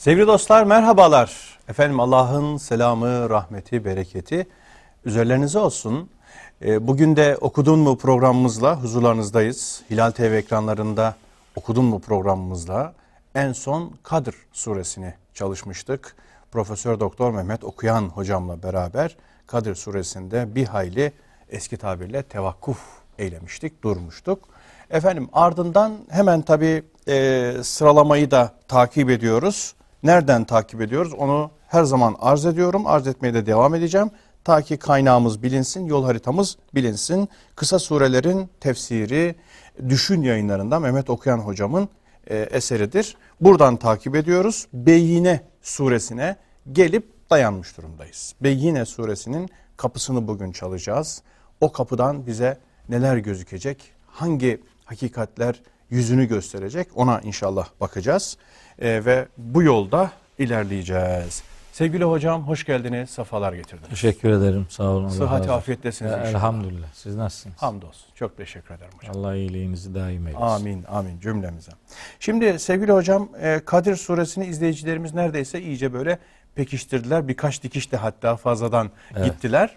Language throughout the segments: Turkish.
Sevgili dostlar merhabalar. Efendim Allah'ın selamı, rahmeti, bereketi üzerlerinize olsun. Ee, bugün de Okudun mu programımızla huzurlarınızdayız. Hilal TV ekranlarında Okudun mu programımızla en son Kadir suresini çalışmıştık. Profesör Doktor Mehmet Okuyan hocamla beraber Kadir suresinde bir hayli eski tabirle tevakkuf eylemiştik, durmuştuk. Efendim ardından hemen tabii e, sıralamayı da takip ediyoruz. Nereden takip ediyoruz? Onu her zaman arz ediyorum. Arz etmeye de devam edeceğim. Ta ki kaynağımız bilinsin, yol haritamız bilinsin. Kısa surelerin tefsiri Düşün yayınlarında Mehmet Okuyan hocamın e, eseridir. Buradan takip ediyoruz. Beyyine suresine gelip dayanmış durumdayız. Beyyine suresinin kapısını bugün çalacağız. O kapıdan bize neler gözükecek, hangi hakikatler yüzünü gösterecek ona inşallah bakacağız. E, ve bu yolda ilerleyeceğiz. Sevgili hocam hoş geldiniz, safalar getirdiniz. Teşekkür ederim. Sağ olun. Sıhhat afiyettesiniz Ya. Elhamdülillah. Siz nasılsınız? Hamdolsun. Çok teşekkür ederim hocam. Allah iyiliğinizi daim eylesin. Amin, amin cümlemize. Şimdi sevgili hocam e, Kadir suresini izleyicilerimiz neredeyse iyice böyle pekiştirdiler. Birkaç dikiş de hatta fazladan Evet. gittiler.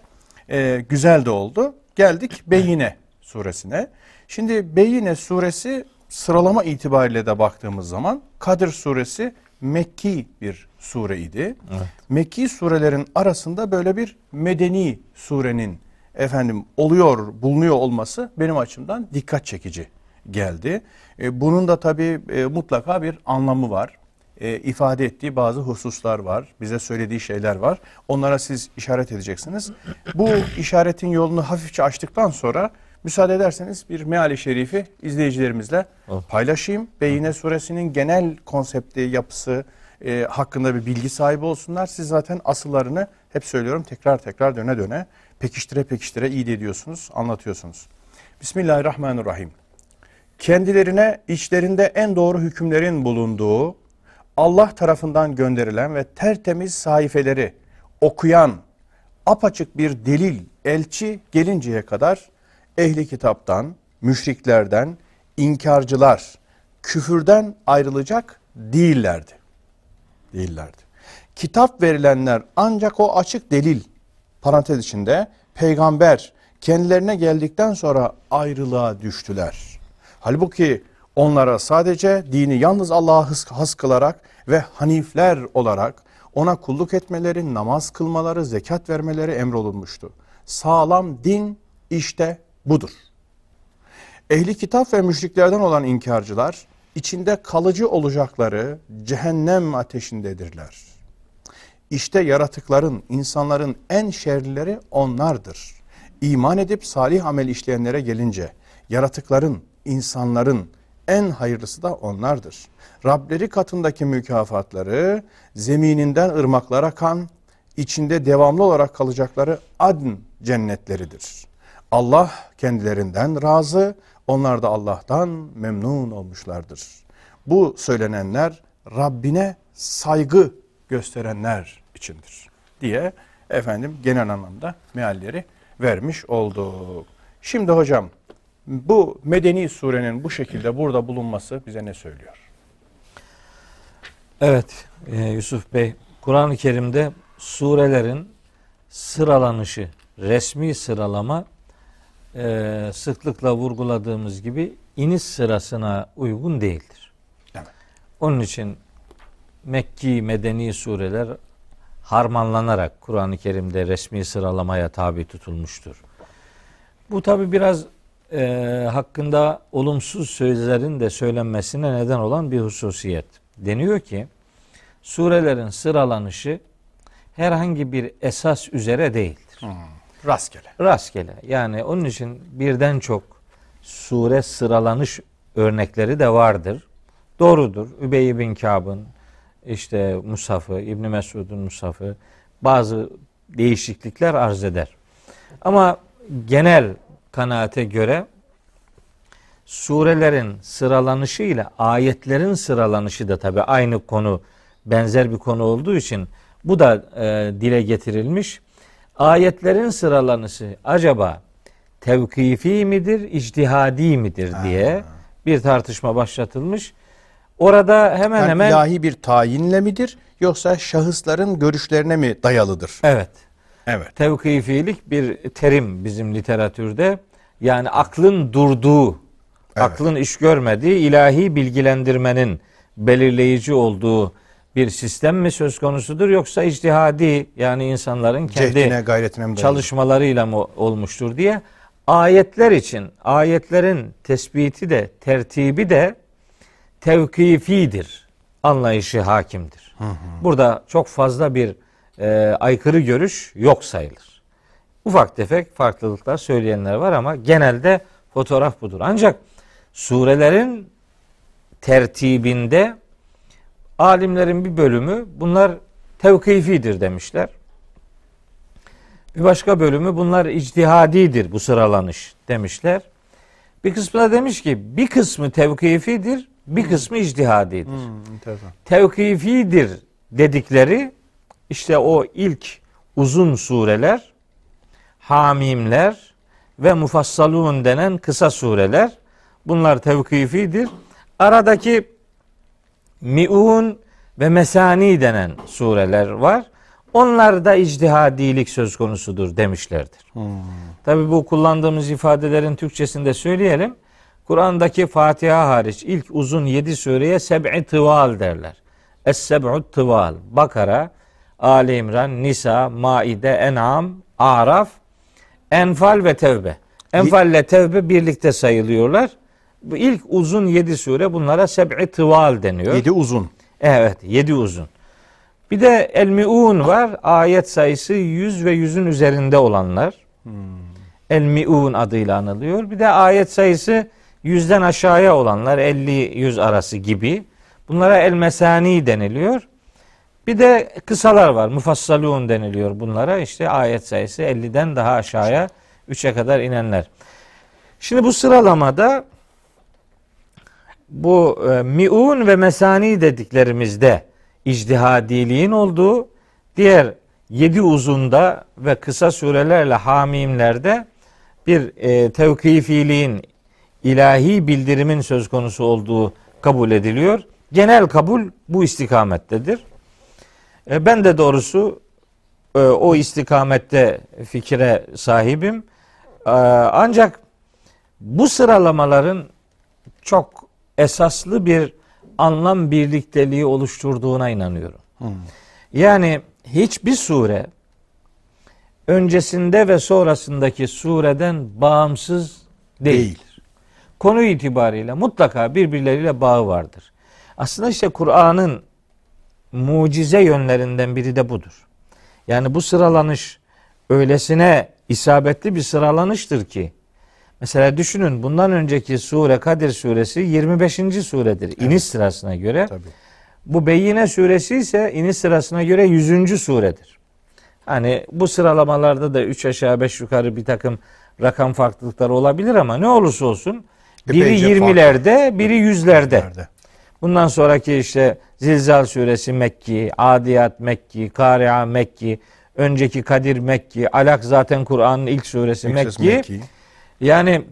E, güzel de oldu. Geldik Beyine suresine. Şimdi Beyine suresi sıralama itibariyle de baktığımız zaman Kadir suresi Mekki bir sure idi. Evet. Mekki surelerin arasında böyle bir medeni surenin efendim oluyor, bulunuyor olması benim açımdan dikkat çekici geldi. E, bunun da tabii e, mutlaka bir anlamı var. E, ifade ettiği bazı hususlar var. Bize söylediği şeyler var. Onlara siz işaret edeceksiniz. Bu işaretin yolunu hafifçe açtıktan sonra müsaade ederseniz bir meali şerifi izleyicilerimizle paylaşayım. Beyine suresinin genel konsepti, yapısı e, hakkında bir bilgi sahibi olsunlar. Siz zaten asıllarını hep söylüyorum tekrar tekrar döne döne pekiştire pekiştire iyi ediyorsunuz, anlatıyorsunuz. Bismillahirrahmanirrahim. Kendilerine içlerinde en doğru hükümlerin bulunduğu, Allah tarafından gönderilen ve tertemiz sayfeleri okuyan, apaçık bir delil, elçi gelinceye kadar ehli kitaptan, müşriklerden, inkarcılar, küfürden ayrılacak değillerdi. Değillerdi. Kitap verilenler ancak o açık delil, parantez içinde peygamber kendilerine geldikten sonra ayrılığa düştüler. Halbuki onlara sadece dini yalnız Allah'a has- kılarak ve hanifler olarak ona kulluk etmeleri, namaz kılmaları, zekat vermeleri emrolunmuştu. Sağlam din işte budur. Ehli kitap ve müşriklerden olan inkarcılar içinde kalıcı olacakları cehennem ateşindedirler. İşte yaratıkların, insanların en şerlileri onlardır. İman edip salih amel işleyenlere gelince yaratıkların, insanların en hayırlısı da onlardır. Rableri katındaki mükafatları zemininden ırmaklar akan, içinde devamlı olarak kalacakları adn cennetleridir. Allah kendilerinden razı, onlar da Allah'tan memnun olmuşlardır. Bu söylenenler Rabbine saygı gösterenler içindir diye efendim genel anlamda mealleri vermiş olduk. Şimdi hocam bu medeni surenin bu şekilde burada bulunması bize ne söylüyor? Evet e, Yusuf Bey. Kur'an-ı Kerim'de surelerin sıralanışı, resmi sıralama e, sıklıkla vurguladığımız gibi iniş sırasına uygun değildir. Evet. Onun için Mekki, Medeni sureler harmanlanarak Kur'an-ı Kerim'de resmi sıralamaya tabi tutulmuştur. Bu tabi biraz e, hakkında olumsuz sözlerin de söylenmesine neden olan bir hususiyet. Deniyor ki surelerin sıralanışı herhangi bir esas üzere değildir. Rastgele. Rastgele. Yani onun için birden çok sure sıralanış örnekleri de vardır. Doğrudur. Übey bin Kâb'ın işte Musaf'ı, İbn Mesud'un Musaf'ı bazı değişiklikler arz eder. Ama genel kanaate göre surelerin sıralanışı ile ayetlerin sıralanışı da tabi aynı konu benzer bir konu olduğu için bu da e, dile getirilmiş. Ayetlerin sıralanışı acaba tevkifi midir, içtihadi midir diye bir tartışma başlatılmış. Orada hemen Yani hemen ilahi bir tayinle midir yoksa şahısların görüşlerine mi dayalıdır? evet Evet. tevkifilik bir terim bizim literatürde. Yani aklın durduğu, Evet. aklın iş görmediği ilahi bilgilendirmenin belirleyici olduğu bir sistem mi söz konusudur yoksa ictihadi yani insanların kendi Cehdine, gayretine mi çalışmalarıyla mı olmuştur diye ayetler için ayetlerin tespiti de tertibi de tevkifidir anlayışı hakimdir. Burada çok fazla bir e, aykırı görüş yok sayılır. Ufak tefek farklılıklar söyleyenler var ama genelde fotoğraf budur. Ancak surelerin tertibinde alimlerin bir bölümü bunlar tevkifidir demişler. Bir başka bölümü bunlar ictihadidir bu sıralanış demişler. Bir kısmı da demiş ki bir kısmı tevkifidir, bir kısmı ictihadidir. Hmm, enteresan. Tevkifidir dedikleri işte o ilk uzun sureler, Hamimler ve Mufassalun denen kısa sureler. Bunlar tevkifidir. Aradaki Mi'un ve Mesani denen sureler var. Onlar da ictihadilik söz konusudur demişlerdir. Tabi bu kullandığımız ifadelerin Türkçesinde söyleyelim. Kur'an'daki Fatiha hariç ilk uzun yedi sureye seb'i tıval derler. Es-seb'u tıval. Bakara, Ali İmran, Nisa, Maide, En'am, Araf, Enfal ve Tevbe. Enfal ile Tevbe birlikte sayılıyorlar. Bu ilk uzun yedi sure bunlara seb'i tıval deniyor. Yedi uzun. Evet, yedi uzun. Bir de El Mi'un var. Ayet sayısı 100 ve 100'ün üzerinde olanlar. El Mi'un adıyla anılıyor. Bir de ayet sayısı 100'den aşağıya olanlar 50-100 arası gibi. Bunlara El Mesani deniliyor. Bir de kısalar var. Mufassalun deniliyor bunlara. İşte ayet sayısı 50'den daha aşağıya 3'e kadar inenler. Şimdi bu sıralamada bu e, miun ve mesani dediklerimizde icdihadiliğin olduğu, diğer yedi uzunda ve kısa surelerle hamimlerde bir e, tevkifiliğin, ilahi bildirimin söz konusu olduğu kabul ediliyor. Genel kabul bu istikamettedir. E, ben de doğrusu e, o istikamette fikre sahibim. E, ancak bu sıralamaların çok esaslı bir anlam birlikteliği oluşturduğuna inanıyorum. Yani hiçbir sure öncesinde ve sonrasındaki sureden bağımsız değil. Değil. Konu itibariyle mutlaka birbirleriyle bağı vardır. Aslında işte Kur'an'ın mucize yönlerinden biri de budur. Yani bu sıralanış öylesine isabetli bir sıralanıştır ki mesela düşünün bundan önceki sure Kadir suresi 25. suredir iniş sırasına göre. Tabii. Bu Beyyine suresi ise iniş sırasına göre 100. suredir. Hani bu sıralamalarda da 3 aşağı 5 yukarı bir takım rakam farklılıkları olabilir ama ne olursa olsun biri Epeyce 20'lerde, biri yüzlerde. Nerede? Bundan sonraki işte Zilzal suresi Mekki, Adiyat Mekki, Kari'a Mekki, önceki Kadir Mekki, Alak zaten Kur'an'ın ilk suresi Mekki. Mekki. Yani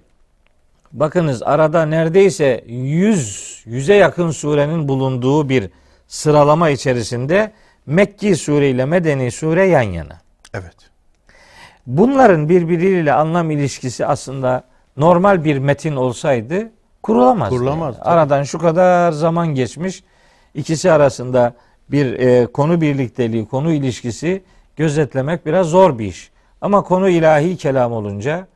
bakınız arada neredeyse 100 yüze yakın surenin bulunduğu bir sıralama içerisinde Mekki sure ile Medeni sure yan yana. Evet. Bunların birbiriyle anlam ilişkisi aslında normal bir metin olsaydı kurulamazdı. Kurulamaz, Yani. Aradan şu kadar zaman geçmiş. ikisi arasında bir e, konu birlikteliği, konu ilişkisi gözetlemek biraz zor bir iş. Ama konu ilahi kelam olunca,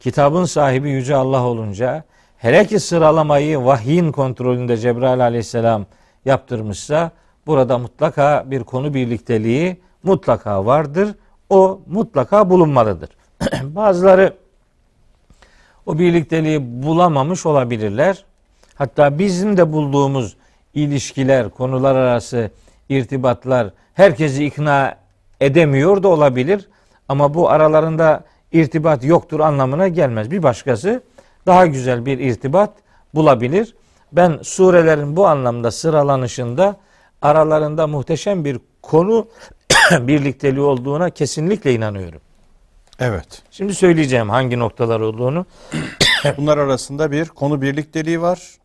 kitabın sahibi Yüce Allah olunca, hele ki sıralamayı vahyin kontrolünde Cebrail aleyhisselam yaptırmışsa, burada mutlaka bir konu birlikteliği mutlaka vardır. O mutlaka bulunmalıdır. Bazıları o birlikteliği bulamamış olabilirler. Hatta bizim de bulduğumuz ilişkiler, konular arası irtibatlar herkesi ikna edemiyor da olabilir. Ama bu aralarında irtibat yoktur anlamına gelmez. Bir başkası daha güzel bir irtibat bulabilir. Ben surelerin bu anlamda sıralanışında aralarında muhteşem bir konu birlikteliği olduğuna kesinlikle inanıyorum. Evet. Şimdi söyleyeceğim hangi noktalar olduğunu. Bunlar arasında bir konu birlikteliği var.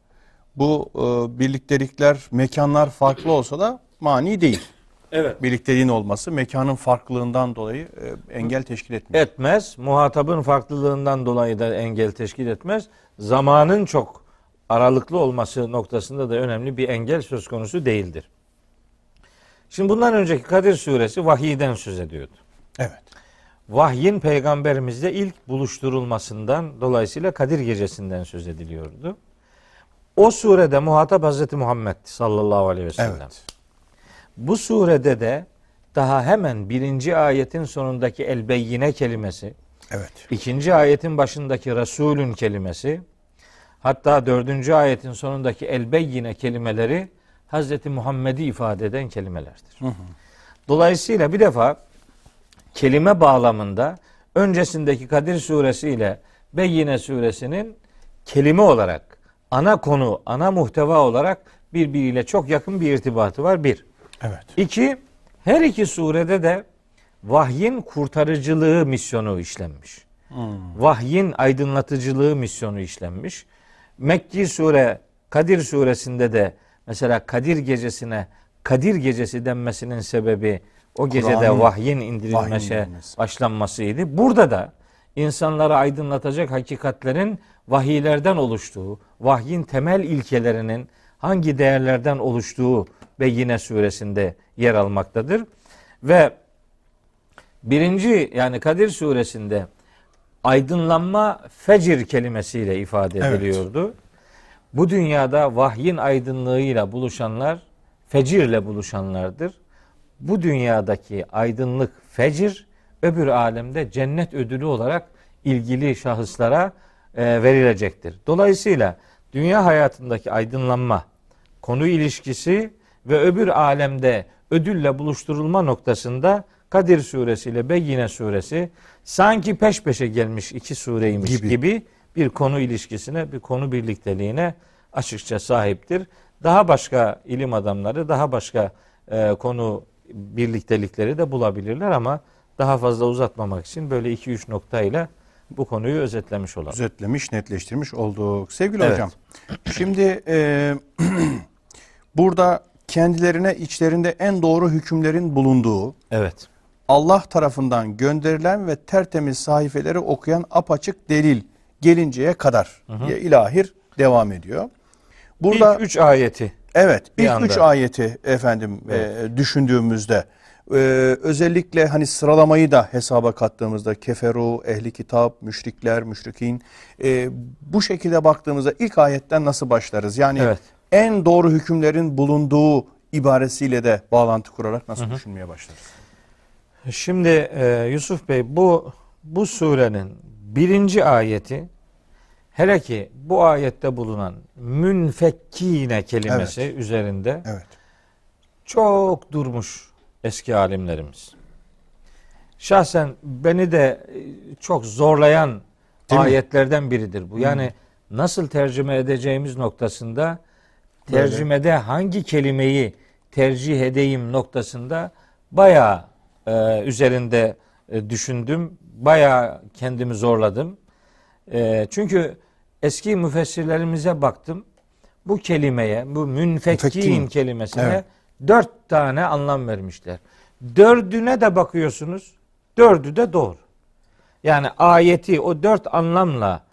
Bu e, birliktelikler, mekanlar farklı olsa da mani değil. Evet. Birlikteliğin olması mekanın farklılığından dolayı e, engel teşkil etmiyor. Etmez. Muhatabın farklılığından dolayı da engel teşkil etmez. Zamanın çok aralıklı olması noktasında da önemli bir engel söz konusu değildir. Şimdi bundan önceki Kadir suresi vahiyden söz ediyordu. Evet. Vahyin peygamberimizle ilk buluşturulmasından dolayısıyla Kadir gecesinden söz ediliyordu. O surede muhatap Hazreti Muhammed sallallahu aleyhi ve sellem. Evet. Bu surede de daha hemen birinci ayetin sonundaki el beyyine kelimesi, Evet. ikinci ayetin başındaki Resulün kelimesi, hatta dördüncü ayetin sonundaki el beyyine kelimeleri Hazreti Muhammed'i ifade eden kelimelerdir. Dolayısıyla bir defa kelime bağlamında öncesindeki Kadir suresi ile Beyyine suresinin kelime olarak ana konu, ana muhteva olarak birbiriyle çok yakın bir irtibatı var. Bir. Evet. İki, her iki surede de vahyin kurtarıcılığı misyonu işlenmiş. Vahyin aydınlatıcılığı misyonu işlenmiş. Mekki sure Kadir suresinde de mesela Kadir gecesine Kadir gecesi denmesinin sebebi o gecede vahyin indirilmesi indirilmesi. başlanmasıydı. Burada da insanları aydınlatacak hakikatlerin vahiylerden oluştuğu, vahyin temel ilkelerinin hangi değerlerden oluştuğu ve yine suresinde yer almaktadır. Ve birinci yani Kadir suresinde aydınlanma fecir kelimesiyle ifade Evet. ediliyordu. Bu dünyada vahyin aydınlığıyla buluşanlar fecirle buluşanlardır. Bu dünyadaki aydınlık fecir öbür alemde cennet ödülü olarak ilgili şahıslara e, verilecektir. Dolayısıyla dünya hayatındaki aydınlanma, konu ilişkisi ve öbür alemde ödülle buluşturulma noktasında Kadir suresi ile Beyyine suresi sanki peş peşe gelmiş iki sureymiş Gibi. gibi, bir konu ilişkisine, bir konu birlikteliğine açıkça sahiptir. Daha başka ilim adamları, daha başka e, konu birliktelikleri de bulabilirler ama daha fazla uzatmamak için böyle 2-3 noktayla bu konuyu özetlemiş olalım. Özetlemiş, netleştirmiş olduk. Sevgili Evet. hocam, şimdi e, burada kendilerine içlerinde en doğru hükümlerin bulunduğu, Evet. Allah tarafından gönderilen ve tertemiz sahifeleri okuyan apaçık delil gelinceye kadar diye ilahir devam ediyor. Burada İlk üç ayeti. evet ilk anda. üç ayeti efendim e, düşündüğümüzde e, özellikle hani sıralamayı da hesaba kattığımızda keferu, ehli kitap, müşrikler, müşrikin e, bu şekilde baktığımızda ilk ayetten nasıl başlarız? Yani Evet. En doğru hükümlerin bulunduğu ibaresiyle de bağlantı kurarak nasıl düşünmeye başlarız? Şimdi e, Yusuf Bey bu bu surenin birinci ayeti hele ki bu ayette bulunan münfekkine kelimesi üzerinde Evet. çok durmuş eski alimlerimiz. Şahsen beni de e, çok zorlayan Değil mi? ayetlerden biridir bu. Yani nasıl tercüme edeceğimiz noktasında tercümede hangi kelimeyi tercih edeyim noktasında bayağı e, üzerinde e, düşündüm. Bayağı kendimi zorladım. E, çünkü eski müfessirlerimize baktım. Bu kelimeye, bu münfekkin kelimesine Evet. dört tane anlam vermişler. Dördüne de bakıyorsunuz. Dördü de doğru. Yani ayeti o dört anlamla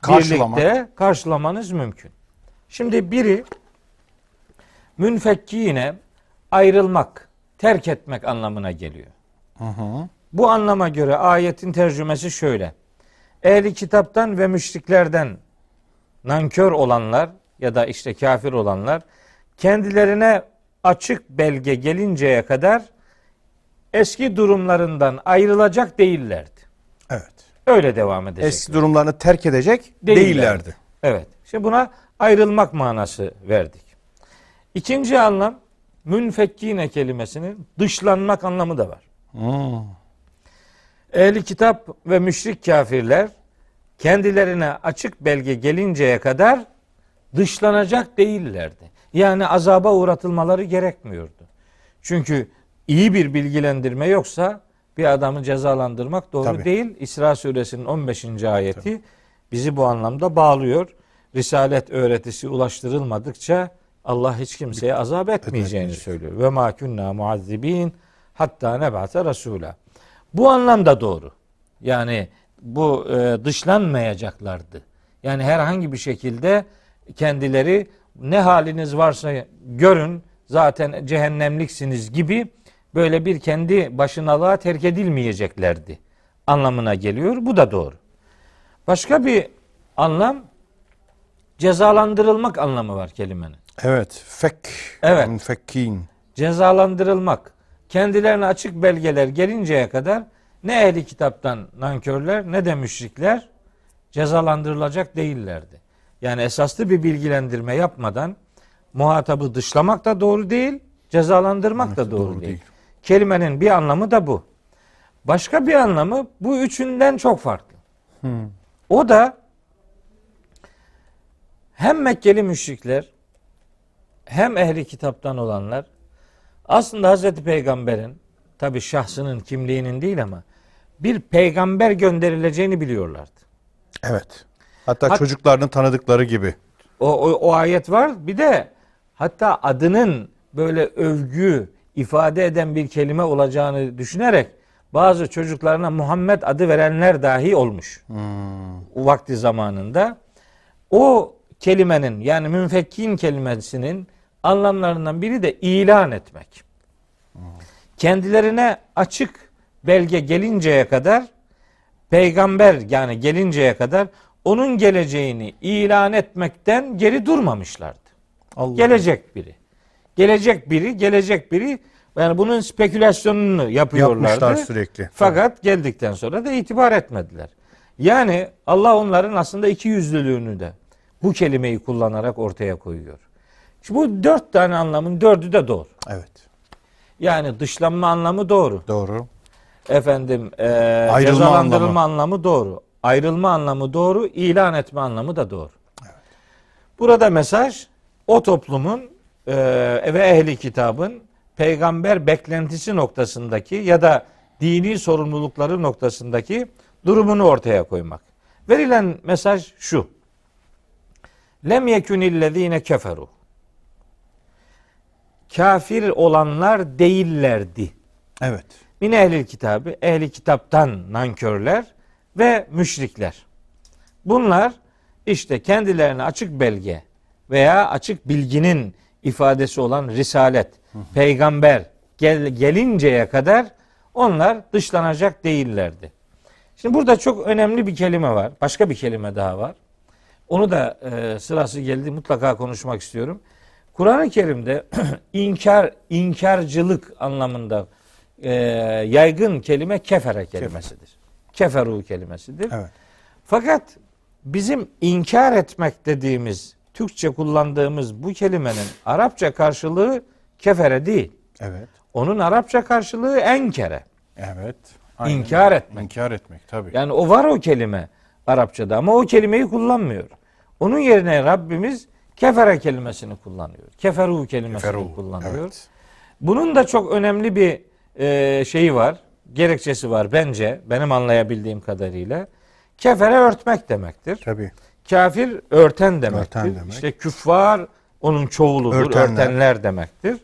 Karşılamak. birlikte karşılamanız mümkün. Şimdi biri münfekkine ayrılmak, terk etmek anlamına geliyor. Hı hı. Bu anlama göre ayetin tercümesi şöyle. Ehli kitaptan ve müşriklerden nankör olanlar ya da işte kafir olanlar kendilerine açık belge gelinceye kadar eski durumlarından ayrılacak değillerdi. Evet. Öyle devam edecek. Eski durumlarını terk edecek Değillerdi. değillerdi. Evet. Şimdi buna ayrılmak manası verdik. İkinci anlam münfekkine kelimesinin dışlanmak anlamı da var. Hmm. Ehli kitap ve müşrik kafirler kendilerine açık belge gelinceye kadar dışlanacak değillerdi. Yani azaba uğratılmaları gerekmiyordu. Çünkü iyi bir bilgilendirme yoksa bir adamı cezalandırmak doğru Tabii. değil. İsra suresinin 15. ayeti bizi bu anlamda bağlıyor risalet öğretisi ulaştırılmadıkça Allah hiç kimseye azap etmeyeceğini Etmeyecek. söylüyor. Ve ma kunna muazzibin hatta nebate rasula. Bu anlamda doğru. Yani bu e, dışlanmayacaklardı. Yani herhangi bir şekilde kendileri ne haliniz varsa görün zaten cehennemliksiniz gibi böyle bir kendi başınalığa terk edilmeyeceklerdi anlamına geliyor. Bu da doğru. Başka bir anlam cezalandırılmak anlamı var kelimenin. Evet. Fek. Evet. Münfekkin. Cezalandırılmak. Kendilerine açık belgeler gelinceye kadar ne ehli kitaptan nankörler ne de müşrikler cezalandırılacak değillerdi. Yani esaslı bir bilgilendirme yapmadan muhatabı dışlamak da doğru değil, cezalandırmak da doğru, doğru değil. değil. Kelimenin bir anlamı da bu. Başka bir anlamı bu üçünden çok farklı. O da hem Mekkeli müşrikler hem ehli kitaptan olanlar aslında Hazreti Peygamber'in tabi şahsının kimliğinin değil ama bir peygamber gönderileceğini biliyorlardı. Evet. Hatta Hat- çocuklarının tanıdıkları gibi. O, o, o ayet var. Bir de hatta adının böyle övgü ifade eden bir kelime olacağını düşünerek bazı çocuklarına Muhammed adı verenler dahi olmuş. O vakti zamanında. O kelimenin yani münfekkin kelimesinin anlamlarından biri de ilan etmek. Kendilerine açık belge gelinceye kadar peygamber yani gelinceye kadar onun geleceğini ilan etmekten geri durmamışlardı. Allah. Gelecek biri. Gelecek biri, gelecek biri. Yani bunun spekülasyonunu yapıyorlardı. Yapmışlar sürekli. Fakat geldikten sonra da itibar etmediler. Yani Allah onların aslında iki yüzlülüğünü de bu kelimeyi kullanarak ortaya koyuyor. Şimdi bu dört tane anlamın dördü de doğru. Evet. Yani dışlanma anlamı doğru. Doğru. Efendim e, Ayrılma cezalandırılma anlamı. doğru. Ayrılma anlamı doğru. ilan etme anlamı da doğru. Burada mesaj o toplumun e, ve ehli kitabın peygamber beklentisi noktasındaki ya da dini sorumlulukları noktasındaki durumunu ortaya koymak. Verilen mesaj şu. Lem yekunillezine keferu. Kafir olanlar değillerdi. Evet. Min ehlil kitabı, ehli kitaptan nankörler ve müşrikler. Bunlar işte kendilerine açık belge veya açık bilginin ifadesi olan risalet, peygamber gel, gelinceye kadar onlar dışlanacak değillerdi. Şimdi burada çok önemli bir kelime var. Başka bir kelime daha var. Onu da e, sırası geldi mutlaka konuşmak istiyorum. Kur'an-ı Kerim'de inkar inkarcılık anlamında e, yaygın kelime kefere kelimesidir. Keferu kelimesidir. Evet. Fakat bizim inkar etmek dediğimiz Türkçe kullandığımız bu kelimenin Arapça karşılığı kefere değil. Evet. Onun Arapça karşılığı enkere. Evet. İnkar etmek. İnkar etmek tabii. Yani o var o kelime Arapçada ama o kelimeyi kullanmıyor. Onun yerine Rabbimiz kefere kelimesini kullanıyor. Keferu kelimesini Keferu, kullanıyor. Evet. Bunun da çok önemli bir e, şeyi var. Gerekçesi var bence benim anlayabildiğim kadarıyla. Kefere örtmek demektir. Tabii. Kafir örten demektir. Örten demek. İşte küffar onun çoğuludur. Örtenler. Örtenler, demektir.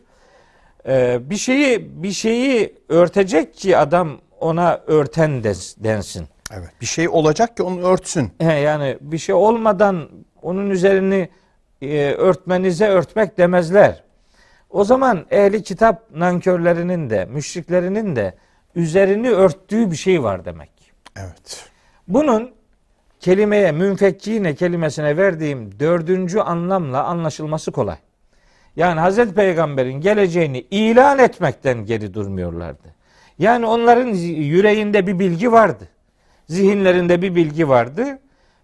Ee, bir şeyi bir şeyi örtecek ki adam ona örten des- densin. Evet. Bir şey olacak ki onu örtsün. He, yani bir şey olmadan onun üzerini e, örtmenize örtmek demezler. O zaman ehli kitap nankörlerinin de müşriklerinin de üzerini örttüğü bir şey var demek. Evet. Bunun kelimeye münfekkine kelimesine verdiğim dördüncü anlamla anlaşılması kolay. Yani Hazreti Peygamber'in geleceğini ilan etmekten geri durmuyorlardı. Yani onların yüreğinde bir bilgi vardı. Zihinlerinde bir bilgi vardı.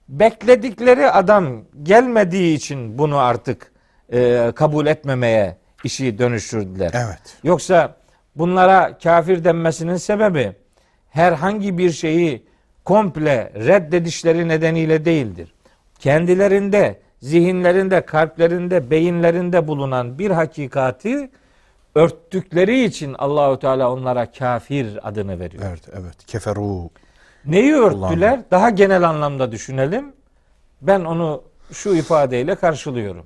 Bekledikleri adam gelmediği için bunu artık e, kabul etmemeye işi dönüştürdüler. Evet. Yoksa bunlara kafir denmesinin sebebi herhangi bir şeyi komple reddedişleri nedeniyle değildir. Kendilerinde, zihinlerinde, kalplerinde, beyinlerinde bulunan bir hakikati örttükleri için Allahü Teala onlara kafir adını veriyor. Evet. Evet. Keferu. Neyi örttüler? Kullandı. Daha genel anlamda düşünelim. Ben onu şu ifadeyle karşılıyorum.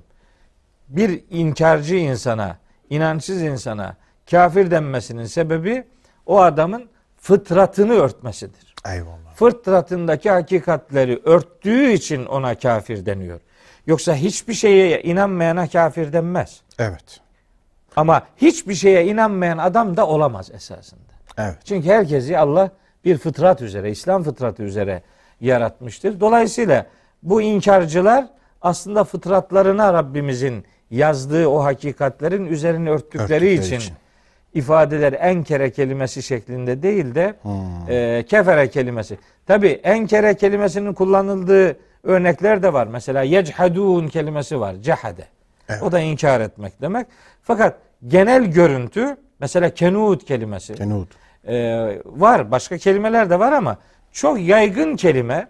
Bir inkarcı insana, inançsız insana kafir denmesinin sebebi o adamın fıtratını örtmesidir. Eyvallah. Fıtratındaki hakikatleri örttüğü için ona kafir deniyor. Yoksa hiçbir şeye inanmayana kafir denmez. Evet. Ama hiçbir şeye inanmayan adam da olamaz esasında. Evet. Çünkü herkesi Allah bir fıtrat üzere, İslam fıtratı üzere yaratmıştır. Dolayısıyla bu inkarcılar aslında fıtratlarına Rabbimizin yazdığı o hakikatlerin üzerini örttükleri, Örttükleri için, için. ifadeler enkere kelimesi şeklinde değil de Hmm. e, kefere kelimesi. Tabi enkere kelimesinin kullanıldığı örnekler de var. Mesela yechadun kelimesi var. Cehade. Evet. O da inkar etmek demek. Fakat genel görüntü mesela kenut kelimesi Kenud. E, var. Başka kelimeler de var ama çok yaygın kelime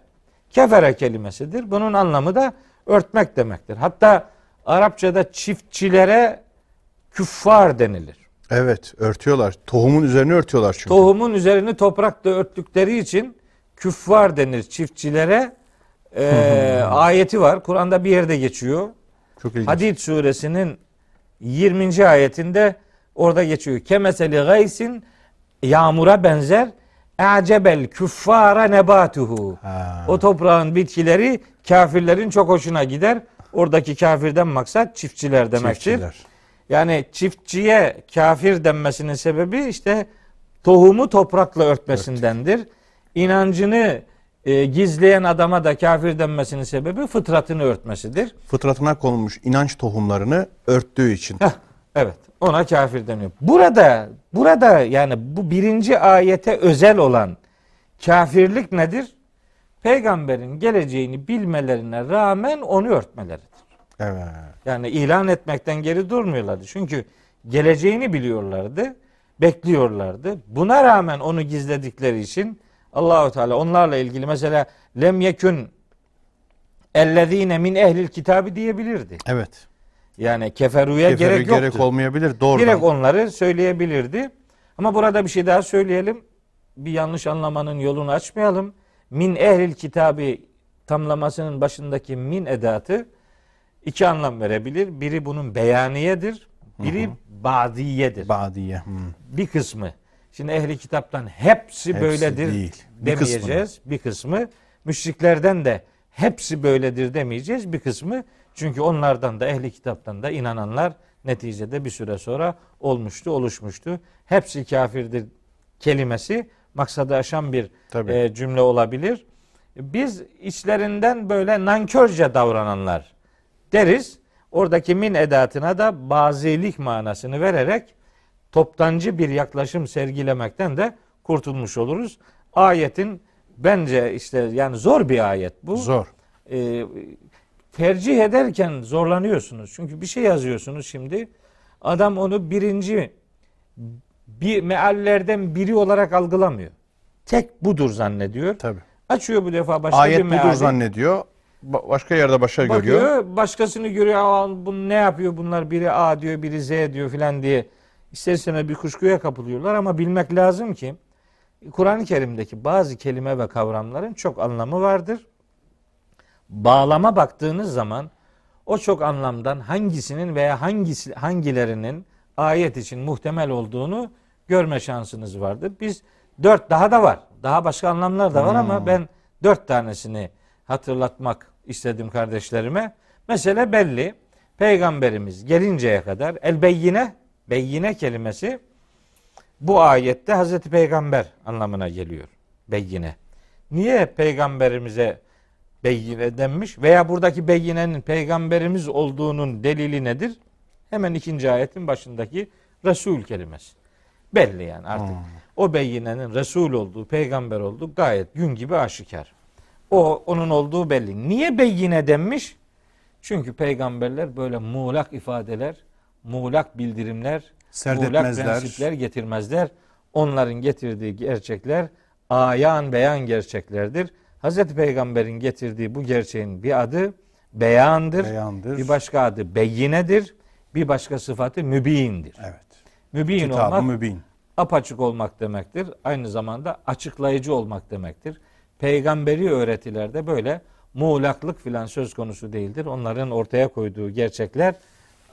kefere kelimesidir. Bunun anlamı da örtmek demektir. Hatta Arapçada çiftçilere küffar denilir. Evet. Örtüyorlar. Tohumun üzerine örtüyorlar çünkü. Tohumun üzerini toprakla örttükleri için küffar denir çiftçilere. E, ayeti var. Kur'an'da bir yerde geçiyor. Çok ilginç. Hadid suresinin 20. ayetinde orada geçiyor. Kemeseli gaysin yağmura benzer. A'cebel küffara nebatuhu. O toprağın bitkileri kafirlerin çok hoşuna gider. Oradaki kafirden maksat çiftçiler demektir. Çiftçiler. Yani çiftçiye kafir denmesinin sebebi işte tohumu toprakla örtmesindendir. İnancını e, gizleyen adama da kafir denmesinin sebebi fıtratını örtmesidir. Fıtratına konulmuş inanç tohumlarını örttüğü için. Heh, evet ona kafir deniyor. Burada burada yani bu birinci ayete özel olan kafirlik nedir? Peygamberin geleceğini bilmelerine rağmen onu örtmeleridir. Evet. Yani ilan etmekten geri durmuyorlardı. Çünkü geleceğini biliyorlardı, bekliyorlardı. Buna rağmen onu gizledikleri için Allahu Teala onlarla ilgili mesela lem yekun ellezine min ehlil kitabı diyebilirdi. Evet. Yani keferuya Kefere gerek yoktu. gerek olmayabilir. Doğrudan. Direkt onları söyleyebilirdi. Ama burada bir şey daha söyleyelim. Bir yanlış anlamanın yolunu açmayalım. Min ehlil kitabı tamlamasının başındaki min edatı iki anlam verebilir. Biri bunun beyaniyedir. Biri badiyedir. Badiye. Hmm. bir kısmı. Şimdi ehli kitaptan hepsi, böyledir değil. Bir demeyeceğiz. Bir kısmı. Müşriklerden de hepsi böyledir demeyeceğiz. Bir kısmı. Çünkü onlardan da ehli kitaptan da inananlar neticede bir süre sonra olmuştu, oluşmuştu. Hepsi kafirdir kelimesi maksadı aşan bir Tabii. e, cümle olabilir. Biz içlerinden böyle nankörce davrananlar deriz. Oradaki min edatına da bazilik manasını vererek toptancı bir yaklaşım sergilemekten de kurtulmuş oluruz. Ayetin bence işte yani zor bir ayet bu. Zor. Ee, tercih ederken zorlanıyorsunuz. Çünkü bir şey yazıyorsunuz şimdi. Adam onu birinci bir meallerden biri olarak algılamıyor. Tek budur zannediyor. Tabii. Açıyor bu defa başka Ayet bir budur meali. zannediyor. Ba- başka yerde başka Bakıyor, görüyor. başkasını görüyor. Aa, bu ne yapıyor bunlar? Biri A diyor, biri Z diyor filan diye. İster istemez bir kuşkuya kapılıyorlar ama bilmek lazım ki Kur'an-ı Kerim'deki bazı kelime ve kavramların çok anlamı vardır. Bağlama baktığınız zaman o çok anlamdan hangisinin veya hangisi hangilerinin ayet için muhtemel olduğunu görme şansınız vardır. Biz dört daha da var. Daha başka anlamlar da var ama ben dört tanesini hatırlatmak istedim kardeşlerime. Mesele belli. Peygamberimiz gelinceye kadar el beyyine, beyyine kelimesi bu ayette Hazreti Peygamber anlamına geliyor. Beyyine. Niye peygamberimize beyyine denmiş veya buradaki beyyinenin peygamberimiz olduğunun delili nedir? Hemen ikinci ayetin başındaki Resul kelimesi. Belli yani artık. O beyyinenin Resul olduğu, peygamber olduğu gayet gün gibi aşikar. O onun olduğu belli. Niye beyyine denmiş? Çünkü peygamberler böyle muğlak ifadeler, muğlak bildirimler, muğlak prensipler getirmezler. Onların getirdiği gerçekler ayan beyan gerçeklerdir. Hazreti Peygamber'in getirdiği bu gerçeğin bir adı beyandır. Beyandır. Bir başka adı beyinedir. Bir başka sıfatı mübindir. Evet. Mübin Kitab-ı olmak mübin. apaçık olmak demektir. Aynı zamanda açıklayıcı olmak demektir. Peygamberi öğretilerde böyle muğlaklık filan söz konusu değildir. Onların ortaya koyduğu gerçekler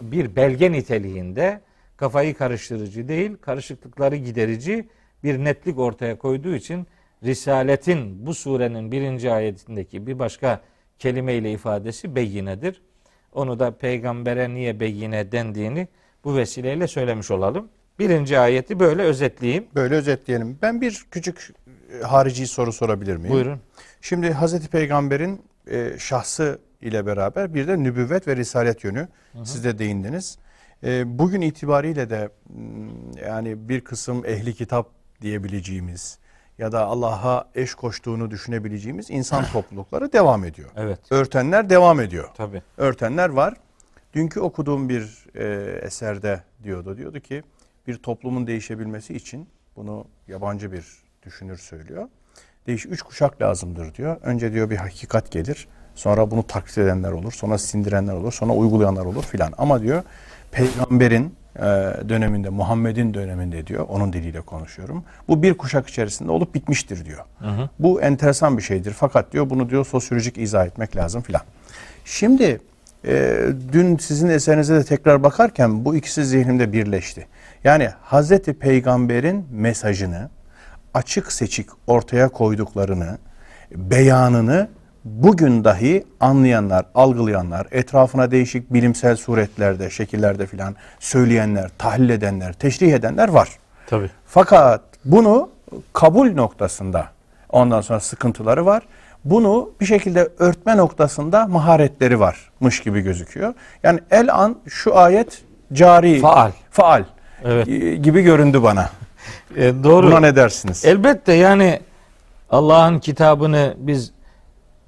bir belge niteliğinde kafayı karıştırıcı değil, karışıklıkları giderici bir netlik ortaya koyduğu için Risaletin bu surenin birinci ayetindeki bir başka kelimeyle ifadesi beyinedir. Onu da peygambere niye beyine dendiğini bu vesileyle söylemiş olalım. Birinci ayeti böyle özetleyeyim. Böyle özetleyelim. Ben bir küçük e, harici soru sorabilir miyim? Buyurun. Şimdi Hazreti Peygamber'in e, şahsı ile beraber bir de nübüvvet ve risalet yönü siz de değindiniz. E, bugün itibariyle de yani bir kısım ehli kitap diyebileceğimiz ya da Allah'a eş koştuğunu düşünebileceğimiz insan toplulukları devam ediyor. Evet. Örtenler devam ediyor. Tabii. Örtenler var. Dünkü okuduğum bir e, eserde diyordu. Diyordu ki bir toplumun değişebilmesi için bunu yabancı bir düşünür söylüyor. Değiş üç kuşak lazımdır diyor. Önce diyor bir hakikat gelir. Sonra bunu taklit edenler olur. Sonra sindirenler olur. Sonra uygulayanlar olur filan. Ama diyor peygamberin döneminde, Muhammed'in döneminde diyor. Onun diliyle konuşuyorum. Bu bir kuşak içerisinde olup bitmiştir diyor. Bu enteresan bir şeydir. Fakat diyor bunu diyor sosyolojik izah etmek lazım filan. Şimdi e, dün sizin eserinize de tekrar bakarken bu ikisi zihnimde birleşti. Yani Hazreti Peygamber'in mesajını açık seçik ortaya koyduklarını, beyanını bugün dahi anlayanlar, algılayanlar, etrafına değişik bilimsel suretlerde, şekillerde filan söyleyenler, tahlil edenler, teşrih edenler var. Tabii. Fakat bunu kabul noktasında ondan sonra sıkıntıları var. Bunu bir şekilde örtme noktasında maharetleri varmış gibi gözüküyor. Yani el an şu ayet cari, Faal. faal Evet. gibi göründü bana. E, doğru. Buna ne dersiniz? Elbette yani Allah'ın kitabını biz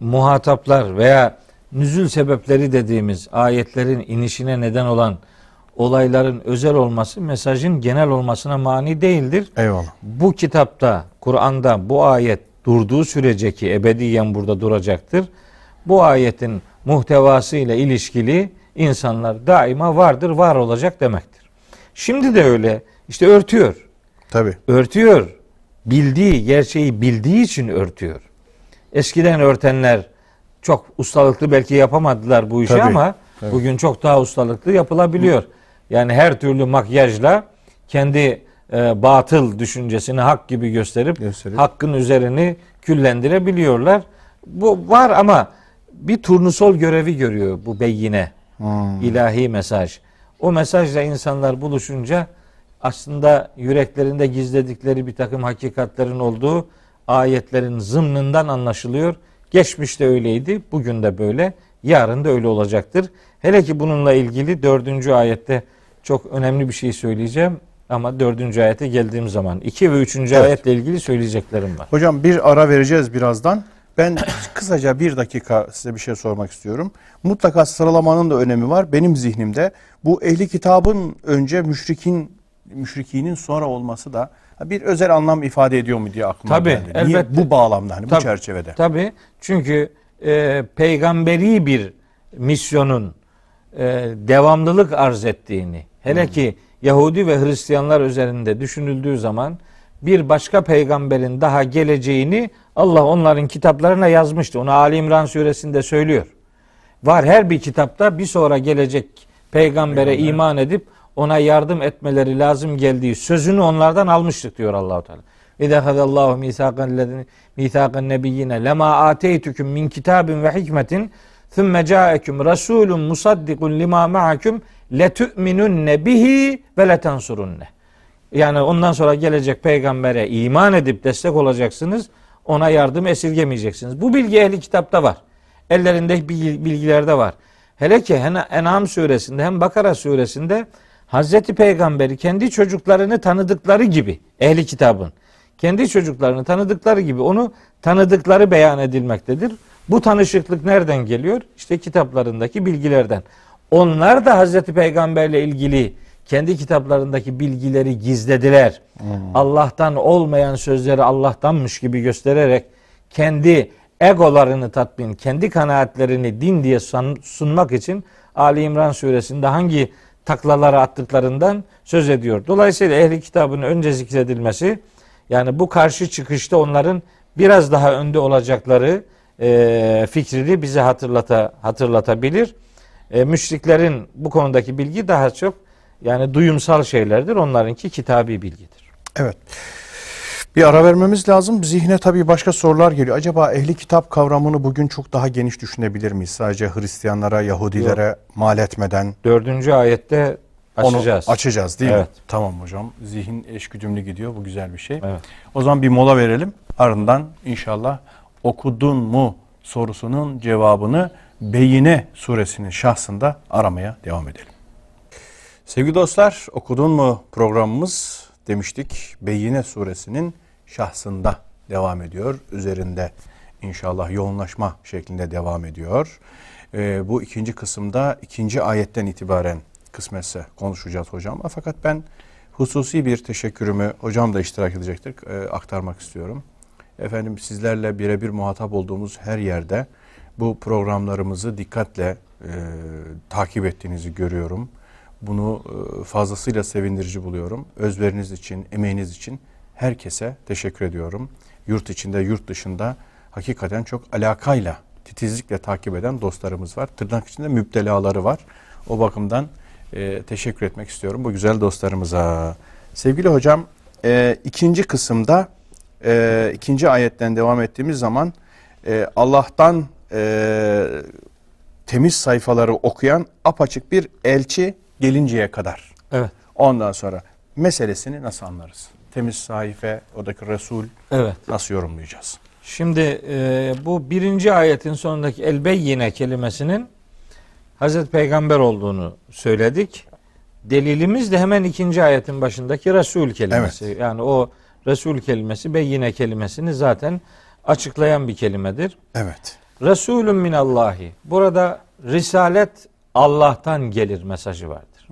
muhataplar veya nüzül sebepleri dediğimiz ayetlerin inişine neden olan olayların özel olması mesajın genel olmasına mani değildir. Eyvallah. Bu kitapta, Kur'an'da bu ayet durduğu sürece ki ebediyen burada duracaktır. Bu ayetin muhtevası ile ilişkili insanlar daima vardır, var olacak demektir. Şimdi de öyle. İşte örtüyor. Tabii. Örtüyor. Bildiği, gerçeği bildiği için örtüyor. Eskiden örtenler çok ustalıklı belki yapamadılar bu işi Tabii, ama tabii. bugün çok daha ustalıklı yapılabiliyor. Yani her türlü makyajla kendi e, batıl düşüncesini hak gibi gösterip, Gösterip. hakkın üzerini küllendirebiliyorlar. Bu var ama bir turnusol görevi görüyor bu beyine. Hmm. ilahi mesaj. O mesajla insanlar buluşunca aslında yüreklerinde gizledikleri bir takım hakikatlerin olduğu ayetlerin zımnından anlaşılıyor. Geçmişte öyleydi, bugün de böyle, yarın da öyle olacaktır. Hele ki bununla ilgili dördüncü ayette çok önemli bir şey söyleyeceğim. Ama dördüncü ayete geldiğim zaman iki ve üçüncü Evet. ayetle ilgili söyleyeceklerim var. Hocam bir ara vereceğiz birazdan. Ben kısaca bir dakika size bir şey sormak istiyorum. Mutlaka sıralamanın da önemi var. Benim zihnimde bu ehli kitabın önce müşrikin müşrikinin sonra olması da bir özel anlam ifade ediyor mu diye aklıma Tabii, geldi. Niye? elbette. Bu bağlamda hani bu Tabii. çerçevede. Tabii çünkü e, peygamberi bir misyonun e, devamlılık arz ettiğini hele ki Yahudi ve Hristiyanlar üzerinde düşünüldüğü zaman bir başka peygamberin daha geleceğini Allah onların kitaplarına yazmıştı. Onu Ali İmran suresinde söylüyor. Var her bir kitapta bir sonra gelecek peygambere Peygamber. iman edip ona yardım etmeleri lazım geldiği sözünü onlardan almıştık diyor Allahu Teala. İza hadallahu misakan lezine misakan nebiyyine lema ateytukum min kitabin ve hikmetin thumme ca'ekum rasulun musaddikun lima ma'akum letu'minunne bihi ve letensurunne. Yani ondan sonra gelecek peygambere iman edip destek olacaksınız. Ona yardım esirgemeyeceksiniz. Bu bilgi ehli kitapta var. Ellerinde bilgi- bilgilerde var. Hele ki hem En'am suresinde hem Bakara suresinde Hazreti Peygamberi kendi çocuklarını tanıdıkları gibi ehli kitabın kendi çocuklarını tanıdıkları gibi onu tanıdıkları beyan edilmektedir. Bu tanışıklık nereden geliyor? İşte kitaplarındaki bilgilerden. Onlar da Hazreti Peygamberle ilgili kendi kitaplarındaki bilgileri gizlediler. Allah'tan olmayan sözleri Allah'tanmış gibi göstererek kendi egolarını tatmin, kendi kanaatlerini din diye sun- sunmak için Ali İmran suresinde hangi taklaları attıklarından söz ediyor. Dolayısıyla ehli kitabın önce zikredilmesi yani bu karşı çıkışta onların biraz daha önde olacakları e, fikrini bize hatırlata hatırlatabilir. E, müşriklerin bu konudaki bilgi daha çok yani duyumsal şeylerdir. Onlarınki kitabi bilgidir. Evet. Bir ara vermemiz lazım. Zihne tabii başka sorular geliyor. Acaba ehli kitap kavramını bugün çok daha geniş düşünebilir miyiz? Sadece Hristiyanlara, Yahudilere mal etmeden Dördüncü ayette açacağız. onu açacağız değil mi? Evet. Tamam hocam. Zihin eşgüdümlü gidiyor. Bu güzel bir şey. Evet. O zaman bir mola verelim. Ardından inşallah okudun mu sorusunun cevabını Beyine suresinin şahsında aramaya devam edelim. Sevgili dostlar, okudun mu programımız demiştik. Beyine suresinin şahsında devam ediyor. Üzerinde inşallah yoğunlaşma şeklinde devam ediyor. Ee, bu ikinci kısımda ikinci ayetten itibaren kısmetse konuşacağız hocam. Fakat ben hususi bir teşekkürümü hocam da iştirak edecektir e, aktarmak istiyorum. Efendim sizlerle birebir muhatap olduğumuz her yerde bu programlarımızı dikkatle e, takip ettiğinizi görüyorum. Bunu e, fazlasıyla sevindirici buluyorum. Özveriniz için, emeğiniz için herkese teşekkür ediyorum. Yurt içinde, yurt dışında hakikaten çok alakayla, titizlikle takip eden dostlarımız var. Tırnak içinde müptelaları var. O bakımdan e, teşekkür etmek istiyorum bu güzel dostlarımıza. Sevgili hocam, e, ikinci kısımda e, ikinci ayetten devam ettiğimiz zaman e, Allah'tan e, temiz sayfaları okuyan apaçık bir elçi gelinceye kadar. Evet. Ondan sonra meselesini nasıl anlarız? Temiz sayfa, oradaki Resul Evet. nasıl yorumlayacağız? Şimdi e, bu birinci ayetin sonundaki elbeyyine kelimesinin Hazreti Peygamber olduğunu söyledik. Delilimiz de hemen ikinci ayetin başındaki Resul kelimesi. Yani o Resul kelimesi beyyine kelimesini zaten açıklayan bir kelimedir. Evet. Resulün minallahi. Burada risalet Allah'tan gelir mesajı vardır.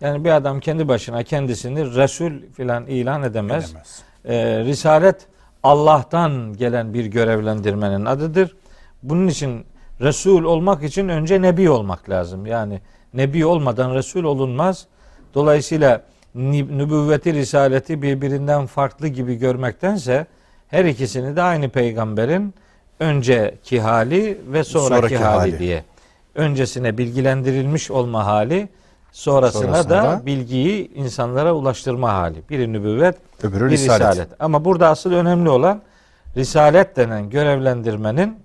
Yani bir adam kendi başına kendisini Resul filan ilan edemez. Edemez. Ee, risalet Allah'tan gelen bir görevlendirmenin adıdır. Bunun için Resul olmak için önce Nebi olmak lazım. Yani Nebi olmadan Resul olunmaz. Dolayısıyla nübüvveti, risaleti birbirinden farklı gibi görmektense her ikisini de aynı peygamberin önceki hali ve sonraki, Sonraki hali, hali. diye. Öncesine bilgilendirilmiş olma hali, sonrasına Sonrasında da bilgiyi insanlara ulaştırma hali. Biri nübüvvet, Öbürü bir risalet. risalet. Ama burada asıl önemli olan risalet denen görevlendirmenin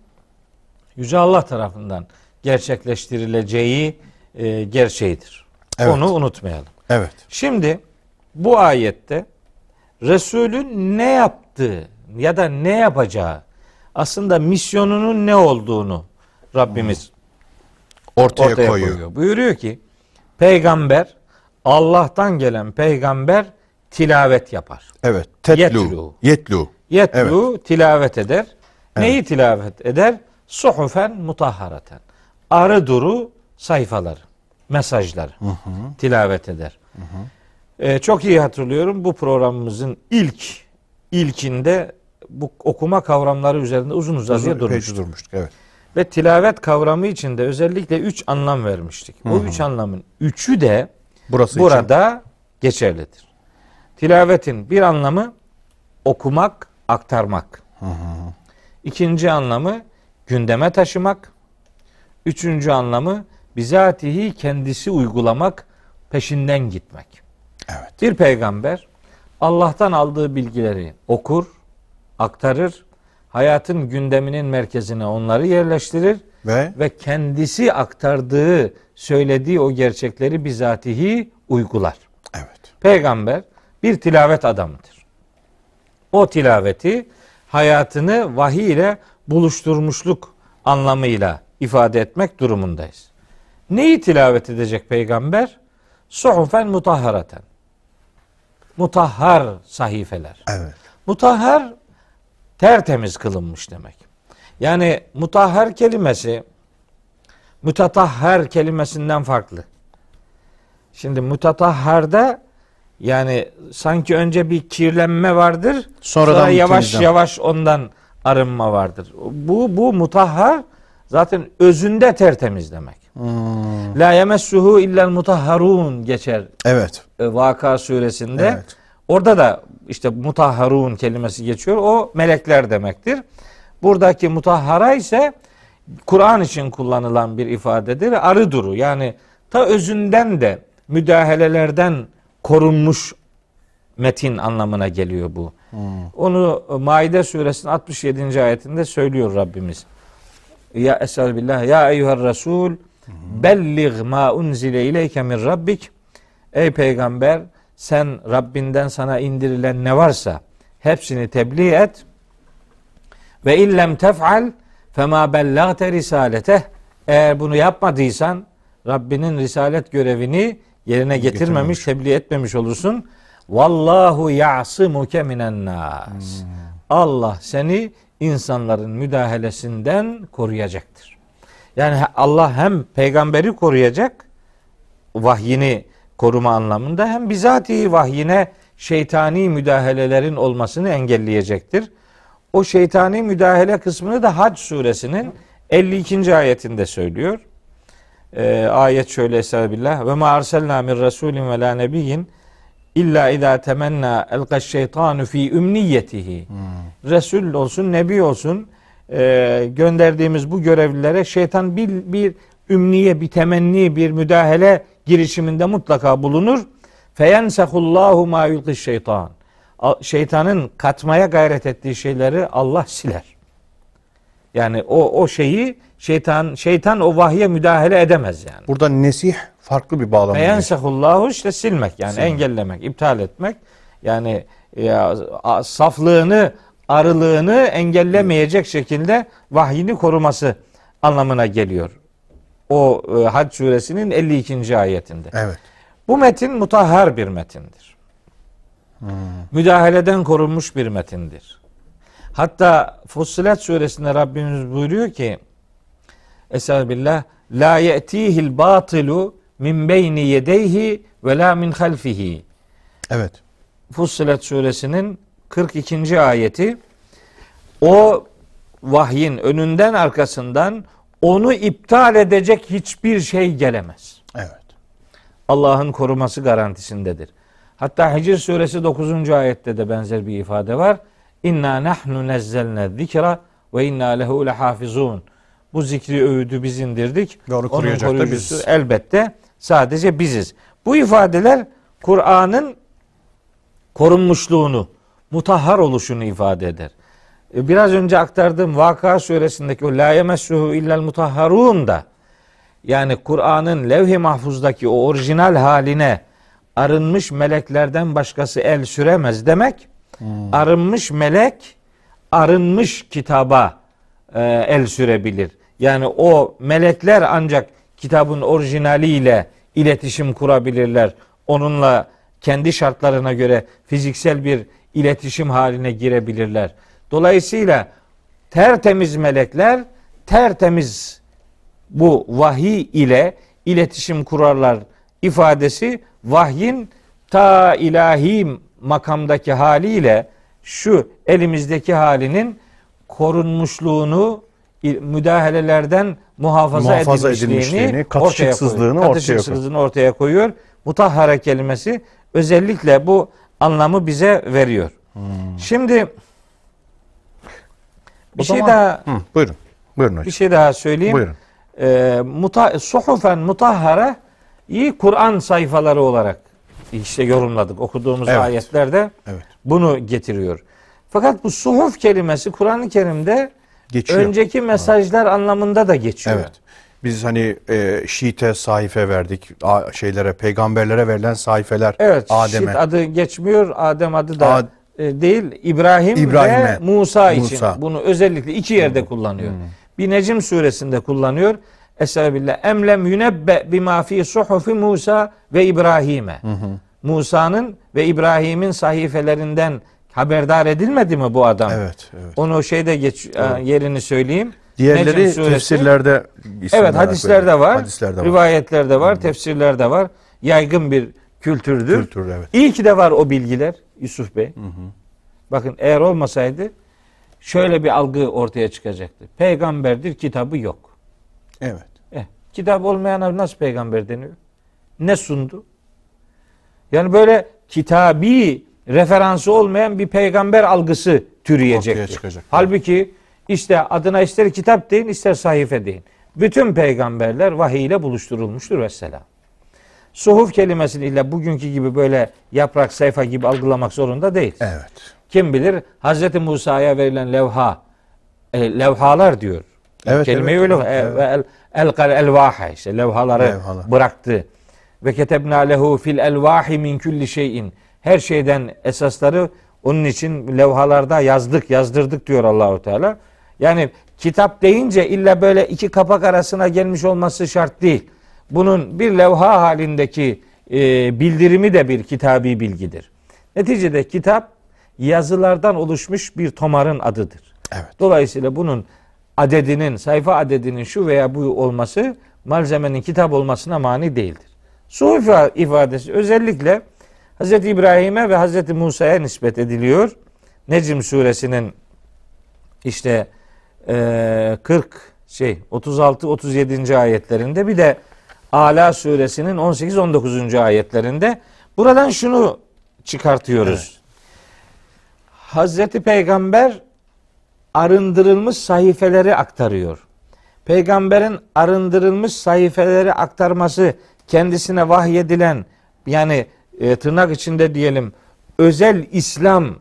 Yüce Allah tarafından gerçekleştirileceği e, gerçeğidir. Evet. Onu unutmayalım. Evet. Şimdi bu ayette Resulün ne yaptığı ya da ne yapacağı aslında misyonunun ne olduğunu Rabbimiz Ortaya, ortaya koyuyor. koyuyor. Buyuruyor ki peygamber Allah'tan gelen peygamber tilavet yapar. Evet. Tetlu. Yetlu. Yetlu. Yetlu tilavet eder. Neyi tilavet eder? Suhufen mutahhareten. Arı duru sayfaları, mesajları tilavet eder. Ee, çok iyi hatırlıyorum bu programımızın ilk ilkinde bu okuma kavramları üzerinde uzun uzadıya Uzun durmuştuk. durmuştuk. Evet. Ve tilavet kavramı içinde özellikle üç anlam vermiştik. O üç anlamın üçü de Burası için. burada geçerlidir. Tilavetin bir anlamı okumak, aktarmak. İkinci anlamı gündeme taşımak. Üçüncü anlamı bizatihi kendisi uygulamak, peşinden gitmek. Evet. Bir peygamber Allah'tan aldığı bilgileri okur, aktarır, hayatın gündeminin merkezine onları yerleştirir Ve ve kendisi aktardığı, söylediği o gerçekleri bizatihi uygular. evet. Peygamber bir tilavet adamıdır. O tilaveti hayatını vahiy ile buluşturmuşluk anlamıyla ifade etmek durumundayız. Neyi tilavet edecek peygamber? Suhufen mutahharaten. Mutahhar sahifeler. Evet. Mutahhar tertemiz kılınmış demek. Yani mutahhar kelimesi mütetahhar kelimesinden farklı. Şimdi mütetahharda yani sanki önce bir kirlenme vardır. Sonradan sonra yavaş yavaş ondan arınma vardır. Bu bu mutahhar zaten özünde tertemiz demek. Hmm. La yemessuhu illel mutahharun geçer Evet. e, Vaka suresinde. Evet. Orada da işte mutahharun kelimesi geçiyor. O melekler demektir. Buradaki mutahhara ise Kur'an için kullanılan bir ifadedir. Arı duru yani ta özünden de müdahalelerden korunmuş metin anlamına geliyor bu. Onu Maide suresinin 67. ayetinde söylüyor Rabbimiz. Ya Estağfirullah ya eyyuhar Resul bellig ma unzile ileyke min rabbik Ey peygamber sen Rabbinden sana indirilen ne varsa hepsini tebliğ et. Ve illem tef'al fema bellagte risaleteh. Eğer bunu yapmadıysan Rabbinin risalet görevini yerine getirmemiş, tebliğ etmemiş olursun. Vallahu ya'simuke minen nas. Allah seni insanların müdahalesinden koruyacaktır. Yani Allah hem peygamberi koruyacak, vahyini koruma anlamında hem bizatihi vahyine şeytani müdahalelerin olmasını engelleyecektir. O şeytani müdahale kısmını da Hac suresinin 52. ayetinde söylüyor. Ee, ayet şöyle Estağfirullah. Ve ma arselna min rasulin ve la nebiyyin illa idâ temenna elkaş şeytanu fi ümniyetihi. Resul olsun, nebi olsun e, gönderdiğimiz bu görevlilere şeytan bir, bir ümniye, bir temenni, bir müdahale girişiminde mutlaka bulunur. Feyensehullahu ma yulkiş şeytan. Şeytanın katmaya gayret ettiği şeyleri Allah siler. Yani o o şeyi şeytan şeytan o vahye müdahale edemez yani. Burada nesih farklı bir bağlam. Feyensehullahu işte silmek yani Silmek. engellemek, iptal etmek. Yani ya, saflığını, arılığını engellemeyecek şekilde vahyini koruması anlamına geliyor. O e, Hac suresinin 52. ayetinde. Evet. Bu metin mutahhar bir metindir. Müdahaleden korunmuş bir metindir. Hatta Fussilet suresinde Rabbimiz buyuruyor ki Estağfirullah La ye'tihil batilu min beyni yedeyhi ve la min halfihi. Evet. Fussilet suresinin 42. ayeti o vahyin önünden arkasından onu iptal edecek hiçbir şey gelemez. Evet. Allah'ın koruması garantisindedir. Hatta Hicr suresi 9. ayette de benzer bir ifade var. İnna nahnu nezzelne zikra ve inna lehu lehafizun. Bu zikri övüdü biz indirdik. Ve onu Onun koruyacak da biziz. elbette sadece biziz. Bu ifadeler Kur'an'ın korunmuşluğunu, mutahhar oluşunu ifade eder. E, Biraz önce aktardığım Vaka suresindeki o la yemessuhu illel mutahharun da yani Kur'an'ın levh-i mahfuzdaki o orijinal haline arınmış meleklerden başkası el süremez demek. Arınmış melek arınmış kitaba e, el sürebilir. Yani o melekler ancak kitabın orijinaliyle iletişim kurabilirler. Onunla kendi şartlarına göre fiziksel bir iletişim haline girebilirler. Dolayısıyla tertemiz melekler tertemiz bu vahiy ile iletişim kurarlar ifadesi vahyin ta ilahi makamdaki haliyle şu elimizdeki halinin korunmuşluğunu müdahalelerden muhafaza, Muhafaza edilmişliğini, edilmişliğini, ortaya katışıksızlığını ortaya Katışıksızlığını ortaya koyuyor. Mutahhara kelimesi özellikle bu anlamı bize veriyor. Şimdi bir O şey zaman- daha Hı, buyurun. Buyurun hocam. bir şey daha söyleyeyim. Buyurun. Ee, muta, suhufen mutahhara iyi Kur'an sayfaları olarak işte yorumladık. Okuduğumuz Evet. ayetlerde Evet. bunu getiriyor. Fakat bu suhuf kelimesi Kur'an-ı Kerim'de Geçiyor. önceki mesajlar anlamında da geçiyor. Evet. Biz hani e, Şiit'e sahife verdik. A, şeylere, peygamberlere verilen sahifeler. Evet. Adem'e. Şit adı geçmiyor. Adem adı da e, değil. İbrahim İbrahim'e. ve Musa için Musa. bunu özellikle iki yerde kullanıyor. Bir Necim suresinde kullanıyor. Estağfirullah. Emlem yunebbe bima fi suhufi Musa ve İbrahim'e. Musa'nın ve İbrahim'in sahifelerinden haberdar edilmedi mi bu adam? Evet, evet. Onu şeyde geç e, yerini söyleyeyim. Diğerleri suresi- tefsirlerde Evet hadislerde var. Hadislerde var. Rivayetlerde var, tefsirlerde var. Yaygın bir kültürdür. Kültür evet. İyi ki de var o bilgiler Yusuf Bey. Bakın eğer olmasaydı şöyle bir algı ortaya çıkacaktı. Peygamberdir kitabı yok. Evet. Eh, kitap olmayana nasıl peygamber deniyor? Ne sundu? Yani böyle kitabi referansı olmayan bir peygamber algısı çıkacak. Halbuki İşte adına ister kitap deyin ister sahife deyin. Bütün peygamberler vahiy ile buluşturulmuştur vesselam. Suhuf kelimesini ile bugünkü gibi böyle yaprak sayfa gibi algılamak zorunda değil. Evet. Kim bilir Hz. Musa'ya verilen levha e, levhalar diyor. Evet, Kelimeyi evet, öyle evet, e, el, elkal elvaha işte levhaları Levhalar. bıraktı. Ve ketebna lehu fil elvahi min kulli şeyin. Her şeyden esasları onun için levhalarda yazdık, yazdırdık diyor Allahu Teala. Yani kitap deyince illa böyle iki kapak arasına gelmiş olması şart değil. Bunun bir levha halindeki e, bildirimi de bir kitabi bilgidir. Neticede kitap yazılardan oluşmuş bir tomarın adıdır. Evet. Dolayısıyla bunun adedinin, sayfa adedinin şu veya bu olması malzemenin kitap olmasına mani değildir. Suhuf ifadesi özellikle Hz. İbrahim'e ve Hz. Musa'ya nispet ediliyor. Necm suresinin işte eee 40 şey 36 37. ayetlerinde bir de Ala suresinin 18 19. ayetlerinde buradan şunu çıkartıyoruz. Hazreti Peygamber arındırılmış sayfeleri aktarıyor. Peygamberin arındırılmış sayfeleri aktarması kendisine vahyedilen yani e, tırnak içinde diyelim özel İslam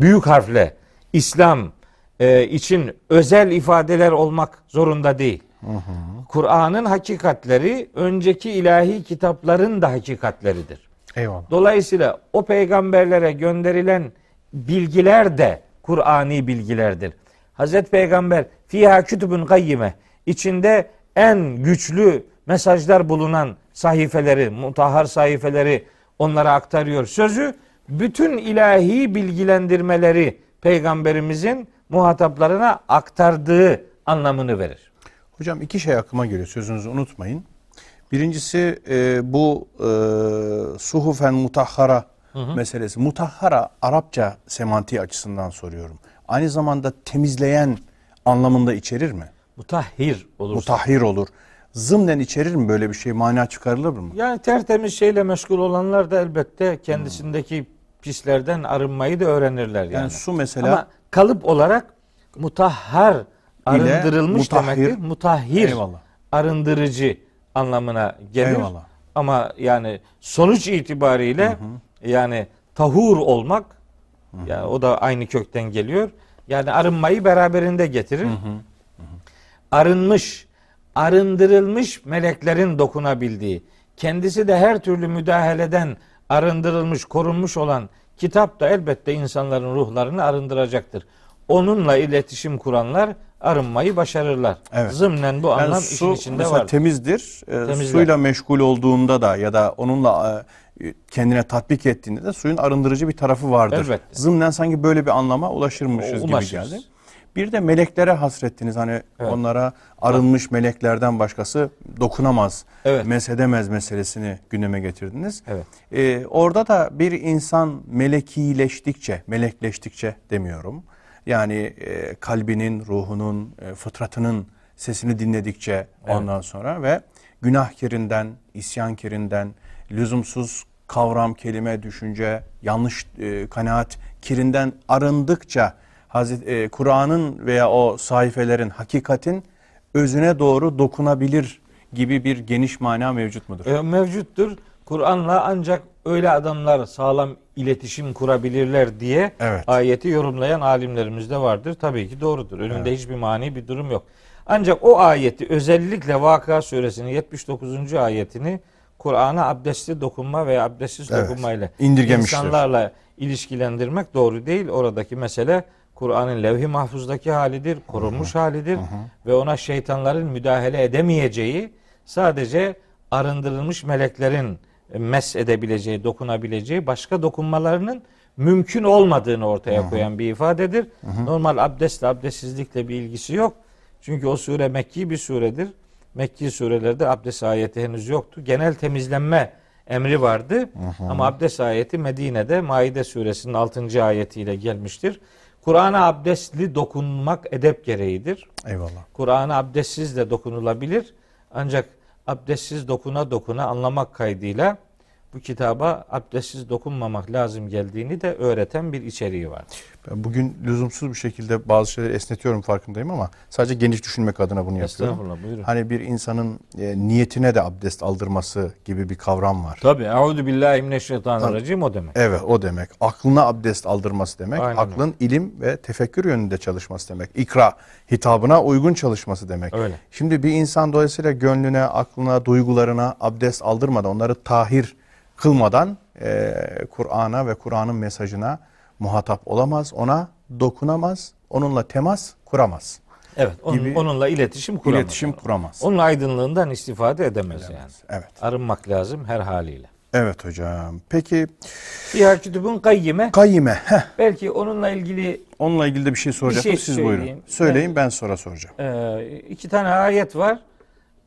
büyük harfle İslam e, için özel ifadeler olmak zorunda değil. Kur'an'ın hakikatleri önceki ilahi kitapların da hakikatleridir. Eyvallah. Dolayısıyla o peygamberlere gönderilen bilgiler de Kur'ani bilgilerdir. Hazreti Peygamber fiha kütübün gayyime içinde en güçlü mesajlar bulunan sahifeleri, mutahhar sahifeleri onlara aktarıyor. Sözü bütün ilahi bilgilendirmeleri peygamberimizin muhataplarına aktardığı anlamını verir. Hocam iki şey aklıma geliyor sözünüzü unutmayın. Birincisi e, bu e, suhufen mutahhara meselesi. Mutahhara Arapça semantiği açısından soruyorum. Aynı zamanda temizleyen anlamında içerir mi? Mutahhir olursa. Mutahhir olur. Zımnen içerir mi böyle bir şey? Mana çıkarılır mı? Yani tertemiz şeyle meşgul olanlar da elbette kendisindeki pislerden arınmayı da öğrenirler yani. Yani su mesela Ama kalıp olarak mutahhar arındırılmış mutahhir. demektir. Mutahhir Eyvallah. arındırıcı anlamına gelir. Eyvallah. Ama yani sonuç itibariyle yani tahur olmak yani o da aynı kökten geliyor. Yani arınmayı beraberinde getirir. Arınmış, arındırılmış meleklerin dokunabildiği, kendisi de her türlü müdahaleden arındırılmış, korunmuş olan kitap da elbette insanların ruhlarını arındıracaktır. Onunla iletişim kuranlar arınmayı başarırlar. Evet. Zımnen bu Yani anlam su işin içinde var. temizdir. Ee, Temizler. suyla meşgul olduğunda da ya da onunla e, kendine tatbik ettiğinde de suyun arındırıcı bir tarafı vardır. Elbette. Zımnen sanki böyle bir anlama ulaşırmışız gibi Ulaşırız. geldi. Bir de meleklere hasrettiniz. Hani onlara arınmış meleklerden başkası dokunamaz, Evet. mesedemez meselesini gündeme getirdiniz. Evet. Ee, orada da bir insan melekileştikçe, melekleştikçe demiyorum. Yani e, kalbinin, ruhunun, e, fıtratının sesini dinledikçe ondan sonra ve günahkirinden, isyankirinden, lüzumsuz kavram, kelime, düşünce, yanlış e, kanaat kirinden arındıkça Hazreti e, Kur'an'ın veya o sayfelerin, hakikatin özüne doğru dokunabilir gibi bir geniş mana mevcut mudur? E, mevcuttur. Kur'an'la ancak öyle adamlar sağlam iletişim kurabilirler diye Evet. ayeti yorumlayan alimlerimiz de vardır. Tabii ki doğrudur. Önünde hiçbir mani bir durum yok. Ancak o ayeti özellikle Vakıa suresinin 79. ayetini Kur'an'a abdestli dokunma veya abdestsiz Evet. dokunmayla insanlarla ilişkilendirmek doğru değil. Oradaki mesele Kur'an'ın levh-i mahfuzdaki halidir, korunmuş halidir ve ona şeytanların müdahale edemeyeceği sadece arındırılmış meleklerin mes edebileceği, dokunabileceği başka dokunmalarının mümkün olmadığını ortaya koyan bir ifadedir. Normal abdestle abdestsizlikle bir ilgisi yok. Çünkü o sure Mekki bir suredir. Mekki surelerde abdest ayeti henüz yoktu. Genel temizlenme emri vardı. Ama abdest ayeti Medine'de Maide suresinin 6. ayetiyle gelmiştir. Kur'an'a abdestli dokunmak edep gereğidir. Eyvallah. Kur'an'a abdestsiz de dokunulabilir. Ancak abdestsiz dokuna dokuna anlamak kaydıyla bu kitaba abdestsiz dokunmamak lazım geldiğini de öğreten bir içeriği var. Ben bugün lüzumsuz bir şekilde bazı şeyleri esnetiyorum farkındayım ama sadece geniş düşünmek adına bunu yapıyorum. Buyurun. Hani bir insanın e, niyetine de abdest aldırması gibi bir kavram var. Tabi. Euzu billahi mineşşeytanirracim o demek. Evet o demek. Aklına abdest aldırması demek. Aynen Aklın ilim ve tefekkür yönünde çalışması demek. İkra hitabına uygun çalışması demek. Öyle. Şimdi bir insan dolayısıyla gönlüne, aklına, duygularına abdest aldırmadan, onları tahir kılmadan e, Kur'an'a ve Kur'an'ın mesajına muhatap olamaz, ona dokunamaz, onunla temas kuramaz. Evet. Onun, Gibi onunla iletişim kuramaz. İletişim kuramaz. Onun aydınlığından istifade edemez yani. Evet. Arınmak lazım her haliyle. Evet hocam. Peki Fîhâ kütübün kayyime. kayyime. Heh, Belki onunla ilgili onunla ilgili de bir şey soracaktım. şey Siz buyurun. Söyleyin ben sonra soracağım. e, iki tane ayet var.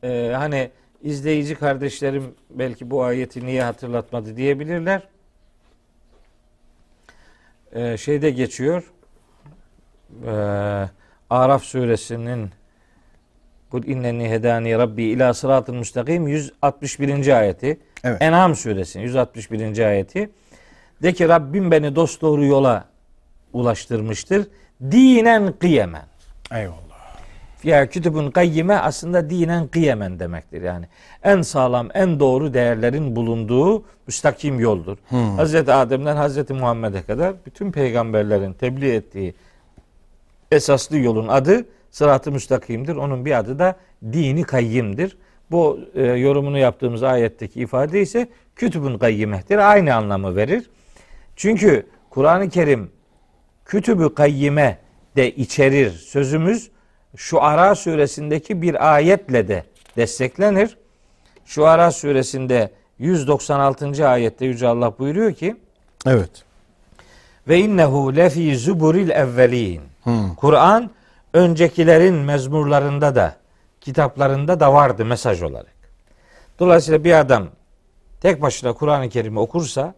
E, hani izleyici kardeşlerim belki bu ayeti niye hatırlatmadı diyebilirler. E, şeyde geçiyor. E, Araf suresinin Kul inneni hedani rabbi ila sıratın müstakim 161. ayeti. Evet. En'am suresinin 161. ayeti. De ki Rabbim beni dosdoğru yola ulaştırmıştır. Dinen kıyemen. Eyvallah. Ya kütübün kayyime aslında dinen kıyemen demektir yani. En sağlam, en doğru değerlerin bulunduğu müstakim yoldur. Hazreti Adem'den Hazreti Muhammed'e kadar bütün peygamberlerin tebliğ ettiği esaslı yolun adı sırat-ı müstakimdir. Onun bir adı da dini kayyimdir. Bu e, yorumunu yaptığımız ayetteki ifade ise kütübün kayyimehtir. Aynı anlamı verir. Çünkü Kur'an-ı Kerim kütübü kayyime de içerir sözümüz şu Ara suresindeki bir ayetle de desteklenir. Şu Ara suresinde 196. ayette Yüce Allah buyuruyor ki Evet. ve innehu lefi zuburil evvelin. Kur'an öncekilerin mezmurlarında da kitaplarında da vardı mesaj olarak. Dolayısıyla bir adam tek başına Kur'an-ı Kerim'i okursa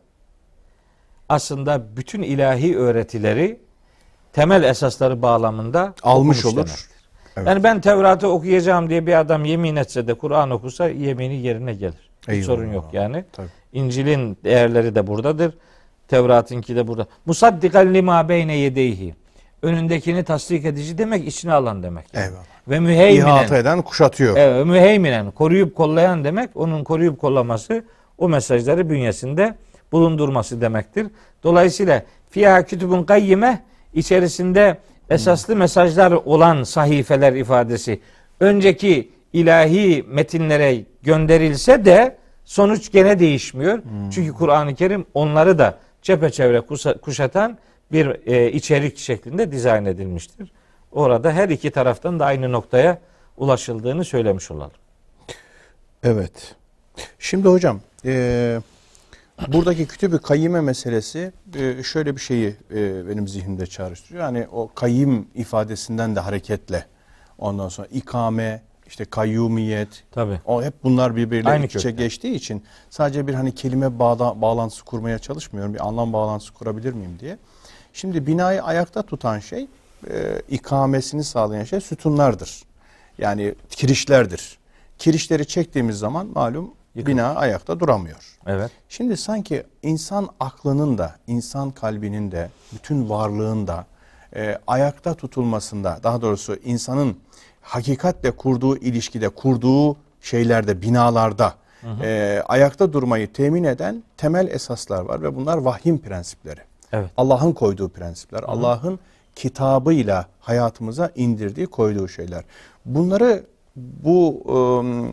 aslında bütün ilahi öğretileri temel esasları bağlamında Almış olur. demektir. Evet. Yani ben Tevrat'ı okuyacağım diye bir adam yemin etse de Kur'an okusa yemini yerine gelir. Hiç Eyvallah. sorun yok yani. Tabii. İncil'in değerleri de buradadır. Tevrat'ınki de burada. Musaddikan lima beyne yedeyhi. Önündekini tasdik edici demek içine alan demek. yani. Eyvallah. Ve müheyminen. İhata eden kuşatıyor. Evet, müheyminen. Koruyup kollayan demek. Onun koruyup kollaması o mesajları bünyesinde bulundurması demektir. Dolayısıyla fiyâ kütübün kayyime içerisinde esaslı mesajlar olan sahifeler ifadesi önceki ilahi metinlere gönderilse de sonuç gene değişmiyor. Çünkü Kur'an-ı Kerim onları da çepeçevre kuşatan bir e, içerik şeklinde dizayn edilmiştir. Orada her iki taraftan da aynı noktaya ulaşıldığını söylemiş olalım. Evet. Şimdi hocam e, buradaki kütübü kayyime meselesi e, şöyle bir şeyi e, benim zihnimde çağrıştırıyor. Yani o kayyim ifadesinden de hareketle ondan sonra ikame, işte kayyumiyet, Tabii. o hep bunlar birbiriyle Aynı iç içe kökten. geçtiği için sadece bir hani kelime bağda, bağlantısı kurmaya çalışmıyorum. Bir anlam bağlantısı kurabilir miyim diye. Şimdi binayı ayakta tutan şey, e, ikamesini sağlayan şey sütunlardır. Yani kirişlerdir. Kirişleri çektiğimiz zaman malum Yıkılır. bina ayakta duramıyor. Evet. Şimdi sanki insan aklının da, insan kalbinin de, bütün varlığın da e, ayakta tutulmasında, daha doğrusu insanın hakikatle kurduğu ilişkide, kurduğu şeylerde, binalarda e, ayakta durmayı temin eden temel esaslar var ve bunlar vahyin prensipleri. Evet. Allah'ın koyduğu prensipler, Allah'ın kitabıyla hayatımıza indirdiği, koyduğu şeyler. Bunları bu ıı,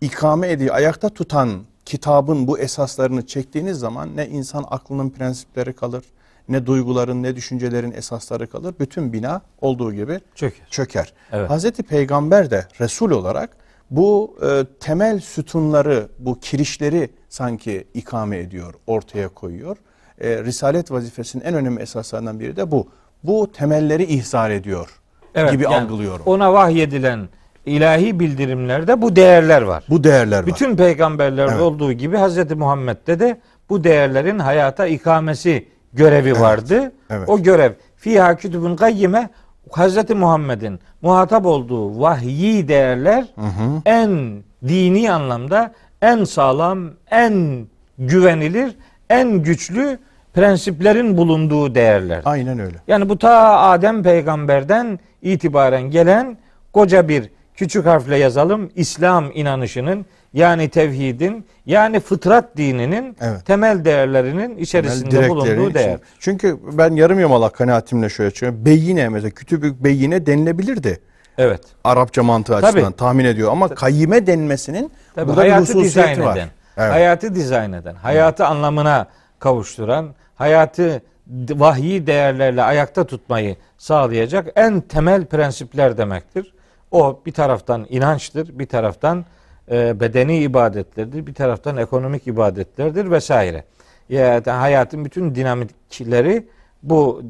ikame ediyor, ayakta tutan kitabın bu esaslarını çektiğiniz zaman ne insan aklının prensipleri kalır, ne duyguların, ne düşüncelerin esasları kalır. Bütün bina olduğu gibi Çöker. çöker. Evet. Hazreti Peygamber de Resul olarak bu e, temel sütunları, bu kirişleri sanki ikame ediyor, ortaya koyuyor. E, Risalet vazifesinin en önemli esaslarından biri de bu. Bu temelleri ihzar ediyor gibi yani algılıyorum. Ona vahyedilen ilahi bildirimlerde bu değerler var. bu değerler var. Bütün peygamberlerde Evet. olduğu gibi Hz. Muhammed'de de bu değerlerin hayata ikamesi görevi vardı. evet. O görev fiha kütübün kayyime Hz. Muhammed'in muhatap olduğu vahyi değerler en dini anlamda en sağlam, en güvenilir, en güçlü prensiplerin bulunduğu değerler. Aynen öyle. Yani bu ta Adem peygamberden itibaren gelen koca bir küçük harfle yazalım İslam inanışının yani tevhidin yani fıtrat dininin Evet. temel değerlerinin içerisinde Temel bulunduğu değer. için. Çünkü ben yarım yamalak kanaatimle şöyle çıkıyorum. Beyine mesela kütübü beyine denilebilirdi. Evet. Arapça mantığı Tabii. açısından tahmin ediyor ama kayyime denmesinin Tabii burada bir hayatı dizayn hususiyeti var. eden, Evet. hayatı dizayn eden, hayatı anlamına kavuşturan, hayatı vahyi değerlerle ayakta tutmayı sağlayacak en temel prensipler demektir. O bir taraftan inançtır, bir taraftan e, bedeni ibadetlerdir, bir taraftan ekonomik ibadetlerdir vesaire. Yani hayatın bütün dinamikleri bu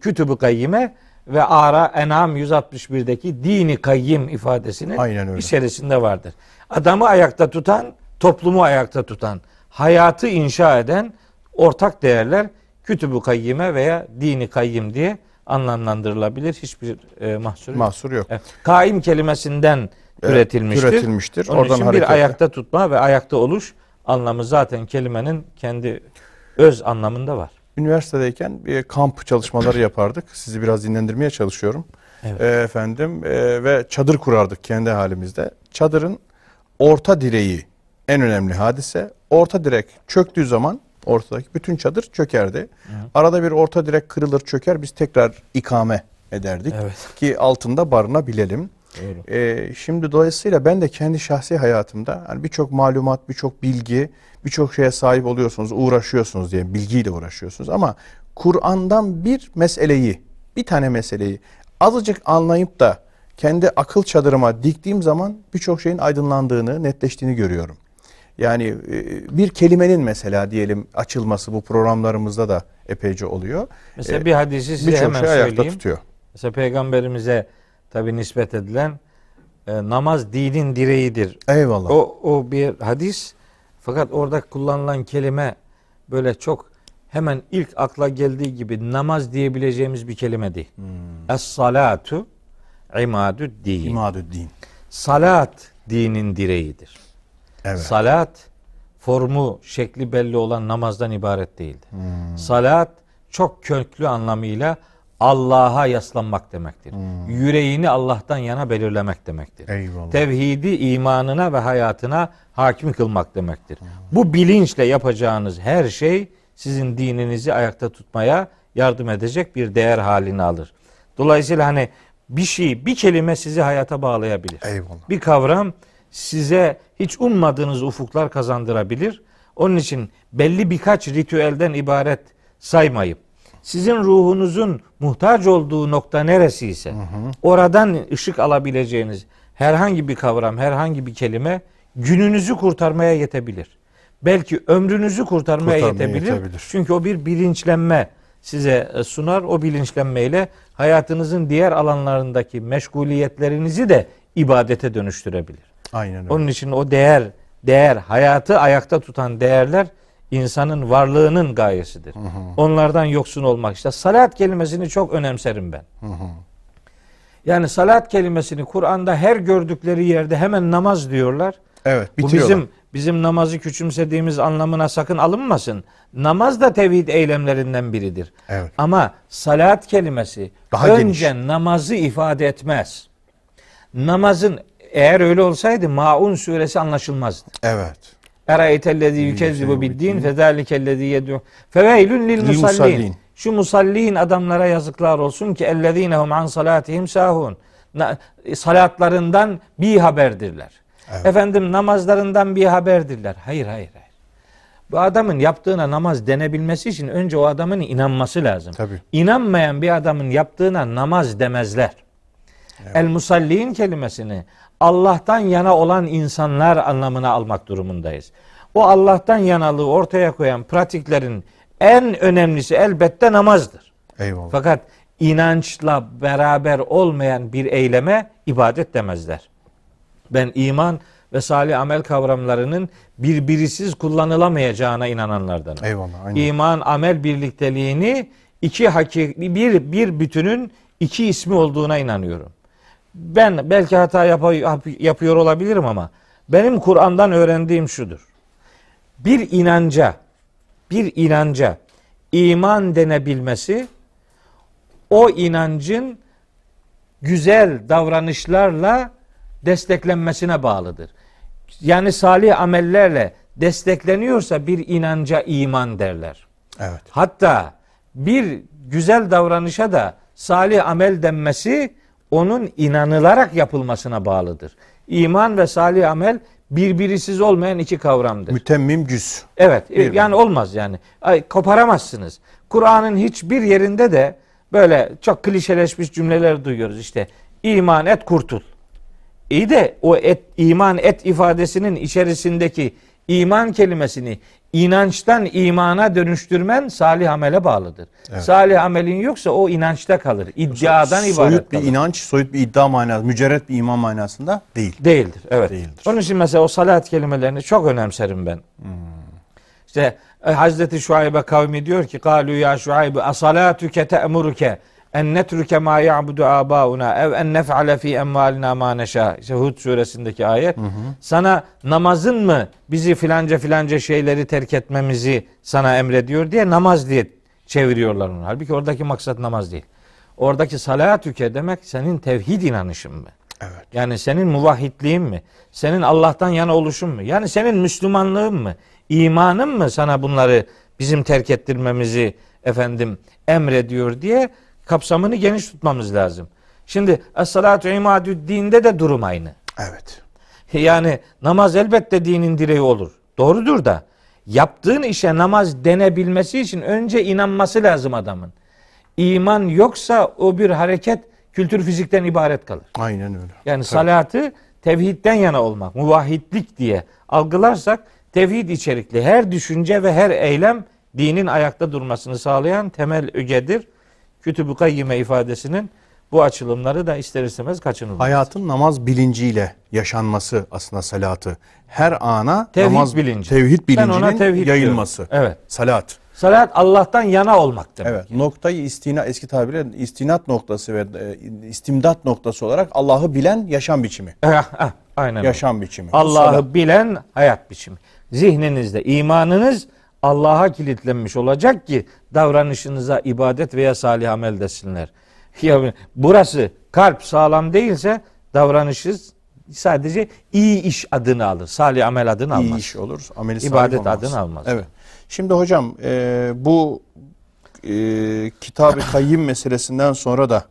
kütübü kayyime ve Ara En'am 161'deki dini kayyim ifadesinin içerisinde vardır. Adamı ayakta tutan, toplumu ayakta tutan, hayatı inşa eden ortak değerler kütübü kayyime veya dini kayyim diye anlamlandırılabilir. Hiçbir e, mahsur yok. Mahsur yok. Evet. Kaim kelimesinden Evet, türetilmiştir. türetilmiştir. Onun Oradan için hareketle. bir ayakta tutma ve ayakta oluş anlamı zaten kelimenin kendi öz anlamında var. Üniversitedeyken bir kamp çalışmaları yapardık. Sizi biraz dinlendirmeye çalışıyorum. Evet. Ee, efendim e, ve çadır kurardık kendi halimizde. Çadırın orta direği en önemli hadise. Orta direk çöktüğü zaman ortadaki bütün çadır çökerdi. Arada bir orta direk kırılır çöker biz tekrar ikame ederdik Evet. ki altında barınabilelim. Doğru. Ee, şimdi dolayısıyla ben de kendi şahsi hayatımda hani birçok malumat, birçok bilgi, birçok şeye sahip oluyorsunuz, uğraşıyorsunuz diye bilgiyle uğraşıyorsunuz ama Kur'an'dan bir meseleyi, bir tane meseleyi azıcık anlayıp da kendi akıl çadırıma diktiğim zaman birçok şeyin aydınlandığını, netleştiğini görüyorum. Yani e, bir kelimenin mesela diyelim açılması bu programlarımızda da epeyce oluyor. Mesela Ee, bir hadisi size Birçok hemen şey ayakta söyleyeyim. tutuyor. Mesela peygamberimize tabi nispet edilen e, namaz dinin direğidir. Eyvallah. O, o bir hadis fakat orada kullanılan kelime böyle çok hemen ilk akla geldiği gibi namaz diyebileceğimiz bir kelime değil. Es salatu imadü din. İmadüddin. Salat dinin direğidir. Evet. Salat formu, şekli belli olan namazdan ibaret değildir. Salat çok köklü anlamıyla Allah'a yaslanmak demektir. Yüreğini Allah'tan yana belirlemek demektir. Eyvallah. Tevhidi imanına ve hayatına hakim kılmak demektir. Bu bilinçle yapacağınız her şey sizin dininizi ayakta tutmaya yardım edecek bir değer halini alır. Dolayısıyla hani bir şey, bir kelime sizi hayata bağlayabilir. Eyvallah. Bir kavram size hiç ummadığınız ufuklar kazandırabilir. Onun için belli birkaç ritüelden ibaret saymayıp sizin ruhunuzun muhtaç olduğu nokta neresi ise oradan ışık alabileceğiniz herhangi bir kavram, herhangi bir kelime gününüzü kurtarmaya yetebilir. Belki ömrünüzü kurtarmaya, Kurtarmaya yetebilir. yetebilir. Çünkü o bir bilinçlenme size e, sunar. O bilinçlenmeyle hayatınızın diğer alanlarındaki meşguliyetlerinizi de ibadete dönüştürebilir. Aynen öyle. Onun için o değer, değer, hayatı ayakta tutan değerler insanın varlığının gayesidir. Onlardan yoksun olmak. İşte salat kelimesini çok önemserim ben. Yani salat kelimesini Kur'an'da her gördükleri yerde hemen namaz diyorlar. Evet, Bu bitiriyorlar. bizim bizim namazı küçümsediğimiz anlamına sakın alınmasın. Namaz da tevhid eylemlerinden biridir. Evet. Ama salat kelimesi Daha önce namazı ifade etmez. Namazın eğer öyle olsaydı Maun suresi anlaşılmazdı. Evet. Eraeytellezî yükezzibu biddin fezâlikellezî yedû feveylün lil musallin. Şu musallin adamlara yazıklar olsun ki ellezînehum an salatihim sahun. Salatlarından bir haberdirler. Evet. Efendim namazlarından bir haberdirler. Hayır hayır hayır. Bu adamın yaptığına namaz denebilmesi için önce o adamın inanması lazım. Tabii. İnanmayan bir adamın yaptığına namaz demezler. El musallin kelimesini Allah'tan yana olan insanlar anlamına almak durumundayız. O Allah'tan yanalığı ortaya koyan pratiklerin en önemlisi elbette namazdır. Eyvallah. Fakat inançla beraber olmayan bir eyleme ibadet demezler. Ben iman ve salih amel kavramlarının birbirisiz kullanılamayacağına inananlardanım. Eyvallah. Aynen. İman amel birlikteliğini iki hakiki bir bir bütünün iki ismi olduğuna inanıyorum. Ben belki hata yap- yapıyor olabilirim ama benim Kur'an'dan öğrendiğim şudur. Bir inanca bir inanca iman denebilmesi o inancın güzel davranışlarla desteklenmesine bağlıdır. Yani salih amellerle destekleniyorsa bir inanca iman derler. Evet. Hatta bir güzel davranışa da salih amel denmesi onun inanılarak yapılmasına bağlıdır. İman ve salih amel birbirisiz olmayan iki kavramdır. Mütemmim cüz. Evet. Bir yani olmaz yani. Ay, koparamazsınız. Kur'an'ın hiçbir yerinde de böyle çok klişeleşmiş cümleler duyuyoruz. İşte iman et kurtul. İyi de o et iman et ifadesinin içerisindeki iman kelimesini inançtan imana dönüştürmen salih amele bağlıdır. Evet. Salih amelin yoksa o inançta kalır. İddiadan ibaret Soyut bir kalır. inanç, soyut bir iddia manası, mücerret bir iman manasında değil. Değildir. Evet. Değildir. Onun için mesela o salat kelimelerini çok önemserim ben. İşte e, Hazreti Şuayb'e kavmi diyor ki Kalu ya Şuayb asalatuke te'muruke en netruke ma ya'budu abauna ev en nef'ale fi emvalina ma neşa. İşte Hud suresindeki ayet. Sana namazın mı bizi filanca filanca şeyleri terk etmemizi sana emrediyor diye namaz diye çeviriyorlar onu. Halbuki oradaki maksat namaz değil. Oradaki salatüke demek senin tevhid inanışın mı? Evet. Yani senin muvahhidliğin mi? Senin Allah'tan yana oluşun mu? Yani senin Müslümanlığın mı? İmanın mı sana bunları bizim terk ettirmemizi efendim emrediyor diye kapsamını geniş tutmamız lazım. Şimdi es-salatu imadü dinde de durum aynı. Evet. Yani namaz elbette dinin direği olur. Doğrudur da yaptığın işe namaz denebilmesi için önce inanması lazım adamın. İman yoksa o bir hareket kültür fizikten ibaret kalır. Aynen öyle. Yani salatı tevhidden yana olmak, muvahhidlik diye algılarsak tevhid içerikli her düşünce ve her eylem dinin ayakta durmasını sağlayan temel ögedir. Kütüb-ü Kayyime ifadesinin bu açılımları da ister istemez kaçınılmaz. Hayatın namaz bilinciyle yaşanması aslında salatı. Her ana Tevhid namaz bilinci. tevhid Ben ona bilincinin tevhid yayılması. diyorum. Evet. Salat. Salat Allah'tan yana olmak demek. Evet. Noktayı istina eski tabirle istinat noktası ve e, istimdat noktası olarak Allah'ı bilen yaşam biçimi. Eh, eh, Aynen öyle. Yaşam biçimi. Allah'ı bilen hayat biçimi. Zihninizde imanınız Allah'a kilitlenmiş olacak ki davranışınıza ibadet veya salih amel desinler. Ya burası kalp sağlam değilse davranışınız sadece iyi iş adını alır. Salih amel adını almaz. iyi iş olur. Ameli salih İbadet olmaz. adını almaz. Evet. Şimdi hocam e, bu e, kitab-ı kayyim meselesinden sonra da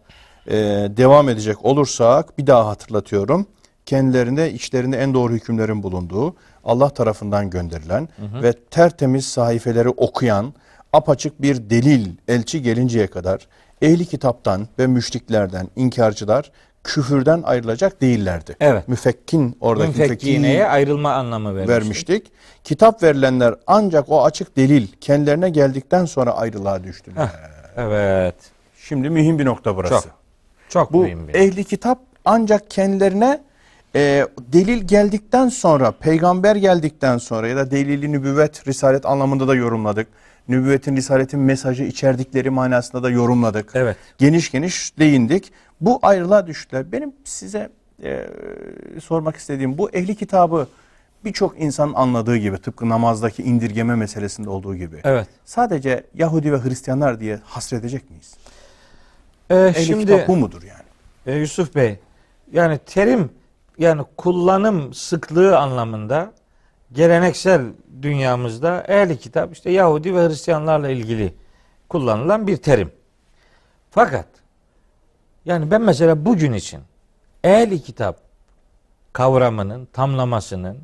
e, devam edecek olursak bir daha hatırlatıyorum. Kendilerinde içlerinde en doğru hükümlerin bulunduğu Allah tarafından gönderilen ve tertemiz sahifeleri okuyan apaçık bir delil elçi gelinceye kadar ehli kitaptan ve müşriklerden inkarcılar küfürden ayrılacak değillerdi. Evet. Müfekkin oradaki Müfekkineye ayrılma anlamı vermiştik. vermiştik. Kitap verilenler ancak o açık delil kendilerine geldikten sonra ayrılığa düştüler. Evet. Şimdi mühim bir nokta burası. Çok. Çok Bu mühim bir. ehli kitap ancak kendilerine e, delil geldikten sonra, peygamber geldikten sonra ya da delili nübüvvet, risalet anlamında da yorumladık. Nübüvvetin, risaletin mesajı içerdikleri manasında da yorumladık. Evet. Geniş geniş değindik. Bu ayrılığa düştüler. Benim size e, sormak istediğim bu ehli kitabı birçok insanın anladığı gibi tıpkı namazdaki indirgeme meselesinde olduğu gibi. Evet. Sadece Yahudi ve Hristiyanlar diye hasredecek miyiz? Ee, Ehli şimdi kitap bu mudur yani? E, Yusuf Bey, yani terim yani kullanım sıklığı anlamında geleneksel dünyamızda ehli kitap işte Yahudi ve Hristiyanlarla ilgili kullanılan bir terim. Fakat yani ben mesela bugün için ehli kitap kavramının tamlamasının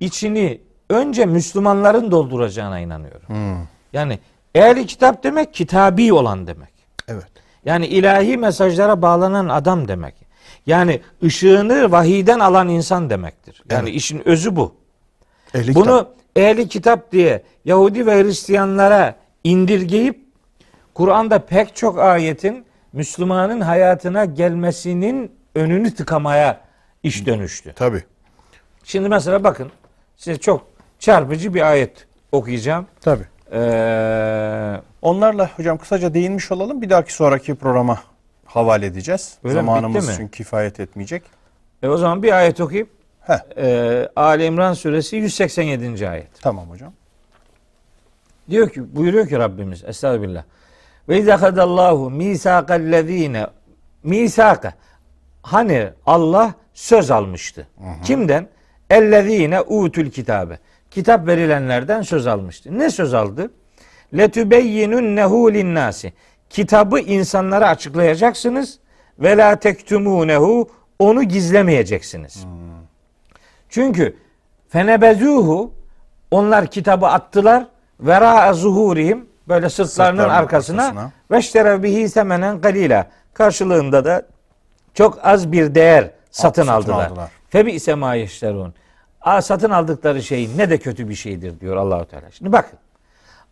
içini önce Müslümanların dolduracağına inanıyorum. Hmm, Yani ehli kitap demek kitabi olan demek. Evet. Yani ilahi mesajlara bağlanan adam demek. Yani ışığını vahiyden alan insan demektir. Yani Evet. işin özü bu. Ehli Bunu kitap. ehli kitap diye Yahudi ve Hristiyanlara indirgeyip Kur'an'da pek çok ayetin Müslümanın hayatına gelmesinin önünü tıkamaya iş dönüştü. Tabii. Şimdi mesela bakın size çok çarpıcı bir ayet okuyacağım. Tabii. Ee, Onlarla hocam kısaca değinmiş olalım. Bir dahaki sonraki programa havale edeceğiz. Öyle? Zamanımız çünkü kifayet etmeyecek. e o zaman bir ayet okuyup Heh. Ee, Ali İmran suresi 187. ayet. Tamam hocam. Diyor ki buyuruyor ki Rabbimiz Estağfirullah. Ve izâ kadallahu mîsâkallezîne mîsâka hani Allah söz almıştı. Kimden? Ellezîne utül kitabe. Kitap verilenlerden söz almıştı. Ne söz aldı? Letübeyyinunnehu linnâsi. Kitabı insanlara açıklayacaksınız ve la tektumunehu onu gizlemeyeceksiniz. Çünkü fenebezuhu onlar kitabı attılar vera zuhurihim böyle sırtlarının Sırtlarının arkasına arkasına. ve iştere bihi semenen kalila karşılığında da çok az bir değer satın, satın aldılar. aldılar. Febi ise ma yeşterun. Aa, Satın aldıkları şey ne de kötü bir şeydir diyor Allahu Teala. Şimdi bakın.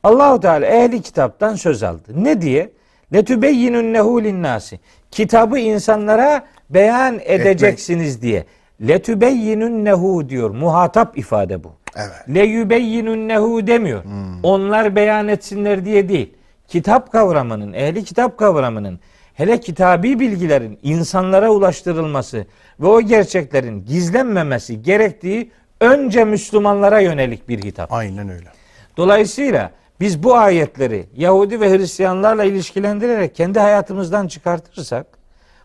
Allahu Teala ehli kitaptan söz aldı. Ne diye? Letübeyyinunnehu linnâsi. Kitabı insanlara beyan edeceksiniz diye. Letübeyyinunnehu diyor. Muhatap ifade bu. Evet. Leyübeyyinunnehu demiyor. Onlar beyan etsinler diye değil. Kitap kavramının, ehli kitap kavramının hele kitabi bilgilerin insanlara ulaştırılması ve o gerçeklerin gizlenmemesi gerektiği önce Müslümanlara yönelik bir hitap. Aynen öyle. Dolayısıyla biz bu ayetleri Yahudi ve Hristiyanlarla ilişkilendirerek kendi hayatımızdan çıkartırsak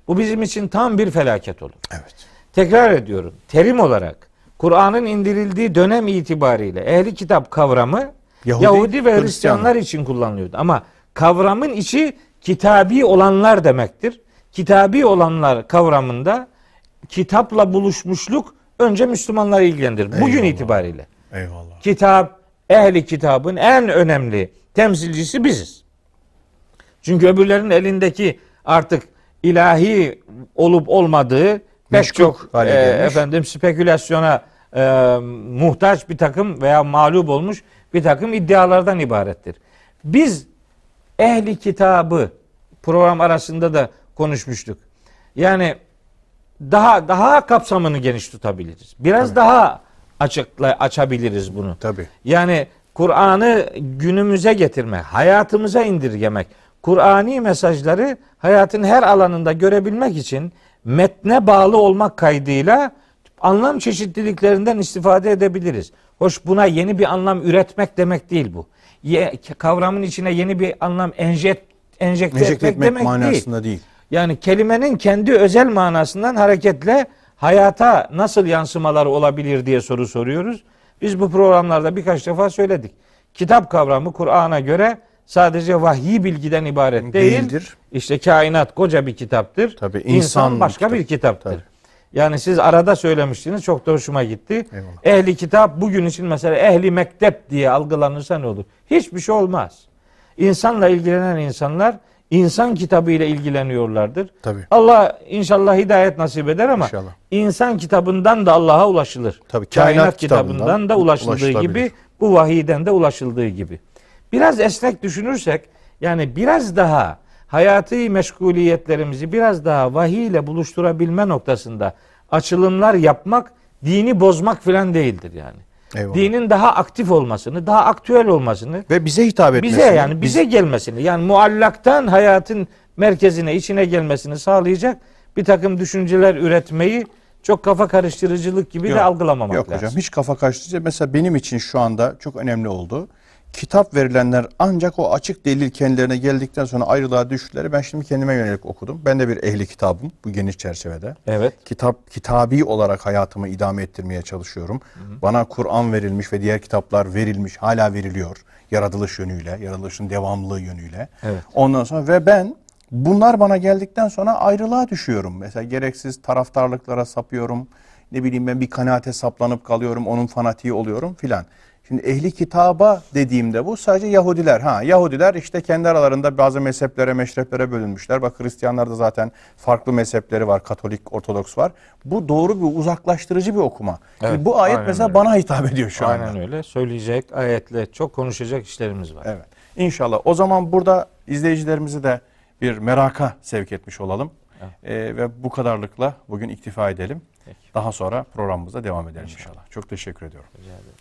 bu bizim için tam bir felaket olur. Evet. Tekrar ediyorum. Terim olarak Kur'an'ın indirildiği dönem itibariyle ehli kitap kavramı Yahudi, Yahudi, ve Hristiyan. Hristiyanlar için kullanılıyordu. Ama kavramın içi kitabi olanlar demektir. Kitabi olanlar kavramında kitapla buluşmuşluk önce Müslümanları ilgilendirir. Bugün Eyvallah. itibariyle Eyvallah. kitap, ehli kitabın en önemli temsilcisi biziz. Çünkü öbürlerin elindeki artık ilahi olup olmadığı pek çok e, efendim spekülasyona e, muhtaç bir takım veya mağlup olmuş bir takım iddialardan ibarettir. Biz ehli kitabı program arasında da konuşmuştuk. Yani daha daha kapsamını geniş tutabiliriz. Biraz daha açıkla açabiliriz bunu. Tabii. Yani Kur'an'ı günümüze getirmek, hayatımıza indirgemek, Kur'ani mesajları hayatın her alanında görebilmek için metne bağlı olmak kaydıyla anlam çeşitliliklerinden istifade edebiliriz. Hoş buna yeni bir anlam üretmek demek değil bu. Ye, kavramın içine yeni bir anlam enjek, enjekte, Enjekte etmek, etmek demek değil. manasında değil. Yani kelimenin kendi özel manasından hareketle hayata nasıl yansımaları olabilir diye soru soruyoruz. Biz bu programlarda birkaç defa söyledik. Kitap kavramı Kur'an'a göre sadece vahyi bilgiden ibaret değil. Değildir. İşte kainat koca bir kitaptır. Tabii, İnsan, insan başka kitap. bir kitaptır. Tabii. Yani siz arada söylemiştiniz çok da hoşuma gitti. Eyvallah. Ehli kitap bugün için mesela ehli mektep diye algılanırsa ne olur? Hiçbir şey olmaz. İnsanla ilgilenen insanlar insan kitabı ile ilgileniyorlardır. Tabii. Allah inşallah hidayet nasip eder ama İnşallah. insan kitabından da Allah'a ulaşılır. Tabii, kainat, kainat kitabından, kitabından da ulaşıldığı gibi bu vahiyden de ulaşıldığı gibi. Biraz esnek düşünürsek yani biraz daha hayatı meşguliyetlerimizi biraz daha vahiy ile buluşturabilme noktasında açılımlar yapmak dini bozmak falan değildir yani. Eyvallah. Dinin daha aktif olmasını, daha aktüel olmasını Ve bize hitap etmesi. bize yani bize gelmesini yani muallaktan hayatın merkezine içine gelmesini sağlayacak bir takım düşünceler üretmeyi çok kafa karıştırıcılık gibi de Yok, algılamamak Yok lazım. hocam hiç kafa karıştırıcı. Mesela benim için şu anda çok önemli oldu. Kitap verilenler ancak o açık delil kendilerine geldikten sonra ayrılığa düştüleri ben şimdi kendime yönelik okudum. Ben de bir ehli kitabım bu geniş çerçevede. Evet. Kitap kitabi olarak hayatımı idame ettirmeye çalışıyorum. Bana Kur'an verilmiş ve diğer kitaplar verilmiş, hala veriliyor. Yaratılış yönüyle, yaratılışın devamlılığı yönüyle. Evet. Ondan sonra ve ben bunlar bana geldikten sonra ayrılığa düşüyorum. Mesela gereksiz taraftarlıklara sapıyorum. Ne bileyim ben bir kanaate saplanıp kalıyorum. Onun fanatiği oluyorum filan. Şimdi ehli kitaba dediğimde bu sadece Yahudiler. Ha Yahudiler işte kendi aralarında bazı mezheplere, meşreplere bölünmüşler. Bak Hristiyanlarda zaten farklı mezhepleri var. Katolik, Ortodoks var. Bu doğru bir uzaklaştırıcı bir okuma. Şimdi Evet, bu ayet mesela öyle. bana hitap ediyor şu anda. Aynen öyle. Söyleyecek ayetle çok konuşacak işlerimiz var. Evet. İnşallah. O zaman burada izleyicilerimizi de bir meraka sevk etmiş olalım. Ee, ve bu kadarlıkla bugün iktifa edelim. Peki. Daha sonra programımıza devam edelim inşallah. Çok teşekkür ediyorum.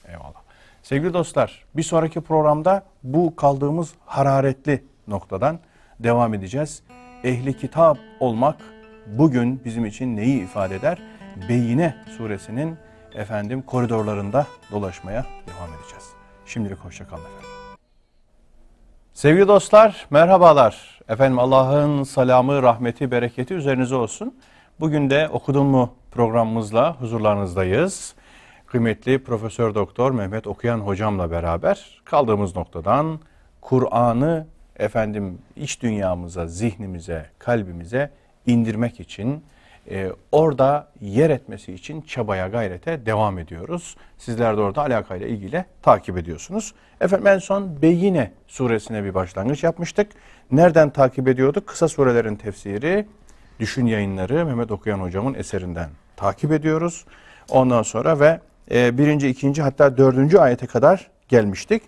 Eyvallah. Sevgili dostlar, bir sonraki programda bu kaldığımız hararetli noktadan devam edeceğiz. Ehli kitap olmak bugün bizim için neyi ifade eder? Beyine suresinin efendim koridorlarında dolaşmaya devam edeceğiz. Şimdilik hoşça kalın efendim. Sevgili dostlar, merhabalar. Efendim Allah'ın selamı, rahmeti, bereketi üzerinize olsun. Bugün de okudun mu programımızla huzurlarınızdayız. Kıymetli Profesör Doktor Mehmet Okuyan hocamla beraber kaldığımız noktadan Kur'an'ı efendim iç dünyamıza, zihnimize, kalbimize indirmek için e, orada yer etmesi için çabaya gayrete devam ediyoruz. Sizler de orada alakayla ilgili takip ediyorsunuz. Efendim en son Beyine suresine bir başlangıç yapmıştık. Nereden takip ediyorduk? Kısa surelerin tefsiri, düşün yayınları Mehmet Okuyan hocamın eserinden takip ediyoruz. Ondan sonra ve e, birinci, ikinci hatta dördüncü ayete kadar gelmiştik.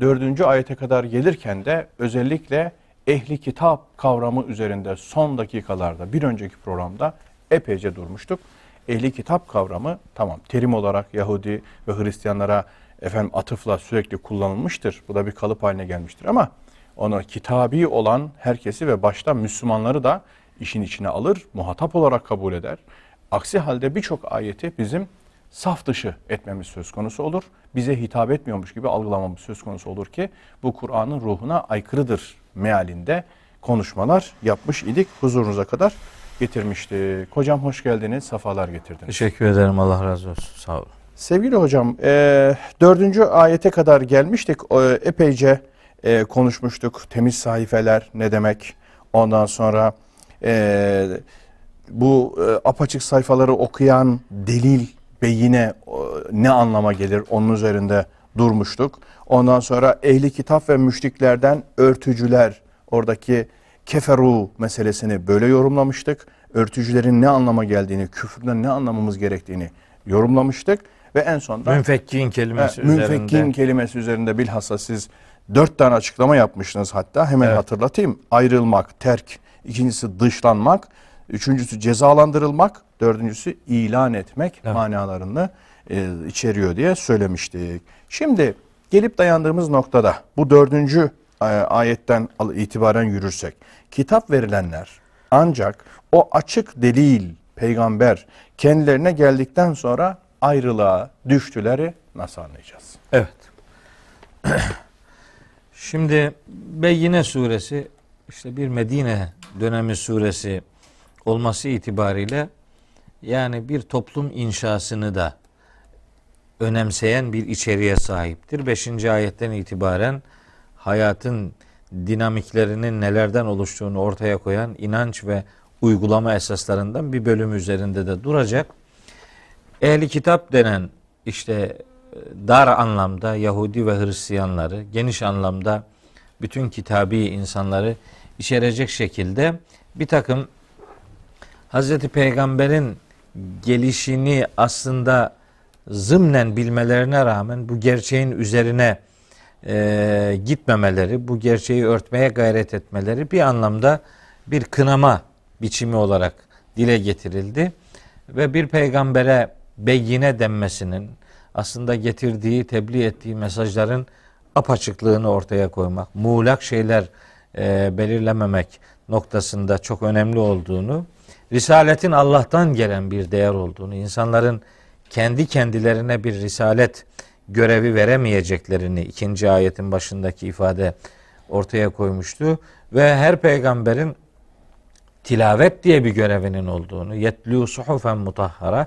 Dördüncü ayete kadar gelirken de özellikle ehli kitap kavramı üzerinde son dakikalarda bir önceki programda epeyce durmuştuk. Ehli kitap kavramı tamam terim olarak Yahudi ve Hristiyanlara efendim atıfla sürekli kullanılmıştır. Bu da bir kalıp haline gelmiştir ama onu kitabi olan herkesi ve başta Müslümanları da işin içine alır, muhatap olarak kabul eder. Aksi halde birçok ayeti bizim saf dışı etmemiz söz konusu olur. Bize hitap etmiyormuş gibi algılamamız söz konusu olur ki bu Kur'an'ın ruhuna aykırıdır mealinde konuşmalar yapmış idik. Huzurunuza kadar getirmiştik. Hocam hoş geldiniz, safalar getirdiniz. Teşekkür ederim. Allah razı olsun. Sağ olun. Sevgili hocam, e, dördüncü ayete kadar gelmiştik. E, epeyce e, konuşmuştuk. Temiz sayfeler ne demek? Ondan sonra e, bu e, apaçık sayfaları okuyan delil, beyine ne anlama gelir? Onun üzerinde durmuştuk. Ondan sonra ehli kitap ve müşriklerden örtücüler, oradaki keferu meselesini böyle yorumlamıştık. Örtücülerin ne anlama geldiğini, küfürden ne anlamamız gerektiğini yorumlamıştık. Ve en sonunda Münfekkin kelimesi Evet, üzerinde. Münfekkin kelimesi üzerinde bilhassa siz dört tane açıklama yapmıştınız hatta. Hemen Evet. hatırlatayım. Ayrılmak, terk. ikincisi dışlanmak. Üçüncüsü cezalandırılmak. Dördüncüsü ilan etmek Evet. manalarını e, içeriyor diye söylemiştik. Şimdi gelip dayandığımız noktada bu dördüncü e, ayetten itibaren yürürsek. Kitap verilenler ancak o açık delil, peygamber kendilerine geldikten sonra ayrılığa düştüleri nasıl anlayacağız? Evet. Şimdi Beyyine suresi işte bir Medine dönemi suresi olması itibariyle yani bir toplum inşasını da önemseyen bir içeriğe sahiptir. Beşinci ayetten itibaren hayatın dinamiklerinin nelerden oluştuğunu ortaya koyan inanç ve uygulama esaslarından bir bölüm üzerinde de duracak. Ehli kitap denen işte e, dar anlamda Yahudi ve Hristiyanları, geniş anlamda bütün kitabi insanları içerecek şekilde bir takım Hazreti Peygamber'in gelişini aslında zımnen bilmelerine rağmen bu gerçeğin üzerine e, gitmemeleri, bu gerçeği örtmeye gayret etmeleri bir anlamda bir kınama biçimi olarak dile getirildi. Ve bir peygambere beyine denmesinin aslında getirdiği, tebliğ ettiği mesajların apaçıklığını ortaya koymak, muğlak şeyler e, belirlememek noktasında çok önemli olduğunu, risaletin Allah'tan gelen bir değer olduğunu, insanların kendi kendilerine bir risalet görevi veremeyeceklerini ikinci ayetin başındaki ifade ortaya koymuştu ve her peygamberin tilavet diye bir görevinin olduğunu, yetlu suhufen mutahhara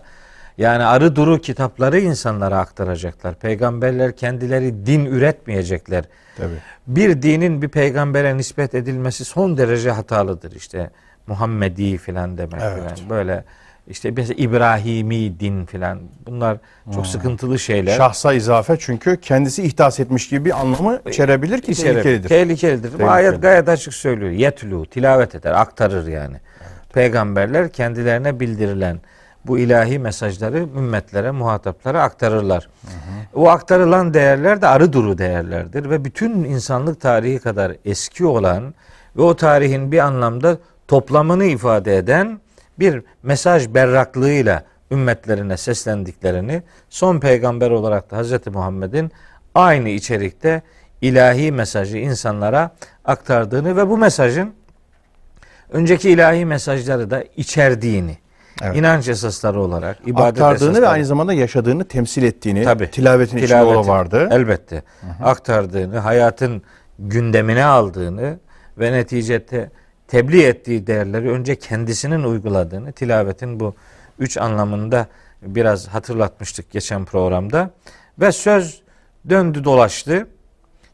yani arı duru kitapları insanlara aktaracaklar. Peygamberler kendileri din üretmeyecekler. Tabii. Bir dinin bir peygambere nispet edilmesi son derece hatalıdır. İşte Muhammedi filan demek Evet. filan. Böyle işte mesela İbrahimi din filan. Bunlar çok sıkıntılı şeyler. Şahsa izafe çünkü kendisi ihdas etmiş gibi bir anlamı içerebilir ki İçeri- tehlikelidir. Tehlikelidir. Bu Tehlikeli. ayet gayet açık söylüyor. Yetlu, tilavet eder, aktarır yani. Peygamberler kendilerine bildirilen bu ilahi mesajları ümmetlere, muhataplara aktarırlar. O aktarılan değerler de arı duru değerlerdir ve bütün insanlık tarihi kadar eski olan ve o tarihin bir anlamda toplamını ifade eden bir mesaj berraklığıyla ümmetlerine seslendiklerini son peygamber olarak da Hz. Muhammed'in aynı içerikte ilahi mesajı insanlara aktardığını ve bu mesajın önceki ilahi mesajları da içerdiğini, Evet. inanç esasları olarak, ibadet Aktardığını ve esasları, aynı zamanda yaşadığını temsil ettiğini, Tabii. tilavetin içinde Tilaveti, o vardı. Elbette. Aktardığını, hayatın gündemine aldığını ve neticede tebliğ ettiği değerleri önce kendisinin uyguladığını tilavetin bu üç anlamında biraz hatırlatmıştık geçen programda. Ve söz döndü dolaştı.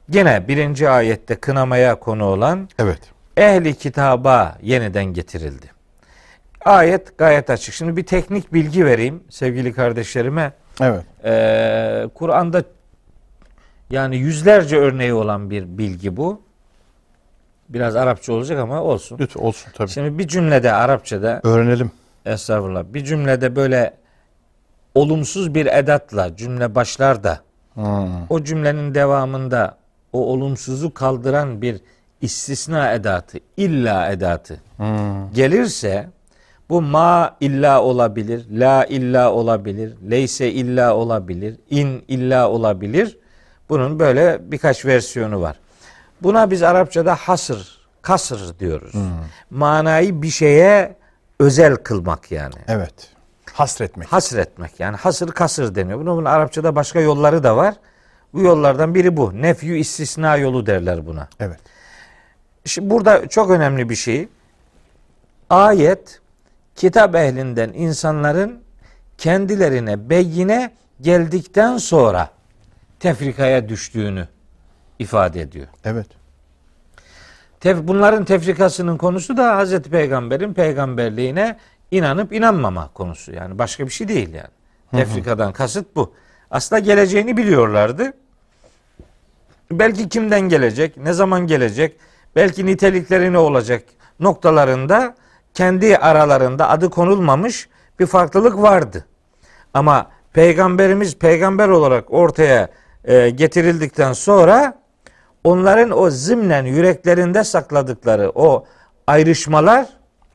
Gene birinci ayette kınamaya konu olan Evet. ehli kitaba yeniden getirildi. Ayet gayet açık. Şimdi bir teknik bilgi vereyim sevgili kardeşlerime. Evet. Ee, Kur'an'da yani yüzlerce örneği olan bir bilgi bu. Biraz Arapça olacak ama olsun. Lütfen olsun tabii. Şimdi bir cümlede Arapçada Öğrenelim. estağfurullah bir cümlede böyle olumsuz bir edatla cümle başlar da Hmm. o cümlenin devamında o olumsuzu kaldıran bir istisna edatı, illa edatı Hmm. gelirse bu ma illa olabilir, la illa olabilir, leyse illa olabilir, in illa olabilir. Bunun böyle birkaç versiyonu var. Buna biz Arapçada hasır, kasır diyoruz. Manayı bir şeye özel kılmak yani. Evet. Hasretmek. Hasretmek yani hasır kasır deniyor. Bunun, bunun Arapçada başka yolları da var. Bu yollardan biri bu. Nefyü istisna yolu derler buna. Evet. Şimdi burada çok önemli bir şey. Ayet kitap ehlinden insanların kendilerine beyine geldikten sonra tefrikaya düştüğünü ifade ediyor. Evet. Tef- bunların tefrikasının konusu da Hazreti Peygamber'in peygamberliğine inanıp inanmama konusu. Yani başka bir şey değil yani. Tefrikadan kasıt bu. Aslında geleceğini biliyorlardı. Belki kimden gelecek, ne zaman gelecek, belki nitelikleri ne olacak noktalarında kendi aralarında adı konulmamış bir farklılık vardı. Ama peygamberimiz peygamber olarak ortaya e, getirildikten sonra onların o zımnen yüreklerinde sakladıkları o ayrışmalar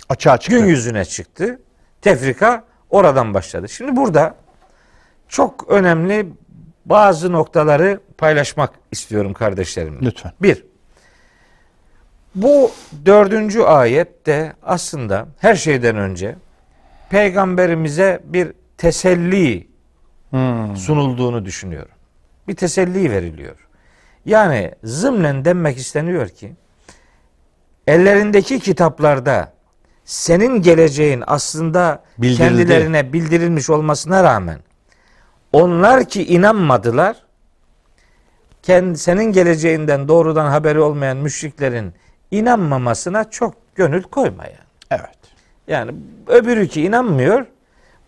Açığa çıktı. gün yüzüne çıktı. Tefrika oradan başladı. Şimdi burada çok önemli bazı noktaları paylaşmak istiyorum kardeşlerimle. Lütfen. Bir, bu dördüncü ayette aslında her şeyden önce peygamberimize bir teselli Hmm. sunulduğunu düşünüyorum. Bir teselli veriliyor. Yani zımnen denmek isteniyor ki ellerindeki kitaplarda senin geleceğin aslında Bildirildi. kendilerine bildirilmiş olmasına rağmen onlar ki inanmadılar kendi, senin geleceğinden doğrudan haberi olmayan müşriklerin inanmamasına çok gönül koyma yani. Evet. Yani öbürü ki inanmıyor.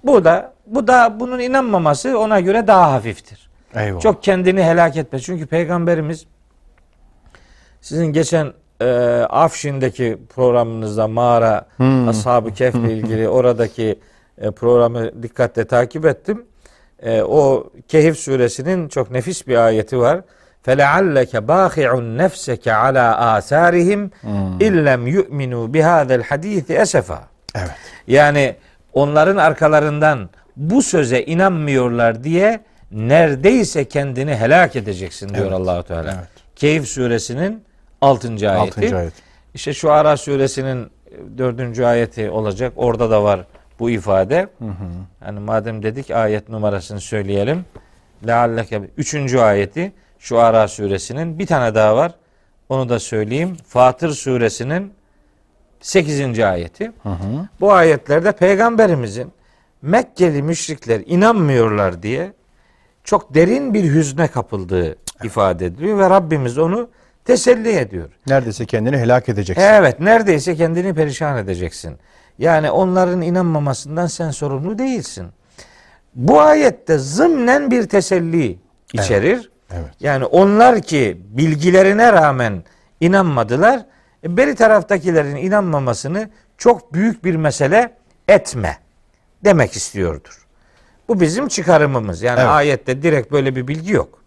Bu da bu da bunun inanmaması ona göre daha hafiftir. Eyvallah. Çok kendini helak etme. Çünkü peygamberimiz sizin geçen e, Afşin'deki programınızda mağara Hmm. ashab-ı kehf ile ilgili oradaki e, programı dikkatle takip ettim. E, o Kehif suresinin çok nefis bir ayeti var. فَلَعَلَّكَ بَاخِعُ نَفْسَكَ عَلَى آثَارِهِمْ اِلَّمْ يُؤْمِنُوا بِهَذَا الْحَد۪يثِ اَسَفًا Evet. yani onların arkalarından bu söze inanmıyorlar diye neredeyse kendini helak edeceksin diyor Evet. Allahu Teala. Evet. Keyif suresinin 6. ayeti. 6. ayet. İşte şu Ara suresinin 4. ayeti olacak. Orada da var bu ifade. Yani madem dedik ayet numarasını söyleyelim. Lealleke 3. ayeti şu Ara suresinin bir tane daha var. Onu da söyleyeyim. Fatır suresinin 8. ayeti. Hı hı. Bu ayetlerde peygamberimizin Mekkeli müşrikler inanmıyorlar diye çok derin bir hüzne kapıldığı ifade ediliyor ve Rabbimiz onu teselli ediyor. Neredeyse kendini helak edeceksin. Evet neredeyse kendini perişan edeceksin. Yani onların inanmamasından sen sorumlu değilsin. Bu ayette zımnen bir teselli içerir. Evet. Yani onlar ki bilgilerine rağmen inanmadılar. E, beri taraftakilerin inanmamasını çok büyük bir mesele etme demek istiyordur. Bu bizim çıkarımımız. Yani Evet. ayette direkt böyle bir bilgi yok.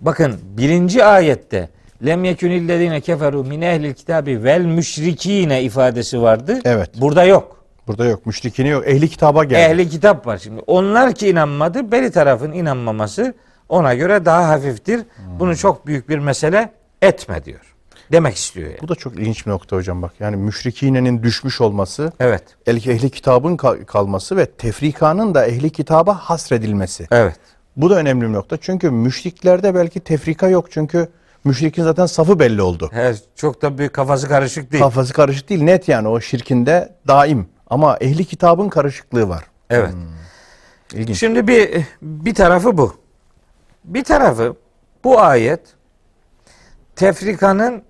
Bakın birinci ayette lem yekunillezine keferu min ehlil kitabi vel müşrikine ifadesi vardı. Evet. Burada yok. Burada yok. Müşrikini yok. Ehli kitaba geldi. Ehli kitap var şimdi. Onlar ki inanmadı, beri tarafın inanmaması ona göre daha hafiftir. Bunu çok büyük bir mesele etme diyor. Demek istiyor yani. Bu da çok ilginç bir nokta hocam bak. Yani müşrikinenin düşmüş olması, Evet. ehli kitabın kal- kalması ve tefrikanın da ehli kitaba hasredilmesi. Evet. Bu da önemli bir nokta. Çünkü müşriklerde belki tefrika yok. Çünkü Müşrikin zaten safı belli oldu. He, çok da bir kafası karışık değil. Kafası karışık değil net yani o şirkinde daim. Ama ehli kitabın karışıklığı var. evet. İlginç. Şimdi bir bir tarafı bu. Bir tarafı bu ayet tefrikanın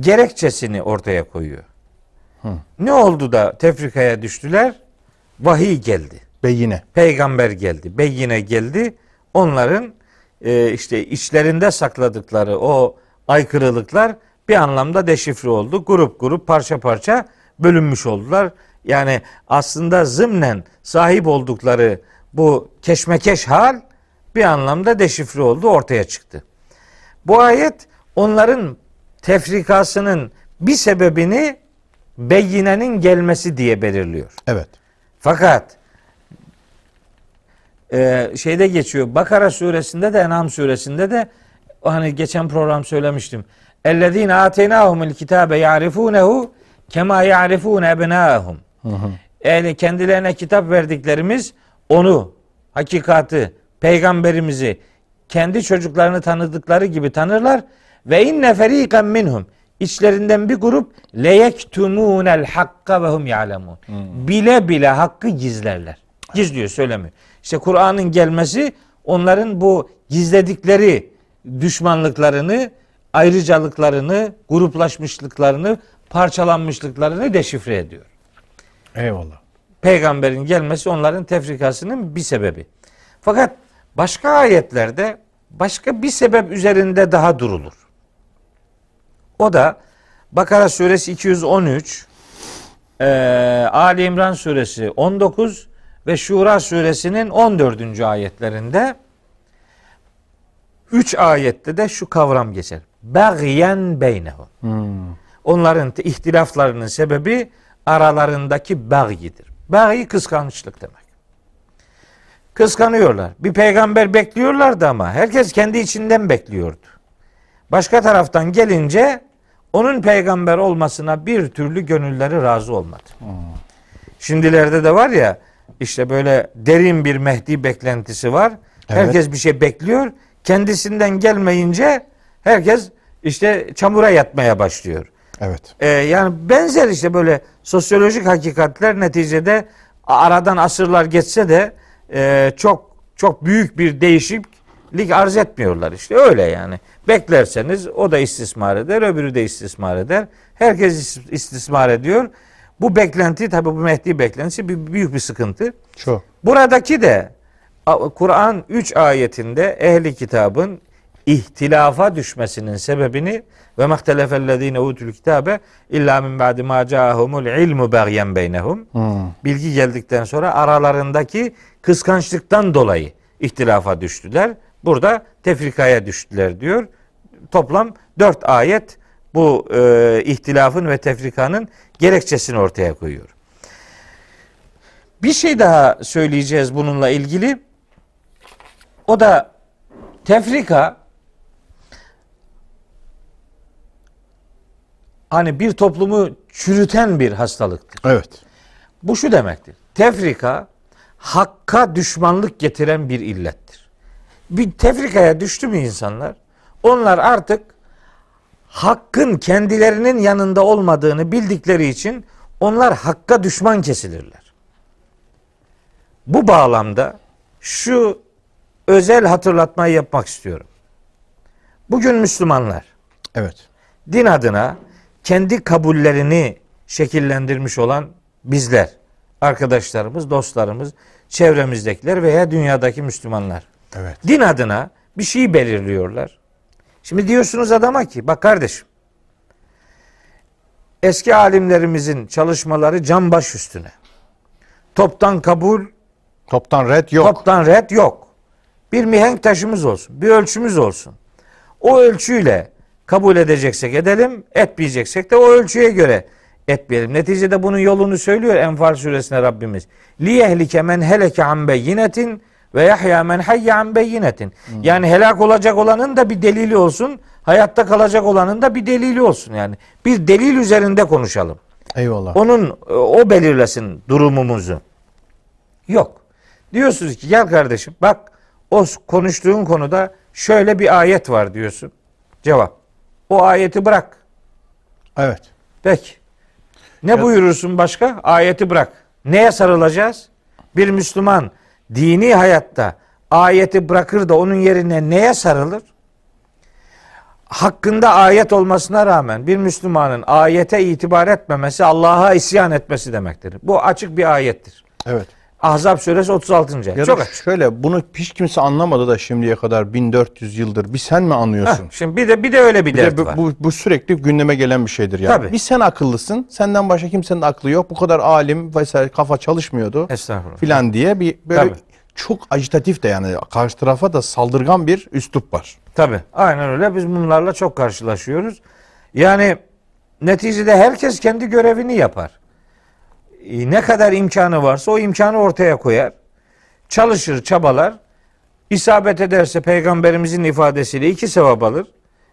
gerekçesini ortaya koyuyor. Ne oldu da tefrikaya düştüler? Vahiy geldi. Beyine. Peygamber geldi. Beyine geldi. Onların e, işte içlerinde sakladıkları o aykırılıklar bir anlamda deşifre oldu. Grup grup parça parça bölünmüş oldular. Yani aslında zımnen sahip oldukları bu keşmekeş hal bir anlamda deşifre oldu, ortaya çıktı. Bu ayet onların tefrikasının bir sebebini beyinenin gelmesi diye belirliyor. Evet. Fakat e, şeyde geçiyor. Bakara suresinde de En'am suresinde de hani geçen program söylemiştim. Ellezine ateynahumul kitabe ya'rifunehu kema ya'rifune ebnâhum. Yani kendilerine kitap verdiklerimiz onu, hakikati, peygamberimizi kendi çocuklarını tanıdıkları gibi tanırlar ve inne feriqen minhum içlerinden bir grup leyektumunel hakka ve hum ya'lemun. Bile bile hakkı gizlerler. Gizliyor, söylemiyor. İşte Kur'an'ın gelmesi onların bu gizledikleri düşmanlıklarını, ayrıcalıklarını, gruplaşmışlıklarını, parçalanmışlıklarını deşifre ediyor Eyvallah. peygamberin gelmesi onların tefrikasının bir sebebi. Fakat başka ayetlerde başka bir sebep üzerinde daha durulur. O da Bakara suresi 213, eee Ali İmran suresi 19 ve Şura suresinin 14. ayetlerinde üç ayette de şu kavram geçer. Bagyen beynehum. Onların te- ihtilaflarının sebebi aralarındaki bagyidir. Bagyi kıskançlık demek. Kıskanıyorlar. Bir peygamber bekliyorlardı ama herkes kendi içinden bekliyordu. Başka taraftan gelince onun peygamber olmasına bir türlü gönülleri razı olmadı. Şimdilerde de var ya işte böyle derin bir Mehdi beklentisi var. Evet. Herkes bir şey bekliyor. Kendisinden gelmeyince herkes işte çamura yatmaya başlıyor. Evet. Ee, yani benzer işte böyle sosyolojik hakikatler neticede aradan asırlar geçse de e, çok çok büyük bir değişiklik arz etmiyorlar işte öyle yani. Beklerseniz o da istismar eder, öbürü de istismar eder. Herkes is- istismar ediyor. Bu beklenti tabi bu Mehdi beklentisi bir, büyük bir sıkıntı. Çok. Buradaki de Kur'an 3 ayetinde ehli kitabın ihtilafa düşmesinin sebebini ve mahtelefellezine utul kitabe illa min ba'di ma ca'ahumul ilmu bagyen beynehum bilgi geldikten sonra aralarındaki kıskançlıktan dolayı ihtilafa düştüler. Burada tefrikaya düştüler diyor. Toplam dört ayet bu e, ihtilafın ve tefrikanın gerekçesini ortaya koyuyor. Bir şey daha söyleyeceğiz bununla ilgili. O da tefrika hani bir toplumu çürüten bir hastalıktır. Evet. Bu şu demektir. Tefrika hakka düşmanlık getiren bir illettir. Bir tefrikaya düştü mü insanlar? Onlar artık hakkın kendilerinin yanında olmadığını bildikleri için onlar hakka düşman kesilirler. Bu bağlamda şu özel hatırlatmayı yapmak istiyorum. Bugün Müslümanlar Evet. din adına kendi kabullerini şekillendirmiş olan bizler, arkadaşlarımız, dostlarımız, çevremizdekiler veya dünyadaki Müslümanlar. Evet. Din adına bir şey belirliyorlar. Şimdi diyorsunuz adama ki bak kardeşim eski alimlerimizin çalışmaları can baş üstüne. Toptan kabul, Toptan red yok. toptan red yok. Bir mihenk taşımız olsun, bir ölçümüz olsun. O ölçüyle kabul edeceksek edelim, etmeyeceksek de o ölçüye göre etmeyelim. Neticede bunun yolunu söylüyor Enfal suresine Rabbimiz. Li yehlike men heleke an beyinetin ve yahya men hayye an beyinetin. Yani helak olacak olanın da bir delili olsun, hayatta kalacak olanın da bir delili olsun yani. Bir delil üzerinde konuşalım. Eyvallah. Onun o belirlesin durumumuzu. Yok. Diyorsunuz ki gel kardeşim bak o konuştuğun konuda şöyle bir ayet var diyorsun. Cevap. O ayeti bırak. Evet. Peki. Ne Ya- buyurursun başka? Ayeti bırak. Neye sarılacağız? Bir Müslüman dini hayatta ayeti bırakır da onun yerine neye sarılır? Hakkında ayet olmasına rağmen bir Müslümanın ayete itibar etmemesi Allah'a isyan etmesi demektir. Bu açık bir ayettir. Evet. Ahzab suresi 36. ayet. Ya Çok açık. şöyle bunu hiç kimse anlamadı da şimdiye kadar 1400 yıldır. Bir sen mi anlıyorsun? Heh, şimdi bir de bir de öyle bir, Bir dert de bu, var. bu, bu sürekli gündeme gelen bir şeydir yani. Tabii. Bir sen akıllısın. Senden başka kimsenin aklı yok. Bu kadar alim vesaire kafa çalışmıyordu Estağfurullah. filan diye bir böyle Tabii. çok ajitatif de yani karşı tarafa da saldırgan bir üslup var. Tabii. Aynen öyle. Biz bunlarla çok karşılaşıyoruz. Yani neticede herkes kendi görevini yapar. E, Ne kadar imkanı varsa o imkanı ortaya koyar. Çalışır, çabalar. İsabet ederse peygamberimizin ifadesiyle iki sevap alır.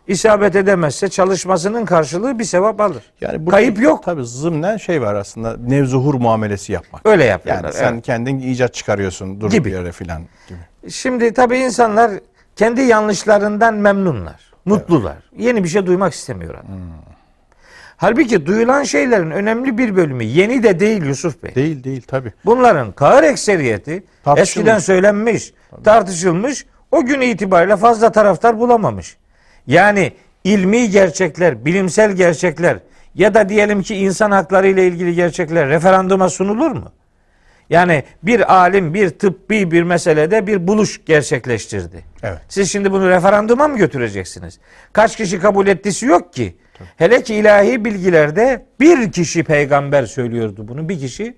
İsabet edemezse çalışmasının karşılığı bir sevap alır. Yani burada Kayıp yok. Tabii zımnen şey var aslında nevzuhur muamelesi yapmak. Öyle Yani yapıyorlar. sen evet. kendin icat çıkarıyorsun dur Gibi. bir yere filan gibi. Şimdi tabii insanlar kendi yanlışlarından memnunlar, mutlular. Yeni bir şey duymak istemiyor adam. Halbuki duyulan şeylerin önemli bir bölümü yeni de değil Yusuf Bey. Değil değil tabii. Bunların kahır ekseriyeti eskiden söylenmiş, tartışılmış, o gün itibariyle fazla taraftar bulamamış. Yani ilmi gerçekler, bilimsel gerçekler ya da diyelim ki insan hakları ile ilgili gerçekler referanduma sunulur mu? Yani bir alim bir tıbbi bir meselede bir buluş gerçekleştirdi. Evet. Siz şimdi bunu referanduma mı götüreceksiniz? Kaç kişi kabul ettisi yok ki. Hele ki ilahi bilgilerde bir kişi peygamber söylüyordu bunu. Bir kişi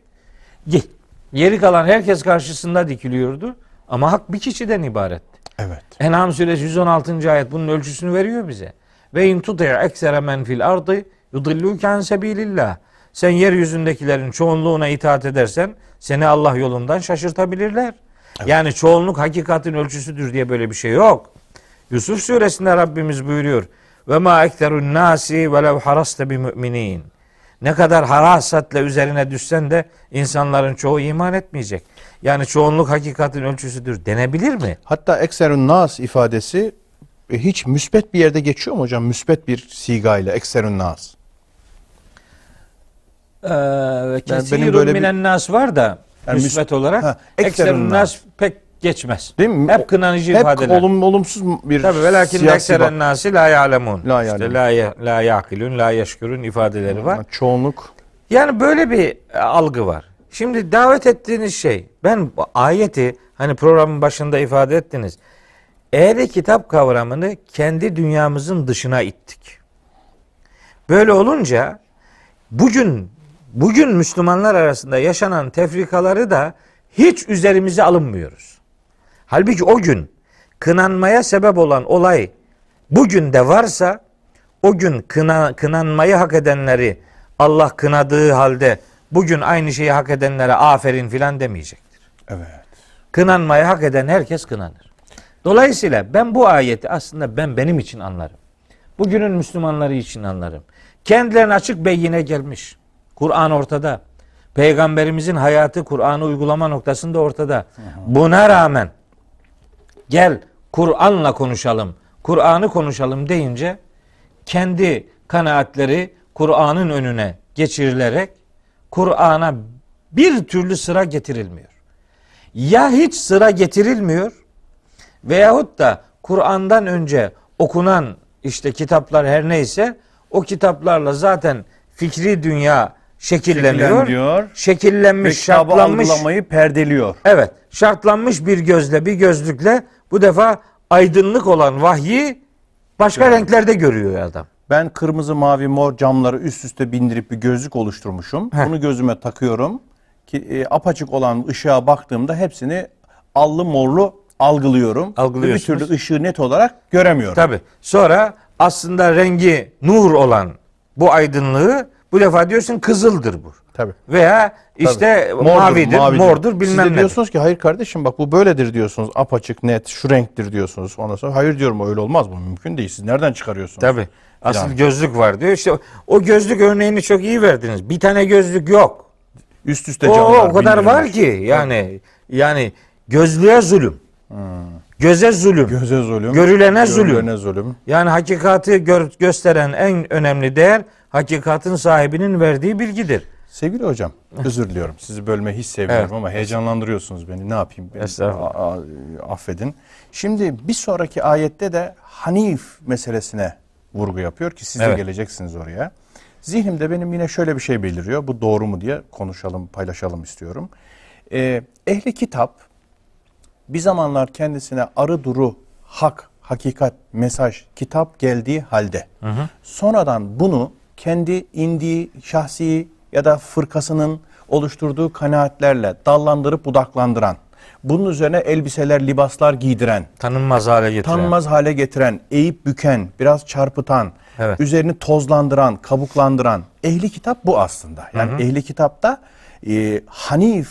Geri kalan herkes karşısında dikiliyordu. Ama hak bir kişiden ibaretti. Evet. En'am suresi 116. ayet bunun ölçüsünü veriyor bize. Ve in tuti' eksere men fil ardı yudilluke an sebilillah. Sen yeryüzündekilerin çoğunluğuna itaat edersen seni Allah yolundan şaşırtabilirler. Yani çoğunluk hakikatin ölçüsüdür diye böyle bir şey yok. Yusuf suresinde Rabbimiz buyuruyor. Ve ma ekterun nasi velev haraste bi müminin. Ne kadar harasatle üzerine düşsen de insanların çoğu iman etmeyecek. Yani çoğunluk hakikatin ölçüsüdür denebilir mi? Hatta ekserun nas ifadesi e, hiç müsbet bir yerde geçiyor mu hocam? Müsbet bir sigayla ekserun nas. Ee, ve benim böyle bir- nas var da Yani müsbet müs- olarak Ha, ekserun nas pek geçmez. Değil mi? Hep kınanıcı Hep ifadeler. olum, olumsuz bir Tabii velakin ekseren nasi la ya'lemun. La İşte ya'lemun. la, ya, la ya'kilun, la yeşkurun ifadeleri var. Çoğunluk. Yani böyle bir e, algı var. Şimdi davet ettiğiniz şey, ben ayeti hani programın başında ifade ettiniz. Ehli kitap kavramını kendi dünyamızın dışına ittik. Böyle olunca bugün bugün Müslümanlar arasında yaşanan tefrikaları da hiç üzerimize alınmıyoruz. Halbuki o gün kınanmaya sebep olan olay bugün de varsa o gün kına, kınanmayı hak edenleri Allah kınadığı halde bugün aynı şeyi hak edenlere aferin filan demeyecektir. Evet. Kınanmayı hak eden herkes kınanır. Dolayısıyla ben bu ayeti aslında ben benim için anlarım. Bugünün Müslümanları için anlarım. Kendilerine açık beyine gelmiş. Kur'an ortada. Peygamberimizin hayatı Kur'an'ı uygulama noktasında ortada. Buna rağmen gel Kur'an'la konuşalım, Kur'an'ı konuşalım deyince kendi kanaatleri Kur'an'ın önüne geçirilerek Kur'an'a bir türlü sıra getirilmiyor. Ya hiç sıra getirilmiyor veyahut da Kur'an'dan önce okunan işte kitaplar her neyse o kitaplarla zaten fikri dünya şekilleniyor. Şekilleniyor. Şekillenmiş, Ve şartlanmış. algılamayı perdeliyor. Evet, şartlanmış bir gözle, bir gözlükle bu defa aydınlık olan vahyi başka renklerde görüyor adam. Ben kırmızı, mavi, mor camları üst üste bindirip bir gözlük oluşturmuşum. Heh. Bunu gözüme takıyorum. Ki e, apaçık olan ışığa baktığımda hepsini allı morlu algılıyorum. Ve bir türlü ışığı net olarak göremiyorum. Tabi. Sonra aslında rengi nur olan bu aydınlığı bu defa diyorsun kızıldır bu. Tabii. Veya işte Mordur, mavidir, mordur Siz bilmem de ne. diyorsunuz ki hayır kardeşim bak bu böyledir diyorsunuz. Apaçık, net, şu renktir diyorsunuz. Ondan sonra hayır diyorum öyle olmaz bu mümkün değil. Siz nereden çıkarıyorsunuz? Tabi. Asıl gözlük var diyor. İşte o gözlük örneğini çok iyi verdiniz. Bir tane gözlük yok. Üst üste O, camlar o kadar var ki yani yani gözlüğe zulüm. Göze zulüm. Göze zulüm. Görülene zulüm. Görülene zulüm. Yani hakikati gör- gösteren en önemli değer hakikatin sahibinin verdiği bilgidir. Sevgili hocam, özür diliyorum. Sizi bölmeyi hiç sevmiyorum Evet. ama heyecanlandırıyorsunuz beni. Ne yapayım? Beni affedin. Şimdi bir sonraki ayette de Hanif meselesine vurgu yapıyor ki siz de Evet. geleceksiniz oraya. Zihnimde benim yine şöyle bir şey beliriyor. Bu doğru mu diye konuşalım, paylaşalım istiyorum. Ee, ehli kitap bir zamanlar kendisine arı duru, hak, hakikat, mesaj, kitap geldiği halde sonradan bunu kendi indiği şahsi ya da fırkasının oluşturduğu kanaatlerle dallandırıp budaklandıran, bunun üzerine elbiseler, libaslar giydiren, Tanınmaz hale getiren. tanınmaz hale getiren, eğip büken, biraz çarpıtan, Evet. üzerini tozlandıran, kabuklandıran ehli kitap bu aslında. Yani ehli kitapta e, hanif,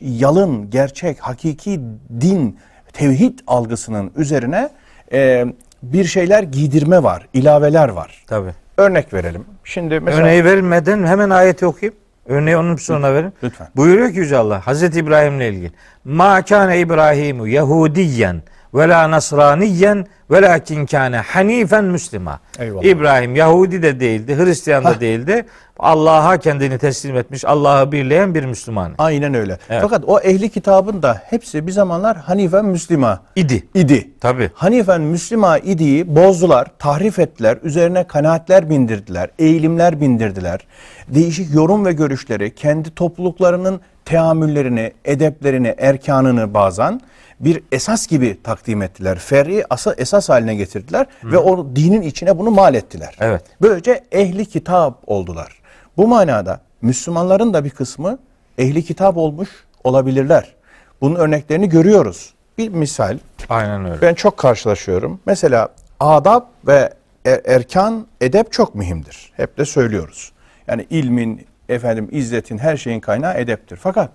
yalın, gerçek, hakiki din, tevhid algısının üzerine e, bir şeyler giydirme var, ilaveler var. Tabii. Örnek verelim. Şimdi mesela Örneği verilmeden hemen ayeti okuyayım. Örneği onun sonra verin. Lütfen. Buyuruyor ki Yüce Allah Hazreti İbrahim'le ilgili. Ma kâne İbrahimu Yahudiyen ve la Nasraniyen ve lakin kâne hanifen Müslüma. Eyvallah. İbrahim Yahudi de değildi, Hristiyan da değildi. Allah'a kendini teslim etmiş, Allah'ı birleyen bir Müslüman aynen öyle. Evet. Fakat o ehli kitabın da hepsi bir zamanlar Hanifen Müslüma idi. idi. Tabi. Hanifen Müslüma idiyi bozdular, tahrif ettiler, üzerine kanaatler bindirdiler, eğilimler bindirdiler. Değişik yorum ve görüşleri, kendi topluluklarının teamüllerini, edeplerini, erkanını bazen bir esas gibi takdim ettiler. Fer'i asa, esas haline getirdiler ve o dinin içine bunu mal ettiler. Evet. Böylece ehli kitap oldular. Bu manada Müslümanların da bir kısmı ehli kitap olmuş olabilirler. Bunun örneklerini görüyoruz. Bir misal, Aynen öyle. ben çok karşılaşıyorum. Mesela adab ve er- erkan, edep çok mühimdir. Hep de söylüyoruz. Yani ilmin, efendim izzetin, her şeyin kaynağı edeptir. Fakat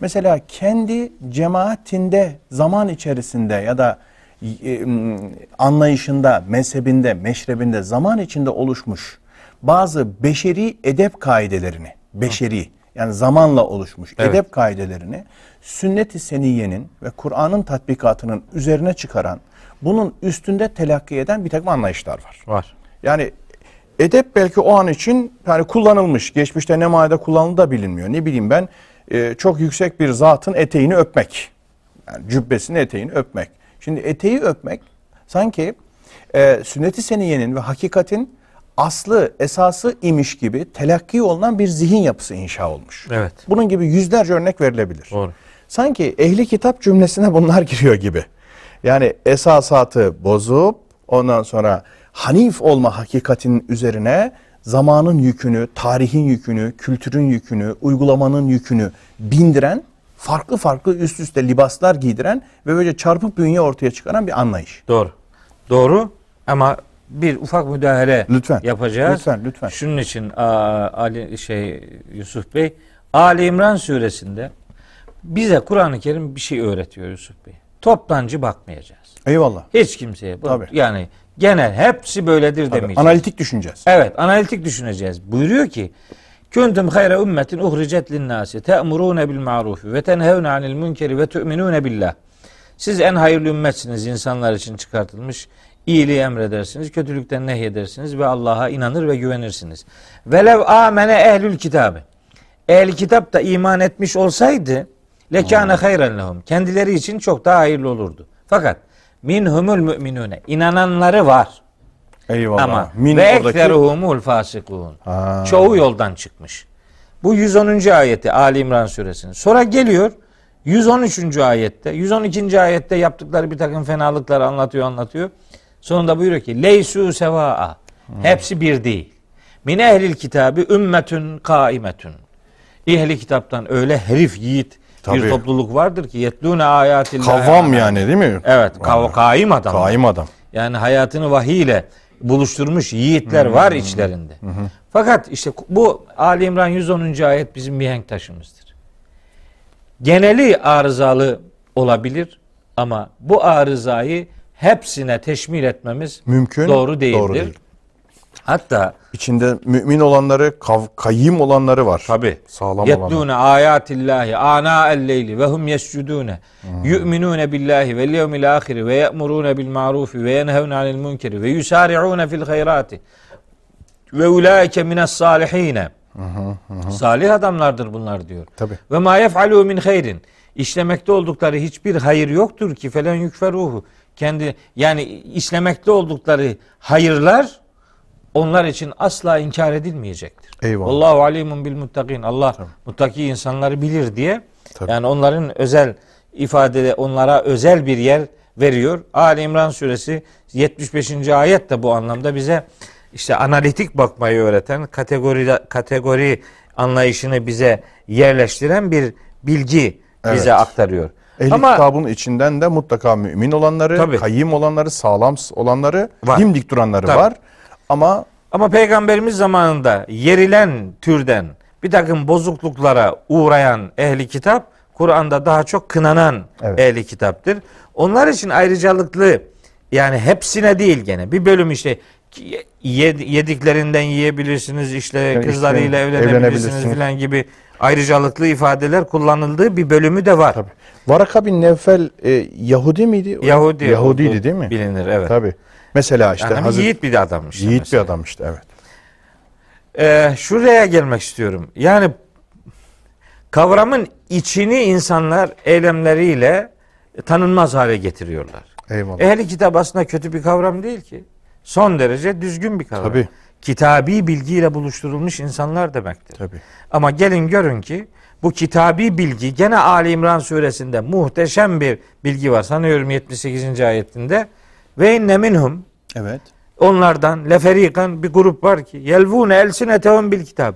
mesela kendi cemaatinde zaman içerisinde ya da e, anlayışında, mezhebinde, meşrebinde zaman içinde oluşmuş bazı beşeri edep kaidelerini, beşeri yani zamanla oluşmuş Evet. edep kaidelerini sünnet-i seniyenin ve Kur'an'ın tatbikatının üzerine çıkaran, bunun üstünde telakki eden bir takım anlayışlar var. Var. Yani edep belki o an için yani kullanılmış. Geçmişte ne manada kullanıldığı da bilinmiyor. Ne bileyim ben e, çok yüksek bir zatın eteğini öpmek. Yani cübbesinin eteğini öpmek. Şimdi eteği öpmek sanki e, sünnet-i seniyenin ve hakikatin aslı, esası imiş gibi telakki olunan bir zihin yapısı inşa olmuş. Evet. Bunun gibi yüzlerce örnek verilebilir. Doğru. Sanki ehli kitap cümlesine bunlar giriyor gibi. Yani esasatı bozup ondan sonra hanif olma hakikatinin üzerine zamanın yükünü, tarihin yükünü, kültürün yükünü, uygulamanın yükünü bindiren, farklı farklı üst üste libaslar giydiren ve böyle çarpık bünye ortaya çıkaran bir anlayış. Doğru. Doğru ama bir ufak müdahale Lütfen. yapacağız. Lütfen, lütfen. Şunun için Ali şey Yusuf Bey Ali İmran suresinde bize Kur'an-ı Kerim bir şey öğretiyor Yusuf Bey. Toptancı bakmayacağız. Eyvallah. Hiç kimseye. Tabii. Yani genel hepsi böyledir Tabii, demeyeceğiz. analitik düşüneceğiz. Evet, analitik düşüneceğiz. Buyuruyor ki: "Kuntum hayra ümmetin uhricet lin-nasi te'muruna bil ma'ruf ve tenhevne anil munkeri ve tu'minuna billah." Siz en hayırlı ümmetsiniz insanlar için çıkartılmış. İyiliği emredersiniz, kötülükten nehyedersiniz ve Allah'a inanır ve güvenirsiniz. Velev amene ehlül kitabı. Ehl kitap da iman etmiş olsaydı lekâne hayren lehum. Kendileri için çok daha hayırlı olurdu. Fakat minhumul müminune inananları var. Eyvallah. Ama Min ve ekseruhumul fasikun. Çoğu yoldan çıkmış. Bu 110. ayeti Ali İmran suresinin. Sonra geliyor 113. ayette, 112. ayette yaptıkları bir takım fenalıkları anlatıyor anlatıyor. Sonunda buyuruyor ki leysu sevaa. Hepsi bir değil. Min ehlil kitabı ümmetün kaimetün. Ehli kitaptan öyle herif yiğit Tabii. bir topluluk vardır ki yetlûne ayatillahi. Kavvam yani değil mi? Evet, kav- kaim adam. Kaim adam. Yani hayatını vahiy ile buluşturmuş yiğitler var içlerinde. Fakat işte bu Ali İmran 110. ayet bizim mihenk taşımızdır. Geneli arızalı olabilir ama bu arızayı hepsine teşmil etmemiz Mümkün. doğru değildir. Doğru değil. Hatta İçinde mümin olanları, kav- kayyim olanları var. tabi Sağlam olanları. yetlûne ayatillahi ana el-leyli ve hum yescudûne yu'minûne billahi vel yevmil ahiri ve ye'murûne bil ma'rufi ve yenhevne anil munkeri ve yusari'ûne fil hayrati ve ulaike mines salihine salih adamlardır bunlar diyor. Tabii. Ve ma yef'alû min hayrin işlemekte oldukları hiçbir hayır yoktur ki felen yükferuhu kendi yani işlemekte oldukları hayırlar onlar için asla inkar edilmeyecektir. Eyvallah. Allahu alimun bil muttakin. Allah muttaki insanları bilir diye. Tabii. Yani onların özel ifadede onlara özel bir yer veriyor. Ali İmran suresi 75. ayet de bu anlamda bize işte analitik bakmayı öğreten, kategori kategori anlayışını bize yerleştiren bir bilgi Evet. bize aktarıyor. Ehli Ama kitabın içinden de mutlaka mümin olanları, Tabii. kayyim olanları, sağlam olanları, Var. dimdik duranları Tabii. var. Ama Ama peygamberimiz zamanında yerilen türden bir takım bozukluklara uğrayan ehli kitap Kur'an'da daha çok kınanan Evet. ehli kitaptır. Onlar için ayrıcalıklı yani hepsine değil gene bir bölüm işte yediklerinden yiyebilirsiniz işte Yani kızlarıyla işte evlenebilirsiniz filan gibi ayrıcalıklı ifadeler kullanıldığı bir bölümü de var. tabii. Varaka bin Nevfel e, Yahudi miydi? Yahudi Yahudiydi değil mi? Bilinir evet. Tabii. Mesela işte yani Hazreti yiğit bir adammış. yiğit mesela. bir adam işte evet. Ee, şuraya gelmek istiyorum. Yani kavramın içini insanlar eylemleriyle tanınmaz hale getiriyorlar. Eyvallah. Ehli kitap aslında kötü bir kavram değil ki. Son derece düzgün bir kavram. Tabii. Kitabi bilgiyle buluşturulmuş insanlar demektir. Tabii. Ama gelin görün ki bu kitabi bilgi gene Ali İmran suresinde muhteşem bir bilgi var. Sanıyorum 78. ayetinde. Ve inne minhum Evet. Onlardan leferikan bir grup var ki yelvune elsinetehum bil kitab.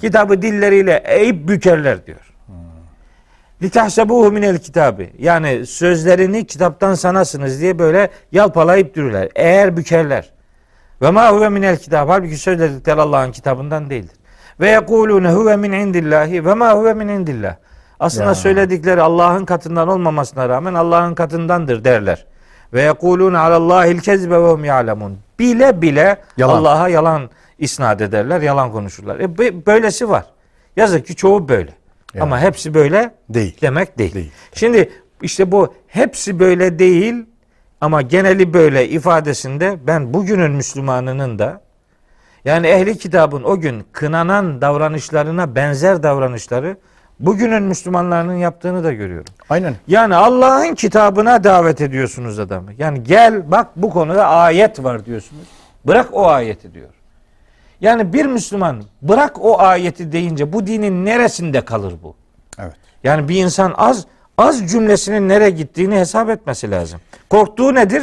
Kitabı dilleriyle eğip bükerler diyor. Litahsebuhu minel kitabı. Yani sözlerini kitaptan sanasınız diye böyle yalpalayıp dururlar. Eğer bükerler. Ve ma huve minel kitab. Halbuki söyledikleri Allah'ın kitabından değildir. Ve yekulune huve min indillahi ve ma huve min indillah. Aslında Ya. söyledikleri Allah'ın katından olmamasına rağmen Allah'ın katındandır derler. Ve yekulune alallahil kezbe ve hum ya'lemun. Bile bile. Allah'a yalan isnat ederler, yalan konuşurlar. E, bö- böylesi var. Yazık ki çoğu böyle. Ya. Ama hepsi böyle Değil. demek değil. Değil. Şimdi işte bu hepsi böyle değil ama geneli böyle ifadesinde ben bugünün Müslümanının da yani ehli kitabın o gün kınanan davranışlarına benzer davranışları bugünün Müslümanlarının yaptığını da görüyorum. Aynen. Yani Allah'ın kitabına davet ediyorsunuz adamı. Yani gel bak bu konuda ayet var diyorsunuz. Bırak o ayeti diyor. Yani bir Müslüman bırak o ayeti deyince bu dinin neresinde kalır bu? Evet. Yani bir insan az az cümlesinin nereye gittiğini hesap etmesi lazım. Korktuğu nedir?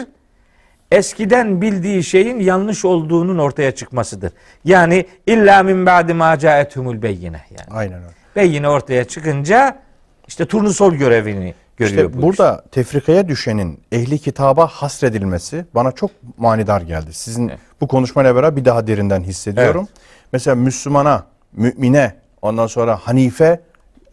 Eskiden bildiği şeyin yanlış olduğunun ortaya çıkmasıdır. Yani illa min ba'di ma caethumul beyyine yani. Aynen öyle. Beyyine ortaya çıkınca işte turnusol görevini görüyor İşte bu burada tefrikaya düşenin ehli kitaba hasredilmesi bana çok manidar geldi. Sizin Evet. bu konuşmayla beraber bir daha derinden hissediyorum. Mesela Müslümana, mümine, ondan sonra hanife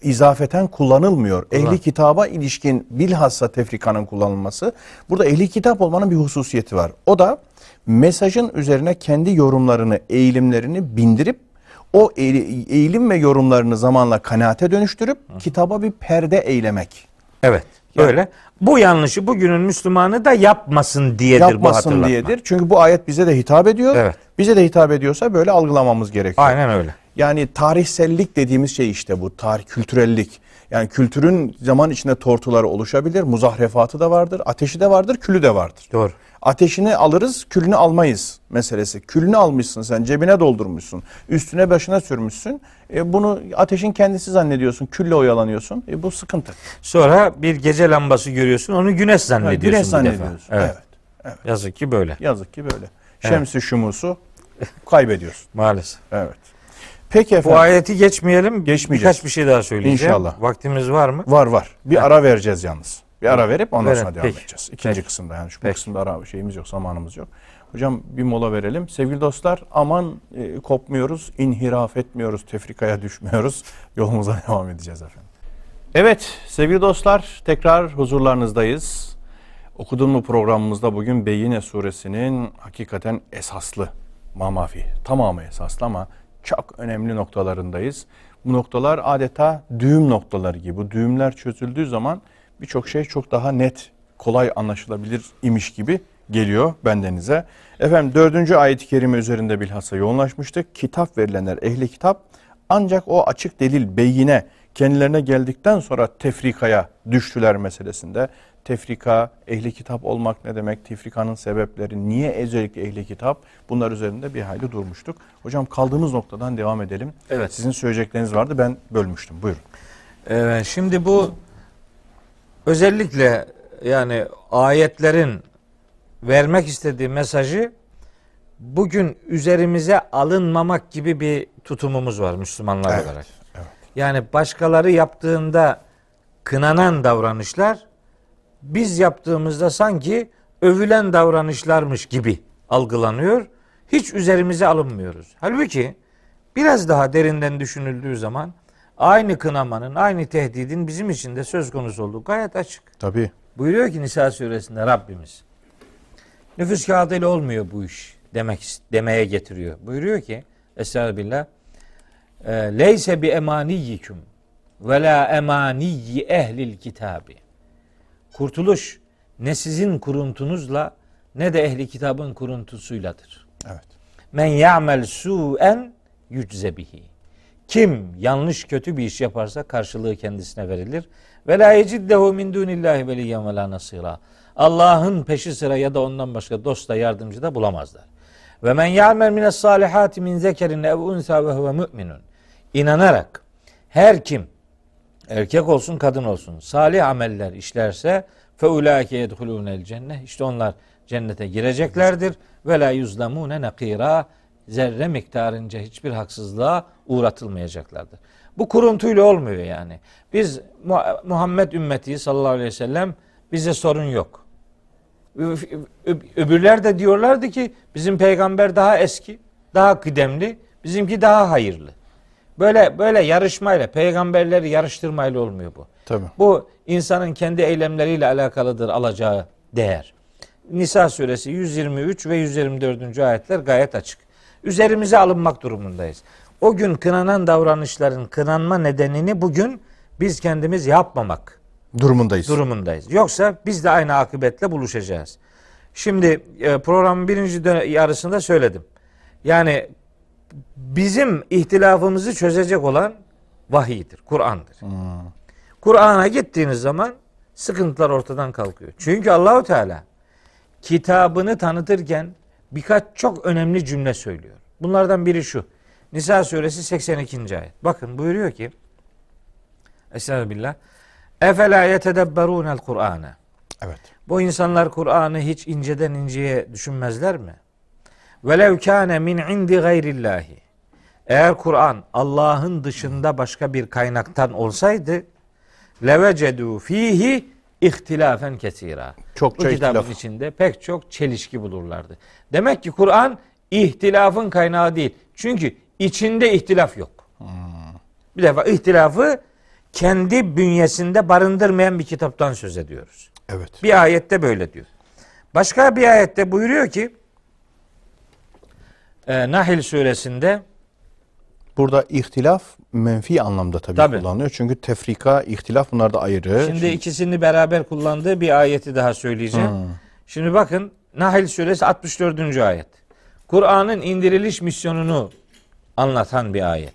izafeten kullanılmıyor. Ehli kitaba ilişkin bilhassa tefrikanın kullanılması. Burada ehli kitap olmanın bir hususiyeti var. O da mesajın üzerine kendi yorumlarını, eğilimlerini bindirip o eği- eğilim ve yorumlarını zamanla kanaate dönüştürüp kitaba bir perde eylemek. Evet. Öyle. Bu yanlışı bugünün Müslümanı da yapmasın diyedir bu yapmasın hatırlatma. diyedir. Çünkü bu ayet bize de hitap ediyor. Evet. Bize de hitap ediyorsa böyle algılamamız gerekiyor. Aynen öyle. Yani tarihsellik dediğimiz şey işte bu. Tarih, kültürellik. Yani kültürün zaman içinde tortuları oluşabilir. Muzahrefatı da vardır. Ateşi de vardır. Külü de vardır. Doğru. Ateşini alırız, külünü almayız meselesi. Külünü almışsın sen, cebine doldurmuşsun, üstüne başına sürmüşsün. E, bunu ateşin kendisi zannediyorsun, külle oyalanıyorsun. E, bu sıkıntı. Sonra bir gece lambası görüyorsun, onu güneş zannediyorsun güneş zannediyorsun. Evet. evet. Yazık ki böyle. Yazık ki böyle. Şemsi şumusu kaybediyorsun. Maalesef. Evet. Peki Bu efendim. ayeti geçmeyelim. Geçmeyeceğiz. Birkaç bir şey daha söyleyeceğim. İnşallah. Vaktimiz var mı? Var var. Bir ara vereceğiz yalnız. Bir ara verip ondan Verin. sonra devam Peki. edeceğiz. İkinci Peki. kısımda yani şu Peki. kısımda ara şeyimiz yok, zamanımız yok. Hocam bir mola verelim. Sevgili dostlar aman e, kopmuyoruz, inhiraf etmiyoruz, tefrikaya düşmüyoruz. Yolumuza devam edeceğiz efendim. Evet sevgili dostlar tekrar huzurlarınızdayız. Okudun mu programımızda bugün Beyyine suresinin hakikaten esaslı mamafi tamamı esaslı ama çok önemli noktalarındayız. Bu noktalar adeta düğüm noktaları gibi. Bu düğümler çözüldüğü zaman birçok şey çok daha net, kolay anlaşılabilir imiş gibi geliyor bendenize. Efendim dördüncü ayet-i kerime üzerinde bilhassa yoğunlaşmıştık. Kitap verilenler ehli kitap ancak o açık delil beyine kendilerine geldikten sonra tefrikaya düştüler meselesinde. Tefrika, ehli kitap olmak ne demek? Tefrikanın sebepleri, niye özellikle ehli kitap? Bunlar üzerinde bir hayli durmuştuk. Hocam kaldığımız noktadan devam edelim. Evet. Sizin söyleyecekleriniz vardı ben bölmüştüm. Buyurun. Evet, şimdi bu özellikle yani ayetlerin vermek istediği mesajı bugün üzerimize alınmamak gibi bir tutumumuz var Müslümanlar Evet, olarak. evet. Yani başkaları yaptığında kınanan davranışlar biz yaptığımızda sanki övülen davranışlarmış gibi algılanıyor. Hiç üzerimize alınmıyoruz. Halbuki biraz daha derinden düşünüldüğü zaman aynı kınamanın, aynı tehdidin bizim için de söz konusu olduğu gayet açık. Tabii. Buyuruyor ki Nisa suresinde Rabbimiz. Nüfus kağıdıyla olmuyor bu iş demek demeye getiriyor. Buyuruyor ki Estağfirullah e, Leyse bi emaniyyikum ve la emaniyyi ehlil kitabi. Kurtuluş ne sizin kuruntunuzla ne de ehli kitabın kuruntusuyladır. Evet. Men ya'mel su'en yücze bihi. Kim yanlış kötü bir iş yaparsa karşılığı kendisine verilir. Ve la yeciddehu min dunillahi veliyyen ve la nasira. Allah'ın peşi sıra ya da ondan başka dost da yardımcı da bulamazlar. Ve men ya'mel mines salihati min zekerin ev unsa ve huve müminun. İnanarak her kim erkek olsun kadın olsun salih ameller işlerse fe ulaike yedhulunel cennet işte onlar cennete gireceklerdir ve la yuzlamune nakira zerre miktarınca hiçbir haksızlığa uğratılmayacaklardır. Bu kuruntuyla olmuyor yani. Biz Mu- Muhammed ümmeti sallallahu aleyhi ve sellem bize sorun yok. Öbürler de diyorlardı ki bizim peygamber daha eski, daha kıdemli, bizimki daha hayırlı. Böyle böyle yarışmayla, peygamberleri yarıştırmayla olmuyor bu. Tabii. Bu insanın kendi eylemleriyle alakalıdır alacağı değer. Nisa suresi 123 ve 124. ayetler gayet açık. Üzerimize alınmak durumundayız. O gün kınanan davranışların kınanma nedenini bugün biz kendimiz yapmamak Durumundayız. durumundayız. Yoksa biz de aynı akıbetle buluşacağız. Şimdi e, programın birinci yarısında söyledim. Yani bizim ihtilafımızı çözecek olan vahiydir, Kur'an'dır. Kur'an'a gittiğiniz zaman sıkıntılar ortadan kalkıyor. Çünkü Allahu Teala kitabını tanıtırken birkaç çok önemli cümle söylüyor. Bunlardan biri şu. Nisa suresi 82. ayet. Bakın buyuruyor ki Estağfirullah. Efela yetedebberunel Kur'ane. Evet. Bu insanlar Kur'an'ı hiç inceden inceye düşünmezler mi? Velev kâne min indi gayrillahi. Eğer Kur'an Allah'ın dışında başka bir kaynaktan olsaydı levecedu fihi ihtilafen kesira. Çokça Bu kitabın ihtilaf. içinde pek çok çelişki bulurlardı. Demek ki Kur'an ihtilafın kaynağı değil. Çünkü içinde ihtilaf yok. Bir defa ihtilafı kendi bünyesinde barındırmayan bir kitaptan söz ediyoruz. Evet. Bir ayette böyle diyor. Başka bir ayette buyuruyor ki e, Nahil suresinde Burada ihtilaf menfi anlamda tabii, Tabii. kullanılıyor. Çünkü tefrika, ihtilaf bunlar da ayrı. şimdi ikisini beraber kullandığı bir ayeti daha söyleyeceğim. Şimdi bakın Nahil suresi 64. ayet. Kur'an'ın indiriliş misyonunu anlatan bir ayet.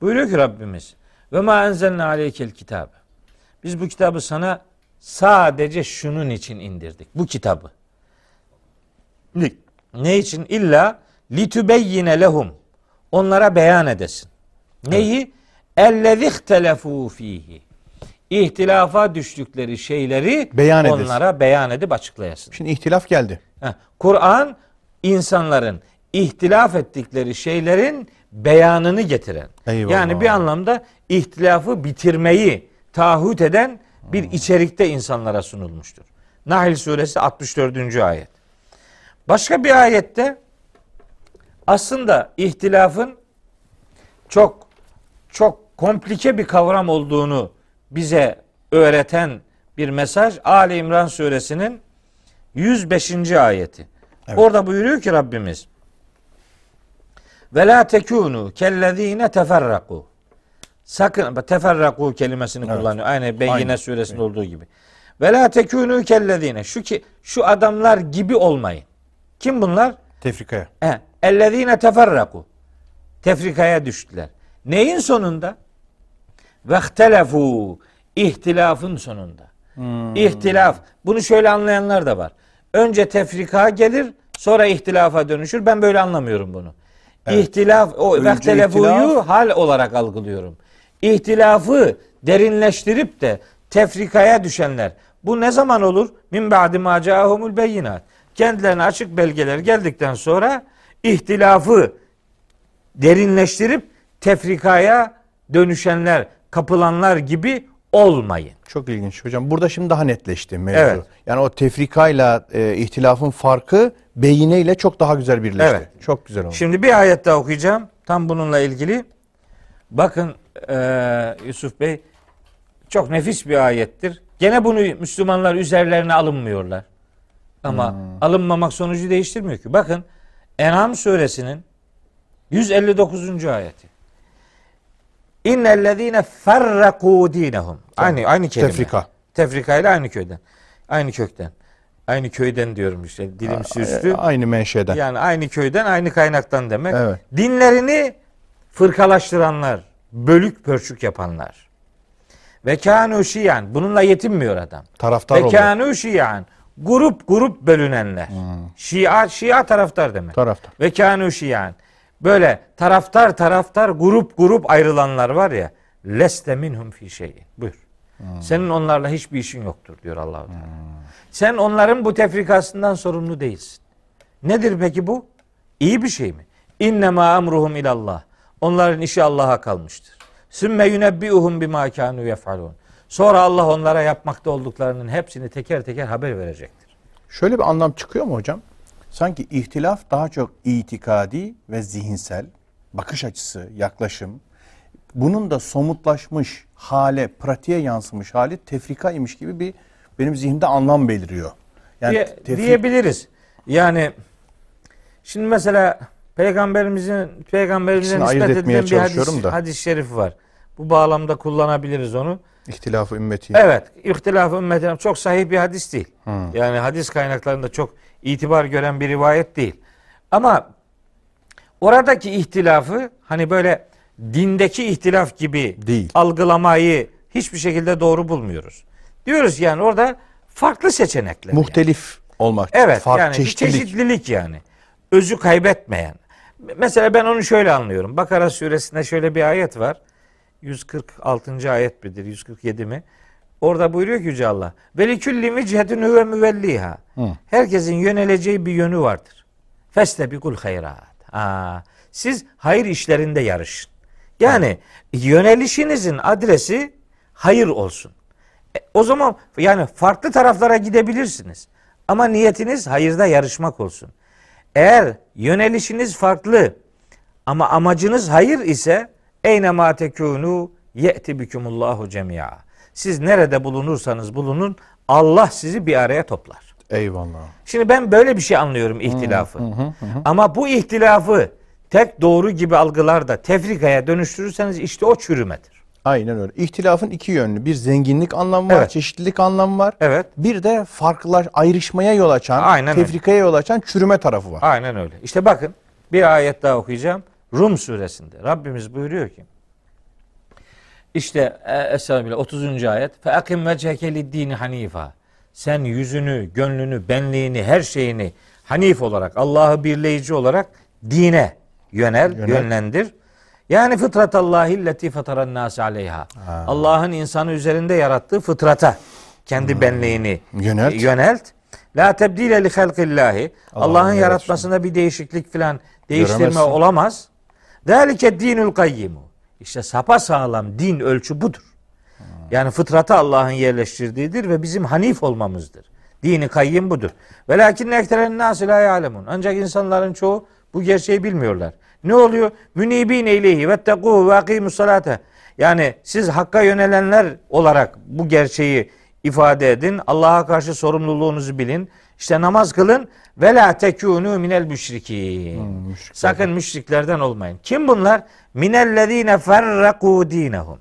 Buyuruyor ki Rabbimiz ve ma enzelne aleykel kitabı. Biz bu kitabı sana sadece şunun için indirdik. Bu kitabı. Ne, ne için? İlla litübeyyine lehum. Onlara beyan edesin. Neyi? Ellezî ihtelefû fihi. İhtilafa düştükleri şeyleri Beyan edesin. onlara beyan edip açıklayasın. Şimdi ihtilaf geldi. Kur'an insanların ihtilaf ettikleri şeylerin beyanını getiren. Eyvallah. Yani bir anlamda ihtilafı bitirmeyi taahhüt eden bir içerikte insanlara sunulmuştur. Nahl suresi 64. ayet. Başka bir ayette aslında ihtilafın çok çok komplike bir kavram olduğunu bize öğreten bir mesaj Ali İmran suresinin 105. ayeti. Evet. Orada buyuruyor ki Rabbimiz Ve la tekunu kellezine teferraku. Sakın teferraku kelimesini Evet. kullanıyor. Aynı Beyyine Aynı. suresinde olduğu gibi. Ve la tekunu kellezine. Şu ki şu adamlar gibi olmayın. Kim bunlar? Tefrikaya. He, ellezine teferraku. Tefrikaya düştüler. Neyin sonunda? Ve ihtelefu. İhtilafın sonunda. İhtilaf. Bunu şöyle anlayanlar da var. Önce tefrika gelir, sonra ihtilafa dönüşür. Ben böyle anlamıyorum bunu. İhtilaf, o Önce ve ihtelefuyu ihtilaf. hal olarak algılıyorum. İhtilafı derinleştirip de tefrikaya düşenler. Bu ne zaman olur? Min ba'di ma ca'ahumul beyinat. Kendilerine açık belgeler geldikten sonra ihtilafı derinleştirip tefrikaya dönüşenler, kapılanlar gibi olmayın. Çok ilginç hocam. Burada şimdi daha netleşti mevzu. Evet. Yani o tefrikayla e, ihtilafın farkı beyine ile çok daha güzel birleşti. Evet. Çok güzel oldu. Şimdi bir ayet daha okuyacağım. Tam bununla ilgili. Bakın eee, Yusuf Bey çok nefis bir ayettir. Gene bunu Müslümanlar üzerlerine alınmıyorlar. Ama alınmamak sonucu değiştirmiyor ki. Bakın En'am suresinin 159. ayeti. İnnellezîne ferrakû dînehum. Aynı aynı kelime. Tefrika. Tefrika ile aynı köyden. Aynı kökten. Aynı köyden diyorum işte. Dilim sürçtü. E, Aynı menşeden. Yani aynı köyden, aynı kaynaktan demek. Evet. Dinlerini fırkalaştıranlar, bölük pörçük yapanlar. Ve kânû şiyan. Bununla yetinmiyor adam. Taraftar Ve kânû şiyan. Grup grup bölünenler. Şia, şia taraftar demek. Taraftar. Ve kânû şiyan. Böyle taraftar taraftar grup grup ayrılanlar var ya. Leste minhum fi şeyin. Buyur. Hmm. Senin onlarla hiçbir işin yoktur diyor Allahu Teala. Sen onların bu tefrikasından sorumlu değilsin. Nedir peki bu? İyi bir şey mi? İnnemâ amruhum ilallah. Onların işi Allah'a kalmıştır. Sümme yunebbiuhum bima kânû yef'alûn. Sonra Allah onlara yapmakta olduklarının hepsini teker teker haber verecektir. Şöyle bir anlam çıkıyor mu hocam? Sanki ihtilaf daha çok itikadi ve zihinsel bakış açısı, yaklaşım. Bunun da somutlaşmış hale, pratiğe yansımış hali tefrikaymış gibi bir benim zihnimde anlam beliriyor. Yani Diye- tefri- diyebiliriz. Yani şimdi mesela peygamberimizin ayırt nispet edilen bir hadis, da. hadis şerif var. Bu bağlamda kullanabiliriz onu. ihtilafı ümmeti. Evet, ihtilaf ümmetine çok sahih bir hadis değil. Yani hadis kaynaklarında çok itibar gören bir rivayet değil. Ama oradaki ihtilafı hani böyle dindeki ihtilaf gibi Değil. algılamayı hiçbir şekilde doğru bulmuyoruz. Diyoruz yani orada farklı seçenekler. yani. Muhtelif olmak. Evet fark, yani çeşitlilik. çeşitlilik yani. Özü kaybetmeyen. Mesela ben onu şöyle anlıyorum. Bakara suresinde şöyle bir ayet var. 146. ayet midir? 147 mi? Orada buyuruyor ki Yüce Allah. Ve likulli vicihetun huve müvelliha. Herkesin yöneleceği bir yönü vardır. Festebikul hayrat. Aa, siz hayır işlerinde yarışın. Yani yönelişinizin adresi hayır olsun. E, o zaman yani farklı taraflara gidebilirsiniz. Ama niyetiniz hayırda yarışmak olsun. Eğer yönelişiniz farklı ama amacınız hayır ise eyne ma tekunu ye'ti bikumullahu cemia. Siz nerede bulunursanız bulunun Allah sizi bir araya toplar. Eyvallah. Şimdi ben böyle bir şey anlıyorum ihtilafı. Ama bu ihtilafı tek doğru gibi algılarda tefrikaya dönüştürürseniz işte o çürümedir. Aynen öyle. İhtilafın iki yönlü. Bir zenginlik anlamı var, Evet. çeşitlilik anlamı var. Evet. Bir de farklılar ayrışmaya yol açan, Aynen öyle. tefrikaya yol açan çürüme tarafı var. Aynen öyle. İşte bakın bir ayet daha okuyacağım. Rum suresinde Rabbimiz buyuruyor ki işte e, Estağfirullah 30. ayet fe akim vecheke lid-dini hanifa sen yüzünü, gönlünü, benliğini, her şeyini hanif olarak, Allah'ı birleyici olarak dine yönel, Yönel. yönlendir. Yani fıtratallahi leti fataran nas aleyha. Allah'ın insanı üzerinde yarattığı fıtrata kendi benliğini Yönelt. yönelt. La tebdile li halqillahi. Allah'ın yaratışını. yaratmasında bir değişiklik filan değiştirme Göremezsin. olamaz. Zalike dinul kayyimu. İşte sapa sağlam din ölçü budur. Yani fıtratı Allah'ın yerleştirdiğidir ve bizim hanif olmamızdır. Dini kayyim budur. Velakin ekteren nasi la ya'lemun. Ancak insanların çoğu bu gerçeği bilmiyorlar. Ne oluyor? Münibine ileyhi vettegû ve akimus salate. Yani siz hakka yönelenler olarak bu gerçeği ifade edin. Allah'a karşı sorumluluğunuzu bilin. İşte namaz kılın ve la tekunu minel müşrikin. Hmm, müşrikler. Sakın müşriklerden olmayın. Kim bunlar? Minellezine ferraku dinehum.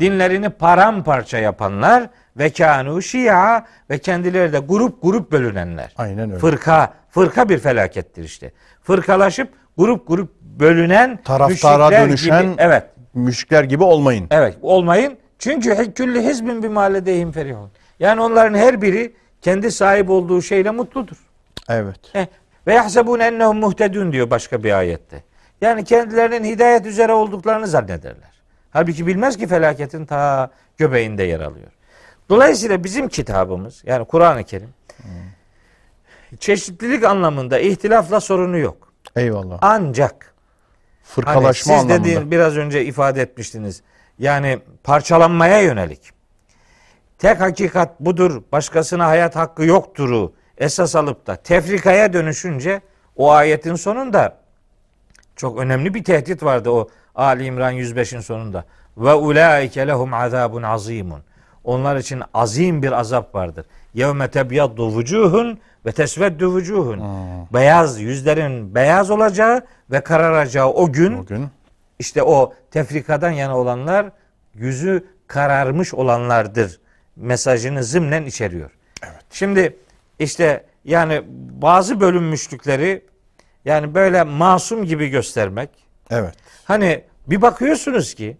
Dinlerini paramparça yapanlar ve kanu şia ve kendileri de grup grup bölünenler. Aynen öyle. Fırka, fırka bir felakettir işte. Fırkalaşıp grup grup bölünen Taraftara dönüşen- gibi, evet, Müşrikler gibi olmayın. evet olmayın. Çünkü külli hizbin bir maledeyhim ferihun. Yani onların her biri kendi sahip olduğu şeyle mutludur. Evet. Eh, Ve yahsebun ennehum muhtedun diyor başka bir ayette. Yani kendilerinin hidayet üzere olduklarını zannederler. Halbuki bilmez ki felaketin ta göbeğinde yer alıyor. Dolayısıyla bizim kitabımız yani Kur'an-ı Kerim çeşitlilik anlamında ihtilafla sorunu yok. Eyvallah. Ancak hani Fırkalaşma siz anlamında. dediğin biraz önce ifade etmiştiniz. Yani parçalanmaya yönelik. Tek hakikat budur, başkasına hayat hakkı yokturu esas alıp da tefrikaya dönüşünce o ayetin sonunda çok önemli bir tehdit vardı o Ali İmran 105'in sonunda. Ve ulaike lehum azabun azimun. Onlar için azim bir azap vardır. Yevme tebyaddu vucuhun ve tesveddu vucuhun. Beyaz yüzlerin beyaz olacağı ve kararacağı o gün Bugün işte o tefrikadan yana olanlar yüzü kararmış olanlardır mesajını zımnen içeriyor. Şimdi işte yani bazı bölünmüşlükleri yani böyle masum gibi göstermek. evet. Hani bir bakıyorsunuz ki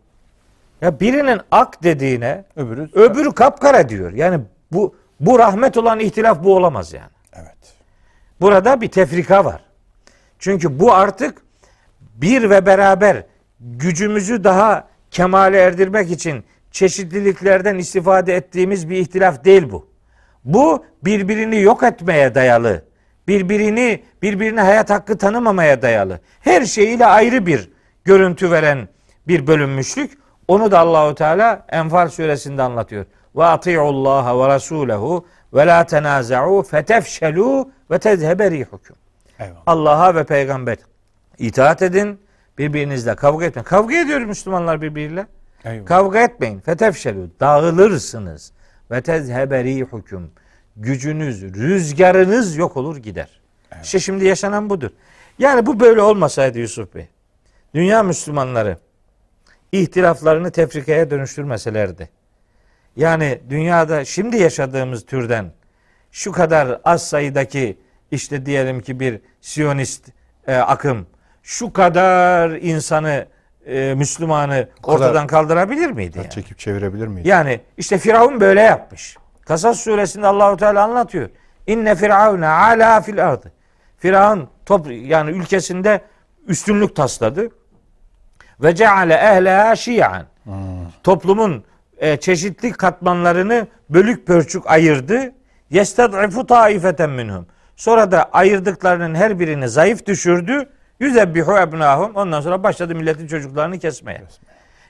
ya birinin ak dediğine Öbürü öbürü kapkara diyor. Yani bu bu rahmet olan ihtilaf bu olamaz yani. evet. Burada bir tefrika var. Çünkü bu artık bir ve beraber gücümüzü daha kemale erdirmek için çeşitliliklerden istifade ettiğimiz bir ihtilaf değil bu. Bu birbirini yok etmeye dayalı. Birbirini birbirine hayat hakkı tanımamaya dayalı. Her şeyiyle ayrı bir görüntü veren bir bölünmüşlük. Onu da Allahu Teala Enfal suresinde anlatıyor. Ve atiullaha ve rasulehu ve la tenaza'u fetefşelu ve tezhebe rihukum. Allah'a ve peygamber itaat edin. Birbirinizle kavga etmeyin. Kavga ediyor Müslümanlar birbiriyle. Eyvallah. Kavga etmeyin. Fetefşelu. Dağılırsınız. Ve tezhebe rihukum. Gücünüz, rüzgarınız yok olur gider. İşte şimdi yaşanan budur. Yani bu böyle olmasaydı Yusuf Bey. Dünya Müslümanları ihtilaflarını tefrikaya dönüştürmeselerdi. Yani dünyada şimdi yaşadığımız türden şu kadar az sayıdaki işte diyelim ki bir Siyonist e, akım şu kadar insanı e, Müslümanı ortadan kaldırabilir miydi? Yani? Çekip çevirebilir miyiz? Yani işte Firavun böyle yapmış. Kasas suresinde Allahu Teala anlatıyor. İnne firavune ala fil ardı. Firavun top yani ülkesinde üstünlük tasladı. Ve ceale ehleha şi'an. Toplumun e, çeşitli katmanlarını bölük pörçük ayırdı. Yestad'ifu taifeten minhum. Sonra da ayırdıklarının her birini zayıf düşürdü. Yüzebbihu ebnahum. Ondan sonra başladı milletin çocuklarını kesmeye.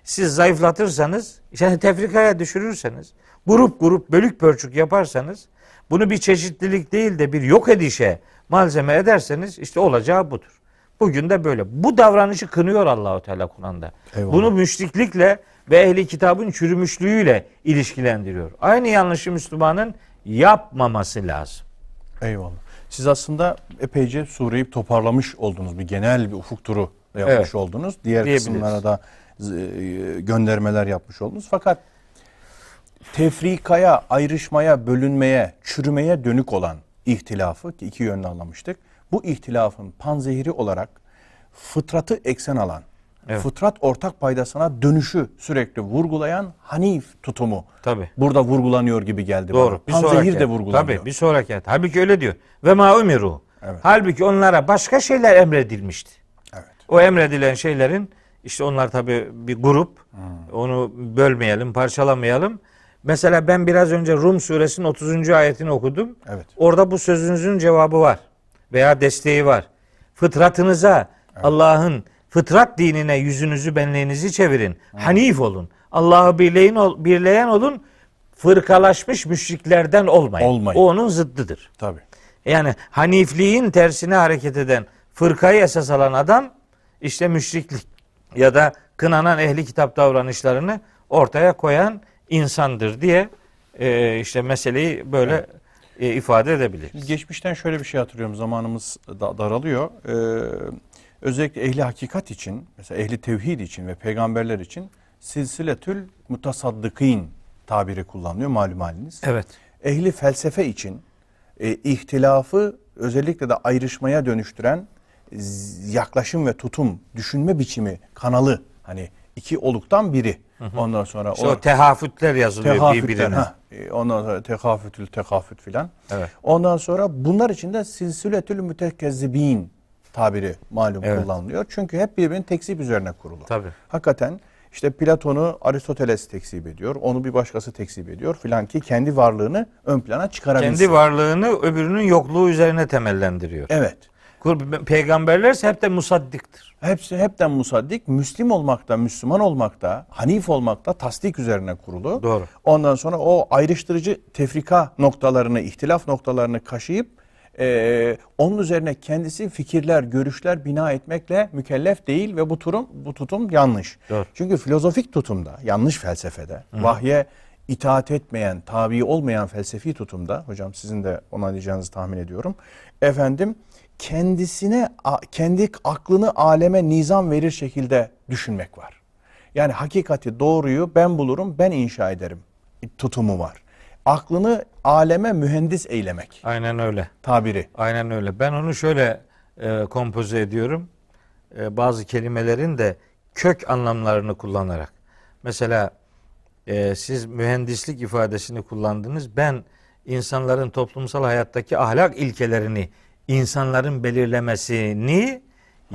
Siz zayıflatırsanız, yani tefrikaya düşürürseniz, grup grup bölük pörçük yaparsanız, bunu bir çeşitlilik değil de bir yok edişe malzeme ederseniz işte olacağı budur. Bugün de böyle. Bu davranışı kınıyor Allahu Teala Kur'an'da. Eyvallah. Bunu müşriklikle ve ehli kitabın çürümüşlüğüyle ilişkilendiriyor. Aynı yanlışı Müslümanın yapmaması lazım. Eyvallah. Siz aslında epeyce sureyi toparlamış oldunuz. Bir genel bir ufuk turu yapmış Evet. oldunuz. Diğer kısımlara da e, göndermeler yapmış oldunuz. Fakat tefrikaya, ayrışmaya, bölünmeye, çürümeye dönük olan ihtilafı ki iki yönlü anlamıştık. Bu ihtilafın panzehiri olarak fıtratı eksen alan, Evet. fıtrat ortak paydasına dönüşü sürekli vurgulayan Hanif tutumu Tabi. burada vurgulanıyor gibi geldi Doğru. bana. Panzehir de vurgulanıyor. Tabii bir sonraki ayet. Halbuki öyle diyor. Ve ma umiru. Evet. Halbuki onlara başka şeyler emredilmişti. Evet. O emredilen şeylerin işte onlar tabi bir grup. Onu bölmeyelim, parçalamayalım. Mesela ben biraz önce Rum suresinin 30. ayetini okudum. Evet. Orada bu sözünüzün cevabı var. Veya desteği var. Fıtratınıza, Allah'ın fıtrat dinine yüzünüzü, benliğinizi çevirin. Hanif olun. Allah'ı birleyin, ol- birleyen olun. Fırkalaşmış müşriklerden olmayın. Olmayın. O onun zıddıdır. Tabii. Yani hanifliğin tersine hareket eden fırkayı esas alan adam işte müşriklik ya da kınanan ehli kitap davranışlarını ortaya koyan insandır diye e, işte meseleyi böyle e, ifade edebiliriz. Geçmişten şöyle bir şey hatırlıyorum. Zamanımız da daralıyor. Ee, özellikle ehli hakikat için, mesela ehli tevhid için ve peygamberler için silsiletül mutasaddıkîn tabiri kullanılıyor malum haliniz. Evet. Ehli felsefe için e, ihtilafı özellikle de ayrışmaya dönüştüren yaklaşım ve tutum, düşünme biçimi, kanalı hani iki oluktan biri. Ondan sonra İşte o tehafütler yazılıyor Tehafütten, birbirine. ha. E, Ondan sonra tekafütül tekafüt filan. Evet. Ondan sonra bunlar için de silsiletül mütekezzibin tabiri malum Evet. kullanılıyor. Çünkü hep birbirinin tekzip üzerine kurulu. Tabii. Hakikaten işte Platon'u Aristoteles tekzip ediyor. Onu bir başkası tekzip ediyor filan ki kendi varlığını ön plana çıkarabilsin. Kendi varlığını öbürünün yokluğu üzerine temellendiriyor. Evet. Peygamberler hep de musaddiktir. Hepsi hepten musaddik, Müslim olmakta, Müslüman olmakta, Hanif olmakta tasdik üzerine kurulu. Doğru. Ondan sonra o ayrıştırıcı tefrika noktalarını, ihtilaf noktalarını kaşıyıp e, onun üzerine kendisi fikirler, görüşler bina etmekle mükellef değil ve bu tutum bu tutum yanlış. Doğru. Çünkü filozofik tutumda, yanlış felsefede, vahye itaat etmeyen, tabi olmayan felsefi tutumda, hocam sizin de onaylayacağınızı tahmin ediyorum. Efendim kendisine, kendi aklını aleme nizam verir şekilde düşünmek var. Yani hakikati, doğruyu ben bulurum, ben inşa ederim tutumu var. Aklını aleme mühendis eylemek Aynen öyle. tabiri. Aynen öyle. Ben onu şöyle e, kompoze ediyorum. E, bazı kelimelerin de kök anlamlarını kullanarak. Mesela e, siz mühendislik ifadesini kullandınız. Ben insanların toplumsal hayattaki ahlak ilkelerini, insanların belirlemesini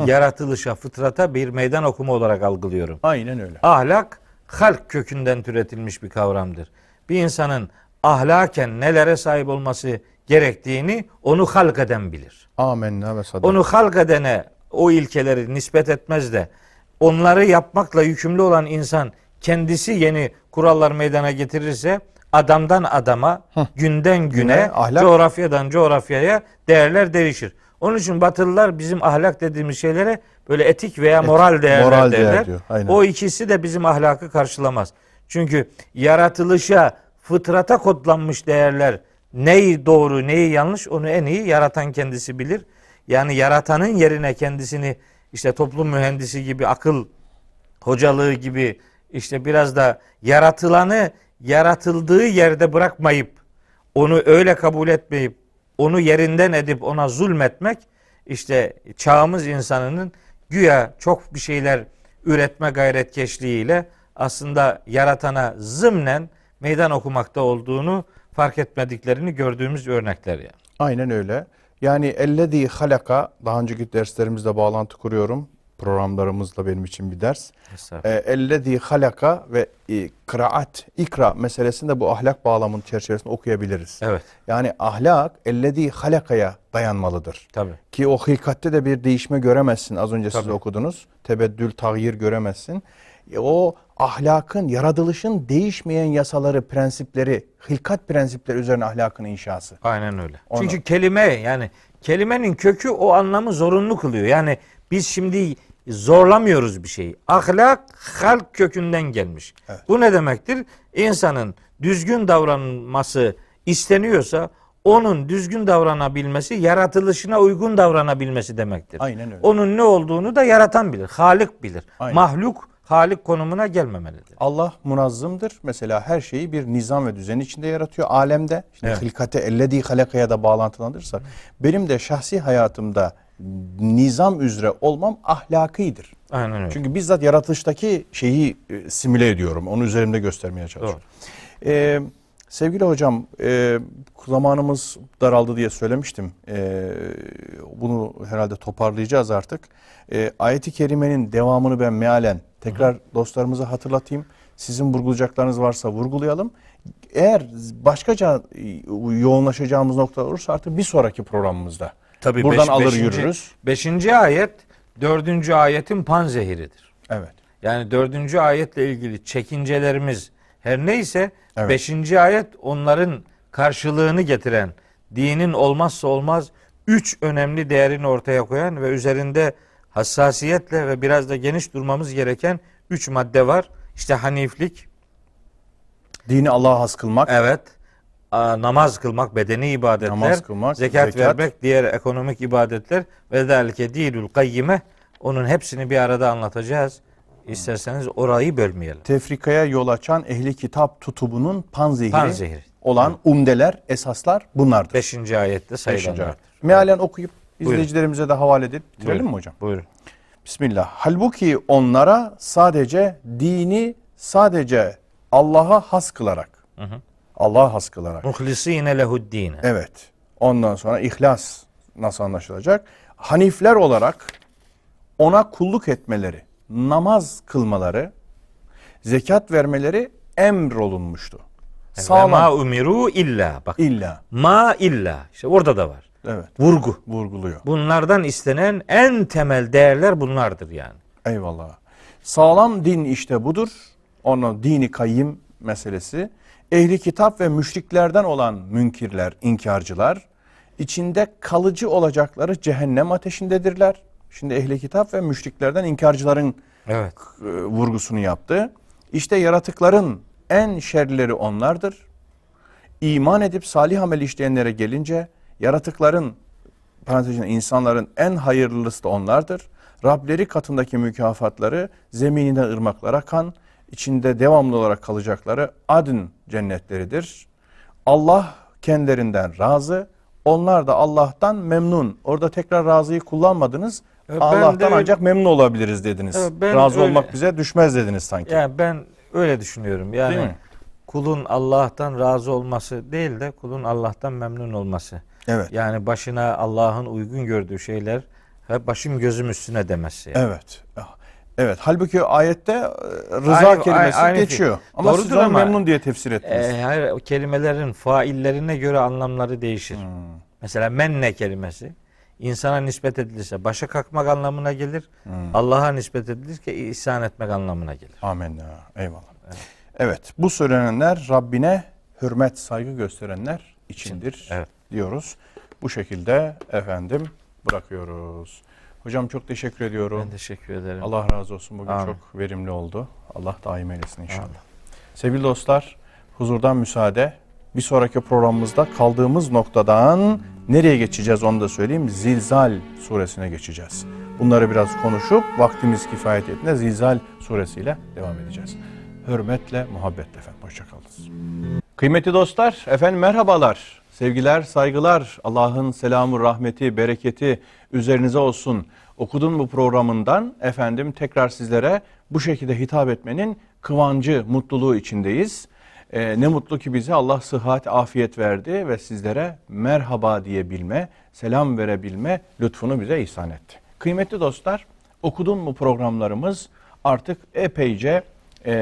yaratılışa, fıtrata bir meydan okuma olarak algılıyorum. Aynen öyle. Ahlak halk kökünden türetilmiş bir kavramdır. Bir insanın ahlaken nelere sahip olması gerektiğini onu halk eden bilir. Amenna ve sadak. Onu halk edene o ilkeleri nispet etmez de onları yapmakla yükümlü olan insan kendisi yeni kurallar meydana getirirse adamdan adama, günden güne, Güne, ahlak- coğrafyadan coğrafyaya değerler değişir. Onun için Batılılar bizim ahlak dediğimiz şeylere böyle etik veya moral değerler moral değer derler. diyor, aynen. O ikisi de bizim ahlakı karşılamaz. Çünkü yaratılışa, fıtrata kodlanmış değerler neyi doğru, neyi yanlış onu en iyi yaratan kendisi bilir. Yani yaratanın yerine kendisini işte toplum mühendisi gibi, akıl hocalığı gibi işte biraz da yaratılanı yaratıldığı yerde bırakmayıp onu öyle kabul etmeyip onu yerinden edip ona zulmetmek işte çağımız insanının güya çok bir şeyler üretme gayretkeşliğiyle aslında yaratana zımnen meydan okumakta olduğunu fark etmediklerini gördüğümüz örnekler yani. Aynen öyle. Yani ellezî halaka daha önceki derslerimizle bağlantı kuruyorum. Programlarımızla benim için bir ders. E, ellezî halaka ve e, kıraat, ikra meselesini de bu ahlak bağlamının çerçevesinde okuyabiliriz. Evet, Yani ahlak ellezî halakaya dayanmalıdır. tabii. Ki o hilkatte de bir değişme göremezsin. Az önce siz Tabii. okudunuz. Tebeddül, tağyir göremezsin. E, o ahlakın, yaratılışın değişmeyen yasaları, prensipleri, hilkat prensipleri üzerine ahlakın inşası. Aynen öyle. Onu- Çünkü kelime yani kelimenin kökü o anlamı zorunlu kılıyor. Yani biz şimdi zorlamıyoruz bir şeyi. Ahlak halk kökünden gelmiş. Bu ne demektir? İnsanın düzgün davranması isteniyorsa onun düzgün davranabilmesi yaratılışına uygun davranabilmesi demektir. Aynen öyle. Onun ne olduğunu da yaratan bilir. Halik bilir. Aynen. Mahluk halik konumuna gelmemelidir. Allah munazzımdır. Mesela her şeyi bir nizam ve düzen içinde yaratıyor alemde. Şimdi Evet. hilkate ellezî halakaya da bağlantılandırırsak benim de şahsi hayatımda nizam üzere olmam ahlakidir. Aynen öyle. Çünkü bizzat yaratılıştaki şeyi e, simüle ediyorum. Onu üzerimde göstermeye çalışıyorum. Ee, sevgili hocam, e, zamanımız daraldı diye söylemiştim. E, bunu herhalde toparlayacağız artık. E, ayeti kerimenin devamını ben mealen tekrar dostlarımıza hatırlatayım. Sizin vurgulayacaklarınız varsa vurgulayalım. Eğer başkaca yoğunlaşacağımız nokta olursa artık bir sonraki programımızda Tabii buradan beş- alır beşinci- yürürüz. Beşinci ayet dördüncü ayetin panzehiridir. Evet. Yani dördüncü ayetle ilgili çekincelerimiz her neyse Evet. beşinci ayet onların karşılığını getiren dinin olmazsa olmaz üç önemli değerini ortaya koyan ve üzerinde hassasiyetle ve biraz da geniş durmamız gereken üç madde var. İşte haniflik, Dini Allah'a has kılmak. evet, a, namaz kılmak, bedeni ibadetler, Namaz kılmak, zekat, zekat. vermek, diğer ekonomik ibadetler ve zelike dinul kayyime onun hepsini bir arada anlatacağız. İsterseniz orayı bölmeyelim. Tefrikaya yol açan ehli kitap tutumunun panzehiri, Panzehiri. olan umdeler, esaslar bunlardır. Beşinci ayette sayılanlar. Mealen okuyup Buyurun. izleyicilerimize de havale edip bitirelim mi hocam? Buyurun. Bismillah. Halbuki onlara sadece dini sadece Allah'a has kılarak, Allah'a has kılarak. Muhlisine lehuddine. Evet. Ondan sonra ihlas nasıl anlaşılacak? Hanifler olarak ona kulluk etmeleri, namaz kılmaları, zekat vermeleri emrolunmuştu. Ve Sağlam. ma umiru illa. Bak. İlla. Ma illa. İşte orada da var. Evet. Vurgu. Vurguluyor. Bunlardan istenen en temel değerler bunlardır yani. Eyvallah. Sağlam din işte budur. Onun dini kayyim meselesi. Ehli kitap ve müşriklerden olan münkirler, inkarcılar içinde kalıcı olacakları cehennem ateşindedirler. Şimdi ehli kitap ve müşriklerden inkarcıların Evet. e, vurgusunu yaptı. İşte yaratıkların en şerlileri onlardır. İman edip salih amel işleyenlere gelince yaratıkların parantez içinde insanların en hayırlısı da onlardır. Rableri katındaki mükafatları zemininden ırmaklar akan, içinde devamlı olarak kalacakları adın cennetleridir. Allah kendilerinden razı, onlar da Allah'tan memnun. Orada tekrar razıyı kullanmadınız. Evet, ben Allah'tan de- ancak memnun olabiliriz dediniz. Evet, ben razı öyle- olmak bize düşmez dediniz sanki. Yani ben öyle düşünüyorum. Yani kulun Allah'tan razı olması değil de kulun Allah'tan memnun olması. Evet. Yani başına Allah'ın uygun gördüğü şeyler ve başım gözüm üstüne demesi. yani. Evet. Evet. Halbuki ayette e, rıza Aynı- kelimesi aynı- geçiyor. Ama Doğrudur siz onu ama- memnun diye tefsir ettiniz. Ee, hayır, o kelimelerin faillerine göre anlamları değişir. Hmm. Mesela menne kelimesi insana nispet edilirse başa kalkmak anlamına gelir. Hmm. Allah'a nispet edilirse ihsan etmek anlamına gelir. Amenna. Eyvallah. Evet. Bu söylenenler Rabbine hürmet, saygı gösterenler içindir Evet. Diyoruz. Bu şekilde efendim bırakıyoruz. Hocam çok teşekkür ediyorum. Ben teşekkür ederim. Allah razı olsun. Bugün Amin. çok verimli oldu. Allah daim eylesin inşallah. Amin. Sevgili dostlar, huzurdan müsaade. Bir sonraki programımızda kaldığımız noktadan nereye geçeceğiz onu da söyleyeyim. Zilzal suresine geçeceğiz. Bunları biraz konuşup vaktimiz kifayet ettiğinde Zilzal suresiyle devam edeceğiz. Hürmetle, muhabbetle efendim. Hoşçakalınız. Kıymetli dostlar, efendim merhabalar. Sevgiler, saygılar, Allah'ın selamı, rahmeti, bereketi üzerinize olsun. Okudun mu programından efendim tekrar sizlere bu şekilde hitap etmenin kıvancı, mutluluğu içindeyiz. Ee, ne mutlu ki bize Allah sıhhat, afiyet verdi ve sizlere merhaba diyebilme, selam verebilme lütfunu bize ihsan etti. Kıymetli dostlar, okudun mu programlarımız artık epeyce e,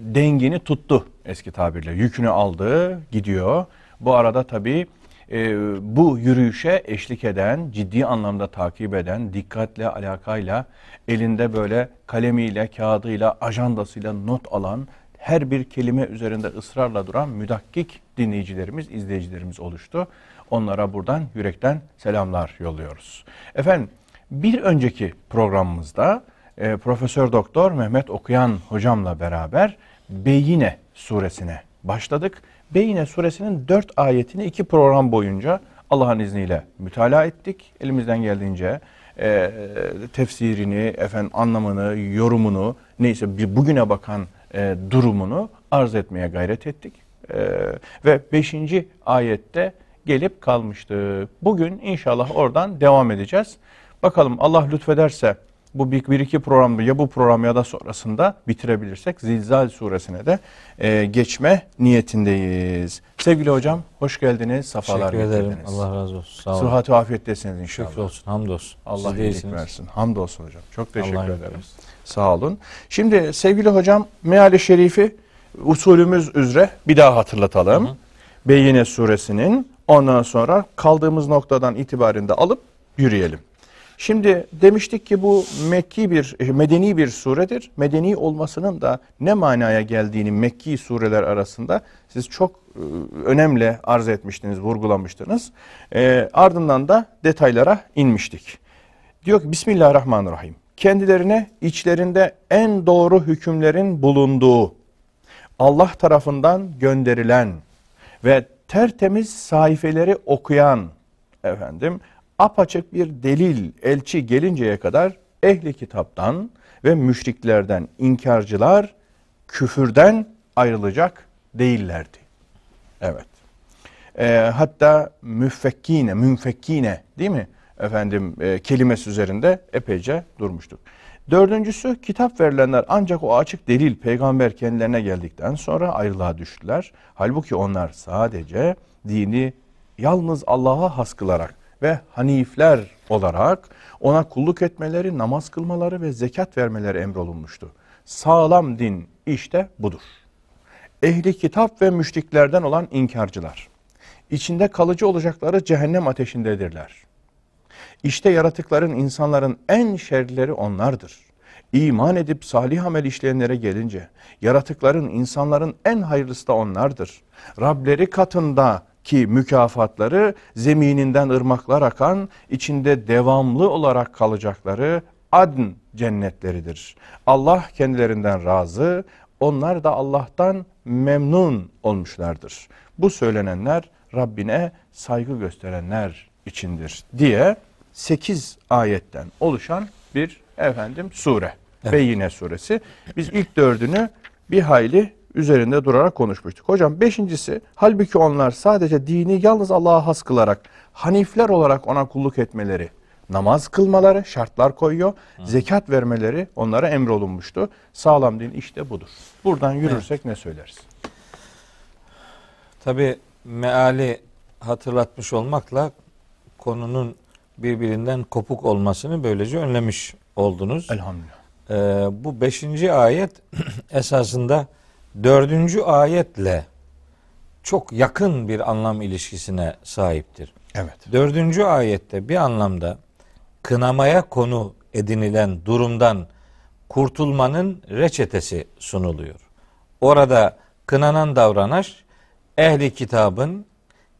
dengini tuttu eski tabirle. Yükünü aldı, gidiyor. Bu arada tabii e, bu yürüyüşe eşlik eden, ciddi anlamda takip eden, dikkatle, alakayla, elinde böyle kalemiyle, kağıdıyla, ajandasıyla not alan, her bir kelime üzerinde ısrarla duran müdakkik dinleyicilerimiz, izleyicilerimiz oluştu. Onlara buradan yürekten selamlar yolluyoruz. Efendim bir önceki programımızda e, Profesör Doktor Mehmet Okuyan hocamla beraber Beyine suresine başladık. Beyine suresinin dört ayetini iki program boyunca Allah'ın izniyle mütalaa ettik. Elimizden geldiğince e, tefsirini, efendim anlamını, yorumunu, neyse bugüne bakan e, durumunu arz etmeye gayret ettik. E, ve beşinci ayette gelip kalmıştık. Bugün inşallah oradan devam edeceğiz. Bakalım Allah lütfederse bu bir, bir iki programda ya bu program ya da sonrasında bitirebilirsek Zilzal suresine de e, geçme niyetindeyiz. Sevgili hocam hoş geldiniz. Safalar Teşekkür ederim. getirdiniz. Allah razı olsun. Sağ olun. Sıhhat ve afiyettesiniz inşallah. Şükür olsun. Hamdolsun. Allah iyilik versin. Hamdolsun hocam. Çok teşekkür Allah ederim. versin. Sağ olun. Şimdi sevgili hocam meali şerifi usulümüz üzere bir daha hatırlatalım. Hı hı. Beyyine suresinin ondan sonra kaldığımız noktadan itibaren de alıp yürüyelim. Şimdi demiştik ki bu Mekki bir medeni bir suredir. Medeni olmasının da ne manaya geldiğini Mekki sureler arasında siz çok e, önemli arz etmiştiniz, vurgulamıştınız. E, ardından da detaylara inmiştik. Diyor ki Bismillahirrahmanirrahim. Kendilerine içlerinde en doğru hükümlerin bulunduğu Allah tarafından gönderilen ve tertemiz sayfeleri okuyan efendim apaçık bir delil elçi gelinceye kadar ehli kitaptan ve müşriklerden inkarcılar küfürden ayrılacak değillerdi. Evet. Ee, hatta müfekkine, münfekkine değil mi? Efendim e, kelimesi üzerinde epeyce durmuştuk. Dördüncüsü kitap verilenler ancak o açık delil peygamber kendilerine geldikten sonra ayrılığa düştüler. Halbuki onlar sadece dini yalnız Allah'a has kılarak ve hanifler olarak ona kulluk etmeleri, namaz kılmaları ve zekat vermeleri emrolunmuştu. Sağlam din işte budur. Ehli kitap ve müşriklerden olan inkarcılar. içinde kalıcı olacakları cehennem ateşindedirler. İşte yaratıkların insanların en şerlileri onlardır. İman edip salih amel işleyenlere gelince yaratıkların insanların en hayırlısı da onlardır. Rableri katında ki mükafatları zemininden ırmaklar akan, içinde devamlı olarak kalacakları adn cennetleridir. Allah kendilerinden razı, onlar da Allah'tan memnun olmuşlardır. Bu söylenenler Rabbine saygı gösterenler içindir diye 8 ayetten oluşan bir efendim sure. Evet. Beyyine suresi. Biz ilk dördünü bir hayli üzerinde durarak konuşmuştuk. Hocam beşincisi halbuki onlar sadece dini yalnız Allah'a has kılarak hanifler olarak ona kulluk etmeleri, namaz kılmaları şartlar koyuyor, zekat vermeleri onlara emrolunmuştu. Sağlam din işte budur. Buradan yürürsek ne söyleriz? Tabi meali hatırlatmış olmakla konunun birbirinden kopuk olmasını böylece önlemiş oldunuz. Elhamdülillah. Ee, bu beşinci ayet esasında dördüncü ayetle çok yakın bir anlam ilişkisine sahiptir. Evet. Dördüncü ayette bir anlamda kınamaya konu edinilen durumdan kurtulmanın reçetesi sunuluyor. Orada kınanan davranış ehli kitabın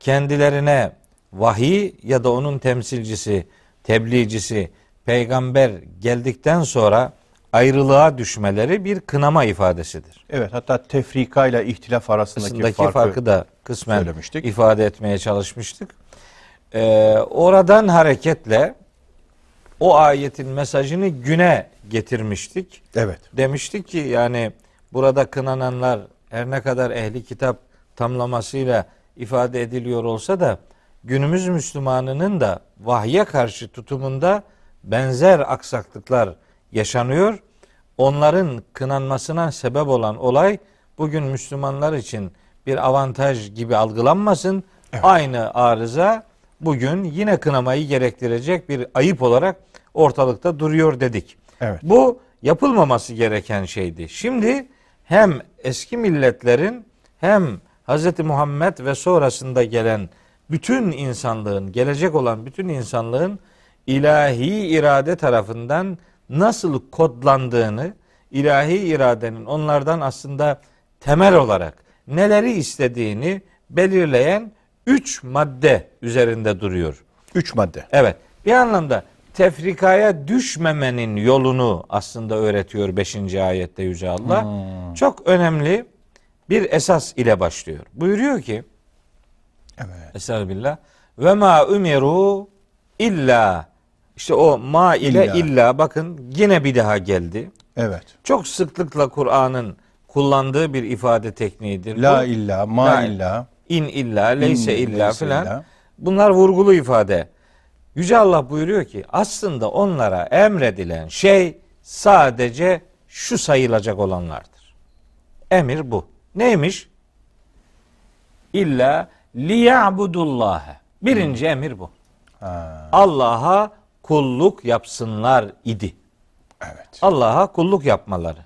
kendilerine vahiy ya da onun temsilcisi, tebliğcisi, peygamber geldikten sonra ayrılığa düşmeleri bir kınama ifadesidir. Evet hatta tefrika ile ihtilaf arasındaki, Arasındaki farkı, farkı, da kısmen söylemiştik. ifade etmeye çalışmıştık. Ee, oradan hareketle o ayetin mesajını güne getirmiştik. Evet. Demiştik ki yani burada kınananlar her ne kadar ehli kitap tamlamasıyla ifade ediliyor olsa da günümüz Müslümanının da vahye karşı tutumunda benzer aksaklıklar yaşanıyor. Onların kınanmasına sebep olan olay bugün Müslümanlar için bir avantaj gibi algılanmasın. Aynı arıza bugün yine kınamayı gerektirecek bir ayıp olarak ortalıkta duruyor dedik. Evet. Bu yapılmaması gereken şeydi. Şimdi hem eski milletlerin hem Hz. Muhammed ve sonrasında gelen bütün insanlığın, gelecek olan bütün insanlığın ilahi irade tarafından nasıl kodlandığını, ilahi iradenin onlardan aslında temel olarak neleri istediğini belirleyen üç madde üzerinde duruyor. Üç madde. Evet. Bir anlamda tefrikaya düşmemenin yolunu aslında öğretiyor 5. ayette Yüce Allah. Çok önemli bir esas ile başlıyor. Buyuruyor ki Evet. Estağfirullah. Ve ma umiru illa işte o ma ile İlla. illa. bakın yine bir daha geldi. Evet. Çok sıklıkla Kur'an'ın kullandığı bir ifade tekniğidir. La Bu. illa, ma La- illa. in illa, leyse İn, illa filan. Bunlar vurgulu ifade. Yüce Allah buyuruyor ki aslında onlara emredilen şey sadece şu sayılacak olanlardır. Emir bu. Neymiş? İlla liya'budullaha. Birinci emir bu. Ha, Allah'a kulluk yapsınlar idi. evet. Allah'a kulluk yapmaları.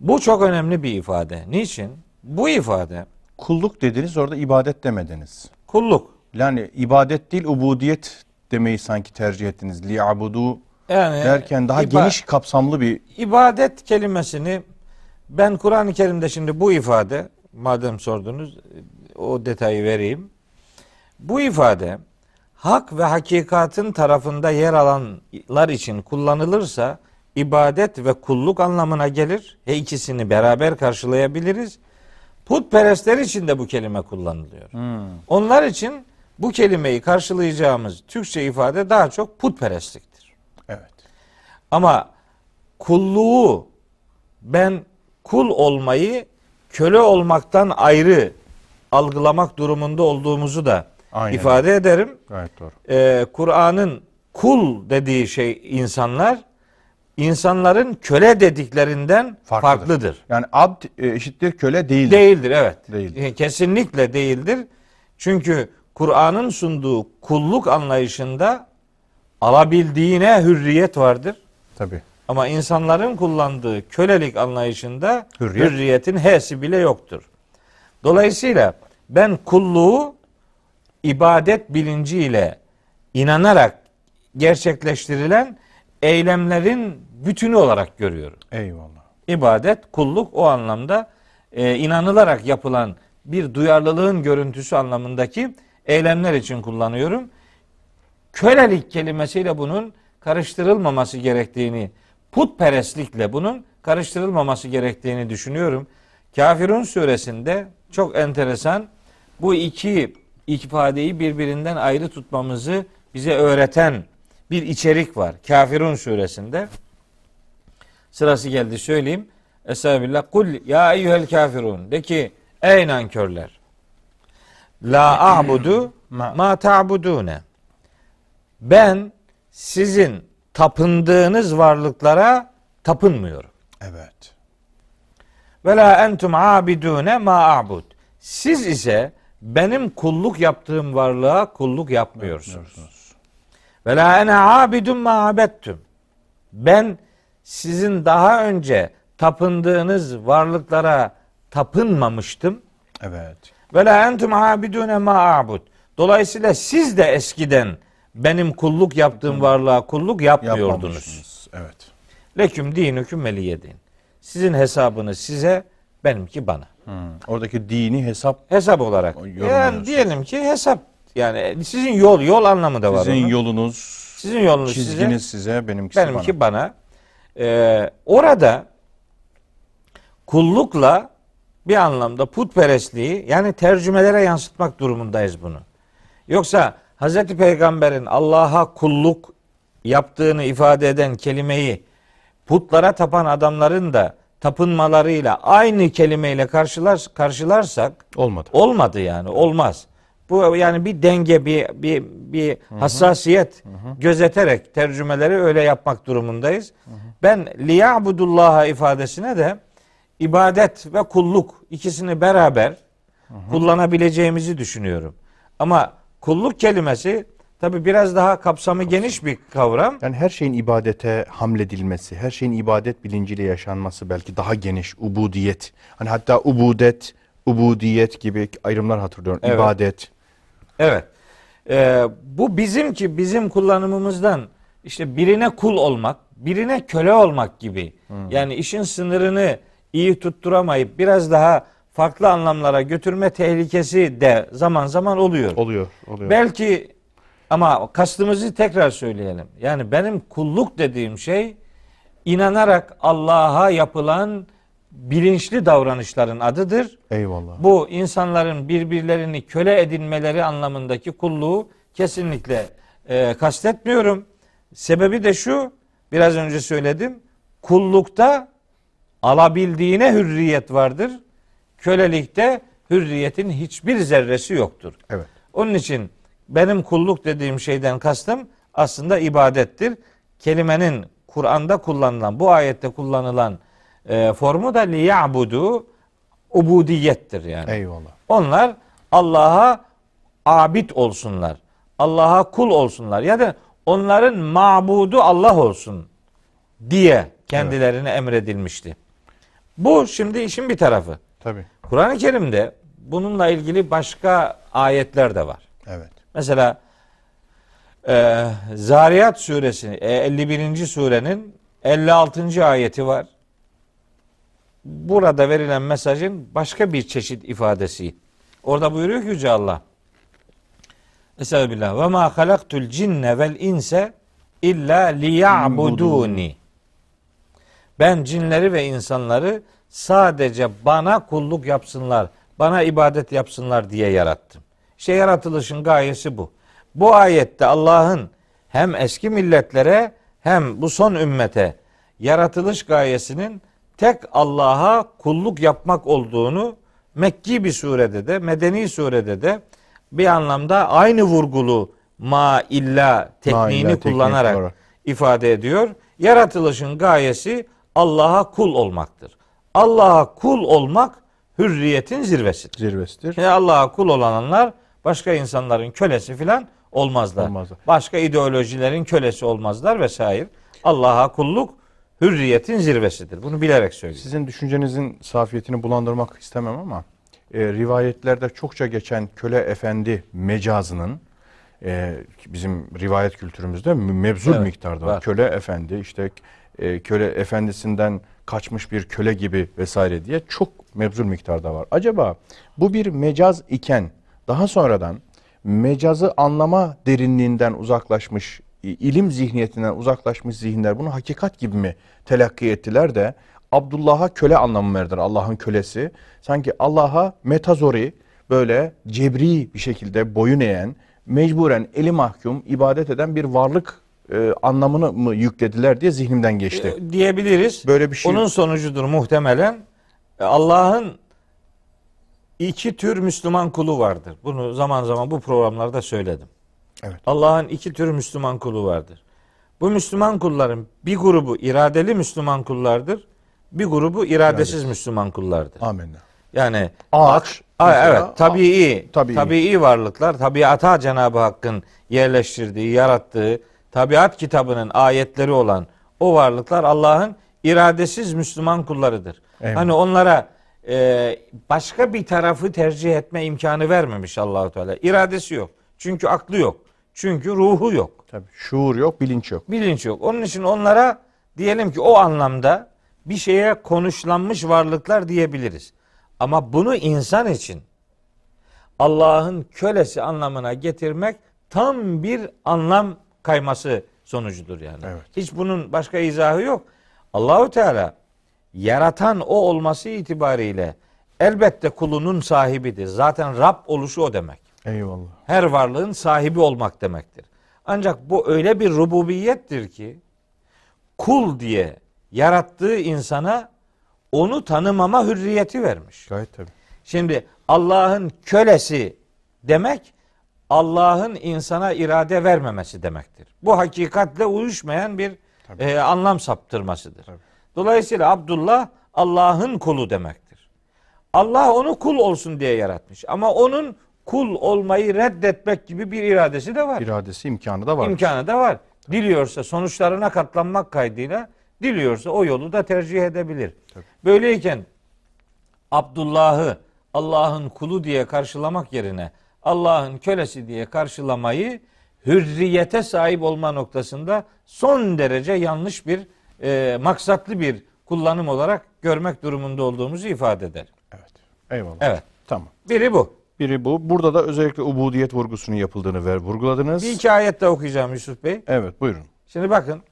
Bu çok önemli bir ifade. Niçin? Bu ifade Kulluk dediniz orada ibadet demediniz. kulluk. Yani ibadet değil ubudiyet demeyi sanki tercih ettiniz. Li'abudu Yani derken daha iba- geniş kapsamlı bir ibadet kelimesini ben Kur'an-ı Kerim'de şimdi bu ifade madem sordunuz o detayı vereyim. Bu ifade hak ve hakikatın tarafında yer alanlar için kullanılırsa ibadet ve kulluk anlamına gelir. Ve ikisini beraber karşılayabiliriz. Putperestler için de bu kelime kullanılıyor. Onlar için bu kelimeyi karşılayacağımız Türkçe ifade daha çok putperestliktir. Evet. Ama kulluğu ben kul olmayı köle olmaktan ayrı algılamak durumunda olduğumuzu da Aynen. ifade ederim. Gayet doğru. Ee, Kur'an'ın kul dediği şey insanlar insanların köle dediklerinden Farklıdır. farklıdır. Yani abd e, eşittir köle değil. Değildir evet. Değildir. E, Kesinlikle değildir. Çünkü Kur'an'ın sunduğu kulluk anlayışında alabildiğine hürriyet vardır. Tabii. Ama insanların kullandığı kölelik anlayışında Hürriyet. hürriyetin h'si bile yoktur. Dolayısıyla ben kulluğu ibadet bilinciyle inanarak gerçekleştirilen eylemlerin bütünü olarak görüyorum. Eyvallah. İbadet, kulluk o anlamda e, inanılarak yapılan bir duyarlılığın görüntüsü anlamındaki eylemler için kullanıyorum. Kölelik kelimesiyle bunun karıştırılmaması gerektiğini, putperestlikle bunun karıştırılmaması gerektiğini düşünüyorum. Kafirun suresinde çok enteresan bu iki ifadeyi birbirinden ayrı tutmamızı bize öğreten bir içerik var. Kafirun suresinde. Sırası geldi söyleyeyim. Estağfirullah. Kul ya eyyuhel kafirun. De ki ey nankörler. La a'budu ma ta'budune. Ben sizin tapındığınız varlıklara tapınmıyorum. Evet. Ve la entum abidune ma a'bud. Siz ise benim kulluk yaptığım varlığa kulluk yapmıyorsunuz. Ve la ene abidun ma abettum. Ben sizin daha önce tapındığınız varlıklara tapınmamıştım. Evet. Ve la entum abidune ma a'bud. Dolayısıyla siz de eskiden benim kulluk yaptığım varlığa kulluk yapmıyordunuz. Evet. Leküm dinüküm veliyedin. Sizin hesabınız size, benimki bana. Hmm. Oradaki dini hesap Hesap olarak. Yani diyelim ki hesap yani sizin yol yol anlamı da var. sizin onun. yolunuz, sizin yolunuz çizginiz size, size, benimkisi benimki bana. bana. Ee, orada kullukla bir anlamda putperestliği yani tercümelere yansıtmak durumundayız bunu. Yoksa Hz. Peygamber'in Allah'a kulluk yaptığını ifade eden kelimeyi putlara tapan adamların da tapınmalarıyla aynı kelimeyle karşılar, karşılarsak Olmadı. olmadı yani olmaz. Bu yani bir denge bir bir bir hassasiyet gözeterek tercümeleri öyle yapmak durumundayız. Ben liyabudullaha ifadesine de ibadet ve kulluk ikisini beraber kullanabileceğimizi düşünüyorum. Ama kulluk kelimesi tabi biraz daha kapsamı geniş bir kavram. Yani her şeyin ibadete hamledilmesi, her şeyin ibadet bilinciyle yaşanması belki daha geniş, ubudiyet. Hani hatta ubudet, ubudiyet gibi ayrımlar hatırlıyorum. Evet. İbadet. Evet. Ee, bu bizimki bizim kullanımımızdan işte birine kul olmak, birine köle olmak gibi. Yani işin sınırını iyi tutturamayıp biraz daha farklı anlamlara götürme tehlikesi de zaman zaman oluyor. Oluyor, oluyor. Belki ama kastımızı tekrar söyleyelim. Yani benim kulluk dediğim şey inanarak Allah'a yapılan bilinçli davranışların adıdır. Eyvallah. Bu insanların birbirlerini köle edinmeleri anlamındaki kulluğu kesinlikle e, kastetmiyorum. Sebebi de şu, biraz önce söyledim. Kullukta alabildiğine hürriyet vardır. Kölelikte hürriyetin hiçbir zerresi yoktur. Evet. Onun için benim kulluk dediğim şeyden kastım aslında ibadettir. Kelimenin Kur'an'da kullanılan, bu ayette kullanılan e, formu da liyabudu ubudiyettir yani. Eyvallah. Onlar Allah'a abid olsunlar. Allah'a kul olsunlar. Ya da onların mabudu Allah olsun diye kendilerine emredilmişti. Bu şimdi işin bir tarafı. Tabii. Kur'an-ı Kerim'de bununla ilgili başka ayetler de var. Evet. Mesela e, Zariyat suresi e, 51. surenin 56. ayeti var. Burada verilen mesajın başka bir çeşit ifadesi. Orada buyuruyor ki Yüce Allah. Estağfirullah. Ve ma halaktul cinne vel inse illa liya'buduni. Ben cinleri ve insanları sadece bana kulluk yapsınlar, bana ibadet yapsınlar diye yarattım. İşte yaratılışın gayesi bu. Bu ayette Allah'ın hem eski milletlere hem bu son ümmete yaratılış gayesinin tek Allah'a kulluk yapmak olduğunu Mekki bir surede de, Medeni surede de bir anlamda aynı vurgulu ma illa tekniğini illa teknik kullanarak olarak. ifade ediyor. Yaratılışın gayesi Allah'a kul olmaktır. Allah'a kul olmak hürriyetin zirvesidir. Zirvesidir. Şimdi Allah'a kul olanlar başka insanların kölesi filan olmazlar. Olmazlar. Başka ideolojilerin kölesi olmazlar vesaire. Allah'a kulluk hürriyetin zirvesidir. Bunu bilerek söylüyorum. Sizin düşüncenizin safiyetini bulandırmak istemem ama e, rivayetlerde çokça geçen köle efendi mecazının e, bizim rivayet kültürümüzde mü- mevzul Evet, miktarda var. Köle efendi işte e, köle efendisinden kaçmış bir köle gibi vesaire diye çok mevzul miktarda var. Acaba bu bir mecaz iken daha sonradan mecazı anlama derinliğinden uzaklaşmış, ilim zihniyetinden uzaklaşmış zihinler bunu hakikat gibi mi telakki ettiler de Abdullah'a köle anlamı verdiler Allah'ın kölesi. Sanki Allah'a metazori böyle cebri bir şekilde boyun eğen, mecburen eli mahkum ibadet eden bir varlık e, anlamını mı yüklediler diye zihnimden geçti. E, diyebiliriz. Böyle bir şey Onun sonucudur muhtemelen. E, Allah'ın iki tür Müslüman kulu vardır. Bunu zaman zaman bu programlarda söyledim. Evet. Allah'ın iki tür Müslüman kulu vardır. Bu Müslüman kulların bir grubu iradeli Müslüman kullardır. Bir grubu iradesiz Müslüman kullardır. Amenna. Yani Ağaç. Aa, mesela, evet tabii tabii. tabii varlıklar tabiata Cenab-ı Hakk'ın yerleştirdiği, yarattığı tabiat kitabının ayetleri olan o varlıklar Allah'ın iradesiz Müslüman kullarıdır. Eyvallah. Hani onlara e, başka bir tarafı tercih etme imkanı vermemiş Allahu Teala. İradesi yok. Çünkü aklı yok. Çünkü ruhu yok. Tabii, şuur yok, bilinç yok. Bilinç yok. Onun için onlara diyelim ki o anlamda bir şeye konuşlanmış varlıklar diyebiliriz. Ama bunu insan için Allah'ın kölesi anlamına getirmek tam bir anlam kayması sonucudur yani. Evet. Hiç bunun başka izahı yok. Allahu Teala yaratan o olması itibariyle elbette kulunun sahibidir. Zaten Rab oluşu o demek Eyvallah. her varlığın sahibi olmak demektir. Ancak bu öyle bir rububiyettir ki kul diye yarattığı insana onu tanımama hürriyeti vermiş. Gayet tabii. Şimdi Allah'ın kölesi demek Allah'ın insana irade vermemesi demektir. Bu hakikatle uyuşmayan bir e, anlam saptırmasıdır. Tabii. Dolayısıyla Abdullah Allah'ın kulu demektir. Allah onu kul olsun diye yaratmış. Ama onun kul olmayı reddetmek gibi bir iradesi de var. İradesi, imkanı da var. İmkanı da var. Diliyorsa sonuçlarına katlanmak kaydıyla diliyorsa o yolu da tercih edebilir. Tabii. Böyleyken Abdullah'ı Allah'ın kulu diye karşılamak yerine Allah'ın kölesi diye karşılamayı hürriyete sahip olma noktasında son derece yanlış bir e, maksatlı bir kullanım olarak görmek durumunda olduğumuzu ifade eder. Evet. Eyvallah. Evet. Tamam. Biri bu. Biri bu. Burada da özellikle ubudiyet vurgusunun yapıldığını ver, vurguladınız. Bir iki ayet de okuyacağım Yusuf Bey. Evet, buyurun. Şimdi bakın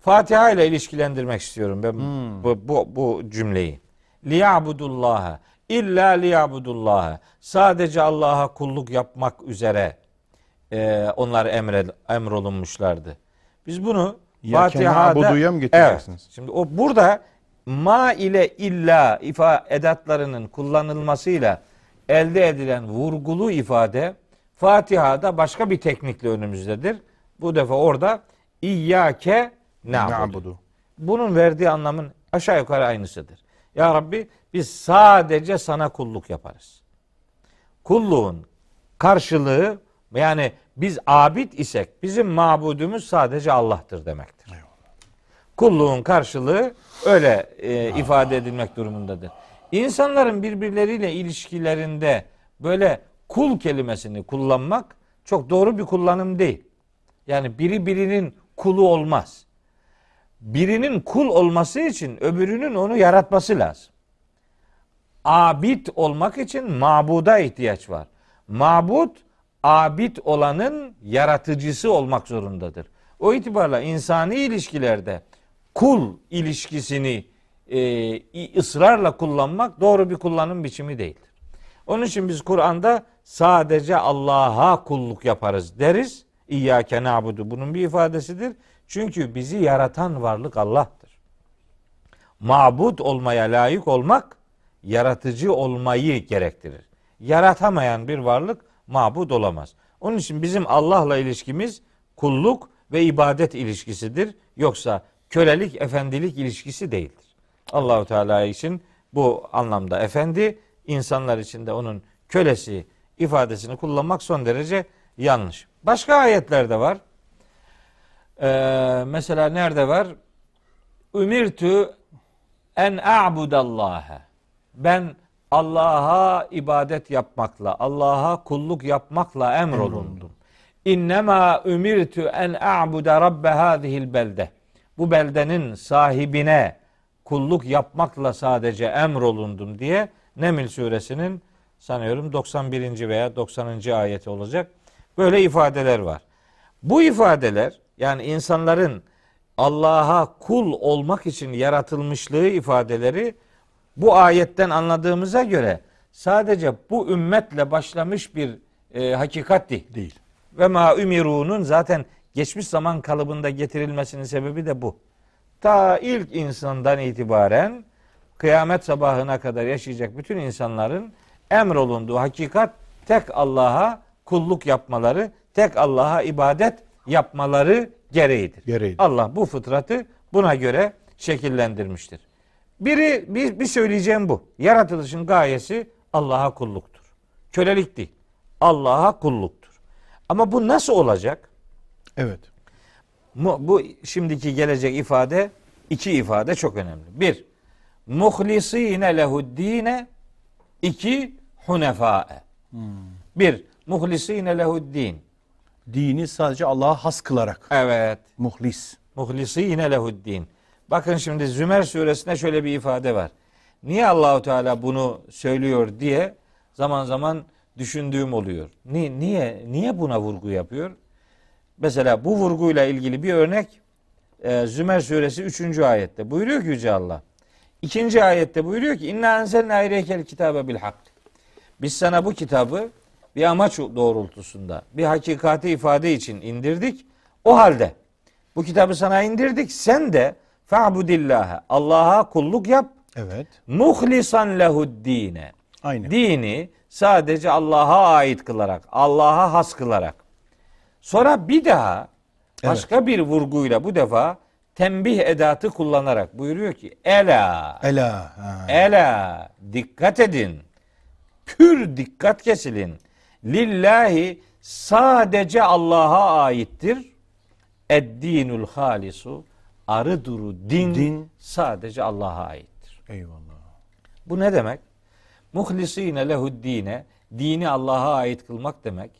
Fatiha ile ilişkilendirmek istiyorum ben Hmm. bu, bu, bu cümleyi. Liyabudullaha illa liyabudullaha sadece Allah'a kulluk yapmak üzere e, onlar emre, emrolunmuşlardı. Biz bunu Fatiha'da na'budu'ya mı getireceksiniz? Evet. Şimdi o burada ma ile illa ifa edatlarının kullanılmasıyla elde edilen vurgulu ifade Fatiha'da başka bir teknikle önümüzdedir. Bu defa orada İyyâke. Na'budu. Bunun verdiği anlamın aşağı yukarı aynısıdır. Ya Rabbi biz sadece sana kulluk yaparız. Kulluğun karşılığı yani biz abid isek bizim mabudumuz sadece Allah'tır demektir. Kulluğun karşılığı öyle e, ifade edilmek durumundadır. İnsanların birbirleriyle ilişkilerinde böyle kul kelimesini kullanmak çok doğru bir kullanım değil. Yani biri birinin kulu olmaz. Birinin kul olması için öbürünün onu yaratması lazım. Abid olmak için mabuda ihtiyaç var. Mabut abid olanın yaratıcısı olmak zorundadır. O itibarla insani ilişkilerde kul ilişkisini e, ısrarla kullanmak doğru bir kullanım biçimi değildir. Onun için biz Kur'an'da sadece Allah'a kulluk yaparız deriz. İyyâke na'budu bunun bir ifadesidir. Çünkü bizi yaratan varlık Allah'tır. Mabud olmaya layık olmak yaratıcı olmayı gerektirir. Yaratamayan bir varlık mabud olamaz. Onun için bizim Allah'la ilişkimiz kulluk ve ibadet ilişkisidir. Yoksa kölelik, efendilik ilişkisi değildir. Allahu Teala için bu anlamda efendi, insanlar için de onun kölesi ifadesini kullanmak son derece yanlış. Başka ayetler de var. Ee, mesela nerede var? Ümirtü en a'budallaha. Ben Allah'a ibadet yapmakla, Allah'a kulluk yapmakla emrolundum. İnnemâ ümirtü en a'buda rabbe hâzihil belde. Bu beldenin sahibine kulluk yapmakla sadece emrolundum diye Neml suresinin sanıyorum 91. veya 90. ayeti olacak. Böyle ifadeler var. Bu ifadeler yani insanların Allah'a kul olmak için yaratılmışlığı ifadeleri bu ayetten anladığımıza göre sadece bu ümmetle başlamış bir e, hakikat değil. Değil. Ve ma ümirunun zaten geçmiş zaman kalıbında getirilmesinin sebebi de bu. Ta ilk insandan itibaren kıyamet sabahına kadar yaşayacak bütün insanların emrolunduğu hakikat tek Allah'a kulluk yapmaları, tek Allah'a ibadet yapmaları gereğidir. Gereğidir. Allah bu fıtratı buna göre şekillendirmiştir. Biri bir, bir söyleyeceğim bu. Yaratılışın gayesi Allah'a kulluktur. Kölelik değil. Allah'a kulluktur. Ama bu nasıl olacak? Evet. Mu- Bu şimdiki gelecek ifade iki ifade çok önemli. Bir, muhlisine lehuddine iki hunefae. Bir, muhlisine lehuddin. Dini sadece Allah'a has kılarak. Evet. Muhlis. Muhlisine lehuddin. Bakın şimdi Zümer suresinde şöyle bir ifade var. Niye Allahu Teala bunu söylüyor diye zaman zaman düşündüğüm oluyor. Niye niye niye buna vurgu yapıyor? Mesela bu vurguyla ilgili bir örnek e, Zümer suresi 3. ayette buyuruyor ki Yüce Allah. İkinci ayette buyuruyor ki inna enzelna ileykel kitabe bil hak. Biz sana bu kitabı bir amaç doğrultusunda, bir hakikati ifade için indirdik. O halde bu kitabı sana indirdik. Sen de fa'budillâhe. Allah'a kulluk yap. Evet. Muhlisan lehuddine. Aynı. Dini sadece Allah'a ait kılarak, Allah'a has kılarak. Sonra bir daha başka bir vurguyla bu defa tembih edatı kullanarak buyuruyor ki ela Ela. Ha. ela dikkat edin. Pür dikkat kesilin. Lillahi sadece Allah'a aittir. Eddinul halisu arı duru din, Din. sadece Allah'a aittir. Eyvallah. Bu ne demek? Muhlisine lehuddine dini Allah'a ait kılmak demek.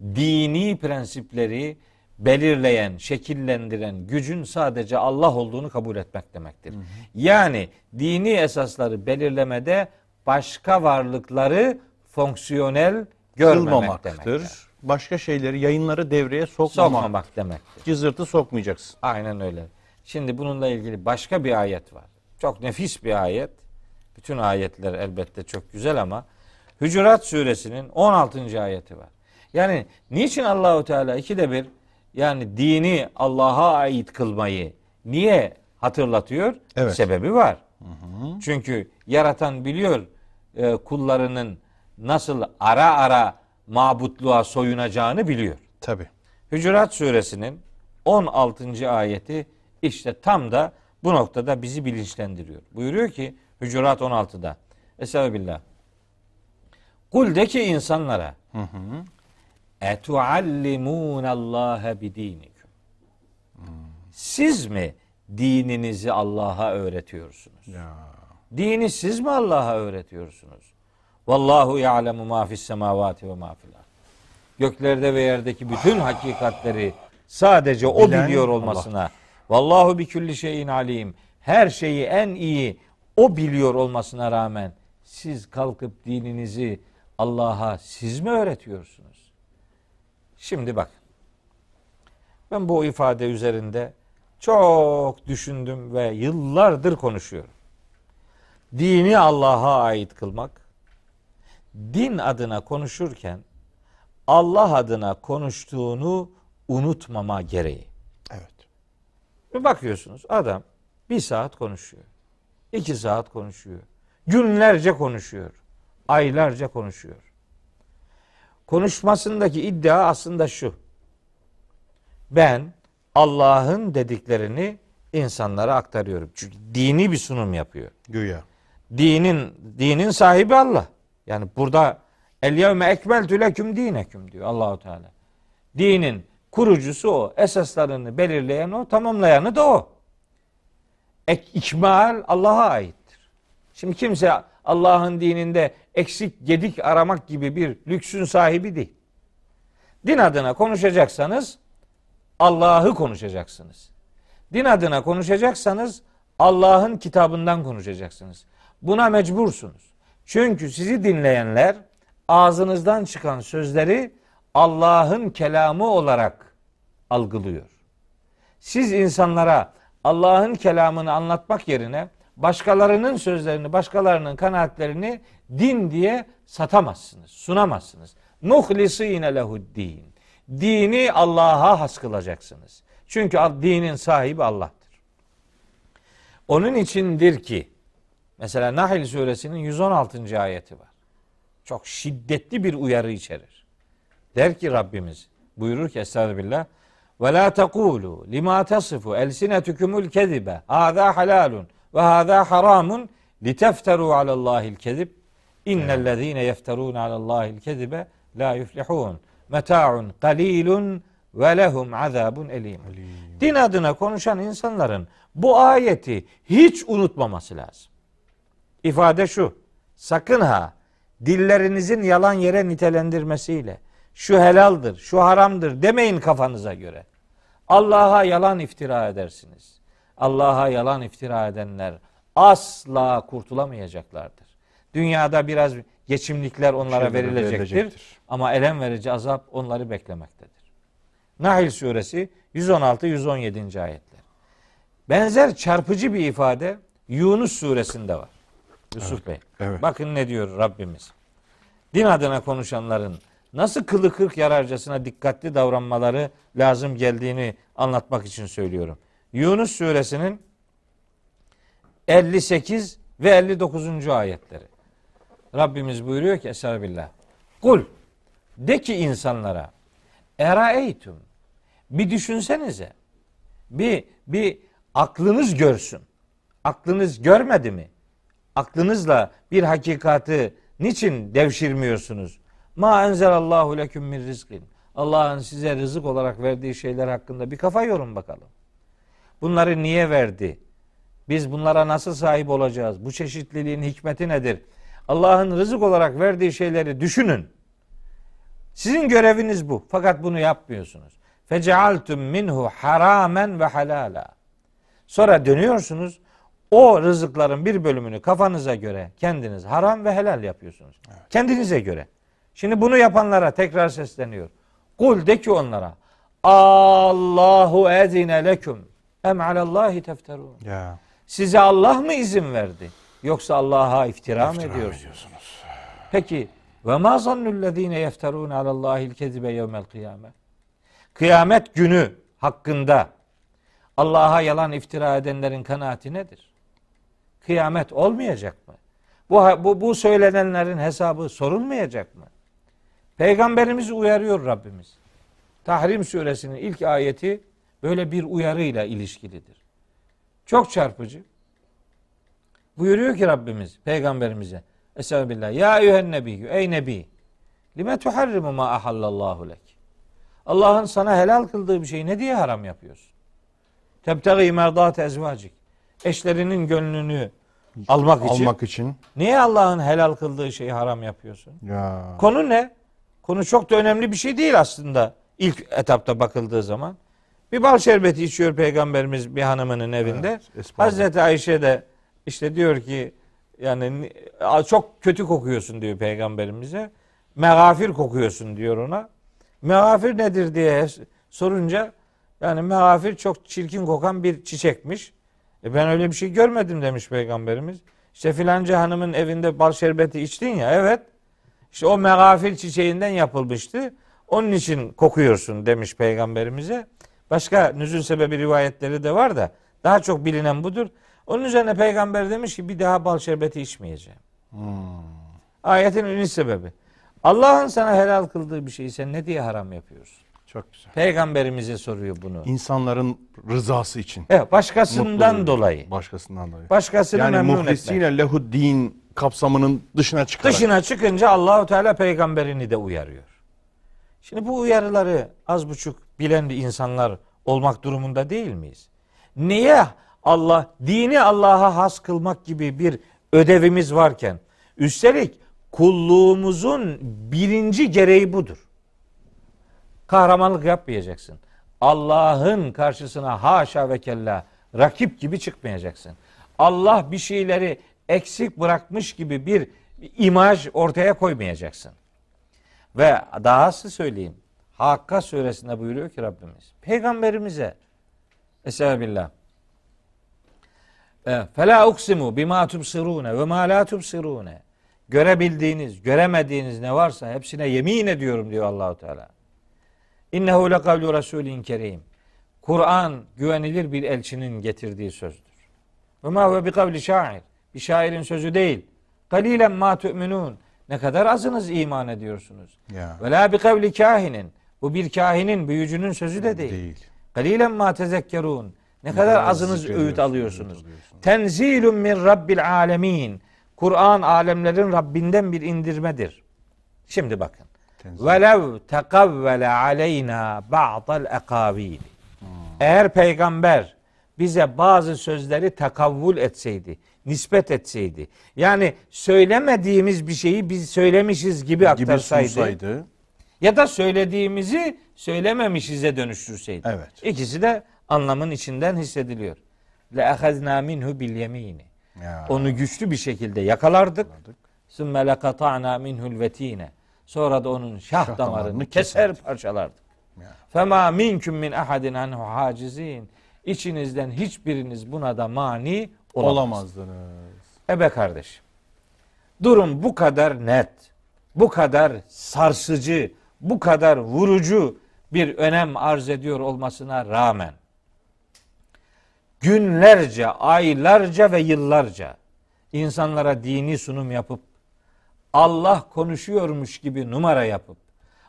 Dini prensipleri belirleyen, şekillendiren gücün sadece Allah olduğunu kabul etmek demektir. Yani dini esasları belirlemede başka varlıkları fonksiyonel görmemek demektir. Başka şeyleri, yayınları devreye sokmamak. Sokmamak demektir. Cızırtı sokmayacaksın. Aynen öyle. Şimdi bununla ilgili başka bir ayet var. Çok nefis bir ayet. Bütün ayetler elbette çok güzel ama Hücurat suresinin 16. ayeti var. Yani niçin Allahu Teala ikide bir yani dini Allah'a ait kılmayı niye hatırlatıyor? Evet. Sebebi var. Çünkü yaratan biliyor e, kullarının nasıl ara ara mabutluğa soyunacağını biliyor. Tabi. Hücurat suresinin 16. ayeti işte tam da bu noktada bizi bilinçlendiriyor. Buyuruyor ki Hücurat 16'da. Estağfirullah. Kul de ki insanlara etuallimûnallâhe bidîniküm. Siz mi dininizi Allah'a öğretiyorsunuz? Ya. Dini siz mi Allah'a öğretiyorsunuz? Vallahu ya'lemu ma fis semavati ve ma fil. Göklerde ve yerdeki bütün hakikatleri sadece o Bilen biliyor olmasına. Vallahu bi kulli şeyin alim. Her şeyi en iyi o biliyor olmasına rağmen siz kalkıp dininizi Allah'a siz mi öğretiyorsunuz? Şimdi bak. Ben bu ifade üzerinde çok düşündüm ve yıllardır konuşuyorum dini Allah'a ait kılmak, din adına konuşurken Allah adına konuştuğunu unutmama gereği. Bir bakıyorsunuz adam bir saat konuşuyor. iki saat konuşuyor. Günlerce konuşuyor. Aylarca konuşuyor. Konuşmasındaki iddia aslında şu. Ben Allah'ın dediklerini insanlara aktarıyorum. Çünkü dini bir sunum yapıyor. Güya. Dinin dinin sahibi Allah. Yani burada el yevme ekmeltü leküm dineküm diyor Allahu Teala. Dinin kurucusu o, esaslarını belirleyen o, tamamlayanı da o. Ek, ikmal Allah'a aittir. Şimdi kimse Allah'ın dininde eksik gedik aramak gibi bir lüksün sahibi değil. Din adına konuşacaksanız Allah'ı konuşacaksınız. Din adına konuşacaksanız Allah'ın kitabından konuşacaksınız. Buna mecbursunuz. Çünkü sizi dinleyenler ağzınızdan çıkan sözleri Allah'ın kelamı olarak algılıyor. Siz insanlara Allah'ın kelamını anlatmak yerine başkalarının sözlerini, başkalarının kanaatlerini din diye satamazsınız, sunamazsınız. Muhlisine lehuddin. Dini Allah'a has kılacaksınız. Çünkü dinin sahibi Allah'tır. Onun içindir ki mesela Nahl suresinin 116. ayeti var. Çok şiddetli bir uyarı içerir. Der ki Rabbimiz buyurur ki Estağfirullah ve la tekulu lima tasifu elsinetukumul kezibe hâzâ halalun ve hâzâ haramun litefteru alallâhil kezib innellezîne yefterûne alallâhil kezibe la yuflihûn meta'un qalilun ve lehum azabun elim. Din adına konuşan insanların bu ayeti hiç unutmaması lazım. İfade şu. Sakın ha dillerinizin yalan yere nitelendirmesiyle şu helaldir, şu haramdır demeyin kafanıza göre. Allah'a yalan iftira edersiniz. Allah'a yalan iftira edenler asla kurtulamayacaklardır. Dünyada biraz geçimlikler onlara verilecektir, verilecektir. ama elem verici azap onları beklemektedir. Nahil suresi 116-117. ayetler. Benzer çarpıcı bir ifade Yunus suresinde var. Yusuf Bey. evet. Bakın ne diyor Rabbimiz. Din adına konuşanların nasıl kılı kırk yararcasına dikkatli davranmaları lazım geldiğini anlatmak için söylüyorum. Yunus suresinin 58 ve 59. ayetleri. Rabbimiz buyuruyor ki Estağfirullah. Kul de ki insanlara eraeytum bir düşünsenize. Bir bir aklınız görsün. Aklınız görmedi mi? Aklınızla bir hakikatı niçin devşirmiyorsunuz? Ma enzelallahu leküm min rizkin. Allah'ın size rızık olarak verdiği şeyler hakkında bir kafa yorun bakalım. Bunları niye verdi? Biz bunlara nasıl sahip olacağız? Bu çeşitliliğin hikmeti nedir? Allah'ın rızık olarak verdiği şeyleri düşünün. Sizin göreviniz bu. Fakat bunu yapmıyorsunuz. Fecealtum minhu haramen ve halala. Sonra dönüyorsunuz. O rızıkların bir bölümünü kafanıza göre kendiniz haram ve helal yapıyorsunuz. Kendinize göre. Şimdi bunu yapanlara tekrar sesleniyor. Kul de ki onlara Allahu ezine leküm em alallahi tefterun. Ya. Size Allah mı izin verdi? Yoksa Allah'a iftira, mı İftira ediyorsunuz? ediyorsunuz. Peki ve ma zannullezine yefterun alallahi'l kezibe yevmel kıyame. Kıyamet günü hakkında Allah'a yalan iftira edenlerin kanaati nedir? Kıyamet olmayacak mı? Bu, bu, bu söylenenlerin hesabı sorulmayacak mı? Peygamberimizi uyarıyor Rabbimiz. Tahrim suresinin ilk ayeti böyle bir uyarıyla ilişkilidir. Çok çarpıcı. Buyuruyor ki Rabbimiz peygamberimize Estağfirullah. Ya eyyühen nebiyyü. Ey nebi. Lime tuharrimu ma ahallallahu lek. Allah'ın sana helal kıldığı bir şeyi ne diye haram yapıyorsun? Tebtegi merdat ezvacik. Eşlerinin gönlünü almak için. Almak için. Niye Allah'ın helal kıldığı şeyi haram yapıyorsun? Ya. Konu ne? Konu çok da önemli bir şey değil aslında ilk etapta bakıldığı zaman. Bir bal şerbeti içiyor peygamberimiz bir hanımının evinde. Evet. Hazreti Ayşe de işte diyor ki yani ni- çok kötü kokuyorsun diyor peygamberimize. Megafir kokuyorsun diyor ona. Megafir nedir diye sorunca yani megafir çok çirkin kokan bir çiçekmiş. E ben öyle bir şey görmedim demiş peygamberimiz. İşte filanca hanımın evinde bal şerbeti içtin ya evet. İşte o megafil çiçeğinden yapılmıştı. Onun için kokuyorsun demiş peygamberimize. Başka nüzul sebebi rivayetleri de var da daha çok bilinen budur. Onun üzerine peygamber demiş ki bir daha bal şerbeti içmeyeceğim. Ayetin iniş sebebi. Allah'ın sana helal kıldığı bir şeyi sen ne diye haram yapıyorsun? Çok güzel. Peygamberimize soruyor bunu. İnsanların rızası için. Evet, başkasından Mutluluğu. dolayı. Başkasından dolayı. Başkasını yani memnun etmek. muhlisine lehu din kapsamının dışına çıkarak. Dışına çıkınca Allahu Teala peygamberini de uyarıyor. Şimdi bu uyarıları az buçuk bilen bir insanlar olmak durumunda değil miyiz? Niye Allah dini Allah'a has kılmak gibi bir ödevimiz varken üstelik kulluğumuzun birinci gereği budur. Kahramanlık yapmayacaksın. Allah'ın karşısına haşa ve kella rakip gibi çıkmayacaksın. Allah bir şeyleri eksik bırakmış gibi bir imaj ortaya koymayacaksın. Ve dahası söyleyeyim. Hakka suresinde buyuruyor ki Rabbimiz. Peygamberimize Estağfirullah. Fela uksimu bima tubsirune ve ma la tubsirune. Görebildiğiniz, göremediğiniz ne varsa hepsine yemin ediyorum diyor Allahu Teala. İnnehu lekavlu rasulin kerim. Kur'an güvenilir bir elçinin getirdiği sözdür. Ve ma huve bi kavli şair. Bir şairin sözü değil. Kalilen ma tu'minun. Ne kadar azınız iman ediyorsunuz. Ve la bi kavli kahinin. Bu bir kahinin, büyücünün sözü de değil. Değil. Kalilen ma tezekkerun. Ne kadar azınız öğüt alıyorsunuz. Tenzilun min rabbil alemin. Kur'an alemlerin Rabbinden bir indirmedir. Şimdi bakın. Velev tekavvele aleyna ba'dal ekavil. Eğer peygamber bize bazı sözleri takavvul etseydi, nispet etseydi. Yani söylemediğimiz bir şeyi biz söylemişiz gibi gibi aktarsaydı. sunsaydı. Ya da söylediğimizi söylememişize dönüştürseydi. Evet. İkisi de anlamın içinden hissediliyor. Le ehazna minhu bil yemini. Onu güçlü bir şekilde yakalardık. Sümme lekata'na minhul vetine. Sonra da onun şah, Şah damarını keser keserdik. parçalardık. Fema minkum min ahadin anhu hacizin. İçinizden hiçbiriniz buna da mani olamaz. Olamazdınız. Ebe kardeşim. Durum bu kadar net, bu kadar sarsıcı, bu kadar vurucu bir önem arz ediyor olmasına rağmen günlerce, aylarca ve yıllarca insanlara dini sunum yapıp Allah konuşuyormuş gibi numara yapıp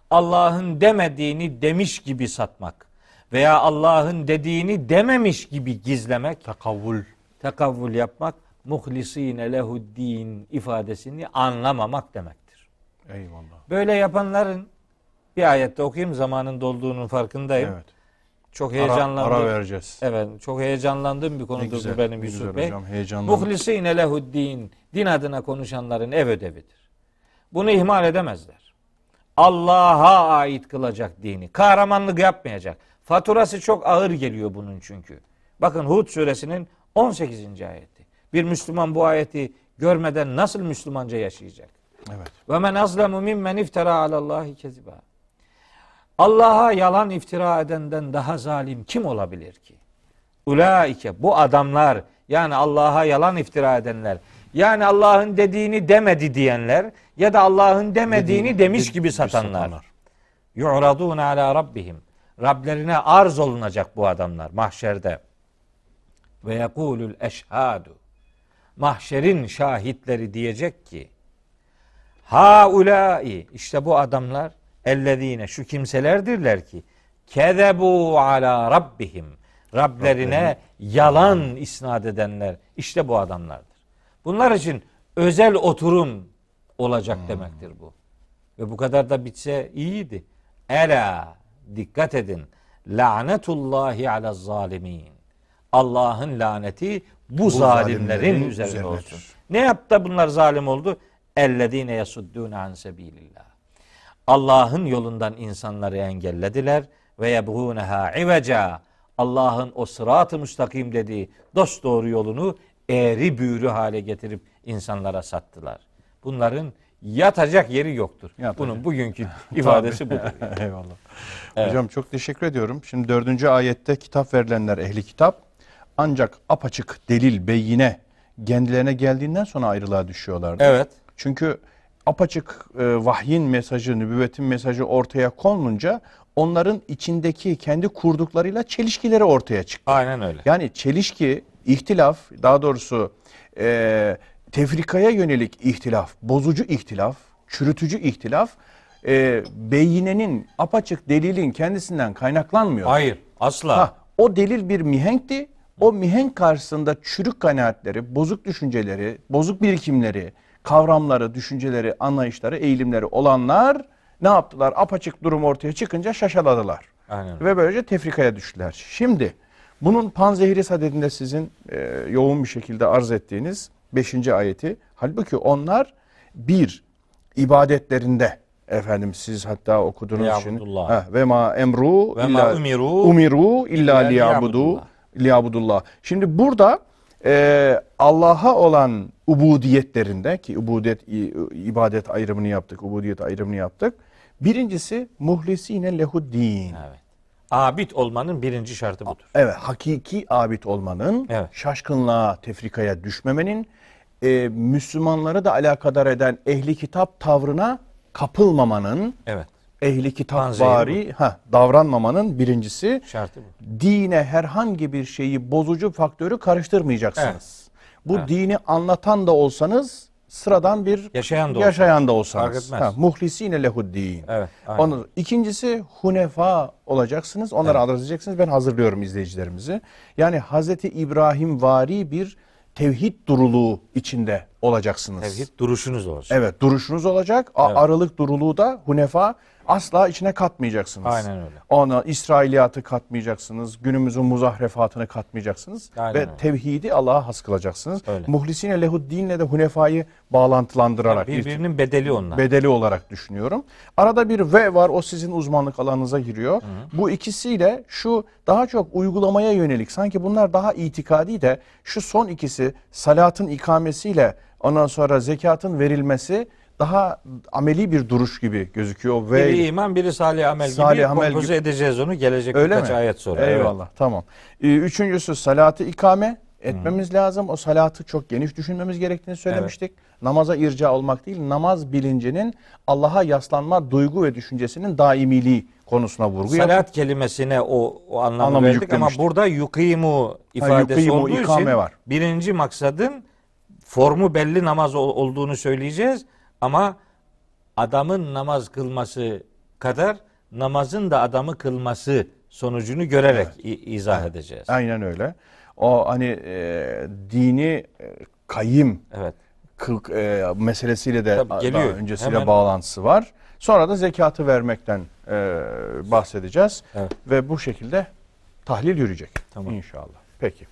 Allah'ın demediğini demiş gibi satmak veya Allah'ın dediğini dememiş gibi gizlemek Takavvul. Tekavvül yapmak muhlisine lehuddin ifadesini anlamamak demektir. Eyvallah. Böyle yapanların bir ayette okuyayım zamanın dolduğunun farkındayım. Evet. Çok Ara, heyecanlandım. ara vereceğiz. Evet, çok heyecanlandığım bir konudur güzel, bu benim Yusuf güzel Bey. hocam, heyecanlandım. Muhlisine lehuddin din adına konuşanların ev ödevidir. Bunu ihmal edemezler. Allah'a ait kılacak dini. Kahramanlık yapmayacak. Faturası çok ağır geliyor bunun çünkü. Bakın Hud suresinin 18. ayeti. Bir Müslüman bu ayeti görmeden nasıl Müslümanca yaşayacak? Evet. Ve men azlemu mimmen iftara alallahi keziba. Allah'a yalan iftira edenden daha zalim kim olabilir ki? Ulaike bu adamlar yani Allah'a yalan iftira edenler yani Allah'ın dediğini demedi diyenler ya da Allah'ın demediğini Dediğini- demiş dedi- gibi satanlar. Yu'radun ala rabbihim. Rablerine arz olunacak bu adamlar mahşerde. Ve yekulul eşhadu. Mahşerin şahitleri diyecek ki Haulai işte bu adamlar ellezine şu kimselerdirler ki kezebu ala rabbihim Rablerine yalan isnat edenler işte bu adamlardır. Bunlar için özel oturum olacak demektir bu. Ve bu kadar da bitse iyiydi. Ela dikkat edin. Lanetullahi ala zalimin. Allah'ın laneti bu, Bu zalimlerin, zalimlerin üzerine üzerinedir. olsun. Ne yaptı da bunlar zalim oldu? Ellezine yasuddûne an sebilillah. Allah'ın yolundan insanları engellediler ve yebğûneha iveca. Allah'ın o sırat-ı müstakim dediği dost doğru yolunu eğri büğrü hale getirip insanlara sattılar. Bunların yatacak yeri yoktur. Yatacak. Bunun bugünkü ifadesi budur. Eyvallah. Evet. Hocam çok teşekkür ediyorum. Şimdi dördüncü ayette kitap verilenler ehli kitap ancak apaçık delil, beyine kendilerine geldiğinden sonra ayrılığa düşüyorlardı. Evet. Çünkü apaçık e, vahyin mesajı, nübüvvetin mesajı ortaya konulunca onların içindeki kendi kurduklarıyla çelişkileri ortaya çıktı. Aynen öyle. Yani çelişki, ihtilaf, daha doğrusu e, tefrikaya yönelik ihtilaf, bozucu ihtilaf, çürütücü ihtilaf, e, beyinenin apaçık delilin kendisinden kaynaklanmıyor. Hayır. Asla. Ha, o delil bir mihenkti. O mihenk karşısında çürük kanaatleri, bozuk düşünceleri, bozuk birikimleri, kavramları, düşünceleri, anlayışları, eğilimleri olanlar ne yaptılar? Apaçık durum ortaya çıkınca şaşaladılar. Aynen. Ve böylece tefrikaya düştüler. Şimdi bunun panzehiri sadedinde sizin e, yoğun bir şekilde arz ettiğiniz 5. ayeti. Halbuki onlar bir ibadetlerinde efendim siz hatta Liyabudullah. ha, ve ma emru Ve ma illa umiru umiru illa liyabudu liyabudullah. Şimdi burada e, Allah'a olan ubudiyetlerinde ki ubudiyet ibadet ayrımını yaptık, ubudiyet ayrımını yaptık. Birincisi muhlisine lehuddin. Evet. Abid olmanın birinci şartı budur. Evet, hakiki abid olmanın, Evet. şaşkınlığa, tefrikaya düşmemenin, e, Müslümanları da alakadar eden ehli kitap tavrına kapılmamanın, Evet. Ehli kitap vari ha, davranmamanın birincisi Şartı bu. dine herhangi bir şeyi bozucu faktörü karıştırmayacaksınız. Bu Evet. dini anlatan da olsanız sıradan bir Yaşayan da yaşayan da olsanız. Ha, muhlisine lehuddin. Evet. aynen. Onu, ikincisi hunefa olacaksınız. Onları arz edeceksiniz. Ben hazırlıyorum izleyicilerimizi. Yani Hazreti İbrahim vari bir tevhid duruluğu içinde olacaksınız. Tevhid duruşunuz olacak. Evet duruşunuz olacak. Evet. Aralık duruluğu da hunefa asla içine katmayacaksınız. Aynen öyle. Ona İsrailiyatı katmayacaksınız. Günümüzün muzahrefatını katmayacaksınız. Aynen ve öyle. tevhidi Allah'a has kılacaksınız. Öyle. Muhlisine lehuddinle de hunefayı bağlantılandırarak bir Birbirinin bedeli onlar. bedeli olarak düşünüyorum. Arada bir ve var o sizin uzmanlık alanınıza giriyor. Bu ikisiyle şu daha çok uygulamaya yönelik sanki bunlar daha itikadi de şu son ikisi salatın ikamesiyle ondan sonra zekatın verilmesi daha ameli bir duruş gibi gözüküyor. Ve biri iman, biri salih amel Salih gibi amel kompoze gibi. edeceğiz onu gelecek Öyle birkaç mi? ayet sonra. Eyvallah tamam. Ee, Üçüncüsü salatı ikame etmemiz lazım. O salatı çok geniş düşünmemiz gerektiğini söylemiştik. Namaza irca olmak değil, namaz bilincinin Allah'a yaslanma duygu ve düşüncesinin daimiliği konusuna vurgu Evet. yaptık. Salat kelimesine o, o anlamı, Anlamı verdik ama burada yukimu ifadesi yukimu, olduğu için var. birinci maksadın formu belli namaz ol- olduğunu söyleyeceğiz ama adamın namaz kılması kadar namazın da adamı kılması sonucunu görerek i- izah edeceğiz. Aynen öyle. O hani e, dini e, kayyım Evet. kıl, e, meselesiyle de Tabii, daha geliyor. öncesiyle Hemen. bağlantısı var. Sonra da zekatı vermekten e, bahsedeceğiz. Evet. Ve bu şekilde tahlil yürüyecek. Tamam. İnşallah. Peki.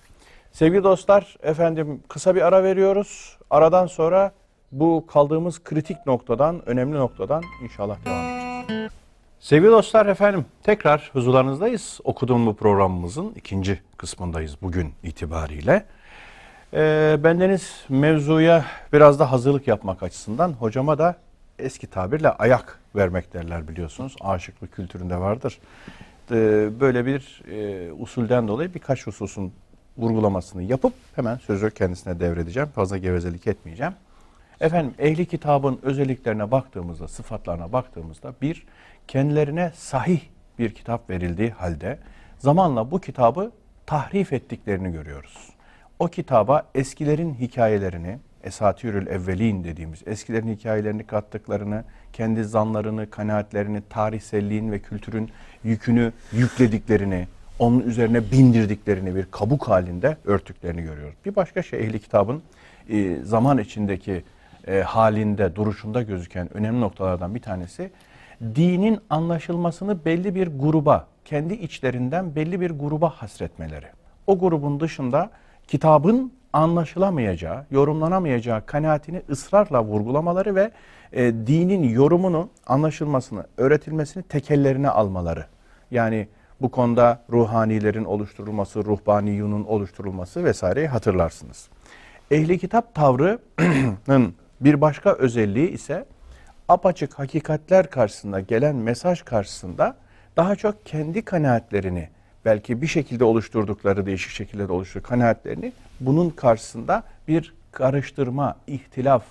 Sevgili dostlar, efendim kısa bir ara veriyoruz. Aradan sonra bu kaldığımız kritik noktadan, önemli noktadan inşallah devam edeceğiz. Sevgili dostlar efendim tekrar huzurlarınızdayız. Okuduğum bu programımızın ikinci kısmındayız bugün itibariyle. Ee, bendeniz mevzuya biraz da hazırlık yapmak açısından hocama da eski tabirle ayak vermek derler biliyorsunuz. Aşıklık kültüründe vardır. Ee, böyle bir e, usulden dolayı birkaç hususun vurgulamasını yapıp hemen sözü kendisine devredeceğim. Fazla gevezelik etmeyeceğim. Efendim ehli kitabın özelliklerine baktığımızda, sıfatlarına baktığımızda bir, kendilerine sahih bir kitap verildiği halde zamanla bu kitabı tahrif ettiklerini görüyoruz. O kitaba eskilerin hikayelerini, Esatürül Evvelin dediğimiz eskilerin hikayelerini kattıklarını, kendi zanlarını, kanaatlerini, tarihselliğin ve kültürün yükünü yüklediklerini, onun üzerine bindirdiklerini bir kabuk halinde örtüklerini görüyoruz. Bir başka şey ehli kitabın zaman içindeki e, halinde, duruşunda gözüken önemli noktalardan bir tanesi dinin anlaşılmasını belli bir gruba, kendi içlerinden belli bir gruba hasretmeleri. O grubun dışında kitabın anlaşılamayacağı, yorumlanamayacağı kanaatini ısrarla vurgulamaları ve e, dinin yorumunu, anlaşılmasını, öğretilmesini tekellerine almaları. Yani bu konuda ruhanilerin oluşturulması, ruhbaniyunun oluşturulması vesaireyi hatırlarsınız. Ehli kitap tavrının bir başka özelliği ise apaçık hakikatler karşısında gelen mesaj karşısında daha çok kendi kanaatlerini belki bir şekilde oluşturdukları değişik şekilde de oluşturdukları kanaatlerini bunun karşısında bir karıştırma, ihtilaf,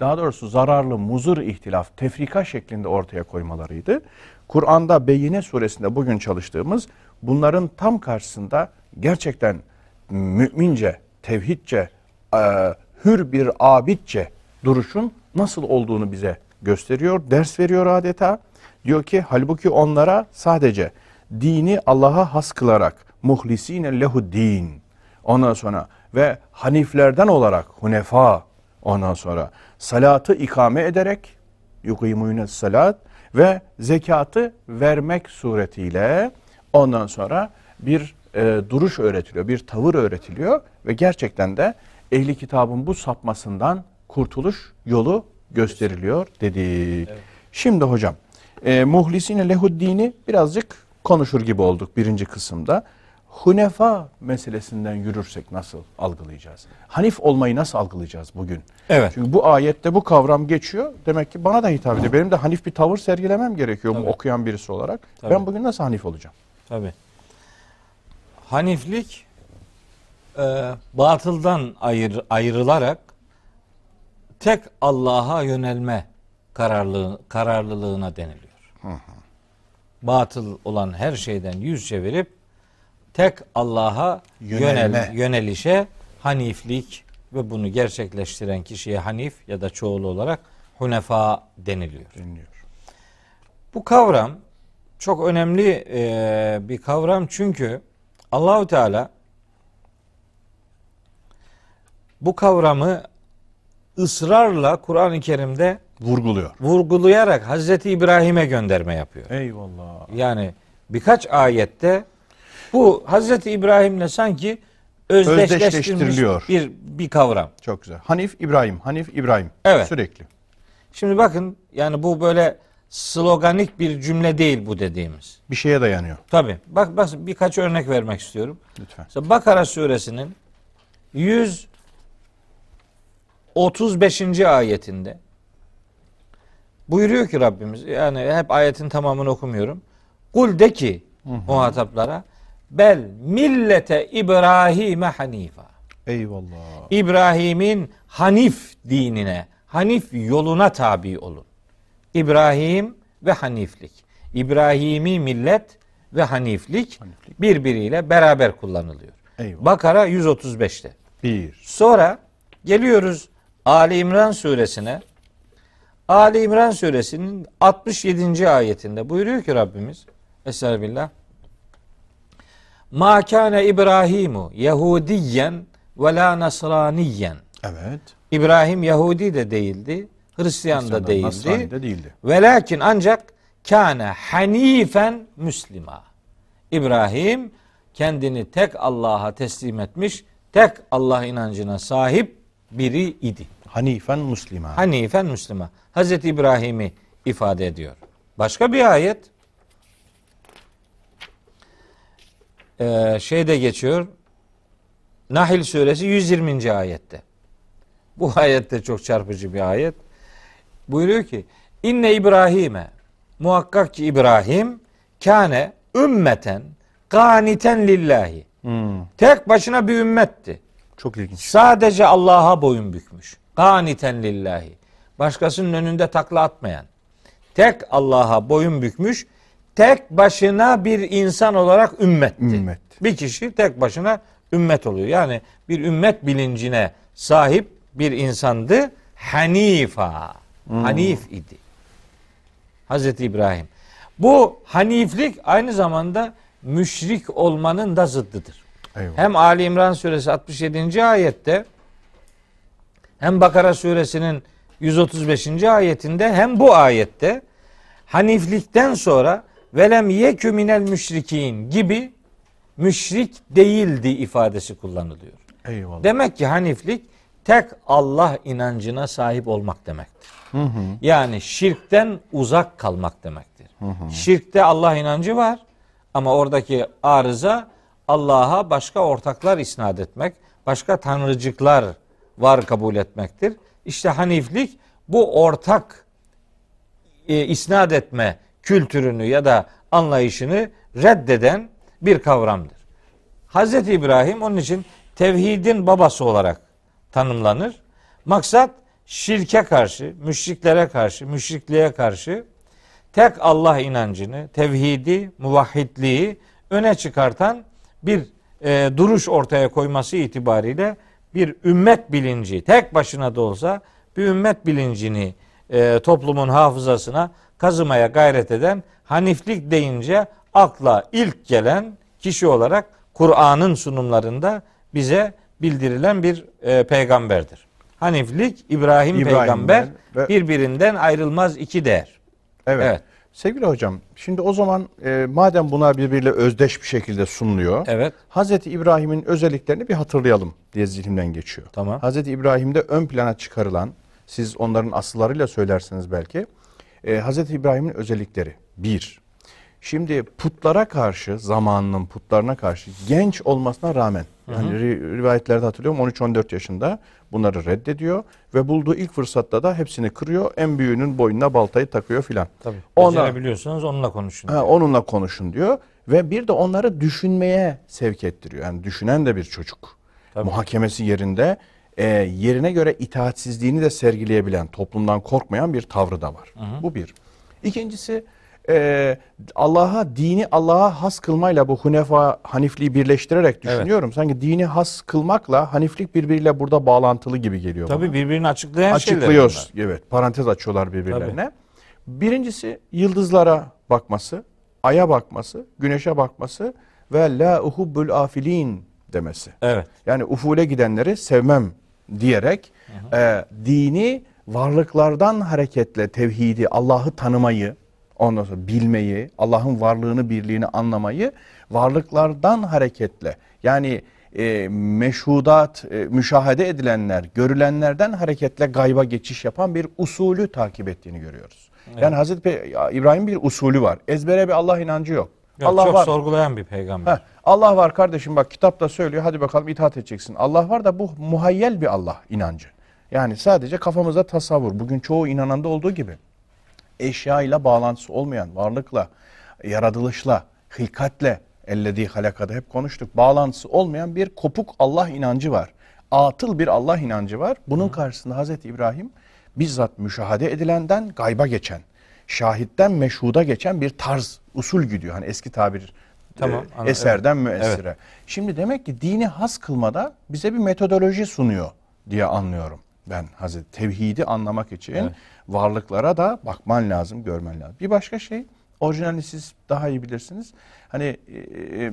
daha doğrusu zararlı muzır ihtilaf, tefrika şeklinde ortaya koymalarıydı. Kur'an'da Beyine suresinde bugün çalıştığımız bunların tam karşısında gerçekten mümince, tevhidce, e, hür bir abidce duruşun nasıl olduğunu bize gösteriyor, ders veriyor adeta. Diyor ki halbuki onlara sadece dini Allah'a has kılarak muhlisine lehu din ondan sonra ve haniflerden olarak hunefa ondan sonra salatı ikame ederek yukimune salat ve zekatı vermek suretiyle ondan sonra bir e, duruş öğretiliyor, bir tavır öğretiliyor ve gerçekten de ehli kitabın bu sapmasından kurtuluş yolu gösteriliyor dedik. Şimdi hocam e, muhlisine lehuddini birazcık konuşur gibi olduk birinci kısımda. Hunefa meselesinden yürürsek nasıl algılayacağız? Hanif olmayı nasıl algılayacağız bugün? Evet. Çünkü bu ayette bu kavram geçiyor. Demek ki bana da hitap ediyor. Benim de hanif bir tavır sergilemem gerekiyor Tabii. okuyan birisi olarak. Tabii. Ben bugün nasıl hanif olacağım? Tabi. Haniflik e, batıldan ayır, ayrılarak tek Allah'a yönelme kararlı, kararlılığına deniliyor. Batıl olan her şeyden yüz çevirip tek Allah'a yönel, yönelişe haniflik ve bunu gerçekleştiren kişiye hanif ya da çoğulu olarak hunefa deniliyor. Dinliyor. Bu kavram çok önemli e, bir kavram çünkü Allahu Teala bu kavramı ısrarla Kur'an-ı Kerim'de Vurguluyor. vurgulayarak Hazreti İbrahim'e gönderme yapıyor. Eyvallah. Yani birkaç ayette bu Hazreti İbrahim'le sanki özdeşleştirilmiş Özdeşleştiriliyor. bir bir kavram. Çok güzel. Hanif İbrahim, Hanif İbrahim. Evet. Sürekli. Şimdi bakın yani bu böyle sloganik bir cümle değil bu dediğimiz. Bir şeye dayanıyor. Tabi. Bak, bak birkaç örnek vermek istiyorum. Lütfen. Mesela Bakara suresinin 135. ayetinde buyuruyor ki Rabbimiz yani hep ayetin tamamını okumuyorum. Kul de ki muhataplara bel millete İbrahim'e hanifa. Eyvallah. İbrahim'in Hanif dinine, Hanif yoluna tabi olun. İbrahim ve Haniflik. İbrahimi millet ve Haniflik, Haniflik. birbiriyle beraber kullanılıyor. Eyvallah. Bakara 135'te. Bir. Sonra geliyoruz Ali İmran suresine. Ali İmran suresinin 67. ayetinde buyuruyor ki Rabbimiz Estağfirullah. Ma kana İbrahimu Yahudiyen ve la Nasraniyen. Evet. İbrahim Yahudi de değildi, Hristiyan da değildi. Nasrani de değildi. Velakin ancak kâne hanifen Müslima. İbrahim kendini tek Allah'a teslim etmiş, tek Allah inancına sahip biri idi. Hanifen Müslüman. Hanifen Müslüman. Hazreti İbrahim'i ifade ediyor. Başka bir ayet ee, şeyde geçiyor. Nahil suresi 120. ayette. Bu ayette çok çarpıcı bir ayet. Buyuruyor ki İnne İbrahim'e muhakkak ki İbrahim kâne ümmeten ganiten lillahi. Hmm, Tek başına bir ümmetti. Çok ilginç. Sadece Allah'a boyun bükmüş. Ganiten lillahi. Başkasının önünde takla atmayan. Tek Allah'a boyun bükmüş. Tek başına bir insan olarak ümmetti. Ümmet. Bir kişi tek başına ümmet oluyor. Yani bir ümmet bilincine sahip bir insandı. Hanifa. Hanif idi. Hazreti İbrahim. Bu haniflik aynı zamanda müşrik olmanın da zıddıdır. Eyvallah. Hem Ali İmran suresi 67. ayette hem Bakara suresinin 135. ayetinde hem bu ayette haniflikten sonra velem yekü minel müşrikin gibi müşrik değildi ifadesi kullanılıyor. Eyvallah. Demek ki haniflik tek Allah inancına sahip olmak demektir. Hı hı. Yani şirkten uzak kalmak demektir. Şirkte Allah inancı var ama oradaki arıza Allah'a başka ortaklar isnat etmek, başka tanrıcıklar var kabul etmektir. İşte haniflik bu ortak e, isnat etme kültürünü ya da anlayışını reddeden bir kavramdır. Hazreti İbrahim onun için tevhidin babası olarak tanımlanır. Maksat şirke karşı, müşriklere karşı, müşrikliğe karşı tek Allah inancını, tevhidi, muvahhidliği öne çıkartan bir e, duruş ortaya koyması itibariyle bir ümmet bilinci, tek başına da olsa bir ümmet bilincini e, toplumun hafızasına kazımaya gayret eden Haniflik deyince akla ilk gelen kişi olarak Kur'an'ın sunumlarında bize bildirilen bir e, peygamberdir. Haniflik İbrahim, İbrahim'den peygamber ve- birbirinden ayrılmaz iki değer. Evet. Evet. Sevgili hocam, şimdi o zaman e, madem bunlar birbiriyle özdeş bir şekilde sunuluyor. Evet. Hazreti İbrahim'in özelliklerini bir hatırlayalım diye zihnimden geçiyor. Tamam. Hazreti İbrahim'de ön plana çıkarılan, siz onların asıllarıyla söylersiniz belki. E, Hazreti İbrahim'in özellikleri. Bir, şimdi putlara karşı, zamanının putlarına karşı genç olmasına rağmen, yani ri- rivayetlerde hatırlıyorum 13-14 yaşında bunları reddediyor ve bulduğu ilk fırsatta da hepsini kırıyor. En büyüğünün boynuna baltayı takıyor filan. Tabii. Ona- Becerebiliyorsanız onunla konuşun. Ha, onunla konuşun diyor ve bir de onları düşünmeye sevk ettiriyor. Yani düşünen de bir çocuk. Tabii. Muhakemesi yerinde e, yerine göre itaatsizliğini de sergileyebilen, toplumdan korkmayan bir tavrı da var. Bu bir. İkincisi e, Allah'a dini Allah'a has kılmayla bu hunefa hanifliği birleştirerek düşünüyorum. Sanki dini has kılmakla haniflik birbiriyle burada bağlantılı gibi geliyor bana. Tabii birbirini açıklayan şeyler Açıklıyoruz. Evet. Parantez açıyorlar birbirlerine. Birincisi yıldızlara bakması, aya bakması, güneşe bakması ve la uhubbul afilin demesi. Evet. Yani ufule gidenleri sevmem diyerek e, dini varlıklardan hareketle tevhidi, Allah'ı tanımayı, ondan sonra bilmeyi, Allah'ın varlığını, birliğini anlamayı varlıklardan hareketle yani e, meşhudat, e, müşahede edilenler, görülenlerden hareketle gayba geçiş yapan bir usulü takip ettiğini görüyoruz. Yani Hazreti Pe- İbrahim bir usulü var. Ezbere bir Allah inancı yok. Yok, Allah çok var. sorgulayan bir peygamber. Heh, Allah var kardeşim bak kitapta söylüyor hadi bakalım itaat edeceksin. Allah var da bu muhayyel bir Allah inancı. Yani sadece kafamızda tasavvur. Bugün çoğu inananda olduğu gibi eşya ile bağlantısı olmayan varlıkla, yaratılışla, hilkatle, ellezî halakada hep konuştuk. Bağlantısı olmayan bir kopuk Allah inancı var. Atıl bir Allah inancı var. Bunun karşısında Hazreti İbrahim bizzat müşahede edilenden gayba geçen, şahitten meşhuda geçen bir tarz, usul gidiyor. Hani eski tabir Tamam, e, eserden müessire. Şimdi demek ki dini has kılmada bize bir metodoloji sunuyor diye anlıyorum ben Hazreti Tevhidi anlamak için Evet. Varlıklara da bakman lazım, görmen lazım. Bir başka şey, orijinali siz daha iyi bilirsiniz. Hani e, e,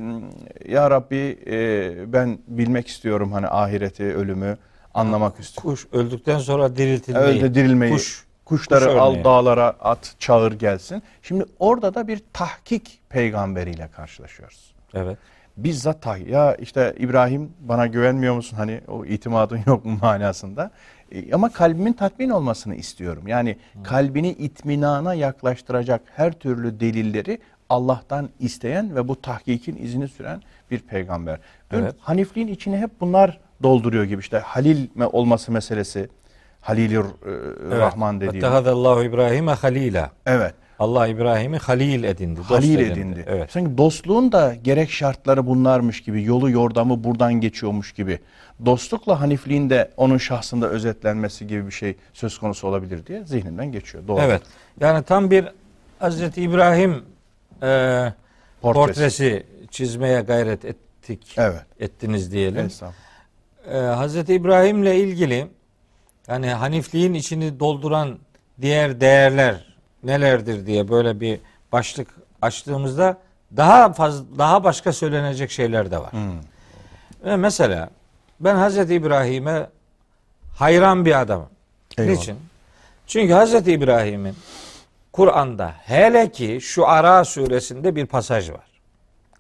ya Rabbi e, ben bilmek istiyorum hani ahireti, ölümü anlamak istiyorum. Kuş öldükten sonra diriltilmeyi. Öyle dirilmeyi, Kuş. kuşları kuş al dağlara at, çağır gelsin. Şimdi orada da bir tahkik peygamberiyle karşılaşıyoruz Evet. bizzat tah ya işte İbrahim bana güvenmiyor musun hani o itimadın yok mu manasında E, ama kalbimin tatmin olmasını istiyorum yani kalbini itminana yaklaştıracak her türlü delilleri Allah'tan isteyen ve bu tahkikin izini süren bir peygamber. Dün Evet. Hanifliğin içine hep bunlar dolduruyor gibi işte Halil olması meselesi Halilur e, Rahman dediğimiz. Ettehadallahu İbrahim'e halila. Evet. Allah İbrahim'i halil edindi. dost Halil edindi. Evet. Sanki dostluğun da gerek şartları bunlarmış gibi, yolu yordamı buradan geçiyormuş gibi. Dostlukla hanifliğin de onun şahsında özetlenmesi gibi bir şey söz konusu olabilir diye zihnimden geçiyor. Doğru. Evet. Yani tam bir Hazreti İbrahim e, Portresi. portresi. çizmeye gayret ettik. Evet. Ettiniz diyelim. Estağfurullah. e, Hazreti İbrahim'le ilgili yani Hanifliğin içini dolduran diğer değerler nelerdir diye böyle bir başlık açtığımızda daha fazla daha başka söylenecek şeyler de var. Hmm. Ve mesela ben Hazreti İbrahim'e hayran bir adamım. Eyvallah. Niçin? Çünkü Hazreti İbrahim'in Kur'an'da hele ki şu Ara suresinde bir pasaj var.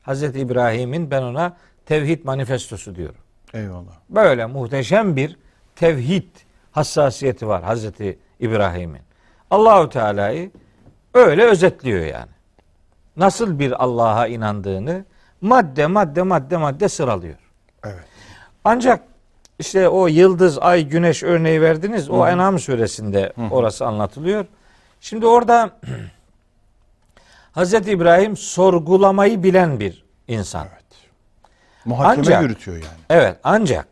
Hazreti İbrahim'in ben ona tevhid manifestosu diyorum. Eyvallah. Böyle muhteşem bir tevhid hassasiyeti var Hazreti İbrahim'in. Allahu Teala'yı öyle özetliyor yani. Nasıl bir Allah'a inandığını madde madde madde madde sıralıyor. Ancak işte o yıldız, ay, güneş örneği verdiniz. O En'am suresinde orası anlatılıyor. Şimdi orada Hazreti İbrahim sorgulamayı bilen bir insan. Evet. Muhakeme Ancak- yürütüyor yani. Evet ancak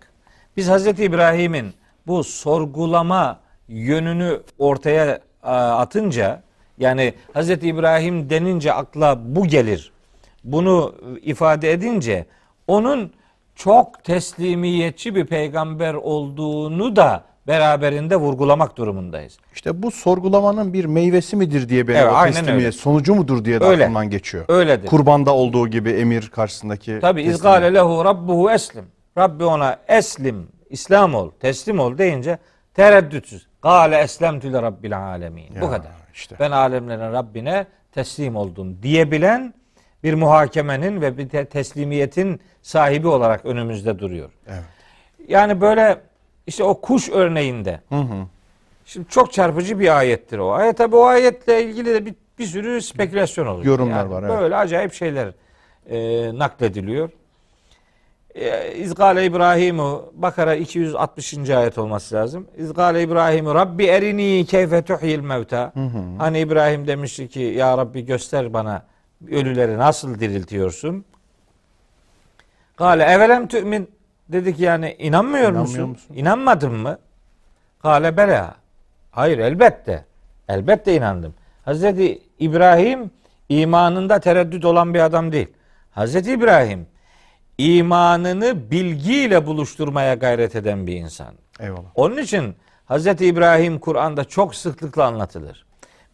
biz Hazreti İbrahim'in bu sorgulama yönünü ortaya atınca yani Hz. İbrahim denince akla bu gelir. Bunu ifade edince onun çok teslimiyetçi bir peygamber olduğunu da beraberinde vurgulamak durumundayız. İşte bu sorgulamanın bir meyvesi midir diye benim Evet, o teslimiyet öyle. sonucu mudur diye de Öyle. aklımdan geçiyor. Öyledir. Kurbanda olduğu gibi emir karşısındaki Tabi izgale lehu rabbuhu eslim. Rabbi ona eslim, İslam ol, teslim ol deyince tereddütsüz. Gale eslemtü le rabbil alemin. Bu Ya, kadar. işte. Ben alemlerin Rabbine teslim oldum diyebilen bir muhakemenin ve bir te- teslimiyetin sahibi olarak önümüzde duruyor. Evet. Yani böyle işte o kuş örneğinde. Şimdi çok çarpıcı bir ayettir o. Ayet tabi o ayetle ilgili de bir, bir sürü spekülasyon oluyor. Yorumlar Yani var, evet. Böyle acayip şeyler e, naklediliyor. E, İzgale İbrahimu Bakara 260. ayet olması lazım. İzgale İbrahimu Rabbi erini keyfe tuhyil mevta. Hani İbrahim demişti ki ya Rabbi göster bana ölüleri nasıl diriltiyorsun? Kale evelem tü'min dedik yani inanmıyor İnanmıyor musun? musun? İnanmadın mı? Kale bela. Hayır elbette. Elbette inandım. Hazreti İbrahim imanında tereddüt olan bir adam değil. Hazreti İbrahim imanını bilgiyle buluşturmaya gayret eden bir insan. Eyvallah. Onun için Hazreti İbrahim Kur'an'da çok sıklıkla anlatılır.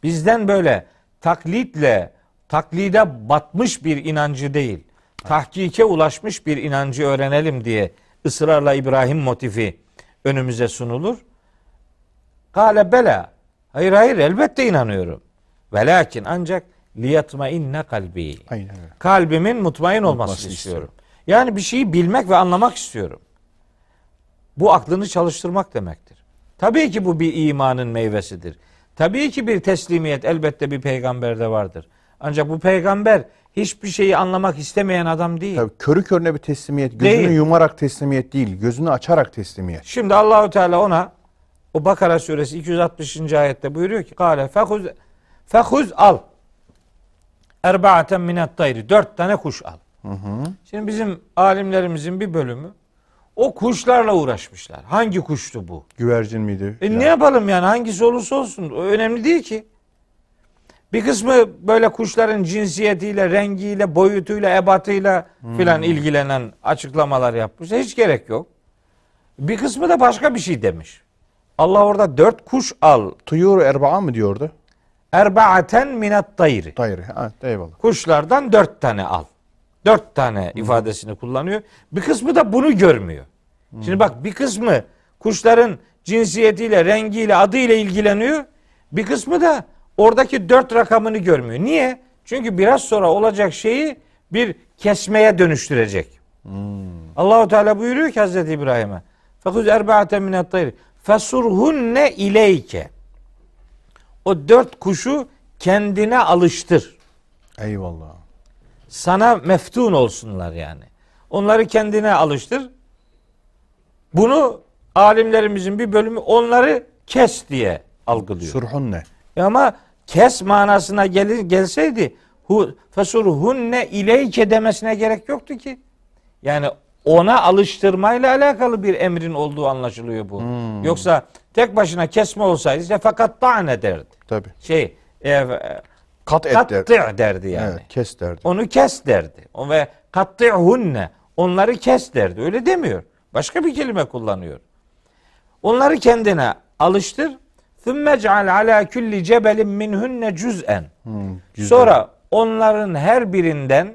Bizden böyle taklitle, taklide batmış bir inancı değil, tahkike ulaşmış bir inancı öğrenelim diye ısrarla İbrahim motifi önümüze sunulur. Kale bela. Hayır hayır elbette inanıyorum. Velakin ancak liyatma inne kalbi. Aynen. Kalbimin mutmain olmasını Olmasını istiyorum. Yani bir şeyi bilmek ve anlamak istiyorum. Bu aklını çalıştırmak demektir. Tabii ki bu bir imanın meyvesidir. Tabii ki bir teslimiyet elbette bir peygamberde vardır. Ancak bu peygamber hiçbir şeyi anlamak istemeyen adam değil. Tabii körü körüne bir teslimiyet, gözünü Değil. yumarak teslimiyet değil, gözünü açarak teslimiyet. Şimdi Allahu Teala ona o Bakara suresi 260. ayette buyuruyor ki Kale fehuz fehuz al erba'aten minet tayri dört tane kuş al. Şimdi bizim alimlerimizin bir bölümü o kuşlarla uğraşmışlar. Hangi kuştu bu? Güvercin miydi? E ne yapalım yani hangisi olursa olsun o önemli değil ki. Bir kısmı böyle kuşların cinsiyetiyle, rengiyle, boyutuyla, ebatıyla filan ilgilenen açıklamalar yapmış. Hiç gerek yok. Bir kısmı da başka bir şey demiş. Allah orada dört kuş al. Tuyur erba'a mı diyordu? Erba'aten minat tayri. Hayır. Ha, eyvallah. Kuşlardan dört tane al. Dört tane ifadesini kullanıyor. Bir kısmı da bunu görmüyor. Şimdi bak bir kısmı kuşların cinsiyetiyle, rengiyle, adıyla ilgileniyor. Bir kısmı da oradaki dört rakamını görmüyor. Niye? Çünkü biraz sonra olacak şeyi bir kesmeye dönüştürecek. Allahu Teala buyuruyor ki Hazreti İbrahim'e Fekuz erba'aten minet tayri fesurhunne ileyke o dört kuşu kendine alıştır Eyvallah. sana meftun olsunlar yani. Onları kendine alıştır. Bunu alimlerimizin bir bölümü onları kes diye algılıyor. Surhun ne? E ama kes manasına gelir, gelseydi hu fesurhunne ileyke demesine gerek yoktu ki. Yani ona alıştırmayla alakalı bir emrin olduğu anlaşılıyor bu. Yoksa tek başına kesme olsaydı işte fakat tane derdi. Tabii. Şey e, Kat et kattı der. derdi yani. Evet, kes derdi. Onu kes derdi. O ve katti'hunne. Onları kes derdi. Öyle demiyor. Başka bir kelime kullanıyor. Onları kendine alıştır. Thumma ceal ala kulli cebelin minhunne cüz'en. Sonra onların her birinden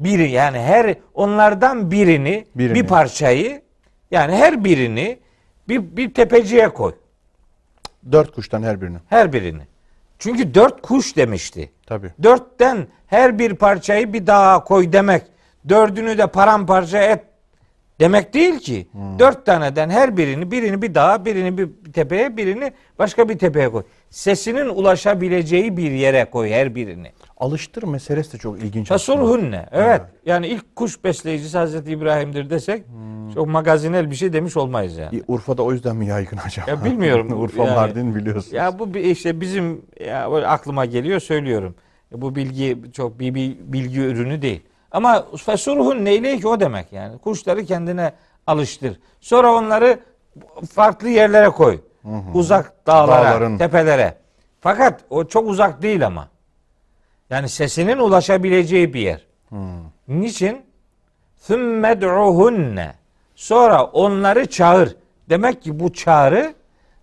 biri yani her onlardan birini, Birini. bir parçayı yani her birini bir, bir tepeciye koy. Dört kuştan her birini. Her birini. Çünkü dört kuş demişti. Tabii. Dörtten her bir parçayı bir dağa koy demek. Dördünü de paramparça et demek değil ki. Dört taneden her birini, birini bir dağa, birini bir tepeye, birini başka bir tepeye koy. Sesinin ulaşabileceği bir yere koy her birini. Alıştır meselesi de çok ilginç. aslında. Fasurhunne. Evet. Yani ilk kuş besleyicisi Hazreti İbrahim'dir desek çok magazinel bir şey demiş olmayız yani. Urfa'da o yüzden mi yaygın acaba? Ya bilmiyorum. Urfa Yani- Mardin biliyorsunuz. Ya bu işte bizim ya aklıma geliyor söylüyorum. Bu bilgi çok bir, bir bilgi ürünü değil. Ama fesurhun neyleyki o demek yani. Kuşları kendine alıştır. Sonra onları farklı yerlere koy. Hı hı. Uzak dağlara, Dağların. tepelere. Fakat o çok uzak değil ama. Yani sesinin ulaşabileceği bir yer. Hı. Niçin? Thümmed'uhunne. Sonra onları çağır. Demek ki bu çağrı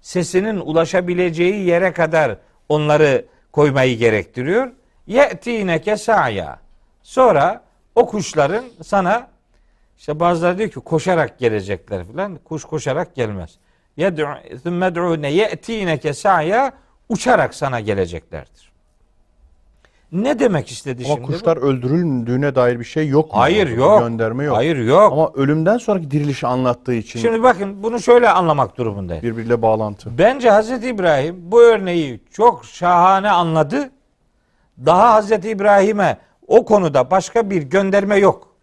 sesinin ulaşabileceği yere kadar onları koymayı gerektiriyor. Ye'tineke sa'ya. Sonra o kuşların sana işte bazıları diyor ki koşarak gelecekler filan. Kuş koşarak gelmez. Yed'une ye'tineke sa'ya uçarak sana geleceklerdir. Ne demek istedi Ama şimdi? bu? kuşlar öldürüldüğüne dair bir şey yok mu? Hayır Orada bir yok. Gönderme yok. Hayır yok. Ama ölümden sonraki dirilişi anlattığı için Şimdi bakın bunu şöyle anlamak durumundayız. birbiriyle bağlantı. Bence Hazreti İbrahim bu örneği çok şahane anladı. Daha Hazreti İbrahim'e o konuda başka bir gönderme yok.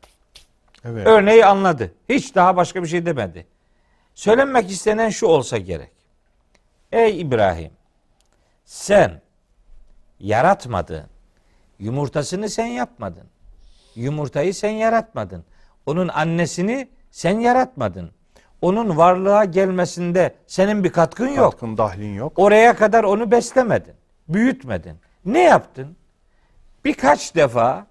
Evet. Örneği anladı. Hiç daha başka bir şey demedi. Söylenmek istenen şu olsa gerek. Ey İbrahim sen yaratmadın. Yumurtasını sen yapmadın. Yumurtayı sen yaratmadın. Onun annesini sen yaratmadın. Onun varlığa gelmesinde senin bir katkın yok. Katkın dahlin yok. Oraya kadar onu beslemedin, büyütmedin. Ne yaptın? Birkaç defa,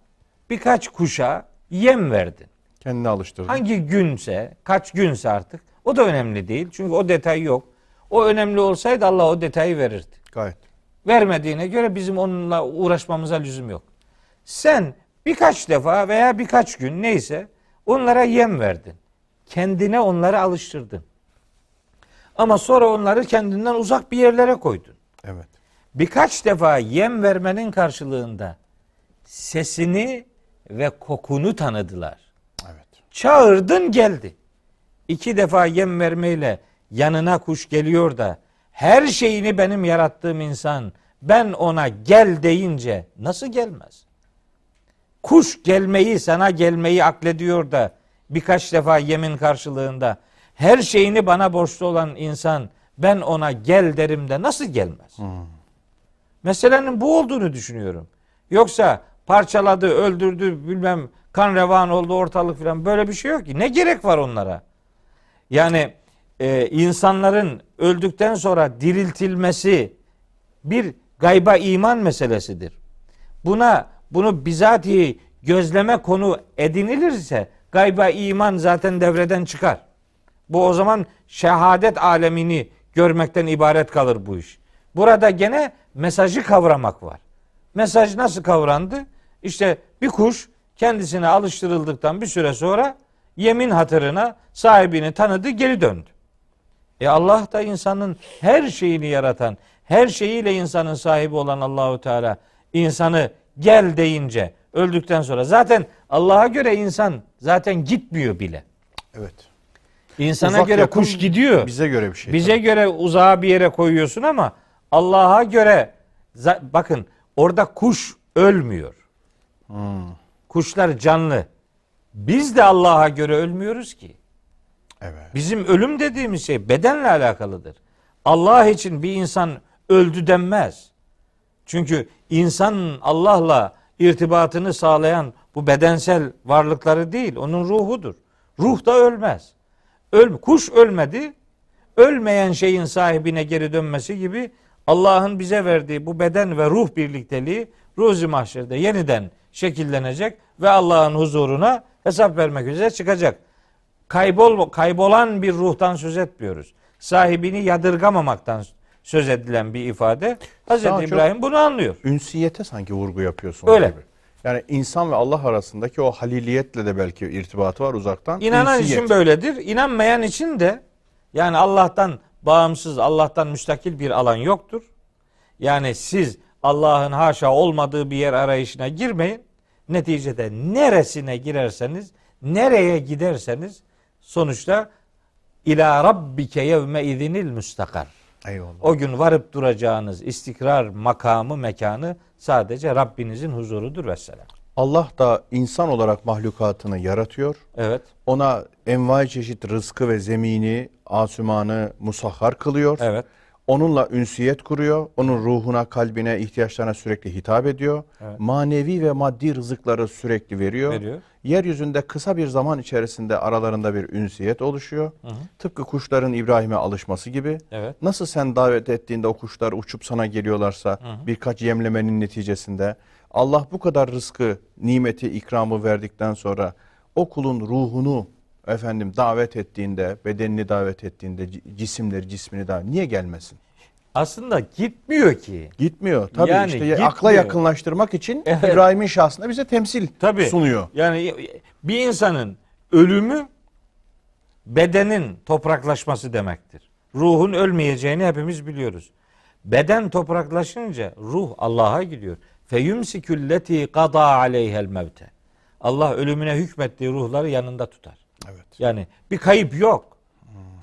birkaç kuşa yem verdin. Kendini alıştırdın. Hangi günse, kaç günse artık. O da önemli değil. Çünkü o detay yok. O önemli olsaydı Allah o detayı verirdi. Gayet. Vermediğine göre bizim onunla uğraşmamıza lüzum yok. Sen birkaç defa veya birkaç gün neyse onlara yem verdin. Kendine onları alıştırdın. Ama sonra onları kendinden uzak bir yerlere koydun. Evet. Birkaç defa yem vermenin karşılığında sesini ve kokunu tanıdılar. Evet. Çağırdın geldi. İki defa yem vermeyle yanına kuş geliyor da her şeyini benim yarattığım insan ben ona gel deyince nasıl gelmez? Kuş gelmeyi sana gelmeyi aklediyor da birkaç defa yemin karşılığında her şeyini bana borçlu olan insan ben ona gel derim de nasıl gelmez? Meselenin bu olduğunu düşünüyorum. Yoksa parçaladı, öldürdü, bilmem kan revan oldu ortalık falan böyle bir şey yok ki. Ne gerek var onlara? Yani e, insanların öldükten sonra diriltilmesi bir gayba iman meselesidir. Buna bunu bizatihi gözleme konu edinilirse gayba iman zaten devreden çıkar. Bu o zaman şehadet alemini görmekten ibaret kalır bu iş. Burada gene mesajı kavramak var. Mesaj nasıl kavrandı? İşte bir kuş kendisine alıştırıldıktan bir süre sonra yemin hatırına sahibini tanıdı geri döndü. E Allah da insanın her şeyini yaratan, her şeyiyle insanın sahibi olan Allahu Teala insanı gel deyince öldükten sonra zaten Allah'a göre insan zaten gitmiyor bile. Evet. İnsana Uzak göre yakın kuş gidiyor. Bize göre bir şey. Bize göre uzağa bir yere koyuyorsun ama Allah'a göre bakın orada kuş ölmüyor. Kuşlar canlı. Biz de Allah'a göre ölmüyoruz ki. Evet. Bizim ölüm dediğimiz şey bedenle alakalıdır. Allah için bir insan öldü denmez. Çünkü insan Allah'la irtibatını sağlayan bu bedensel varlıkları değil, onun ruhudur. Ruh da ölmez. Öl, kuş ölmedi, ölmeyen şeyin sahibine geri dönmesi gibi Allah'ın bize verdiği bu beden ve ruh birlikteliği ruzi mahşerde yeniden şekillenecek ve Allah'ın huzuruna hesap vermek üzere çıkacak. Kaybol kaybolan bir ruhtan söz etmiyoruz. Sahibini yadırgamamaktan söz edilen bir ifade. Hazreti İbrahim bunu anlıyor. Ünsiyete sanki vurgu yapıyorsun. Öyle. Gibi. Yani insan ve Allah arasındaki o haliliyetle de belki irtibatı var uzaktan. İnanan Ünsiyet. için böyledir. İnanmayan için de yani Allah'tan bağımsız, Allah'tan müstakil bir alan yoktur. Yani siz Allah'ın haşa olmadığı bir yer arayışına girmeyin. Neticede neresine girerseniz, nereye giderseniz sonuçta ila rabbike yevme izinil müstakar. Eyvallah. O gün varıp duracağınız istikrar makamı, mekanı sadece Rabbinizin huzurudur vesselam. Allah da insan olarak mahlukatını yaratıyor. Evet. Ona envai çeşit rızkı ve zemini, asumanı musahhar kılıyor. Evet. Onunla ünsiyet kuruyor. Onun ruhuna, kalbine, ihtiyaçlarına sürekli hitap ediyor. Manevi ve maddi rızıkları sürekli veriyor. Veriyor. Yeryüzünde kısa bir zaman içerisinde aralarında bir ünsiyet oluşuyor. Tıpkı kuşların İbrahim'e alışması gibi. Evet. Nasıl sen davet ettiğinde o kuşlar uçup sana geliyorlarsa birkaç yemlemenin neticesinde Allah bu kadar rızkı, nimeti, ikramı verdikten sonra o kulun ruhunu efendim davet ettiğinde, bedenini davet ettiğinde, cisimleri, cismini davet niye gelmesin? Aslında gitmiyor ki. Gitmiyor. Tabii Yani işte gitmiyor. akla yakınlaştırmak için Evet. İbrahim'in şahsında bize temsil Tabii. sunuyor. Yani bir insanın ölümü bedenin topraklaşması demektir. Ruhun ölmeyeceğini hepimiz biliyoruz. Beden topraklaşınca ruh Allah'a gidiyor. Feyumsikülleti qada aleyhel mevte. Allah ölümüne hükmettiği ruhları yanında tutar. Evet. Yani bir kayıp yok.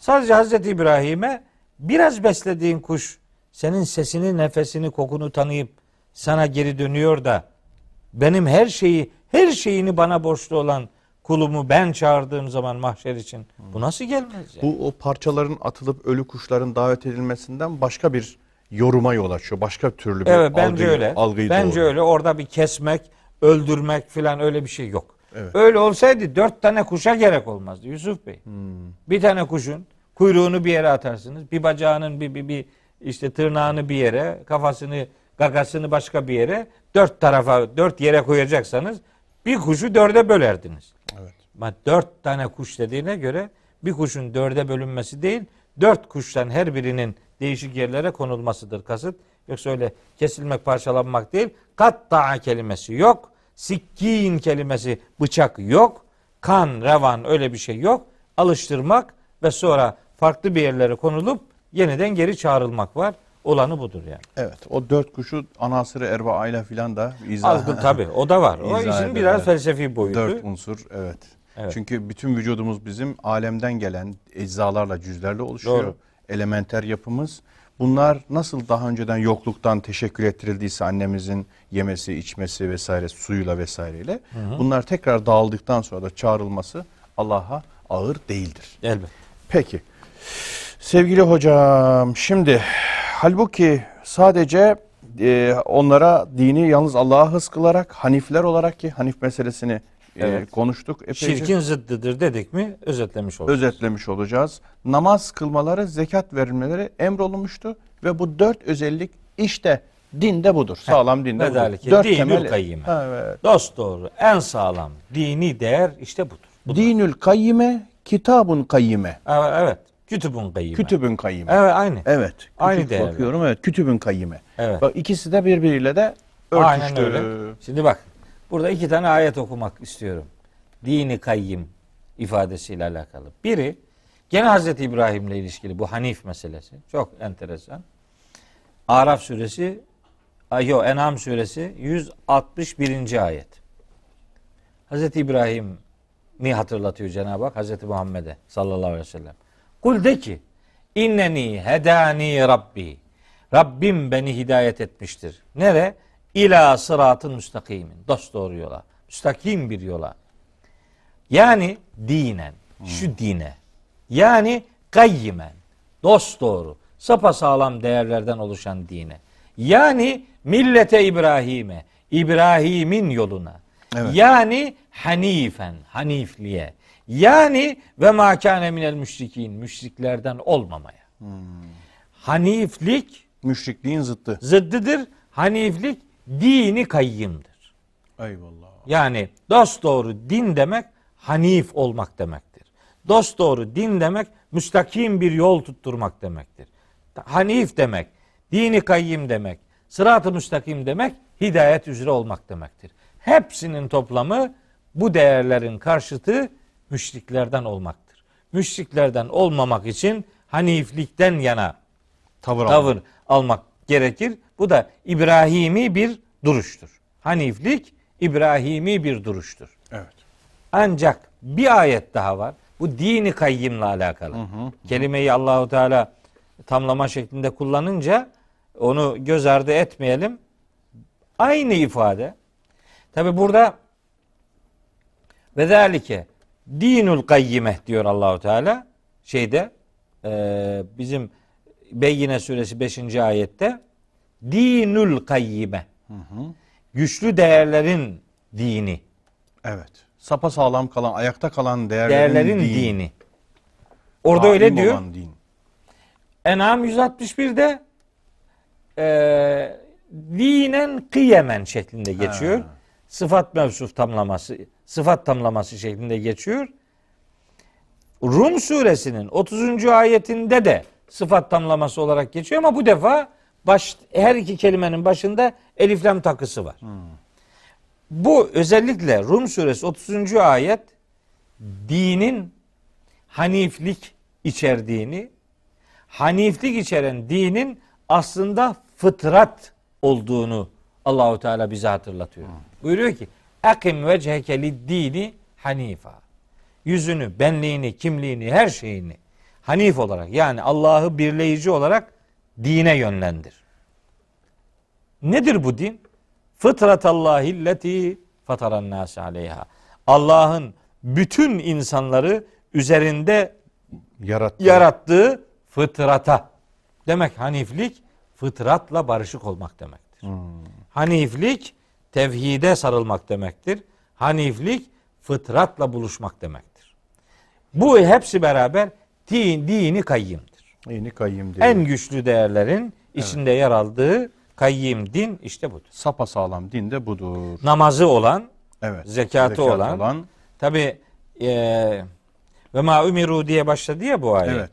Sadece Hazreti İbrahim'e biraz beslediğin kuş senin sesini, nefesini, kokunu tanıyıp sana geri dönüyor da benim her şeyi, her şeyini bana borçlu olan kulumu ben çağırdığım zaman mahşer için bu nasıl gelmez ya? Bu o parçaların atılıp ölü kuşların davet edilmesinden başka bir yoruma yol açıyor. Başka türlü bir Evet bence algıyı, öyle. algıyı bence doğuruyor. öyle. Orada bir kesmek, öldürmek filan öyle bir şey yok. Evet. Öyle olsaydı dört tane kuşa gerek olmazdı Yusuf Bey. Hmm. Bir tane kuşun kuyruğunu bir yere atarsınız. Bir bacağının bir, bir, bir işte tırnağını bir yere, kafasını, gagasını başka bir yere, dört tarafa, dört yere koyacaksanız bir kuşu dörde bölerdiniz. Evet. Ama dört tane kuş dediğine göre bir kuşun dörde bölünmesi değil, dört kuştan her birinin değişik yerlere konulmasıdır kasıt. Yoksa öyle kesilmek, parçalanmak değil. Katta'a kelimesi yok. Sikkin kelimesi bıçak yok. Kan, revan öyle bir şey yok. Alıştırmak ve sonra farklı bir yerlere konulup yeniden geri çağrılmak var. Olanı budur yani. Evet. O dört kuşu anasırı erba ile filan da izah Algı tabii o da var. O işin eder, biraz evet. felsefi boyutu. Dört unsur evet. Evet. Çünkü bütün vücudumuz bizim alemden gelen eczalarla, cüzlerle oluşuyor. Doğru. Elementer yapımız. Bunlar nasıl daha önceden yokluktan teşekkür ettirildiyse annemizin yemesi, içmesi vesaire suyuyla vesaireyle. Bunlar tekrar dağıldıktan sonra da çağrılması Allah'a ağır değildir. Elbette. Peki. Sevgili hocam şimdi halbuki sadece e, onlara dini yalnız Allah'a hız kılarak Hanifler olarak ki Hanif meselesini e, Evet. konuştuk. Epeyce Şirkin zıddıdır dedik mi özetlemiş olduk. özetlemiş olacağız. Namaz kılmaları, zekat verilmeleri emrolunmuştu ve bu dört özellik işte dinde budur. Sağlam dinde budur. Dört dinül temel. kayyime. Evet. Dost doğru, en sağlam dini değer işte budur. budur. Dinül kayyime, kitabun kayyime. Evet, evet. Kütübün kayyime. Kütübün kayyime. Evet aynı. Evet. Aynı Kütüp değerler. bakıyorum. Evet. Kütübün kayyime. Evet. Bak ikisi de birbiriyle de örtüştü. Aynen öyle. Şimdi bak burada iki tane ayet okumak istiyorum. Dini kayyim ifadesiyle alakalı. Biri gene Hazreti İbrahim'le ilişkili bu Hanif meselesi. Çok enteresan. Araf suresi ay yo En'am suresi 161. ayet. Hazreti İbrahim'i hatırlatıyor Cenab-ı Hak Hazreti Muhammed'e sallallahu aleyhi ve sellem. Kul de ki inneni hedani rabbi. Rabbim beni hidayet etmiştir. Nere? İla sıratın müstakimin. Dost doğru yola. Müstakim bir yola. Yani dinen. Şu dine. Yani gayyimen. Dost doğru. Sapasağlam değerlerden oluşan dine. Yani millete İbrahim'e. İbrahim'in yoluna. Evet. Yani hanifen, hanifliğe. Yani ve makane minel müşrikin, müşriklerden olmamaya. Haniflik Müşrikliğin zıttı. zıddıdır. Haniflik dini kayyımdır. Eyvallah. Yani dost doğru din demek hanif olmak demektir. Dost doğru din demek müstakim bir yol tutturmak demektir. Hanif demek, dini kayyim demek, sırat-ı müstakim demek hidayet üzere olmak demektir. Hepsinin toplamı bu değerlerin karşıtı müşriklerden olmaktır. Müşriklerden olmamak için haniflikten yana Tavır, tavır almak gerekir. Bu da İbrahimi bir duruştur. Haniflik İbrahimi bir duruştur. Evet. Ancak bir ayet daha var. Bu dini kayyimle alakalı. Kelimeyi Allahu Teala tamlama şeklinde kullanınca onu göz ardı etmeyelim. Aynı ifade. Tabi burada ve zalike dinul kayyime diyor Allahu Teala şeyde e, bizim Beyyine suresi 5. ayette dinül kayyime. Güçlü değerlerin dini. Evet. Sapa sağlam kalan, ayakta kalan değerlerin, Değerlerin din. dini. Orada Daim öyle diyor. din. En'am 161'de e, dinen kıyemen şeklinde geçiyor. Ha. Sıfat mevsuf tamlaması, sıfat tamlaması şeklinde geçiyor. Rum suresinin 30. ayetinde de sıfat tamlaması olarak geçiyor ama bu defa baş, her iki kelimenin başında eliflam takısı var. Bu özellikle Rum suresi 30. ayet dinin haniflik içerdiğini, haniflik içeren dinin aslında fıtrat olduğunu Allahu Teala bize hatırlatıyor. Buyuruyor ki: "Akim vecheke lid-dini hanifa." Yüzünü, benliğini, kimliğini, her şeyini hanif olarak yani Allah'ı birleyici olarak dine yönlendir. Nedir bu din? Fıtratallahi lleti fataran nase aleyha. Allah'ın bütün insanları üzerinde Yarattı. yarattığı fıtrata. Demek haniflik fıtratla barışık olmak demektir. Haniflik tevhide sarılmak demektir. Haniflik fıtratla buluşmak demektir. Bu hepsi beraber din, dini kayyimdir. Kayyım diyor. En güçlü değerlerin içinde yer aldığı kayyim din işte budur. Sapa sağlam din de budur. Namazı olan, Evet. zekatı, Zekat olan, tabi ve ma umiru diye başladı ya bu ayet. Evet.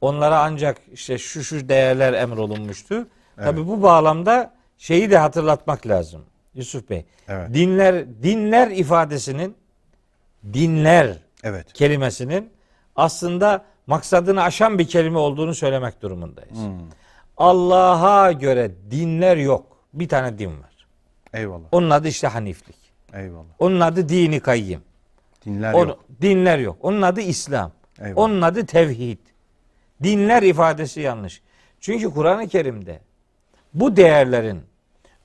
Onlara ancak işte şu şu değerler emrolunmuştu. Tabi bu bağlamda şeyi de hatırlatmak lazım Yusuf Bey. Evet. Dinler dinler ifadesinin dinler Evet. kelimesinin aslında maksadını aşan bir kelime olduğunu söylemek durumundayız. Hmm. Allah'a göre dinler yok. Bir tane din var. Eyvallah. Onun adı işte haniflik. Eyvallah. Onun adı dini kayyim. Dinler Onun- yok. Dinler yok. Onun adı İslam. Eyvallah. Onun adı tevhid. Dinler ifadesi yanlış. Çünkü Kur'an-ı Kerim'de bu değerlerin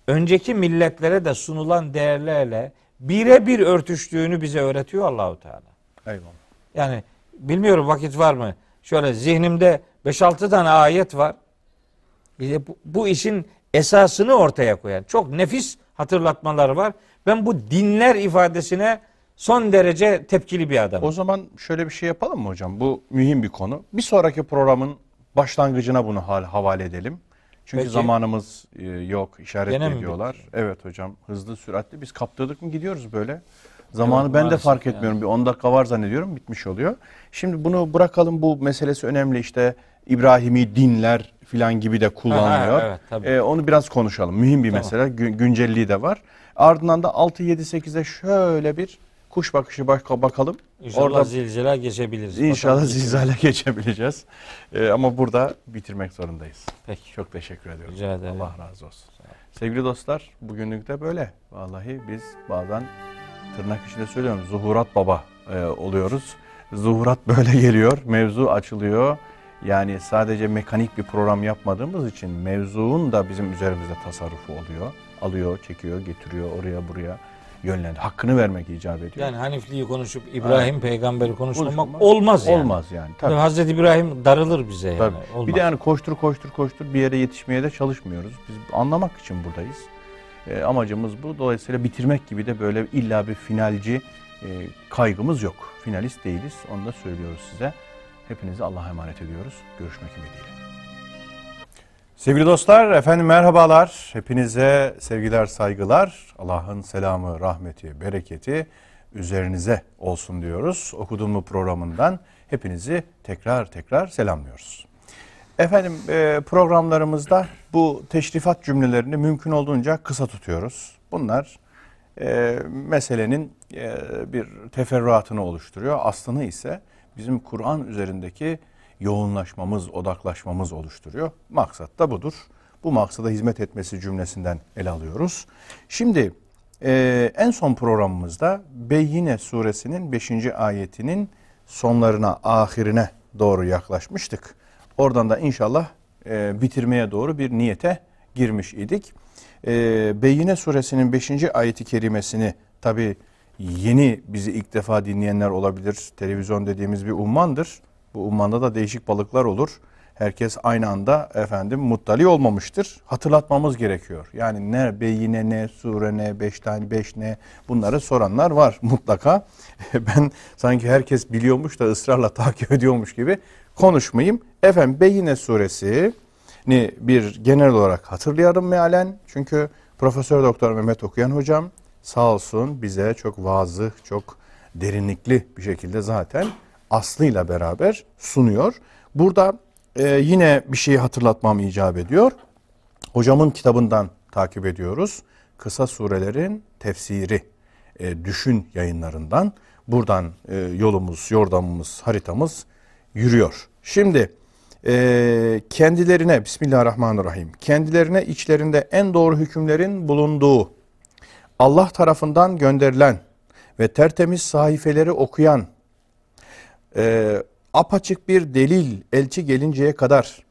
önceki milletlere de sunulan değerlerle birebir örtüştüğünü bize öğretiyor Allahu Teala. Eyvallah. Yani bilmiyorum vakit var mı? Şöyle zihnimde 5-6 tane ayet var. Bir de bu, bu işin esasını ortaya koyan çok nefis hatırlatmalar var. Ben bu dinler ifadesine son derece tepkili bir adamım. O zaman şöyle bir şey yapalım mı hocam? Bu mühim bir konu. Bir sonraki programın başlangıcına bunu hal havale edelim. Çünkü Peki. zamanımız e, yok, işaret ediyorlar. Evet hocam, hızlı süratli biz kaptırdık mı gidiyoruz böyle. Zamanı ben de fark yani. etmiyorum. Bir 10 dakika var zannediyorum, bitmiş oluyor. Şimdi bunu bırakalım bu meselesi önemli işte İbrahimi dinler filan gibi de kullanılıyor. evet, tabii. Ee, onu biraz konuşalım. Mühim bir Tamam. mesele. Gün, güncelliği de var. Ardından da 6 7 8'e şöyle bir kuş bakışı bak bakalım. İnşallah Orada zilzala geçebiliriz. İnşallah Bakalım. zilzale geçebileceğiz. Ee, ama burada bitirmek zorundayız. Peki. Çok teşekkür ediyorum. Rica ederim. Allah razı olsun. Sevgili dostlar, bugünlük de böyle. Vallahi biz bazen tırnak içinde söylüyorum, zuhurat baba e, oluyoruz. Zuhurat böyle geliyor, mevzu açılıyor. Yani sadece mekanik bir program yapmadığımız için mevzuun da bizim üzerimizde tasarrufu oluyor. Alıyor, çekiyor, getiriyor oraya buraya yönlendiriyor. Hakkını vermek icap ediyor. Yani Hanifliği konuşup İbrahim peygamberi konuşmamak Konuşmamak olmaz yani. Olmaz yani. Tabii. Hazreti İbrahim darılır bize yani. Tabii. Olmaz. Bir de yani koştur koştur koştur bir yere yetişmeye de çalışmıyoruz. Biz anlamak için buradayız. Ee, amacımız bu. Dolayısıyla bitirmek gibi de böyle illa bir finalci e, kaygımız yok. Finalist değiliz. Onu da söylüyoruz size. Hepinizi Allah'a emanet ediyoruz. Görüşmek ümidiyle. Sevgili dostlar, efendim merhabalar. Hepinize sevgiler, saygılar. Allah'ın selamı, rahmeti, bereketi üzerinize olsun diyoruz. Okudum mu programından hepinizi tekrar tekrar selamlıyoruz. Efendim e, programlarımızda bu teşrifat cümlelerini mümkün olduğunca kısa tutuyoruz. Bunlar e, meselenin e, bir teferruatını oluşturuyor. Aslını ise bizim Kur'an üzerindeki yoğunlaşmamız, odaklaşmamız oluşturuyor. Maksat da budur. Bu maksada hizmet etmesi cümlesinden ele alıyoruz. Şimdi en son programımızda Beyyine suresinin 5. ayetinin sonlarına, ahirine doğru yaklaşmıştık. Oradan da inşallah e, bitirmeye doğru bir niyete girmiş idik. E, Beyyine suresinin 5. ayeti kerimesini tabi yeni bizi ilk defa dinleyenler olabilir. Televizyon dediğimiz bir ummandır. Bu ummanda da değişik balıklar olur. herkes aynı anda efendim muttali olmamıştır. Hatırlatmamız gerekiyor. Yani ne beyine ne sure ne beş tane beş ne bunları soranlar var mutlaka. Ben sanki herkes biliyormuş da ısrarla takip ediyormuş gibi konuşmayayım. Efendim Beyine suresi ni bir genel olarak hatırlayalım mealen. Çünkü Profesör Doktor Mehmet Okuyan hocam sağ olsun bize çok vazı, çok derinlikli bir şekilde zaten aslıyla beraber sunuyor. Burada e, yine bir şeyi hatırlatmam icap ediyor. Hocamın kitabından takip ediyoruz. Kısa surelerin tefsiri, e, düşün yayınlarından. Buradan e, yolumuz, yordamımız, haritamız yürüyor. Şimdi e, kendilerine, Bismillahirrahmanirrahim, kendilerine içlerinde en doğru hükümlerin bulunduğu, Allah tarafından gönderilen ve tertemiz sahifeleri okuyan, e, apaçık bir delil elçi gelinceye kadar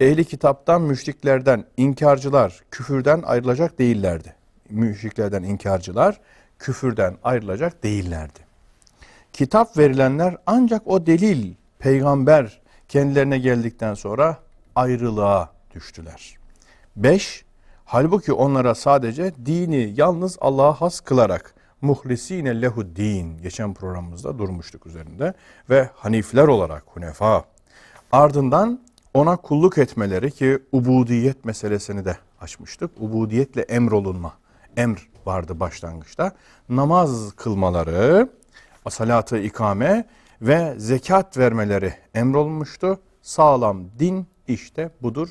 ehli kitaptan, müşriklerden, inkarcılar küfürden ayrılacak değillerdi. Müşriklerden inkarcılar küfürden ayrılacak değillerdi. Kitap verilenler ancak o delil, peygamber kendilerine geldikten sonra ayrılığa düştüler. 5. Halbuki onlara sadece dini yalnız Allah'a has kılarak muhlisine lehu din geçen programımızda durmuştuk üzerinde ve hanifler olarak hunefa ardından ona kulluk etmeleri ki ubudiyet meselesini de açmıştık. Ubudiyetle emrolunma. Emr vardı başlangıçta. Namaz kılmaları, salatı ikame ve zekat vermeleri emrolunmuştu. Sağlam din işte budur.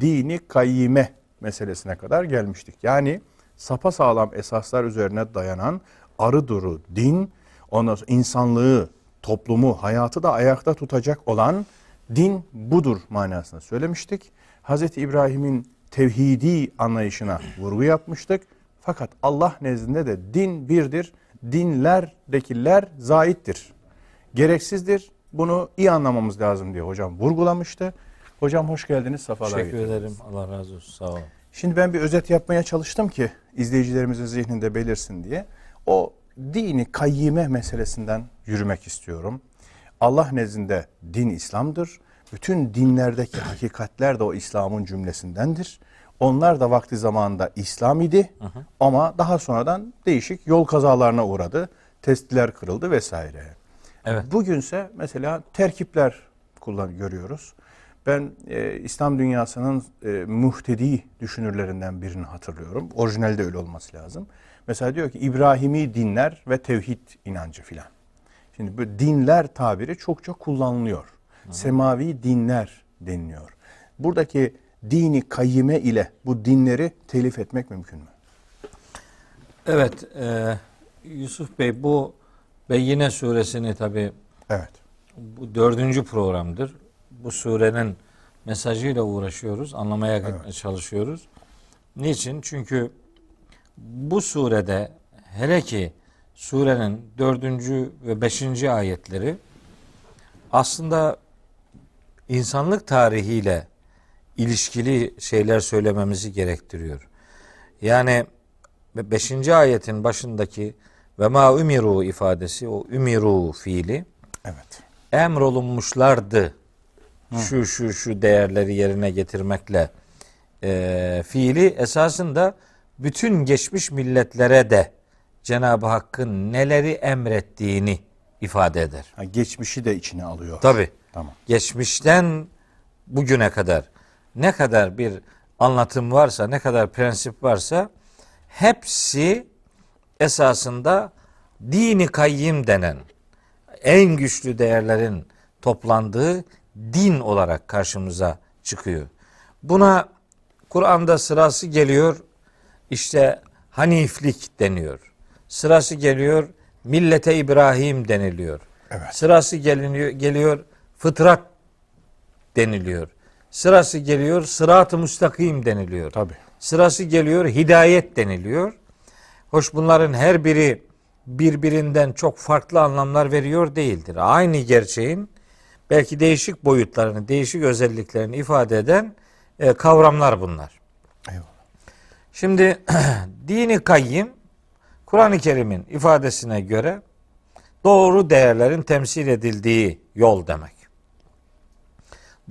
Dini kayyime meselesine kadar gelmiştik. Yani sapa sağlam esaslar üzerine dayanan arı duru din, ondan sonra insanlığı, toplumu, hayatı da ayakta tutacak olan din budur manasında söylemiştik. Hz. İbrahim'in tevhidi anlayışına vurgu yapmıştık. Fakat Allah nezdinde de din birdir. Dinlerdekiler zaittir. Gereksizdir. Bunu iyi anlamamız lazım diye hocam vurgulamıştı. Hocam hoş geldiniz. Safalar Teşekkür getirdiniz. ederim. Allah razı olsun. Sağ olun. Şimdi ben bir özet yapmaya çalıştım ki izleyicilerimizin zihninde belirsin diye. O dini kayyime meselesinden yürümek istiyorum. Allah nezdinde din İslam'dır. Bütün dinlerdeki hakikatler de o İslam'ın cümlesindendir. Onlar da vakti zamanında İslam idi ama daha sonradan değişik yol kazalarına uğradı. Testiler kırıldı vesaire. Evet. Bugünse mesela terkipler kullan görüyoruz. Ben e, İslam dünyasının e, muhtedi düşünürlerinden birini hatırlıyorum. Orijinalde öyle olması lazım. Mesela diyor ki İbrahimi dinler ve tevhid inancı filan. Şimdi bu dinler tabiri çokça kullanılıyor. Semavi dinler deniliyor. Buradaki dini kayyime ile bu dinleri telif etmek mümkün mü? Evet. e, Yusuf Bey bu Beyyine suresini tabi Evet. bu dördüncü programdır. Bu surenin mesajıyla uğraşıyoruz. Anlamaya çalışıyoruz. Niçin? Çünkü bu surede hele ki surenin dördüncü ve beşinci ayetleri aslında insanlık tarihiyle ilişkili şeyler söylememizi gerektiriyor. Yani 5. ayetin başındaki ve ma ümiru ifadesi o ümiru fiili Evet. emrolunmuşlardı. Şu şu şu değerleri yerine getirmekle e, fiili esasında bütün geçmiş milletlere de Cenab-ı Hakk'ın neleri emrettiğini ifade eder. Ha, geçmişi de içine alıyor. Tabi. Tamam. Geçmişten bugüne kadar ne kadar bir anlatım varsa, ne kadar prensip varsa hepsi esasında dini kayyim denen en güçlü değerlerin toplandığı din olarak karşımıza çıkıyor. Buna Kur'an'da sırası geliyor işte haniflik deniyor. Sırası geliyor millete İbrahim deniliyor. Evet. Sırası geliniyor, geliyor fıtrat deniliyor. Sırası geliyor sırat-ı müstakim deniliyor. Tabii. Sırası geliyor hidayet deniliyor. Hoş bunların her biri birbirinden çok farklı anlamlar veriyor değildir. Aynı gerçeğin belki değişik boyutlarını, değişik özelliklerini ifade eden e, kavramlar bunlar. Eyvallah. Şimdi dini kayyim Kur'an-ı Kerim'in ifadesine göre doğru değerlerin temsil edildiği yol demek.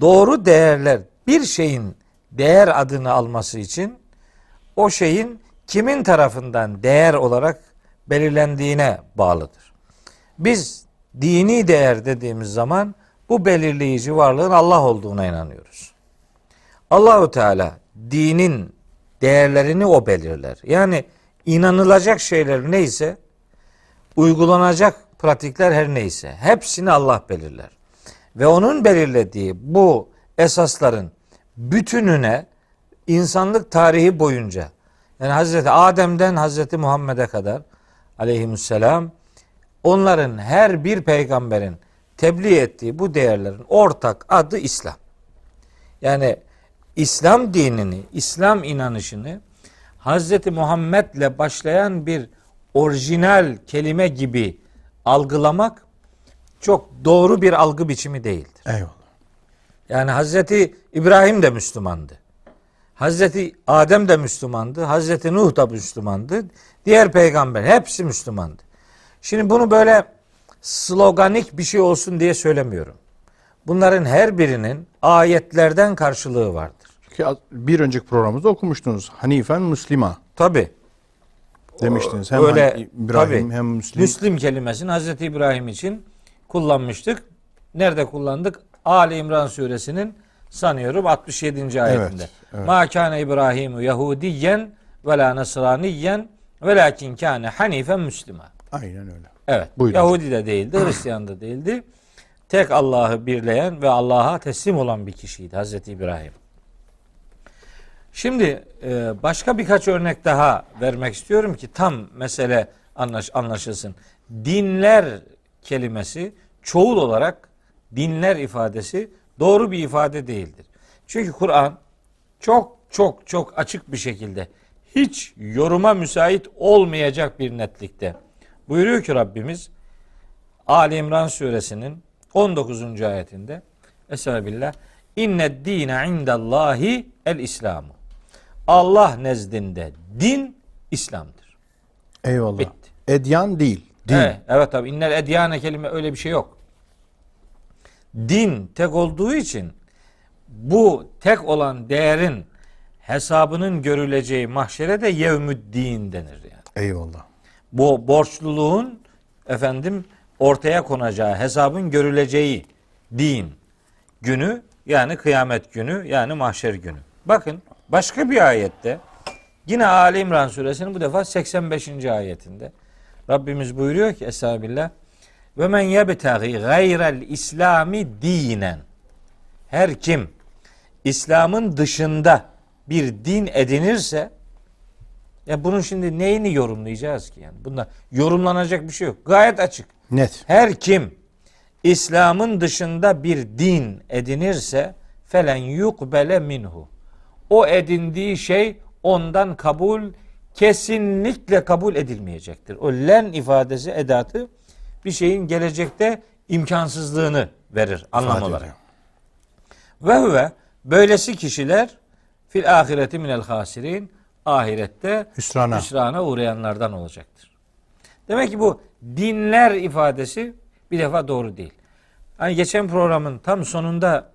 doğru değerler bir şeyin değer adını alması için o şeyin kimin tarafından değer olarak belirlendiğine bağlıdır. Biz dini değer dediğimiz zaman bu belirleyici varlığın Allah olduğuna inanıyoruz. Allahu Teala dinin değerlerini o belirler. Yani inanılacak şeyler neyse uygulanacak pratikler her neyse hepsini Allah belirler. Ve onun belirlediği bu esasların bütününe insanlık tarihi boyunca yani Hazreti Adem'den Hazreti Muhammed'e kadar aleyhisselam onların her bir peygamberin tebliğ ettiği bu değerlerin ortak adı İslam. Yani İslam dinini, İslam inanışını Hazreti Muhammed'le başlayan bir orijinal kelime gibi algılamak çok doğru bir algı biçimi değildir. Eyvallah. Yani Hazreti İbrahim de Müslümandı. Hazreti Adem de Müslümandı. Hazreti Nuh da Müslümandı. Diğer peygamber hepsi Müslümandı. Şimdi bunu böyle sloganik bir şey olsun diye söylemiyorum. Bunların her birinin ayetlerden karşılığı vardır. Az- bir önceki programımızda okumuştunuz. Hanifen Müslima Tabi. demiştiniz. Hem Öyle Hani İbrahim tabii. hem Müslim. Müslim kelimesini Hazreti İbrahim için kullanmıştık. Nerede kullandık? Ali İmran suresinin sanıyorum 67. ayetinde. evet. Ma kana İbrahimu Yahudiyen ve la Nasraniyen ve lakin kana hanifen Müslüman. Aynen öyle. Evet. Buyurun. Yahudi de değildi, Hristiyan da değildi. Tek Allah'ı birleyen ve Allah'a teslim olan bir kişiydi Hazreti İbrahim. Şimdi e, başka birkaç örnek daha vermek istiyorum ki tam mesele anlaş, anlaşılsın. Dinler kelimesi çoğul olarak dinler ifadesi doğru bir ifade değildir. Çünkü Kur'an çok çok çok açık bir şekilde hiç yoruma müsait olmayacak bir netlikte buyuruyor ki Rabbimiz Ali İmran suresinin 19. ayetinde Estağfirullah inne dine indallahi el İslamu Allah nezdinde din İslam'dır. Eyvallah. Bitti. Edyan değil. Din. Evet, evet tabi innel edyane kelime öyle bir şey yok. Din tek olduğu için bu tek olan değerin hesabının görüleceği mahşere de yevmüddin denir yani. Eyvallah. Bu borçluluğun efendim ortaya konacağı hesabın görüleceği din günü yani kıyamet günü yani mahşer günü. Bakın başka bir ayette yine Ali İmran suresinin bu defa 85. ayetinde Rabbimiz buyuruyor ki Estağfirullah ve men yebtagi gayrel İslami dinen her kim İslam'ın dışında bir din edinirse ya bunun şimdi neyini yorumlayacağız ki yani? Bunda yorumlanacak bir şey yok. Gayet açık. Net. Her kim İslam'ın dışında bir din edinirse felen yukbele minhu. O edindiği şey ondan kabul kesinlikle kabul edilmeyecektir. O len ifadesi edatı bir şeyin gelecekte imkansızlığını verir anlam İfade olarak. Ve huve böylesi kişiler fil ahireti minel hasirin ahirette Hüsrana. hüsrana uğrayanlardan olacaktır. Demek ki bu dinler ifadesi bir defa doğru değil. Hani geçen programın tam sonunda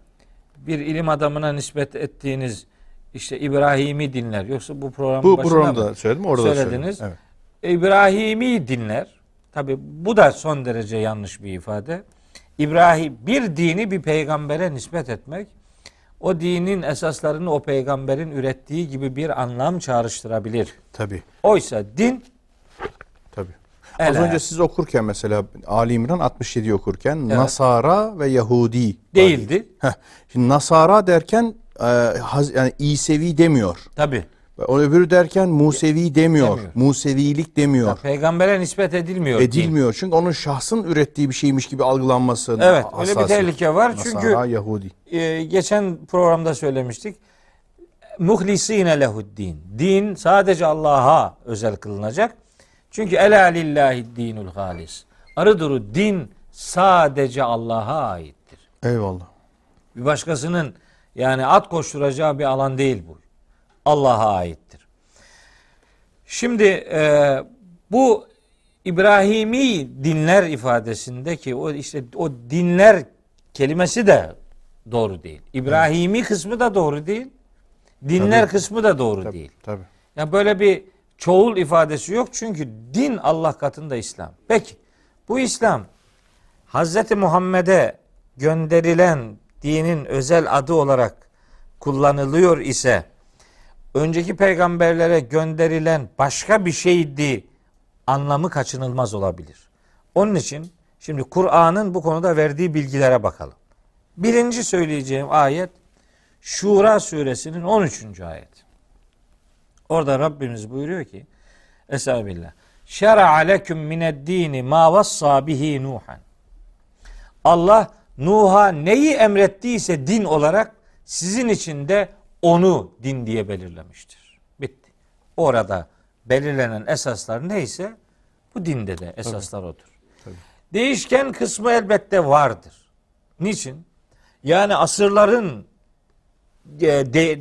bir ilim adamına nispet ettiğiniz işte İbrahimi dinler. Yoksa bu programın Bu başında programda mı söyledim, orada da söylediniz? söyledim. Evet. İbrahimi dinler. Tabi bu da son derece yanlış bir ifade. İbrahim bir dini bir peygambere nispet etmek o dinin esaslarını o peygamberin ürettiği gibi bir anlam çağrıştırabilir. Tabii. Oysa din Tabii. Az önce siz okurken mesela Ali İmran 67 okurken Nasara ve Yahudi değildi. Heh. Şimdi Nasara derken e, yani İsevi demiyor. Tabi. O öbürü derken Musevi demiyor. Demiyor. Musevilik demiyor. Peygambere nispet edilmiyor. Edilmiyor. Çünkü onun şahsın ürettiği bir şeymiş gibi algılanması. Evet, öyle bir tehlike var. Nasara, Çünkü Yahudi. e, geçen programda söylemiştik. Muhlisine lehuddin. Din sadece Allah'a özel kılınacak. Çünkü ela lillahi dinul halis. Arıduru din sadece Allah'a aittir. Eyvallah. Bir başkasının yani at koşturacağı bir alan değil bu. Allah'a aittir. Şimdi e, bu İbrahimi dinler ifadesindeki o işte o dinler kelimesi de doğru değil. İbrahimi kısmı da doğru değil. Dinler Tabii. kısmı da doğru Tabii, değil. tabii. Ya böyle bir çoğul ifadesi yok çünkü din Allah katında İslam. Peki bu İslam Hazreti Muhammed'e gönderilen dinin özel adı olarak kullanılıyor ise önceki peygamberlere gönderilen başka bir şeydi anlamı kaçınılmaz olabilir. Onun için şimdi Kur'an'ın bu konuda verdiği bilgilere bakalım. Birinci söyleyeceğim ayet Şura suresinin 13. ayet. Orada Rabbimiz buyuruyor ki Estağfirullah. Şer'a leküm mined dini ma vassa bihi Nuhan. Allah Nuh'a neyi emrettiyse din olarak sizin için de onu din diye belirlemiştir. Bitti. Orada belirlenen esaslar neyse bu dinde de esaslar odur. Tabii. Değişken kısmı elbette vardır. Niçin? Yani asırların e, de,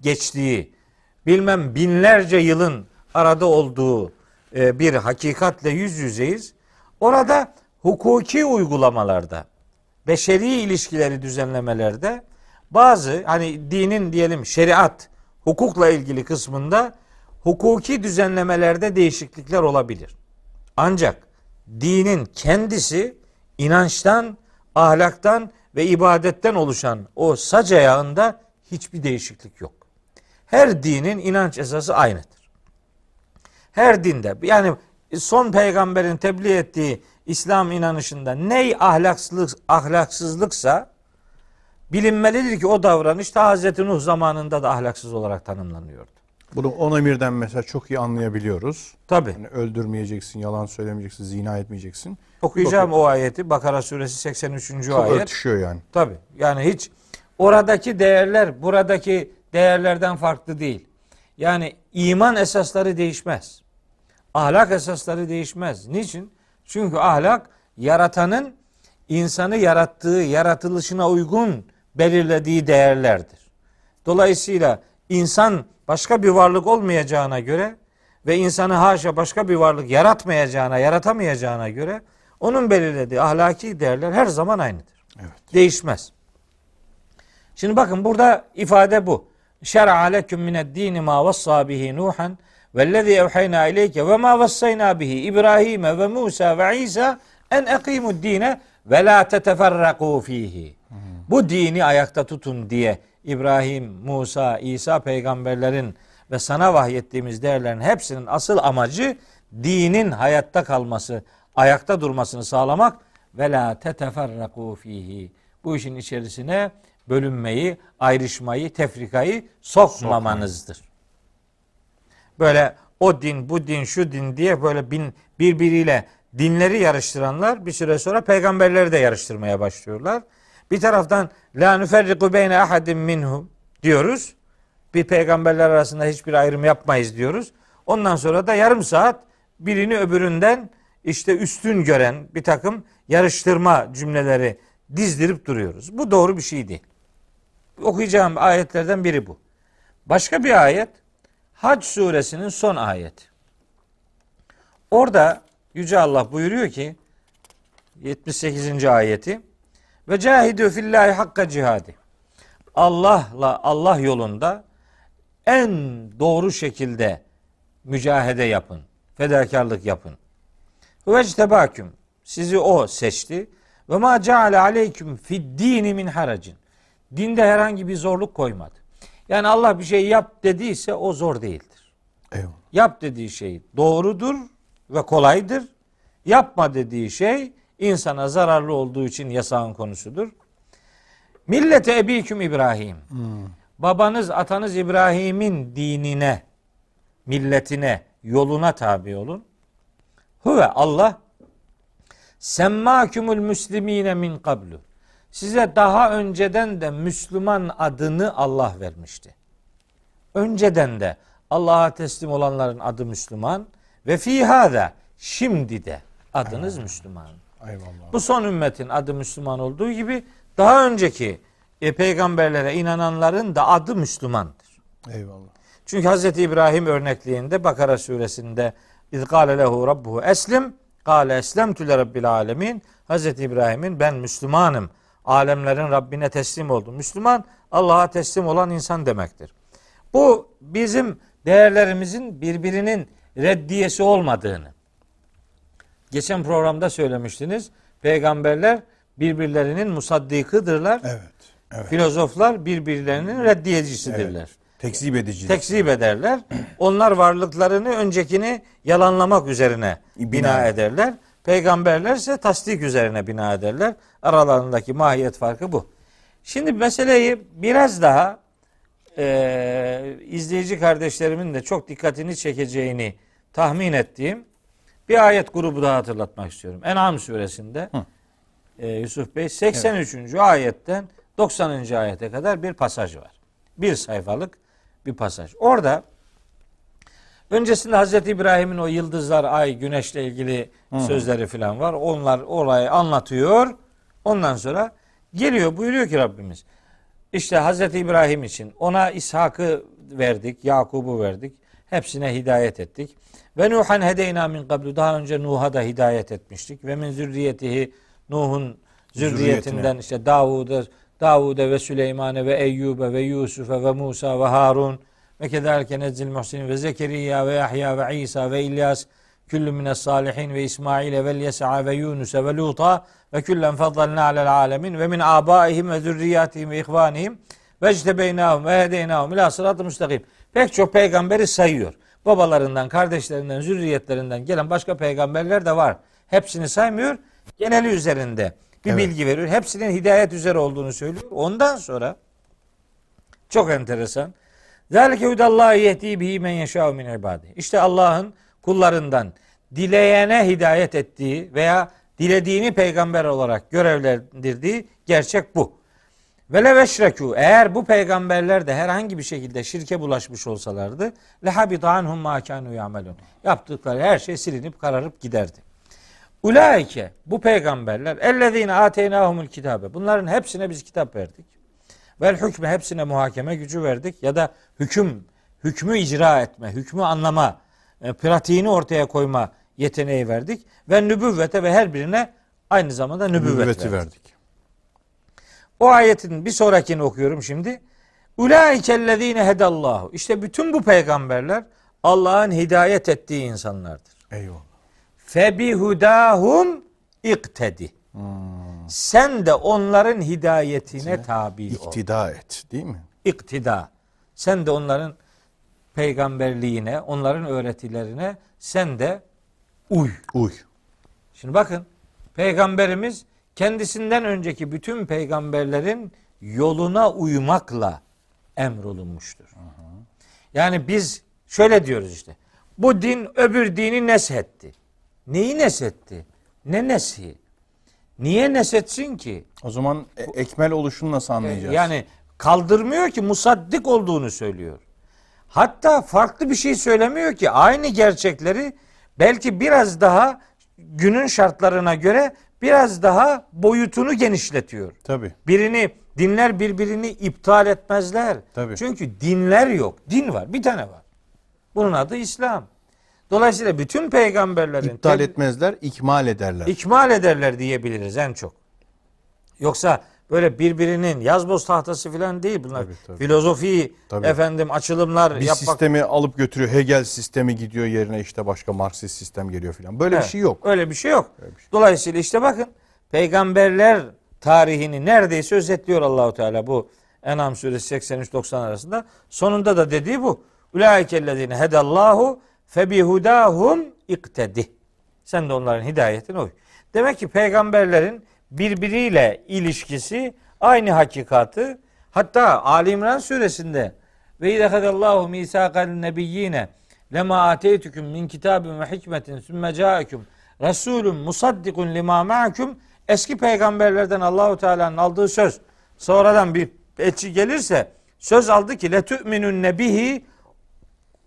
geçtiği, bilmem binlerce yılın arada olduğu e, bir hakikatle yüz yüzeyiz. Orada hukuki uygulamalarda, beşeri ilişkileri düzenlemelerde bazı hani dinin diyelim şeriat, hukukla ilgili kısmında hukuki düzenlemelerde değişiklikler olabilir. Ancak dinin kendisi inançtan, ahlaktan ve ibadetten oluşan o sac ayağında hiçbir değişiklik yok. Her dinin inanç esası aynıdır. Her dinde yani son peygamberin tebliğ ettiği İslam inanışında ney ahlaksızlık, ahlaksızlıksa bilinmelidir ki o davranış ta Hazreti Nuh zamanında da ahlaksız olarak tanımlanıyordu. Bunu on emirden mesela çok iyi anlayabiliyoruz. Tabi. Yani öldürmeyeceksin, yalan söylemeyeceksin, zina etmeyeceksin. Okuyacağım o ayeti Bakara suresi 83. Çok ayet. örtüşüyor yani. Tabi. Yani hiç oradaki değerler buradaki değerlerden farklı değil. Yani iman esasları değişmez. Ahlak esasları değişmez. Niçin? Çünkü ahlak yaratanın insanı yarattığı, yaratılışına uygun belirlediği değerlerdir. Dolayısıyla insan başka bir varlık olmayacağına göre ve insanı haşa başka bir varlık yaratmayacağına, yaratamayacağına göre onun belirlediği ahlaki değerler her zaman aynıdır. Evet. Değişmez. Şimdi bakın burada ifade bu. Şer'a leküm mined dini ma vassa bihi Nuhan vellezî evhayna ileyke ve ma vassayna bihi İbrahim ve Musa ve İsa en ekimud dine ve la teteferrakû fihi. Bu dini ayakta tutun diye İbrahim, Musa, İsa peygamberlerin ve sana vahyettiğimiz değerlerin hepsinin asıl amacı dinin hayatta kalması, ayakta durmasını sağlamak ve la teteferrakû fihi. Bu işin içerisine bölünmeyi, ayrışmayı, tefrikayı sokmamanızdır. Böyle o din, bu din, şu din diye böyle bin, birbiriyle dinleri yarıştıranlar bir süre sonra peygamberleri de yarıştırmaya başlıyorlar. Bir taraftan la nüferriku beyne ahadim minhum diyoruz. Bir peygamberler arasında hiçbir ayrım yapmayız diyoruz. Ondan sonra da yarım saat birini öbüründen işte üstün gören bir takım yarıştırma cümleleri dizdirip duruyoruz. Bu doğru bir şey değil. Okuyacağım ayetlerden biri bu. Başka bir ayet Hac suresinin son ayeti. Orada Yüce Allah buyuruyor ki 78. ayeti ve cahidü fillahi hakka cihadi. Allah'la Allah yolunda en doğru şekilde mücahede yapın. Fedakarlık yapın. Vectebaküm. Sizi o seçti. Ve ma ceale aleyküm fid dini min haracin. Dinde herhangi bir zorluk koymadı. Yani Allah bir şey yap dediyse o zor değildir. Eyvallah. Yap dediği şey doğrudur ve kolaydır. Yapma dediği şey insana zararlı olduğu için yasağın konusudur. Millete ebiküm İbrahim. Babanız, atanız İbrahim'in dinine, milletine, yoluna tabi olun. Huve Allah semmâkümül müslimine min kablu. Size daha önceden de Müslüman adını Allah vermişti. Önceden de Allah'a teslim olanların adı Müslüman ve fihada şimdi de adınız Müslüman. Eyvallah. Bu son ümmetin adı Müslüman olduğu gibi daha önceki e, peygamberlere inananların da adı Müslümandır. Eyvallah. Çünkü Hz. İbrahim örnekliğinde Bakara suresinde İz kâle lehu rabbuhu eslim kâle eslemtü le rabbil alemin Hz. İbrahim'in ben Müslümanım Alemlerin Rabbine teslim oldu. Müslüman Allah'a teslim olan insan demektir. Bu bizim değerlerimizin birbirinin reddiyesi olmadığını. Geçen programda söylemiştiniz. Peygamberler birbirlerinin musaddikıdırlar. Evet. Evet. Filozoflar birbirlerinin reddiyecisidirler. Tekzip edici. Tekzip ederler. Onlar varlıklarını öncekini yalanlamak üzerine Bina bina ederler. Peygamberler ise tasdik üzerine bina ederler. Aralarındaki mahiyet farkı bu. Şimdi meseleyi biraz daha e, izleyici kardeşlerimin de çok dikkatini çekeceğini tahmin ettiğim bir ayet grubu daha hatırlatmak istiyorum. En'am suresinde e, Yusuf Bey 83. ayetten 90. ayete kadar bir pasaj var. Bir sayfalık bir pasaj. Orada öncesinde Hazreti İbrahim'in o yıldızlar, ay, güneşle ilgili sözleri falan var. Onlar orayı anlatıyor. Ondan sonra geliyor buyuruyor ki Rabbimiz işte Hazreti İbrahim için ona İshak'ı verdik, Yakub'u verdik. Hepsine hidayet ettik. Ve Nuhan hedeyna min kablu daha önce Nuh'a da hidayet etmiştik. Ve min zürriyetihi Nuh'un zürriyetinden işte Davud'a Davud'e ve Süleyman'e ve Eyyub'e ve Yusuf'e ve Musa ve Harun ve kederken ezzil muhsinin ve Zekeriya ve Yahya ve İsa ve İlyas küllü mines salihin ve İsmail'e ve Yes'a ve Yunus'e ve Lut'a ve küllen faddalna alel alemin ve min abaihim ve zürriyatihim ve ihvanihim ve ectebeynahum ve hedeynahum ila sıratı müstakim. Pek çok peygamberi sayıyor. Babalarından, kardeşlerinden, zürriyetlerinden gelen başka peygamberler de var. Hepsini saymıyor. Geneli üzerinde bir Evet. bilgi veriyor. Hepsinin hidayet üzere olduğunu söylüyor. Ondan sonra çok enteresan. Zalike hudallahi yehdi bihi men yeşâ'u min ibadi. İşte Allah'ın kullarından dileyene hidayet ettiği veya dilediğini peygamber olarak görevlendirdiği gerçek bu. Ve leveşrekû eğer bu peygamberler de herhangi bir şekilde şirke bulaşmış olsalardı lehabita anhum ma ya'melûn. Yaptıkları her şey silinip kararıp giderdi. Ulaike bu peygamberler ellezine ateynahumul kitabe. Bunların hepsine biz kitap verdik. Vel hükme hepsine muhakeme gücü verdik ya da hüküm hükmü icra etme, hükmü anlama, e, pratiğini ortaya koyma yeteneği verdik ve nübüvvete ve her birine aynı zamanda nübüvvet Nübüvveti verdik. verdik. O ayetin bir sonrakini okuyorum şimdi. Ulaikellezine hedallahu. İşte bütün bu peygamberler Allah'ın hidayet ettiği insanlardır. Eyvallah. Febihudahum iktedi. Sen de onların hidayetine tabi ol. İktida et değil mi? İktida. Sen de onların peygamberliğine, onların öğretilerine sen de uy. Uy. Şimdi bakın peygamberimiz kendisinden önceki bütün peygamberlerin yoluna uymakla emrolunmuştur. Yani biz şöyle diyoruz işte. Bu din öbür dini neshetti. Neyi neshetti? Ne neshi? Niye neshetsin ki? O zaman e- ekmel oluşunu nasıl anlayacağız? Yani kaldırmıyor ki musaddik olduğunu söylüyor. Hatta farklı bir şey söylemiyor ki aynı gerçekleri belki biraz daha günün şartlarına göre biraz daha boyutunu genişletiyor. Tabii. Birini dinler birbirini iptal etmezler. Tabii. Çünkü dinler yok. Din var. Bir tane var. Bunun adı İslam. Dolayısıyla bütün peygamberlerin İptal etmezler, ikmal ederler. ikmal ederler diyebiliriz en çok. Yoksa böyle birbirinin yazboz tahtası falan değil bunlar. Tabii, tabii. Filozofi, Tabii. efendim açılımlar bir yapmak. sistemi alıp götürüyor. Hegel sistemi gidiyor yerine işte başka Marksist sistem geliyor filan. Böyle Evet, bir şey yok. Öyle bir şey yok. Bir şey. Dolayısıyla işte bakın peygamberler tarihini neredeyse özetliyor Allahu Teala bu En'am suresi 83-90 arasında. Sonunda da dediği bu. Ulaikellezine hedallahu febihudahum iktedi. Sen de onların hidayetine uy. Demek ki peygamberlerin birbiriyle ilişkisi aynı hakikatı hatta Ali İmran suresinde ve idehadallahu misakal nebiyyine lema ateytüküm min kitabin ve hikmetin sümme caekum rasulun musaddikun lima ma'akum eski peygamberlerden Allahu Teala'nın aldığı söz sonradan bir elçi gelirse söz aldı ki letü'minun nebihi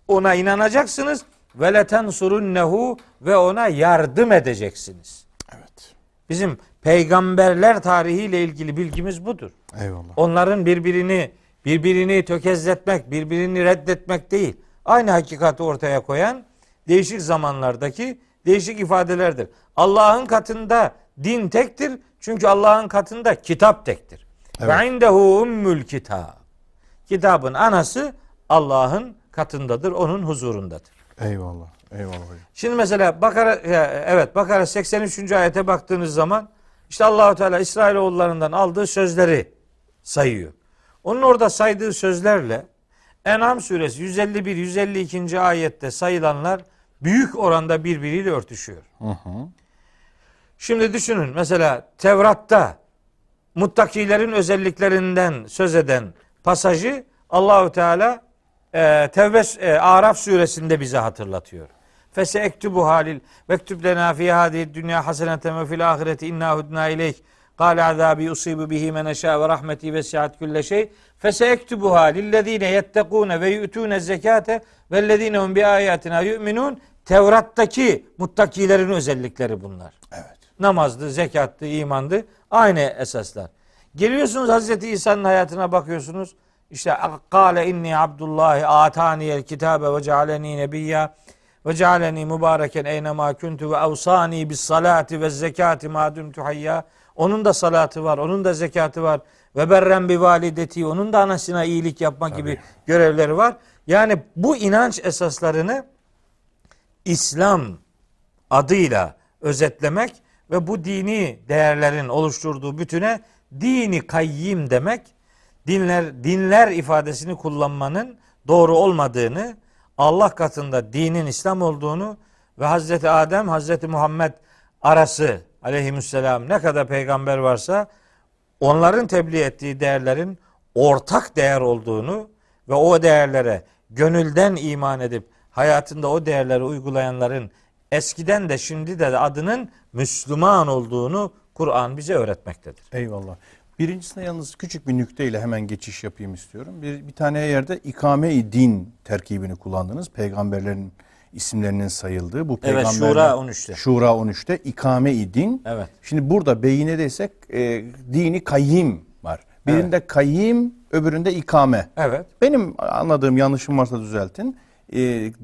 ona inanacaksınız ve letensurunnehu ve ona yardım edeceksiniz. Evet. Bizim peygamberler tarihiyle ilgili bilgimiz budur. Eyvallah. Onların birbirini birbirini tökezletmek, birbirini reddetmek değil. Aynı hakikati ortaya koyan değişik zamanlardaki değişik ifadelerdir. Allah'ın katında Din tektir. Çünkü Allah'ın katında kitap tektir. Evet. Ve indehu ummül kitab. Kitabın anası Allah'ın katındadır, onun huzurundadır. Eyvallah. Eyvallah hocam. Şimdi mesela Bakara evet Bakara 83. ayete baktığınız zaman işte Allahu Teala İsrailoğullarından aldığı sözleri sayıyor. Onun orada saydığı sözlerle En'am suresi 151 152. ayette sayılanlar büyük oranda birbiriyle örtüşüyor. Hı hı. Şimdi düşünün mesela Tevrat'ta muttakilerin özelliklerinden söz eden pasajı Allahu Teala e, Tevbe e, Araf suresinde bize hatırlatıyor. Fese ektubu halil vektub lena fi hadihi dünya haseneten ve fil ahireti inna hudna ileyk Kale azabi usibu bihi men eşâ ve rahmeti ve sihat külle şey. Fese ektubuha lillezine yettekûne ve yu'tûne zekâte vellezine hum bi ayatina yu'minun. Tevrat'taki muttakilerin özellikleri bunlar. Evet. Namazdı, zekattı, imandı. Aynı esaslar. Geliyorsunuz Hazreti İsa'nın hayatına bakıyorsunuz. İşte kâle inni abdullahi ataniyel kitabe ve cealeni nebiyya ve cealeni mübareken eynema kuntu ve avsani bis salati ve zekati ma dumtu hayya. Onun da salatı var, onun da zekatı var. Ve berren bi valideti, onun da anasına iyilik yapma gibi görevleri var. Yani bu inanç esaslarını İslam adıyla özetlemek ve bu dini değerlerin oluşturduğu bütüne dini kayyim demek dinler dinler ifadesini kullanmanın doğru olmadığını Allah katında dinin İslam olduğunu ve Hazreti Adem Hazreti Muhammed arası aleyhisselam ne kadar peygamber varsa onların tebliğ ettiği değerlerin ortak değer olduğunu ve o değerlere gönülden iman edip hayatında o değerleri uygulayanların eskiden de şimdi de adının Müslüman olduğunu Kur'an bize öğretmektedir. Eyvallah. Birincisine yalnız küçük bir nükteyle hemen geçiş yapayım istiyorum. Bir, bir tane yerde ikame-i din terkibini kullandınız. Peygamberlerin isimlerinin sayıldığı. Bu Evet, peygamberler, Şura 13'te. Şura 13'te ikame-i din. Evet. Şimdi burada beyine desek e, dini kayyim var. Birinde kayyim, öbüründe ikame. Evet. Benim anladığım yanlışım varsa düzeltin. E,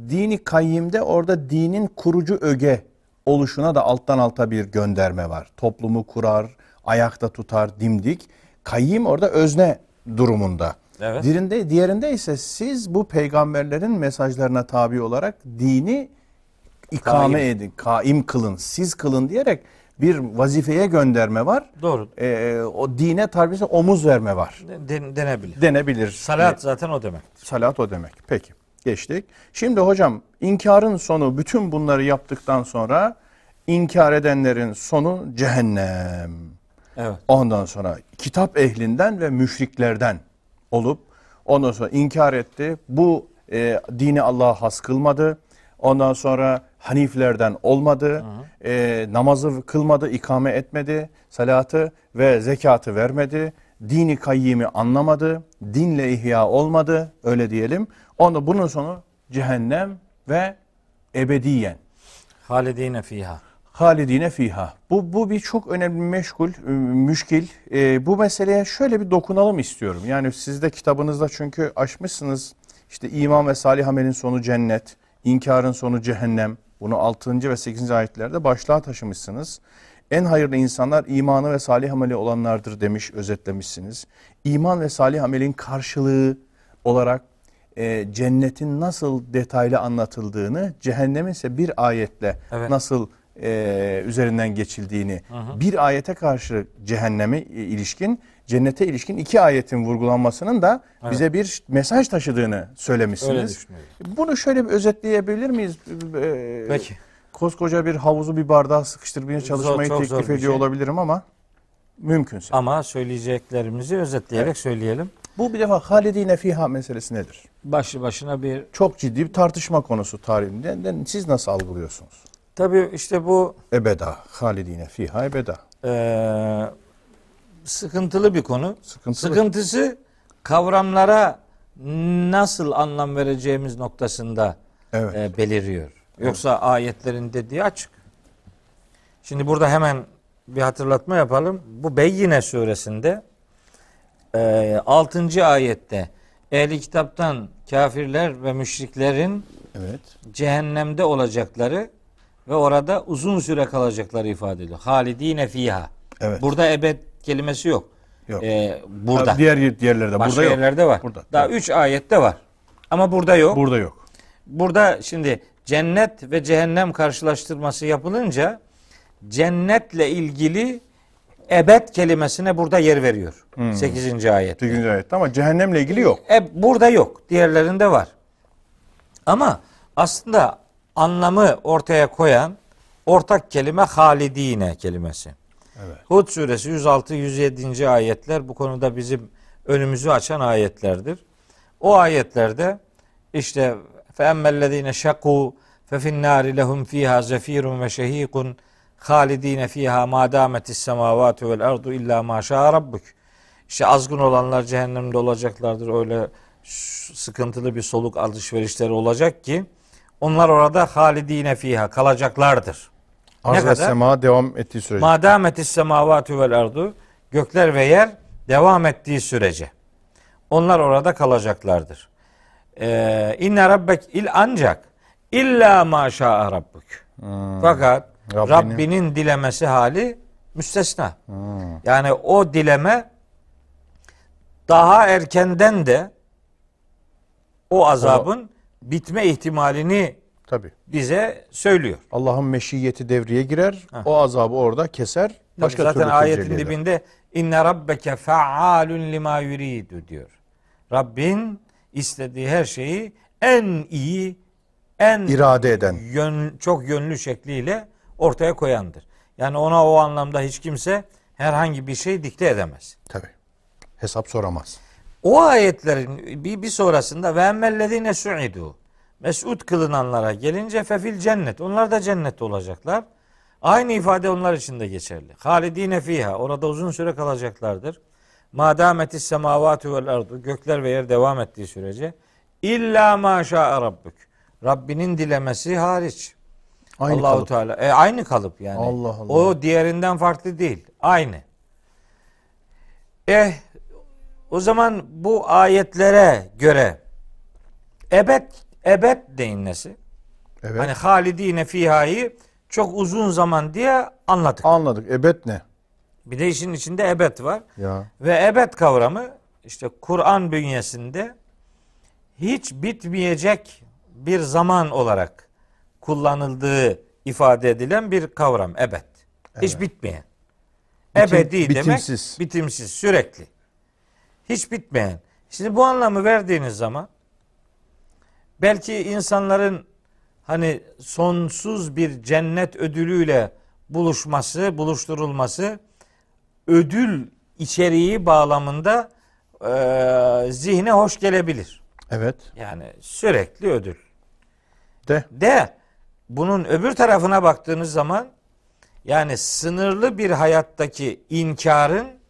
dini kayyimde orada dinin kurucu öge oluşuna da alttan alta bir gönderme var. Toplumu kurar, ayakta tutar, dimdik. Kayyim orada özne durumunda. Evet. Diğerinde, diğerinde ise siz bu peygamberlerin mesajlarına tabi olarak dini ikame Kaim. edin, kaim kılın, siz kılın diyerek bir vazifeye gönderme var. Doğru. Ee, o dine tarbiyesi omuz verme var. Den- denebilir. Denebilir. Salat zaten o demek. Salat o demek. Peki. Geçtik. Şimdi hocam inkarın sonu bütün bunları yaptıktan sonra inkar edenlerin sonu cehennem. Evet. Ondan sonra kitap ehlinden ve müşriklerden olup ondan sonra inkar etti. Bu e, dini Allah'a has kılmadı. Ondan sonra Haniflerden olmadı. E, namazı kılmadı, ikame etmedi. Salatı ve zekatı vermedi. Dini kayyimi anlamadı. Dinle ihya olmadı. Öyle diyelim. Onda bunun sonu cehennem ve ebediyen. Halidine fiha. Halidine fiha. Bu, bu bir çok önemli meşgul, e, müşkil. E, bu meseleye şöyle bir dokunalım istiyorum. Yani siz de kitabınızda çünkü açmışsınız. İşte iman ve salih amelin sonu cennet, inkarın sonu cehennem. Bunu 6. ve 8. ayetlerde başlığa taşımışsınız. En hayırlı insanlar imanı ve salih ameli olanlardır demiş, özetlemişsiniz. İman ve salih amelin karşılığı olarak e, cennetin nasıl detaylı anlatıldığını, cehennemin ise bir ayetle Evet. nasıl e, üzerinden geçildiğini, bir ayete karşı cehenneme e, ilişkin, cennete ilişkin iki ayetin vurgulanmasının da bize bir mesaj taşıdığını Öyle söylemişsiniz. Bunu şöyle bir özetleyebilir miyiz? E, Peki. Koskoca bir havuzu bir bardağa sıkıştırmaya çalışmayı zor teklif ediyor şey. olabilirim ama mümkünse. Ama söyleyeceklerimizi özetleyerek söyleyelim. Bu bir defa halidine fiha meselesi nedir? Başlı başına bir Çok ciddi bir tartışma konusu tarihinde. Siz nasıl algılıyorsunuz? Tabii işte bu Ebeda, halidine fiha ebeda. eee, sıkıntılı bir konu. Sıkıntılı. Sıkıntısı kavramlara nasıl anlam vereceğimiz noktasında Evet. e, beliriyor. Yoksa ayetlerin dediği açık. Şimdi burada hemen bir hatırlatma yapalım. Bu Beyyine suresinde e, 6. ayette ehli kitaptan kafirler ve müşriklerin Evet. cehennemde olacakları ve orada uzun süre kalacakları ifade ediliyor. Halidine fiha. Evet. Burada ebed kelimesi yok. Yok. Ee, burada. Ha, Diğer yer- diğerlerde Başka burada yok. yerlerde var. Burada. Daha Evet. üç ayette var. Ama burada yok. Burada yok. Burada şimdi cennet ve cehennem karşılaştırması yapılınca cennetle ilgili ebed kelimesine burada yer veriyor. 8. ayet. 8. ayette ama cehennemle ilgili yok. E, burada yok. Diğerlerinde var. Ama aslında anlamı ortaya koyan ortak kelime halidine kelimesi. Evet. Hud suresi 106 107. ayetler bu konuda bizim önümüzü açan ayetlerdir. O ayetlerde işte feemmellezine şaku fe finnâri lehum fîhâ zefîrun ve şehîkun halidine fîhâ mâ dâmetis semâvâtu vel ardu mâ şâ rabbuk. İşte azgın olanlar cehennemde olacaklardır. Öyle sıkıntılı bir soluk alışverişleri olacak ki onlar orada halidine fiha kalacaklardır. Arz Ne kadar? sema devam ettiği sürece. Madametis semavatu vel ardu gökler ve yer devam ettiği sürece onlar orada kalacaklardır. Ee, inne rabbek il ancak illa maşa rabbuk. Fakat Rabbinin- Rabbinin dilemesi hali müstesna. Yani o dileme daha erkenden de o azabın bitme ihtimalini Tabii. bize söylüyor. Allah'ın meşiyeti devreye girer. O azabı orada keser. Başka Zaten türlü ayetin dibinde inne rabbeke faalun lima yuridu diyor. Rabbin istediği her şeyi en iyi, en İrade eden. yön, çok yönlü şekliyle ortaya koyandır. Yani ona o anlamda hiç kimse herhangi bir şey dikte edemez. Tabii. Hesap soramaz. O ayetlerin bir, bir sonrasında ve emmellezine su'idu mes'ud kılınanlara gelince fefil cennet. Onlar da cennette olacaklar. Aynı ifade onlar için de geçerli. Halidine fiha. Orada uzun süre kalacaklardır. Madametis semavatu vel ardu. Gökler ve yer devam ettiği sürece. İlla ma şa'a rabbük. Rabbinin dilemesi hariç. Aynı Allahu kalıp. Teala. E, aynı kalıp yani. Allah Allah. O diğerinden farklı değil. Aynı. Eh o zaman bu ayetlere göre ebed ebed deyin nesi? Evet. Hani halidine fihayı çok uzun zaman diye anladık. Anladık. Ebed ne? Bir de işin içinde ebed var. Ya. Ve ebed kavramı işte Kur'an bünyesinde hiç bitmeyecek bir zaman olarak kullanıldığı ifade edilen bir kavram ebed. Hiç bitmeyen. Bitim- Ebedi bitimsiz. demek bitimsiz, sürekli. Hiç bitmeyen. Şimdi bu anlamı verdiğiniz zaman belki insanların hani sonsuz bir cennet ödülüyle buluşması, buluşturulması ödül içeriği bağlamında e, zihne hoş gelebilir. Evet. Yani sürekli ödül. De. De bunun öbür tarafına baktığınız zaman yani sınırlı bir hayattaki inkarın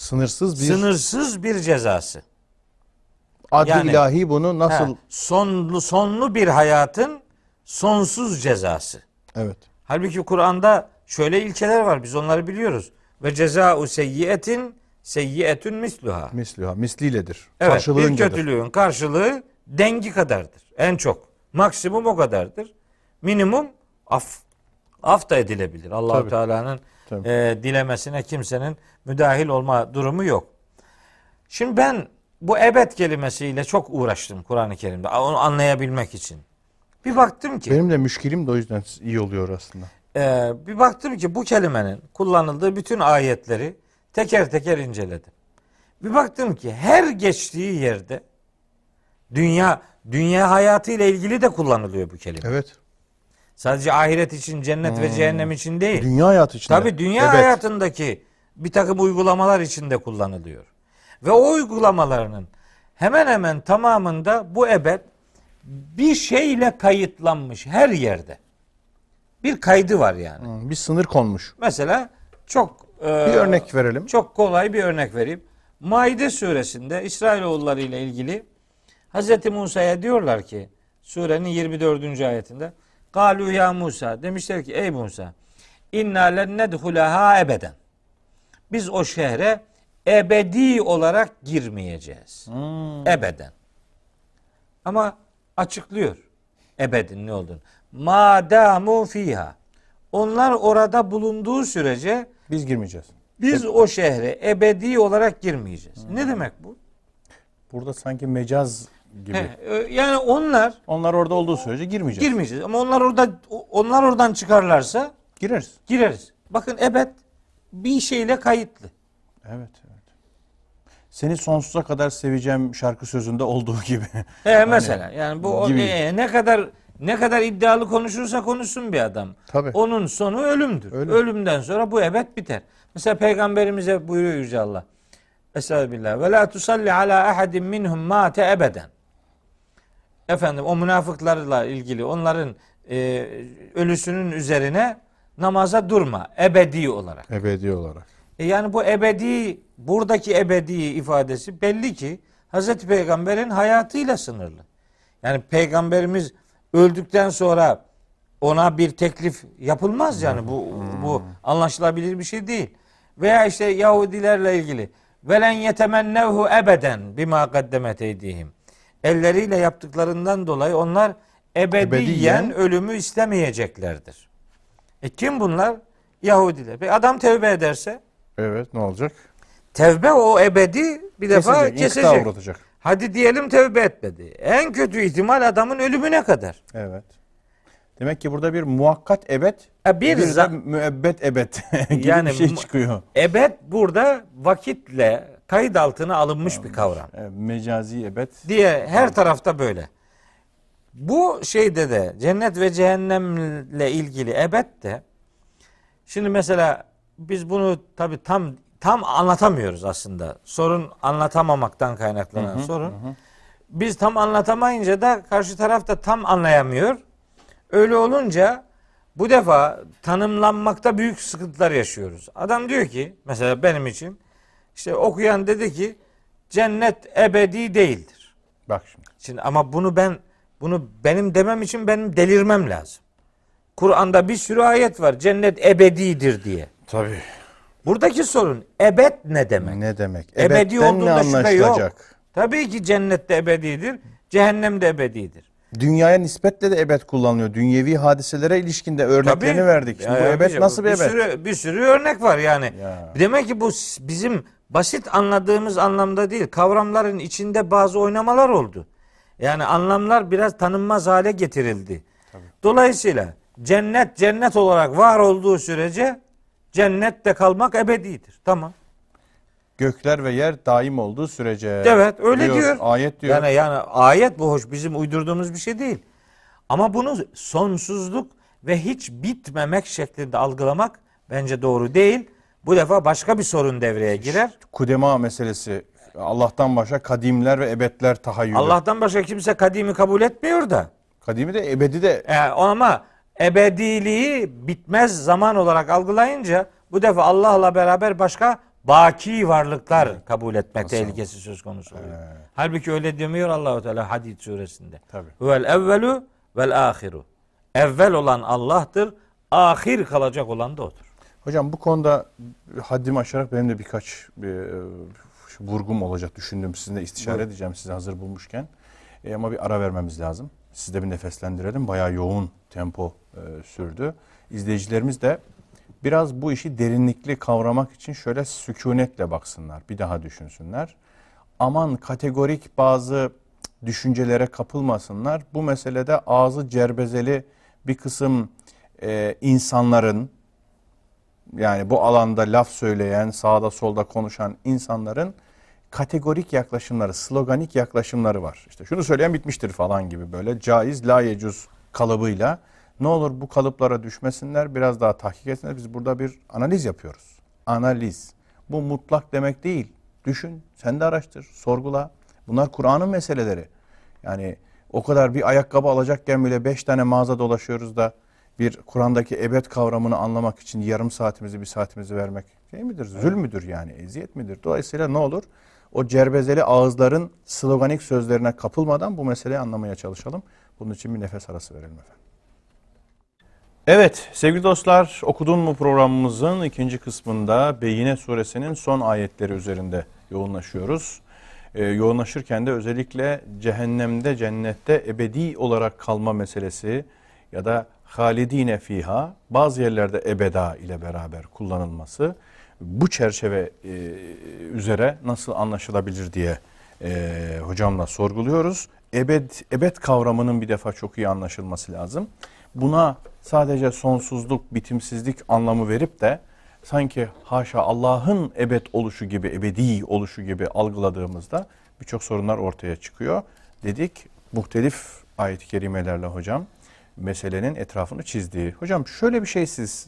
Sınırsız bir sınırsız bir cezası. adli yani- ilahi bunu nasıl Ha, sonlu sonlu bir hayatın sonsuz cezası. evet. Halbuki Kur'an'da şöyle ilkeler var biz onları biliyoruz. Ve ceza'u seyyiyetin seyyiyetün misluha. Misliha, misliyledir. Evet, bir kötülüğün karşılığı dengi kadardır. En çok. Maksimum o kadardır. Minimum af af da edilebilir. Allahu. Teala'nın Tabii. e, dilemesine kimsenin müdahil olma durumu yok. Şimdi ben bu ebed kelimesiyle çok uğraştım Kur'an-ı Kerim'de. Onu anlayabilmek için. Bir baktım ki Benim de müşkilim de o yüzden iyi oluyor aslında. ee, bir baktım ki bu kelimenin kullanıldığı bütün ayetleri teker teker inceledim. Bir baktım ki her geçtiği yerde dünya dünya hayatı ile ilgili de kullanılıyor bu kelime. Evet. Sadece ahiret için, cennet ve cehennem için değil. Dünya hayatı içinde. Tabii dünya Evet. hayatındaki bir takım uygulamalar içinde kullanılıyor. Ve o uygulamalarının hemen hemen tamamında bu ebed bir şeyle kayıtlanmış her yerde. Bir kaydı var yani. Hı, Bir sınır konmuş. Mesela çok e, Bir örnek verelim. Çok kolay bir örnek vereyim. Maide suresinde İsrailoğulları ile ilgili Hz. Musa'ya diyorlar ki surenin 24. ayetinde Galu ya Musa demişler ki ey Musa inna len nedhulaha ebeden. Biz o şehre ebedi olarak girmeyeceğiz. Ebeden. Ama açıklıyor ebedin ne olduğunu. ma damu fiha. Onlar orada bulunduğu sürece Biz girmeyeceğiz. biz o şehre ebedi olarak girmeyeceğiz. Ne demek bu? Burada sanki mecaz gibi. He, e, yani onlar Onlar orada olduğu sürece girmeyeceğiz. girmeyeceğiz ama onlar orada onlar oradan çıkarlarsa Gireriz. gireriz. Bakın ebed bir şeyle kayıtlı. Evet, evet. Seni sonsuza kadar seveceğim şarkı sözünde olduğu gibi. He, mesela yani bu o- gibi. e, ne kadar ne kadar iddialı konuşursa konuşsun bir adam. Tabii. Onun sonu ölümdür. Ölüm. Ölümden sonra bu ebed biter. Mesela peygamberimize buyuruyor Yüce Allah. Estağfirullah. Ve la tusalli ala ahadin minhum mate ebeden. Efendim o münafıklarla ilgili onların e, ölüsünün üzerine namaza durma ebedi olarak. Ebedi olarak. E yani bu ebedi buradaki ebedi ifadesi belli ki Hazreti Peygamber'in hayatıyla sınırlı. Yani peygamberimiz öldükten sonra ona bir teklif yapılmaz yani bu bu anlaşılabilir bir şey değil. Veya işte Yahudilerle ilgili velen yetemennevhu ebeden bima kaddemet eydihim. Elleriyle yaptıklarından dolayı onlar ebediyen, Ebediyen ölümü istemeyeceklerdir. E kim bunlar? Yahudiler. Peki adam tevbe ederse Evet ne olacak? tevbe o ebedi bir defa Kesecek, kesecek. inkıta uğratacak. Hadi diyelim tevbe etmedi. En kötü ihtimal adamın ölümüne kadar. Evet. Demek ki burada bir muhakkat ebed, Ha, bir bir, de müebbet ebed gibi Yani bir şey çıkıyor. Ebed burada vakitle kayıt altına alınmış bir kavram. Evet, mecazi ebed. Diye her tarafta böyle. Bu şeyde de cennet ve cehennemle ilgili ebed de şimdi mesela biz bunu tabi tam tam anlatamıyoruz aslında. Sorun anlatamamaktan kaynaklanan sorun. Biz tam anlatamayınca da karşı taraf da tam anlayamıyor. Öyle olunca bu defa tanımlanmakta büyük sıkıntılar yaşıyoruz. Adam diyor ki mesela benim için işte okuyan dedi ki cennet ebedi değildir. Bak şimdi. Şimdi ama bunu ben bunu benim demem için benim delirmem lazım. Kur'an'da bir sürü ayet var. Cennet ebedidir diye. Tabii. Buradaki sorun ebed ne demek? Ne demek? Ebedi Ebedden olduğunda şüphe yok. Tabii ki cennette ebedidir. Cehennem de ebedidir. Dünyaya nispetle de ebed kullanılıyor. Dünyevi hadiselere ilişkinde örneklerini Tabii. verdik. Şimdi Ya bu ya ebed nasıl bir bir ebed? Sürü, bir sürü örnek var yani. Ya. Demek ki bu bizim basit anladığımız anlamda değil. Kavramların içinde bazı oynamalar oldu. Yani anlamlar biraz tanınmaz hale getirildi. Dolayısıyla cennet cennet olarak var olduğu sürece cennette kalmak ebedidir. Tamam. Gökler ve yer daim olduğu sürece. Evet öyle diyor. Ayet diyor. Yani yani ayet bu hoş bizim uydurduğumuz bir şey değil. Ama bunu sonsuzluk ve hiç bitmemek şeklinde algılamak bence doğru değil. Bu defa başka bir sorun devreye girer. Kudema meselesi. Allah'tan başka kadimler ve ebedler tahayyülü. Allah'tan başka kimse kadimi kabul etmiyor da. Kadimi de ebedi de E, ama ebediliği bitmez zaman olarak algılayınca bu defa Allah'la beraber başka baki varlıklar kabul etmek tehlikesi söz konusu oluyor. Halbuki öyle demiyor Allahu Teala Hadid suresinde. Vel evvelu vel ahiru. Evvel olan Allah'tır, ahir kalacak olan da odur. Hocam bu konuda haddimi aşarak benim de birkaç bir, e, vurgum olacak düşündüm. Sizinle istişare edeceğim sizi hazır bulmuşken. E, ama bir ara vermemiz lazım. Siz de bir nefeslendirelim. Bayağı yoğun tempo e, sürdü. İzleyicilerimiz de biraz bu işi derinlikli kavramak için şöyle sükunetle baksınlar. Bir daha düşünsünler. Aman kategorik bazı düşüncelere kapılmasınlar. Bu meselede ağzı cerbezeli bir kısım e, insanların yani bu alanda laf söyleyen, sağda solda konuşan insanların kategorik yaklaşımları, sloganik yaklaşımları var. İşte şunu söyleyen bitmiştir falan gibi böyle caiz, la yecuz kalıbıyla. Ne olur bu kalıplara düşmesinler, biraz daha tahkik etsinler. Biz burada bir analiz yapıyoruz. Analiz. Bu mutlak demek değil. Düşün, sen de araştır, sorgula. Bunlar Kur'an'ın meseleleri. Yani o kadar bir ayakkabı alacakken bile beş tane mağaza dolaşıyoruz da bir Kur'an'daki ebed kavramını anlamak için yarım saatimizi bir saatimizi vermek şey midir? Zul müdür yani? Eziyet midir? Dolayısıyla ne olur? O cerbezeli ağızların sloganik sözlerine kapılmadan bu meseleyi anlamaya çalışalım. Bunun için bir nefes arası verelim efendim. Evet sevgili dostlar okudun mu programımızın ikinci kısmında Beyine suresinin son ayetleri üzerinde yoğunlaşıyoruz. Ee, yoğunlaşırken de özellikle cehennemde cennette ebedi olarak kalma meselesi, ya da halidine fiha bazı yerlerde ebeda ile beraber kullanılması bu çerçeve e, üzere nasıl anlaşılabilir diye e, hocamla sorguluyoruz. Ebed, ebed kavramının bir defa çok iyi anlaşılması lazım. Buna sadece sonsuzluk, bitimsizlik anlamı verip de sanki haşa Allah'ın ebed oluşu gibi, ebedi oluşu gibi algıladığımızda birçok sorunlar ortaya çıkıyor. Dedik muhtelif ayet-i kerimelerle hocam meselenin etrafını çizdiği. Hocam şöyle bir şey siz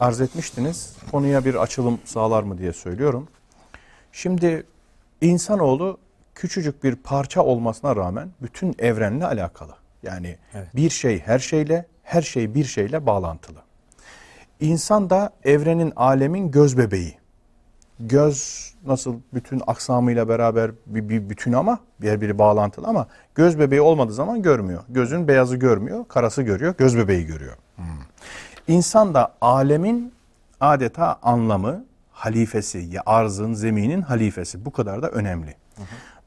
arz etmiştiniz. Konuya bir açılım sağlar mı diye söylüyorum. Şimdi insanoğlu küçücük bir parça olmasına rağmen bütün evrenle alakalı. Yani Evet. bir şey her şeyle, her şey bir şeyle bağlantılı. İnsan da evrenin, alemin göz bebeği. Göz nasıl bütün aksamıyla beraber bir, bir bütün ama birbiri bağlantılı ama göz bebeği olmadığı zaman görmüyor. Gözün beyazı görmüyor, karası görüyor, göz bebeği görüyor. İnsan da alemin adeta anlamı, halifesi, ya arzın, zeminin halifesi. Bu kadar da önemli.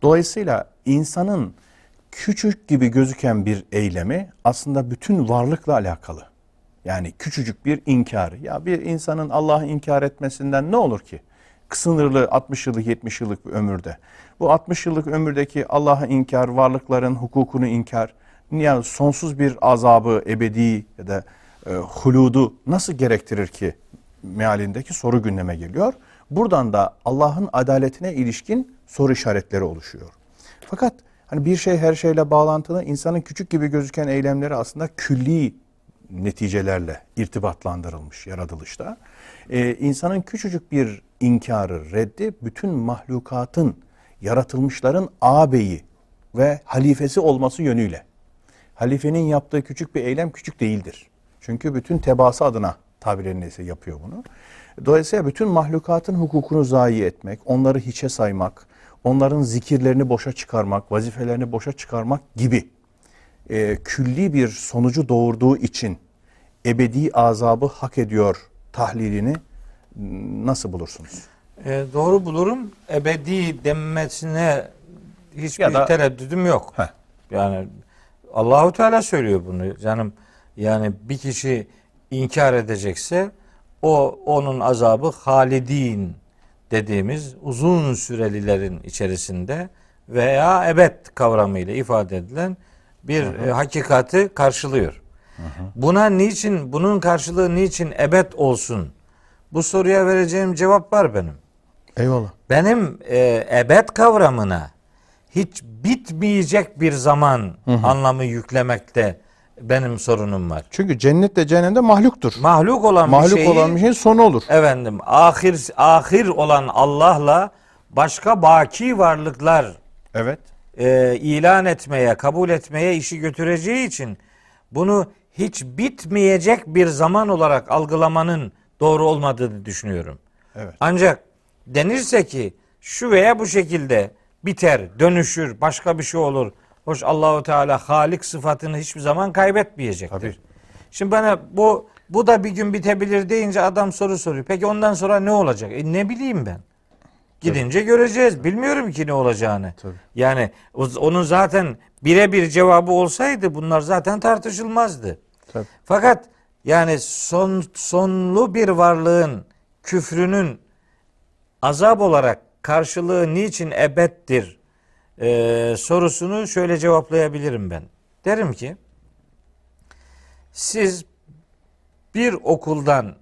Dolayısıyla insanın küçük gibi gözüken bir eylemi aslında bütün varlıkla alakalı. Yani küçücük bir inkar. Ya bir insanın Allah'ı inkar etmesinden ne olur ki? Sınırlı 60 yıllık 70 yıllık bir ömürde. Bu 60 yıllık ömürdeki Allah'ı inkar, varlıkların hukukunu inkar, yani sonsuz bir azabı, ebedi ya da e, huludu nasıl gerektirir ki mealindeki soru gündeme geliyor. Buradan da Allah'ın adaletine ilişkin soru işaretleri oluşuyor. Fakat hani bir şey her şeyle bağlantılı, insanın küçük gibi gözüken eylemleri aslında külli neticelerle irtibatlandırılmış yaratılışta. Ee, insanın küçücük bir inkarı, reddi bütün mahlukatın, yaratılmışların ağabeyi ve halifesi olması yönüyle. Halifenin yaptığı küçük bir eylem küçük değildir. Çünkü bütün tebaası adına tabirleri neyse yapıyor bunu. Dolayısıyla bütün mahlukatın hukukunu zayi etmek, onları hiçe saymak, onların zikirlerini boşa çıkarmak, vazifelerini boşa çıkarmak gibi e, külli bir sonucu doğurduğu için ebedi azabı hak ediyor tahlilini nasıl bulursunuz? E, doğru bulurum. Ebedi denmesine hiçbir Ya da- tereddüdüm yok. Heh. Yani Allahu Teala söylüyor bunu. Canım yani bir kişi inkar edecekse o onun azabı halidin dediğimiz uzun sürelilerin içerisinde veya ebed kavramıyla ifade edilen bir e, hakikati karşılıyor. Buna niçin bunun karşılığı niçin ebed olsun? Bu soruya vereceğim cevap var benim. Eyvallah. Benim e, ebed kavramına hiç bitmeyecek bir zaman anlamı yüklemekte benim sorunum var. Çünkü cennetle cehennemde mahluktur. Mahluk olan bir Mahluk şeyi olan bir şeyin sonu olur. efendim ahir ahir olan Allah'la başka baki varlıklar Evet. e, ilan etmeye, kabul etmeye işi götüreceği için bunu hiç bitmeyecek bir zaman olarak algılamanın doğru olmadığını düşünüyorum. Evet. Ancak denirse ki şu veya bu şekilde biter, dönüşür, başka bir şey olur. Hoş Allahu Teala Halik sıfatını hiçbir zaman kaybetmeyecektir. Tabii. Şimdi bana bu bu da bir gün bitebilir deyince adam soru soruyor. Peki ondan sonra ne olacak? E ne bileyim ben. Gidince göreceğiz. Bilmiyorum ki ne olacağını. Tabii. Yani onun zaten birebir cevabı olsaydı bunlar zaten tartışılmazdı. Tabii. Fakat yani son sonlu bir varlığın küfrünün azap olarak karşılığı niçin ebettir e, sorusunu şöyle cevaplayabilirim ben. Derim ki siz bir okuldan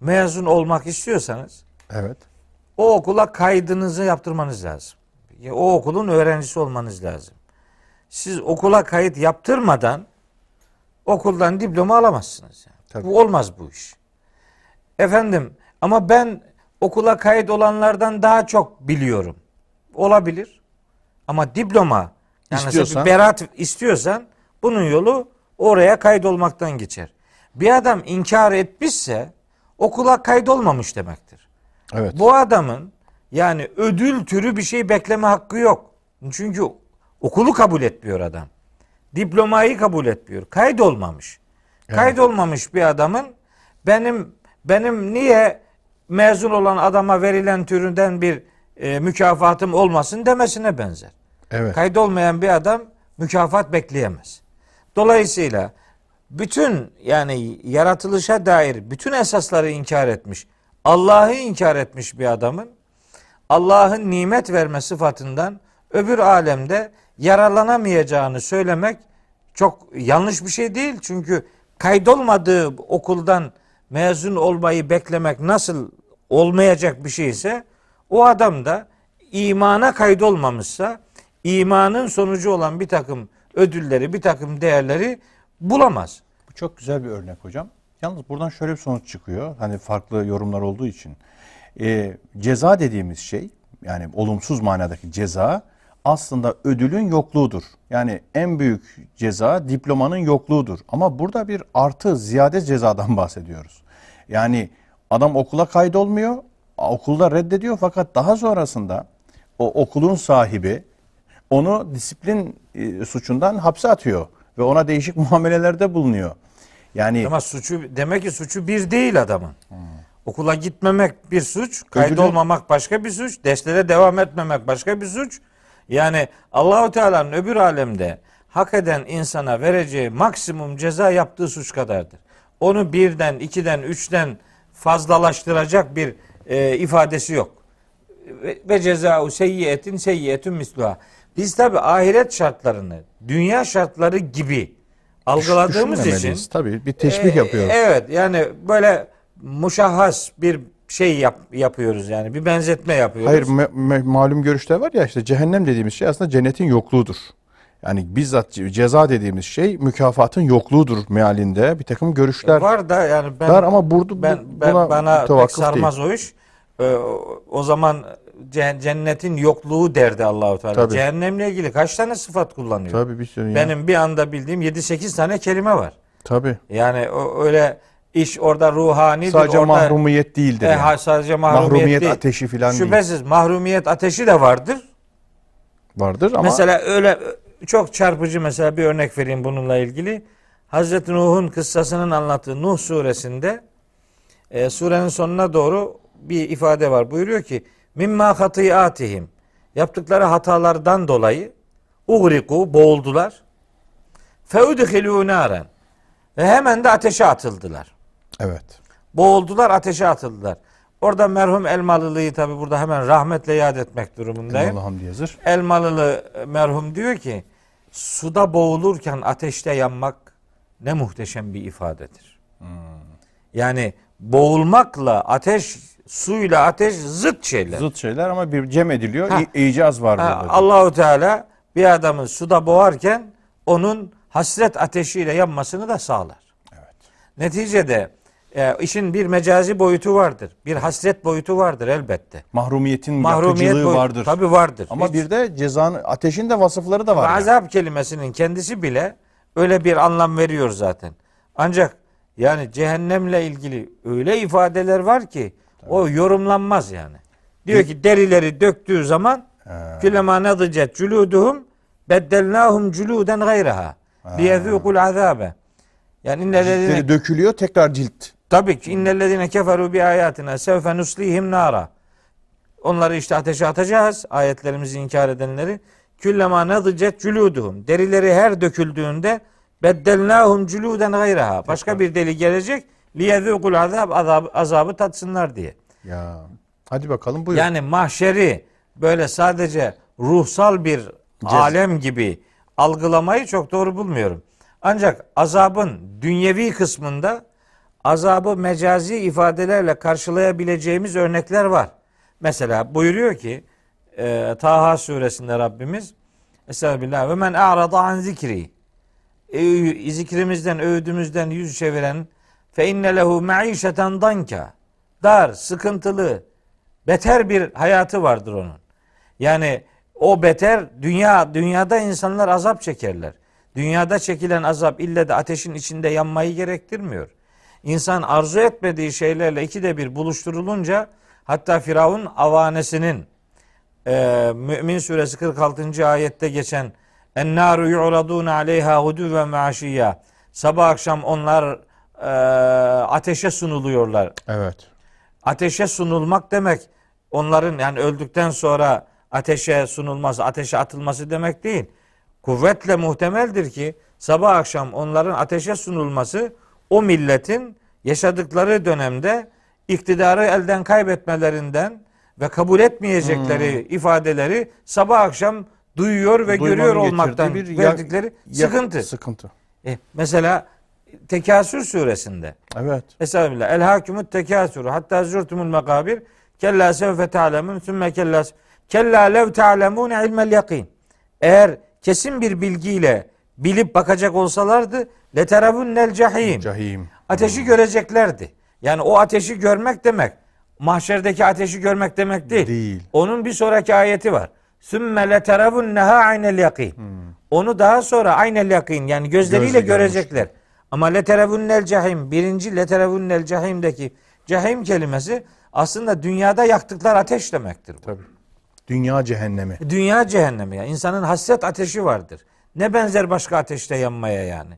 mezun olmak istiyorsanız Evet. o okula kaydınızı yaptırmanız lazım. O okulun öğrencisi olmanız lazım. Siz okula kayıt yaptırmadan okuldan diploma alamazsınız. Yani. Tabii. Bu olmaz bu iş. Efendim ama ben okula kayıt olanlardan daha çok biliyorum. Olabilir. Ama diploma yani İstiyorsan- bir beraat istiyorsan bunun yolu oraya kayıt olmaktan geçer. Bir adam inkar etmişse okula kayıt olmamış demektir. Evet. Bu adamın yani ödül türü bir şey bekleme hakkı yok. Çünkü okulu kabul etmiyor adam. Diplomayı kabul etmiyor. Kaydolmamış. Kaydolmamış bir adamın benim benim niye mezun olan adama verilen türünden bir e, mükafatım olmasın demesine benzer. Evet. Kaydolmayan bir adam mükafat bekleyemez. Dolayısıyla bütün yani yaratılışa dair bütün esasları inkar etmiş. Allah'ı inkar etmiş bir adamın Allah'ın nimet verme sıfatından öbür alemde yararlanamayacağını söylemek çok yanlış bir şey değil. Çünkü kaydolmadığı okuldan mezun olmayı beklemek nasıl olmayacak bir şeyse o adam da imana kaydolmamışsa imanın sonucu olan bir takım ödülleri, bir takım değerleri bulamaz. Bu çok güzel bir örnek hocam. Yalnız buradan şöyle bir sonuç çıkıyor. Hani farklı yorumlar olduğu için. Ee, ceza dediğimiz şey yani olumsuz manadaki ceza aslında ödülün yokluğudur. Yani en büyük ceza diplomanın yokluğudur. Ama burada bir artı ziyade cezadan bahsediyoruz. Yani adam okula kaydolmuyor, okulda reddediyor fakat daha sonrasında o okulun sahibi onu disiplin e, suçundan hapse atıyor ve ona değişik muamelelerde bulunuyor. Yani Ama suçu demek ki suçu bir değil adamın. Okula gitmemek bir suç, kaydolmamak başka bir suç, derslere devam etmemek başka bir suç. Yani Allahu Teala'nın öbür alemde hak eden insana vereceği maksimum ceza yaptığı suç kadardır. Onu birden, ikiden, üçten fazlalaştıracak bir e, ifadesi yok. Ve, ve cezau seyyiyetin seyyiyetün misluha. Biz tabi ahiret şartlarını dünya şartları gibi algıladığımız için tabii bir teşbih e, yapıyoruz. Evet yani böyle muşahhas bir şey yap, yapıyoruz yani bir benzetme yapıyoruz. Hayır me- me- malum görüşte var ya işte cehennem dediğimiz şey aslında cennetin yokluğudur. Yani bizzat ce- ceza dediğimiz şey mükafatın yokluğudur mealinde bir takım görüşler var da yani ben var ama burada ben, ben buna bana pek sarmaz o iş. Ee, o- zaman ce- cennetin yokluğu derdi Allahu Teala. Tabii. Cehennemle ilgili kaç tane sıfat kullanıyor? Tabii bir sürü ya. Benim bir anda bildiğim 7-8 tane kelime var. Tabii. Yani o, öyle iş orada ruhanidir. Sadece orada, mahrumiyet değildir. E, yani. sadece mahrumiyet, Mahrumiyet değil. ateşi falan değil. Şüphesiz mahrumiyet ateşi de vardır. Vardır ama Mesela öyle çok çarpıcı mesela bir örnek vereyim bununla ilgili. Hazreti Nuh'un kıssasının anlattığı Nuh suresinde e, surenin sonuna doğru bir ifade var. Buyuruyor ki mimma hatiyatihim yaptıkları hatalardan dolayı ugriku boğuldular. Feudhilû naren ve hemen de ateşe atıldılar. evet. Boğuldular, ateşe atıldılar. Orada merhum Elmalılı'yı tabi burada hemen rahmetle yad etmek durumundayım. Allah hamdi yazır. Elmalılı merhum diyor ki suda boğulurken ateşte yanmak ne muhteşem bir ifadedir. Yani boğulmakla ateş, suyla ateş zıt şeyler. Zıt şeyler ama bir cem ediliyor. Ha. İcaz var Ha, burada. Allahu Teala bir adamı suda boğarken onun hasret ateşiyle yanmasını da sağlar. Evet. Neticede e, işin bir mecazi boyutu vardır. Bir hasret boyutu vardır elbette. Mahrumiyetin Mahrumiyet yakıcılığı boyutu vardır. tabi vardır. Ama Hiç- bir de cezanın ateşin de vasıfları da var. yani. Azap kelimesinin kendisi bile öyle bir anlam veriyor zaten. Ancak yani cehennemle ilgili öyle ifadeler var ki o yorumlanmaz yani. Diyor ki derileri döktüğü zaman külema nadıcet culuduhum beddelnahum culuden gayraha liyezûkul azabe. Yani innellezine Ciltleri dökülüyor tekrar cilt. Tabii ki innellezine keferu bi ayatina sevfe nuslihim nara. Onları işte ateşe atacağız. Ayetlerimizi inkar edenleri. Küllema nadıcet culuduhum. Derileri her döküldüğünde beddelnahum culuden gayraha. Başka bir deli gelecek. Liyezûkul azab, azabı, azabı tatsınlar diye. Ya. Hadi bakalım buyur. Yani mahşeri böyle sadece ruhsal bir alem gibi algılamayı çok doğru bulmuyorum. Ancak azabın dünyevi kısmında azabı mecazi ifadelerle karşılayabileceğimiz örnekler var. Mesela buyuruyor ki e, Taha suresinde Rabbimiz Estağfirullah ve men a'rada an zikri e, zikrimizden, öğüdümüzden yüz çeviren fe inne lehu maişeten danka dar, sıkıntılı, beter bir hayatı vardır onun. Yani o beter dünya dünyada insanlar azap çekerler. Dünyada çekilen azap ille de ateşin içinde yanmayı gerektirmiyor. İnsan arzu etmediği şeylerle ikide bir buluşturulunca hatta Firavun avanesinin e, Mümin suresi 46. ayette geçen en naru yu'radun aleyha huduven ve aşiyya sabah akşam onlar e, ateşe sunuluyorlar. Evet. Ateşe sunulmak demek onların yani öldükten sonra ateşe sunulması, ateşe atılması demek değil. kuvvetle muhtemeldir ki sabah akşam onların ateşe sunulması o milletin yaşadıkları dönemde iktidarı elden kaybetmelerinden ve kabul etmeyecekleri ifadeleri sabah akşam duyuyor ve Duymanın görüyor olmaktan bir verdikleri ya- sıkıntı. Sıkıntı. E, mesela Tekasür suresinde Evet. Estağfirullah. El hakimut tekasuru hatta zurtumul mekabir kella sevfe ta'lemun sümme kella kella lev ta'lemun ilmel yakin. Eğer kesin bir bilgiyle bilip bakacak olsalardı leteravunnel cahim. Cahim. Ateşi göreceklerdi. Yani o ateşi görmek demek mahşerdeki ateşi görmek demek değil. Değil. Onun bir sonraki ayeti var. Sümme leteravunneha aynel yakin. Onu daha sonra aynel yakin yani gözleriyle Gözle görmüş. görecekler. Ama leterevunnel cahim birinci leterevunnel cahimdeki cahim kelimesi aslında dünyada yaktıklar ateş demektir. bu. Tabii. Dünya cehennemi. Dünya cehennemi ya. İnsanın hasret ateşi vardır. Ne benzer başka ateşte yanmaya yani.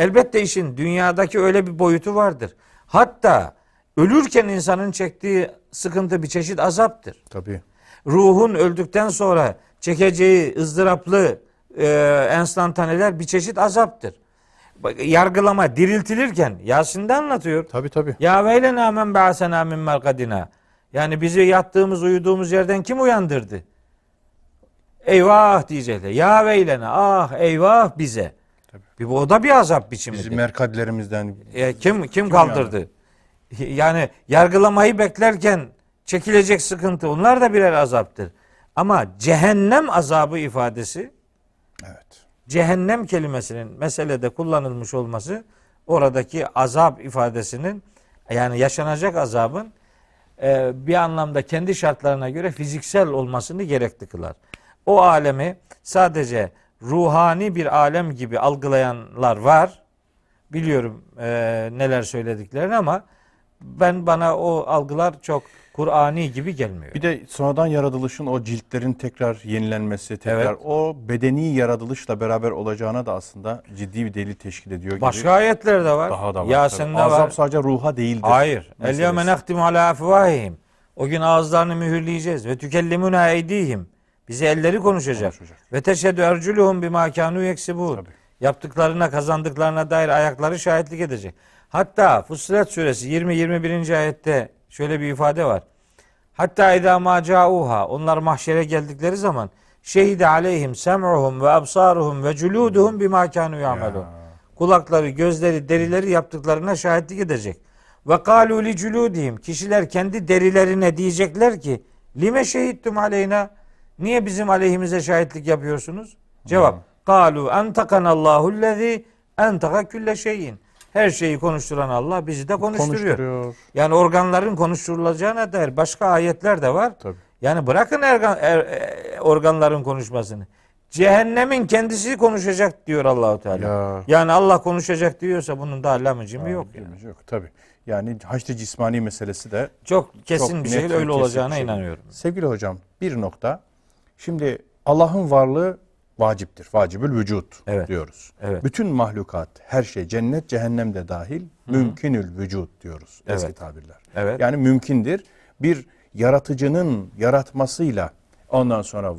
Elbette işin dünyadaki öyle bir boyutu vardır. Hatta ölürken insanın çektiği sıkıntı bir çeşit azaptır. Tabii. Ruhun öldükten sonra çekeceği ızdıraplı e, enstantaneler bir çeşit azaptır. Bak, Yargılama diriltilirken Yasin'de anlatıyor. Tabii tabii. Ya veylena men ba'sena min merkadina. Yani bizi yattığımız, uyuduğumuz yerden kim uyandırdı? Eyvah diyecekler. Ya veylena, ah eyvah bize. Bir bu o da bir azap biçimidir. Biz merkadlerimizden E, kim kim kaldırdı? Yani yargılamayı beklerken çekilecek sıkıntı onlar da birer azaptır. Ama cehennem azabı ifadesi evet. cehennem kelimesinin meselede kullanılmış olması oradaki azap ifadesinin yani yaşanacak azabın e, bir anlamda kendi şartlarına göre fiziksel olmasını gerekli kılar. O alemi sadece ruhani bir alem gibi algılayanlar var. Biliyorum e, neler söylediklerini ama ben bana o algılar çok Kur'ani gibi gelmiyor. Bir de sonradan yaratılışın o ciltlerin tekrar yenilenmesi, tekrar Evet. o bedeni yaratılışla beraber olacağına da aslında ciddi bir delil teşkil ediyor gibi. Başka ayetler de var. daha da var. Yasin'de tabii. Azap var. sadece ruha değildir. Hayır. El yevme nehtimu ala afvahihim. O gün ağızlarını mühürleyeceğiz. Ve tükellimuna eydihim. Bize elleri konuşacak. Konuşacak. Ve teşhedü erculuhum bima kanu yeksibun. Tabii. Yaptıklarına, kazandıklarına dair ayakları şahitlik edecek. Hatta Fussilet suresi 20-21. ayette şöyle bir ifade var. Hatta idâ mâ. Onlar mahşere geldikleri zaman şehide aleyhim sem'uhum ve absaruhum ve culuduhum bima kanu ya'melun. Kulakları, gözleri, derileri yaptıklarına şahitlik edecek. Ve kâlû li culûdihim. Kişiler kendi derilerine diyecekler ki lime şehittum aleyna. Niye bizim aleyhimize şahitlik yapıyorsunuz? Cevap. Kâlû entakanallahu lezî entaka külle şeyin. Her şeyi konuşturan Allah bizi de konuşturuyor. Konuşturuyor. Yani organların konuşturulacağına dair başka ayetler de var. Tabii. Yani bırakın ergan, er- e, organların konuşmasını. Cehennemin kendisi konuşacak diyor Allahu Teala. Ya. Yani Allah konuşacak diyorsa bunun da allamıcımı yok. Yani. Yok, tabii. Yani haçlı cismani meselesi de Çok kesin Çok bir şekilde öyle olacağına şey. inanıyorum. Sevgili hocam bir nokta. Şimdi Allah'ın varlığı vaciptir. Vacibül vücut Evet. diyoruz. Evet. Bütün mahlukat, her şey cennet, cehennem de dahil mümkünül vücut diyoruz eski Evet. tabirler. Evet. Yani mümkündür. Bir yaratıcının yaratmasıyla ondan sonra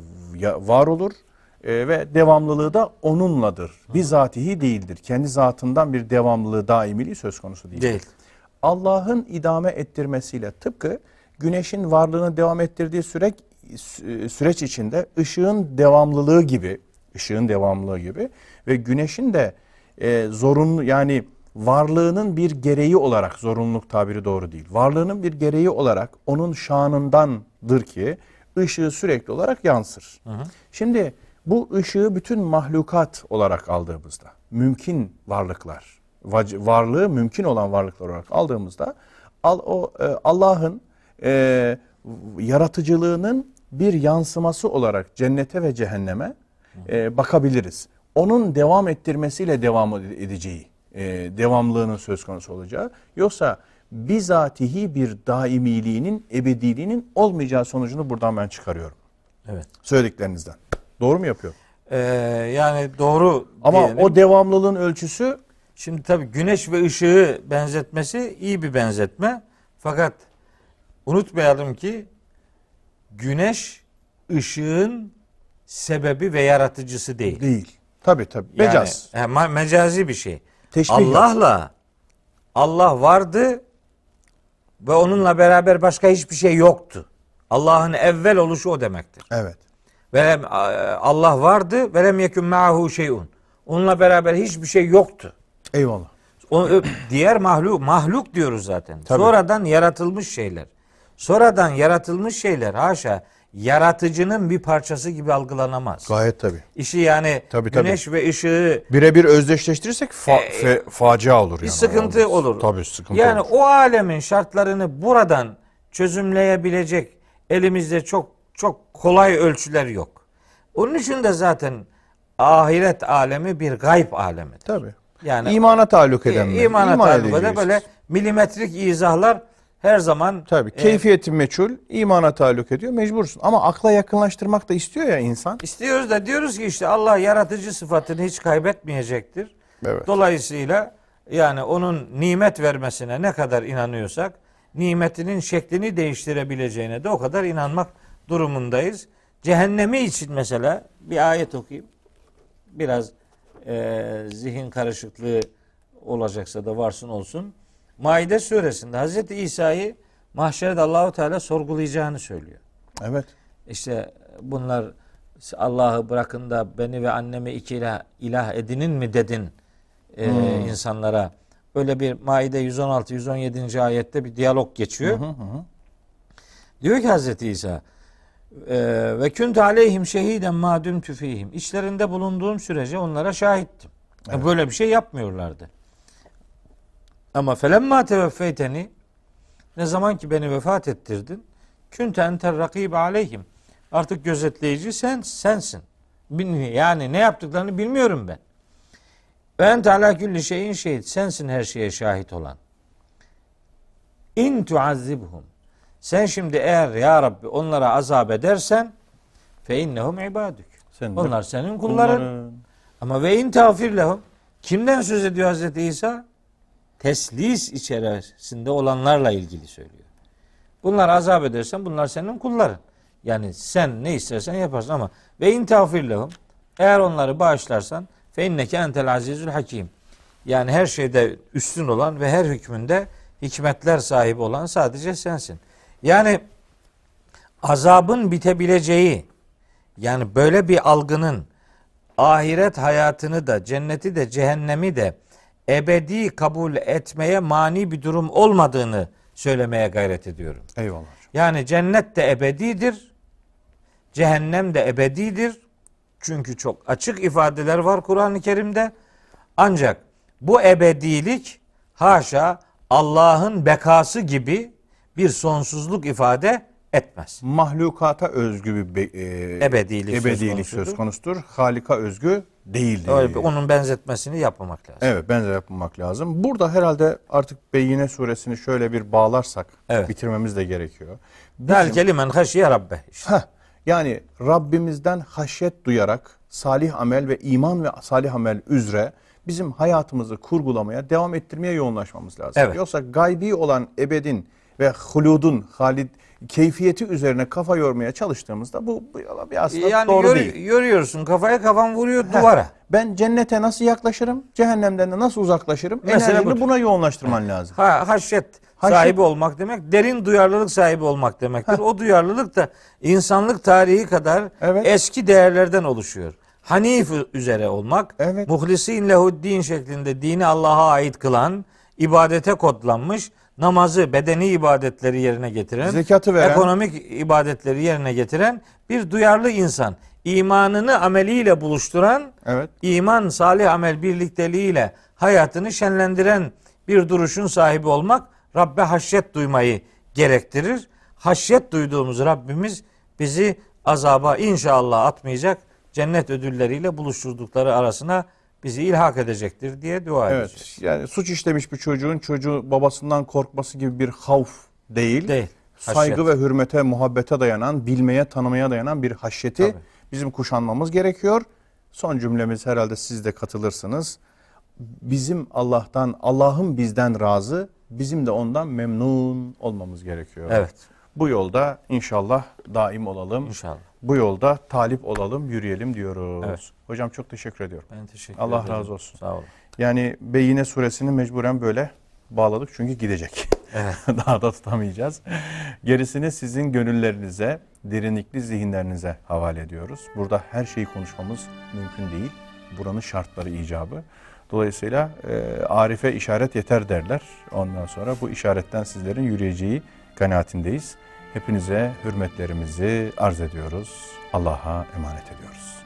var olur e, ve devamlılığı da onunladır. Bizatihi değildir. Kendi zatından bir devamlılığı, daimiliği söz konusu değildir. Değil. Allah'ın idame ettirmesiyle tıpkı güneşin varlığını devam ettirdiği süreç süreç içinde ışığın devamlılığı gibi, ışığın devamlılığı gibi ve güneşin de e, zorunlu yani varlığının bir gereği olarak zorunluluk tabiri doğru değil. Varlığının bir gereği olarak onun şanındandır ki ışığı sürekli olarak yansır. Şimdi bu ışığı bütün mahlukat olarak aldığımızda mümkün varlıklar, varlığı mümkün olan varlıklar olarak aldığımızda al, o e, Allah'ın e, yaratıcılığının bir yansıması olarak cennete ve cehenneme e, bakabiliriz. Onun devam ettirmesiyle devam edeceği, e, devamlılığının söz konusu olacağı. Yoksa bizatihi bir daimiliğinin, ebediliğinin olmayacağı sonucunu buradan ben çıkarıyorum. Evet. Söylediklerinizden. Doğru mu yapıyor? Ee, yani doğru Ama diyelim. o devamlılığın ölçüsü Şimdi tabii güneş ve ışığı benzetmesi iyi bir benzetme. Fakat unutmayalım ki güneş ışığın sebebi ve yaratıcısı değil. değil. Tabii tabii. Yani, Mecaz. he, ma- mecazi bir şey. Teşbih Allah'la Allah vardı ve onunla beraber başka hiçbir şey yoktu. Allah'ın evvel oluşu o demektir. Evet. Ve lem- Allah vardı ve lem yekun ma'ahu şeyun. Onunla beraber hiçbir şey yoktu. Eyvallah. O, diğer mahluk mahluk diyoruz zaten. Tabii. Sonradan yaratılmış şeyler. Sonradan yaratılmış şeyler haşa yaratıcının bir parçası gibi algılanamaz. Gayet tabii. İşi yani Tabii, tabii. güneş ve ışığı Birebir özdeşleştirirsek fa- E, fe- facia olur bir yani. sıkıntı Olmaz. olur. Tabii sıkıntı yani olur. o alemin şartlarını buradan çözümleyebilecek elimizde çok çok kolay ölçüler yok. Onun için de zaten ahiret alemi bir gayb alemidir. Tabii. Yani İmana taalluk eden? İ- imana İman tabi böyle, edeceğiz. böyle milimetrik izahlar her zaman Tabii. e, Keyfiyeti meçhul, imana taalluk ediyor. Mecbursun. Ama akla yakınlaştırmak da istiyor ya insan. istiyoruz da diyoruz ki işte Allah yaratıcı sıfatını hiç kaybetmeyecektir. Evet. Dolayısıyla yani onun nimet vermesine ne kadar inanıyorsak nimetinin şeklini değiştirebileceğine de o kadar inanmak durumundayız. Cehennemi için mesela bir ayet okuyayım. Biraz e, zihin karışıklığı olacaksa da varsın olsun. Maide suresinde Hazreti İsa'yı mahşerde Allahu Teala sorgulayacağını söylüyor. Evet. İşte bunlar Allah'ı bırakın da beni ve annemi iki ilah, ilah edinin mi dedin e, insanlara. Öyle bir Maide 116 117. ayette bir diyalog geçiyor. Diyor ki Hazreti İsa e, ve künt aleyhim şehiden ma dumtu fihim. İçlerinde bulunduğum sürece onlara şahittim. E, Böyle bir şey yapmıyorlardı. Ama felemma teveffeyteni ne zaman ki beni vefat ettirdin künte enter rakib aleyhim. Artık gözetleyici sen sensin. Yani ne yaptıklarını bilmiyorum ben. Ve ente ala külli şeyin şehit. Sensin her şeye şahit olan. İn tuazzibhum. Sen şimdi eğer ya Rabbi onlara azap edersen fe innehum ibadük. Sen Onlar senin kulların. kulların. Ama ve in tağfir lehum. Kimden söz ediyor Hazreti İsa? Teslis içerisinde olanlarla ilgili söylüyor. Bunlar azap edersen bunlar senin kulların. Yani sen ne istersen yaparsın ama ve in tağfir lehum. Eğer onları bağışlarsan fe inneke entel azizül hakim. Yani her şeyde üstün olan ve her hükmünde hikmetler sahibi olan sadece sensin. Yani azabın bitebileceği yani böyle bir algının ahiret hayatını da cenneti de cehennemi de ebedi kabul etmeye mani bir durum olmadığını söylemeye gayret ediyorum. Eyvallah hocam. Yani cennet de ebedidir. Cehennem de ebedidir. Çünkü çok açık ifadeler var Kur'an-ı Kerim'de. Ancak bu ebedilik haşa Allah'ın bekası gibi bir sonsuzluk ifade etmez. Mahlukata özgü bir e, Ebedilik söz ebedilik konusudur. söz konusudur. Halika özgü değildir. Öyle bir- onun benzetmesini yapmamak lazım. Evet benzer yapmak lazım. Burada herhalde artık Beyyine suresini şöyle bir bağlarsak Evet. bitirmemiz de gerekiyor. Belki limen haşiye rabbe. İşte. Heh, yani Rabbimizden haşyet duyarak salih amel ve iman ve salih amel üzere bizim hayatımızı kurgulamaya, devam ettirmeye yoğunlaşmamız lazım. Evet. Yoksa gaybi olan ebedin ve huludun, halid keyfiyeti üzerine kafa yormaya çalıştığımızda bu, bu bir aslında Yani doğru yor- değil. yoruyorsun kafaya kafan vuruyor Heh, duvara. Ben cennete nasıl yaklaşırım, cehennemden de nasıl uzaklaşırım? Mesele Enerjini buna yoğunlaştırman lazım. Ha, haşyet, Haşyet- sahibi olmak demek derin duyarlılık sahibi olmak demektir. O duyarlılık da insanlık tarihi kadar Evet. eski değerlerden oluşuyor. Hanif üzere olmak, Evet. muhlisin lehuddin şeklinde dini Allah'a ait kılan, ibadete kodlanmış, namazı, bedeni ibadetleri yerine getiren, Zekatı veren. ekonomik ibadetleri yerine getiren bir duyarlı insan. İmanını ameliyle buluşturan, Evet. iman, salih amel birlikteliğiyle hayatını şenlendiren bir duruşun sahibi olmak Rabbe haşyet duymayı gerektirir. Haşyet duyduğumuz Rabbimiz bizi azaba inşallah atmayacak, cennet ödülleriyle buluşturdukları arasına bizi ilhak edecektir diye dua edeceğiz. Evet. Yani suç işlemiş bir çocuğun çocuğu babasından korkması gibi bir havf değil. Değil. Saygı Haşyet. ve hürmete, muhabbete dayanan, bilmeye, tanımaya dayanan bir haşyeti Tabii. bizim kuşanmamız gerekiyor. Son cümlemiz herhalde siz de katılırsınız. Bizim Allah'tan, Allah'ın bizden razı, bizim de ondan memnun olmamız gerekiyor. Evet. Bu yolda inşallah daim olalım. İnşallah. Bu yolda talip olalım, yürüyelim diyoruz. Evet. Hocam çok teşekkür ediyorum. Ben teşekkür Allah ederim. razı olsun. Sağ olun. Yani Beyine suresini mecburen böyle bağladık çünkü gidecek. Evet. Daha da tutamayacağız. Gerisini sizin gönüllerinize, derinlikli zihinlerinize havale ediyoruz. Burada her şeyi konuşmamız mümkün değil. Buranın şartları icabı. Dolayısıyla e, Arif'e işaret yeter derler. Ondan sonra bu işaretten sizlerin yürüyeceği kanaatindeyiz. Hepinize hürmetlerimizi arz ediyoruz. Allah'a emanet ediyoruz.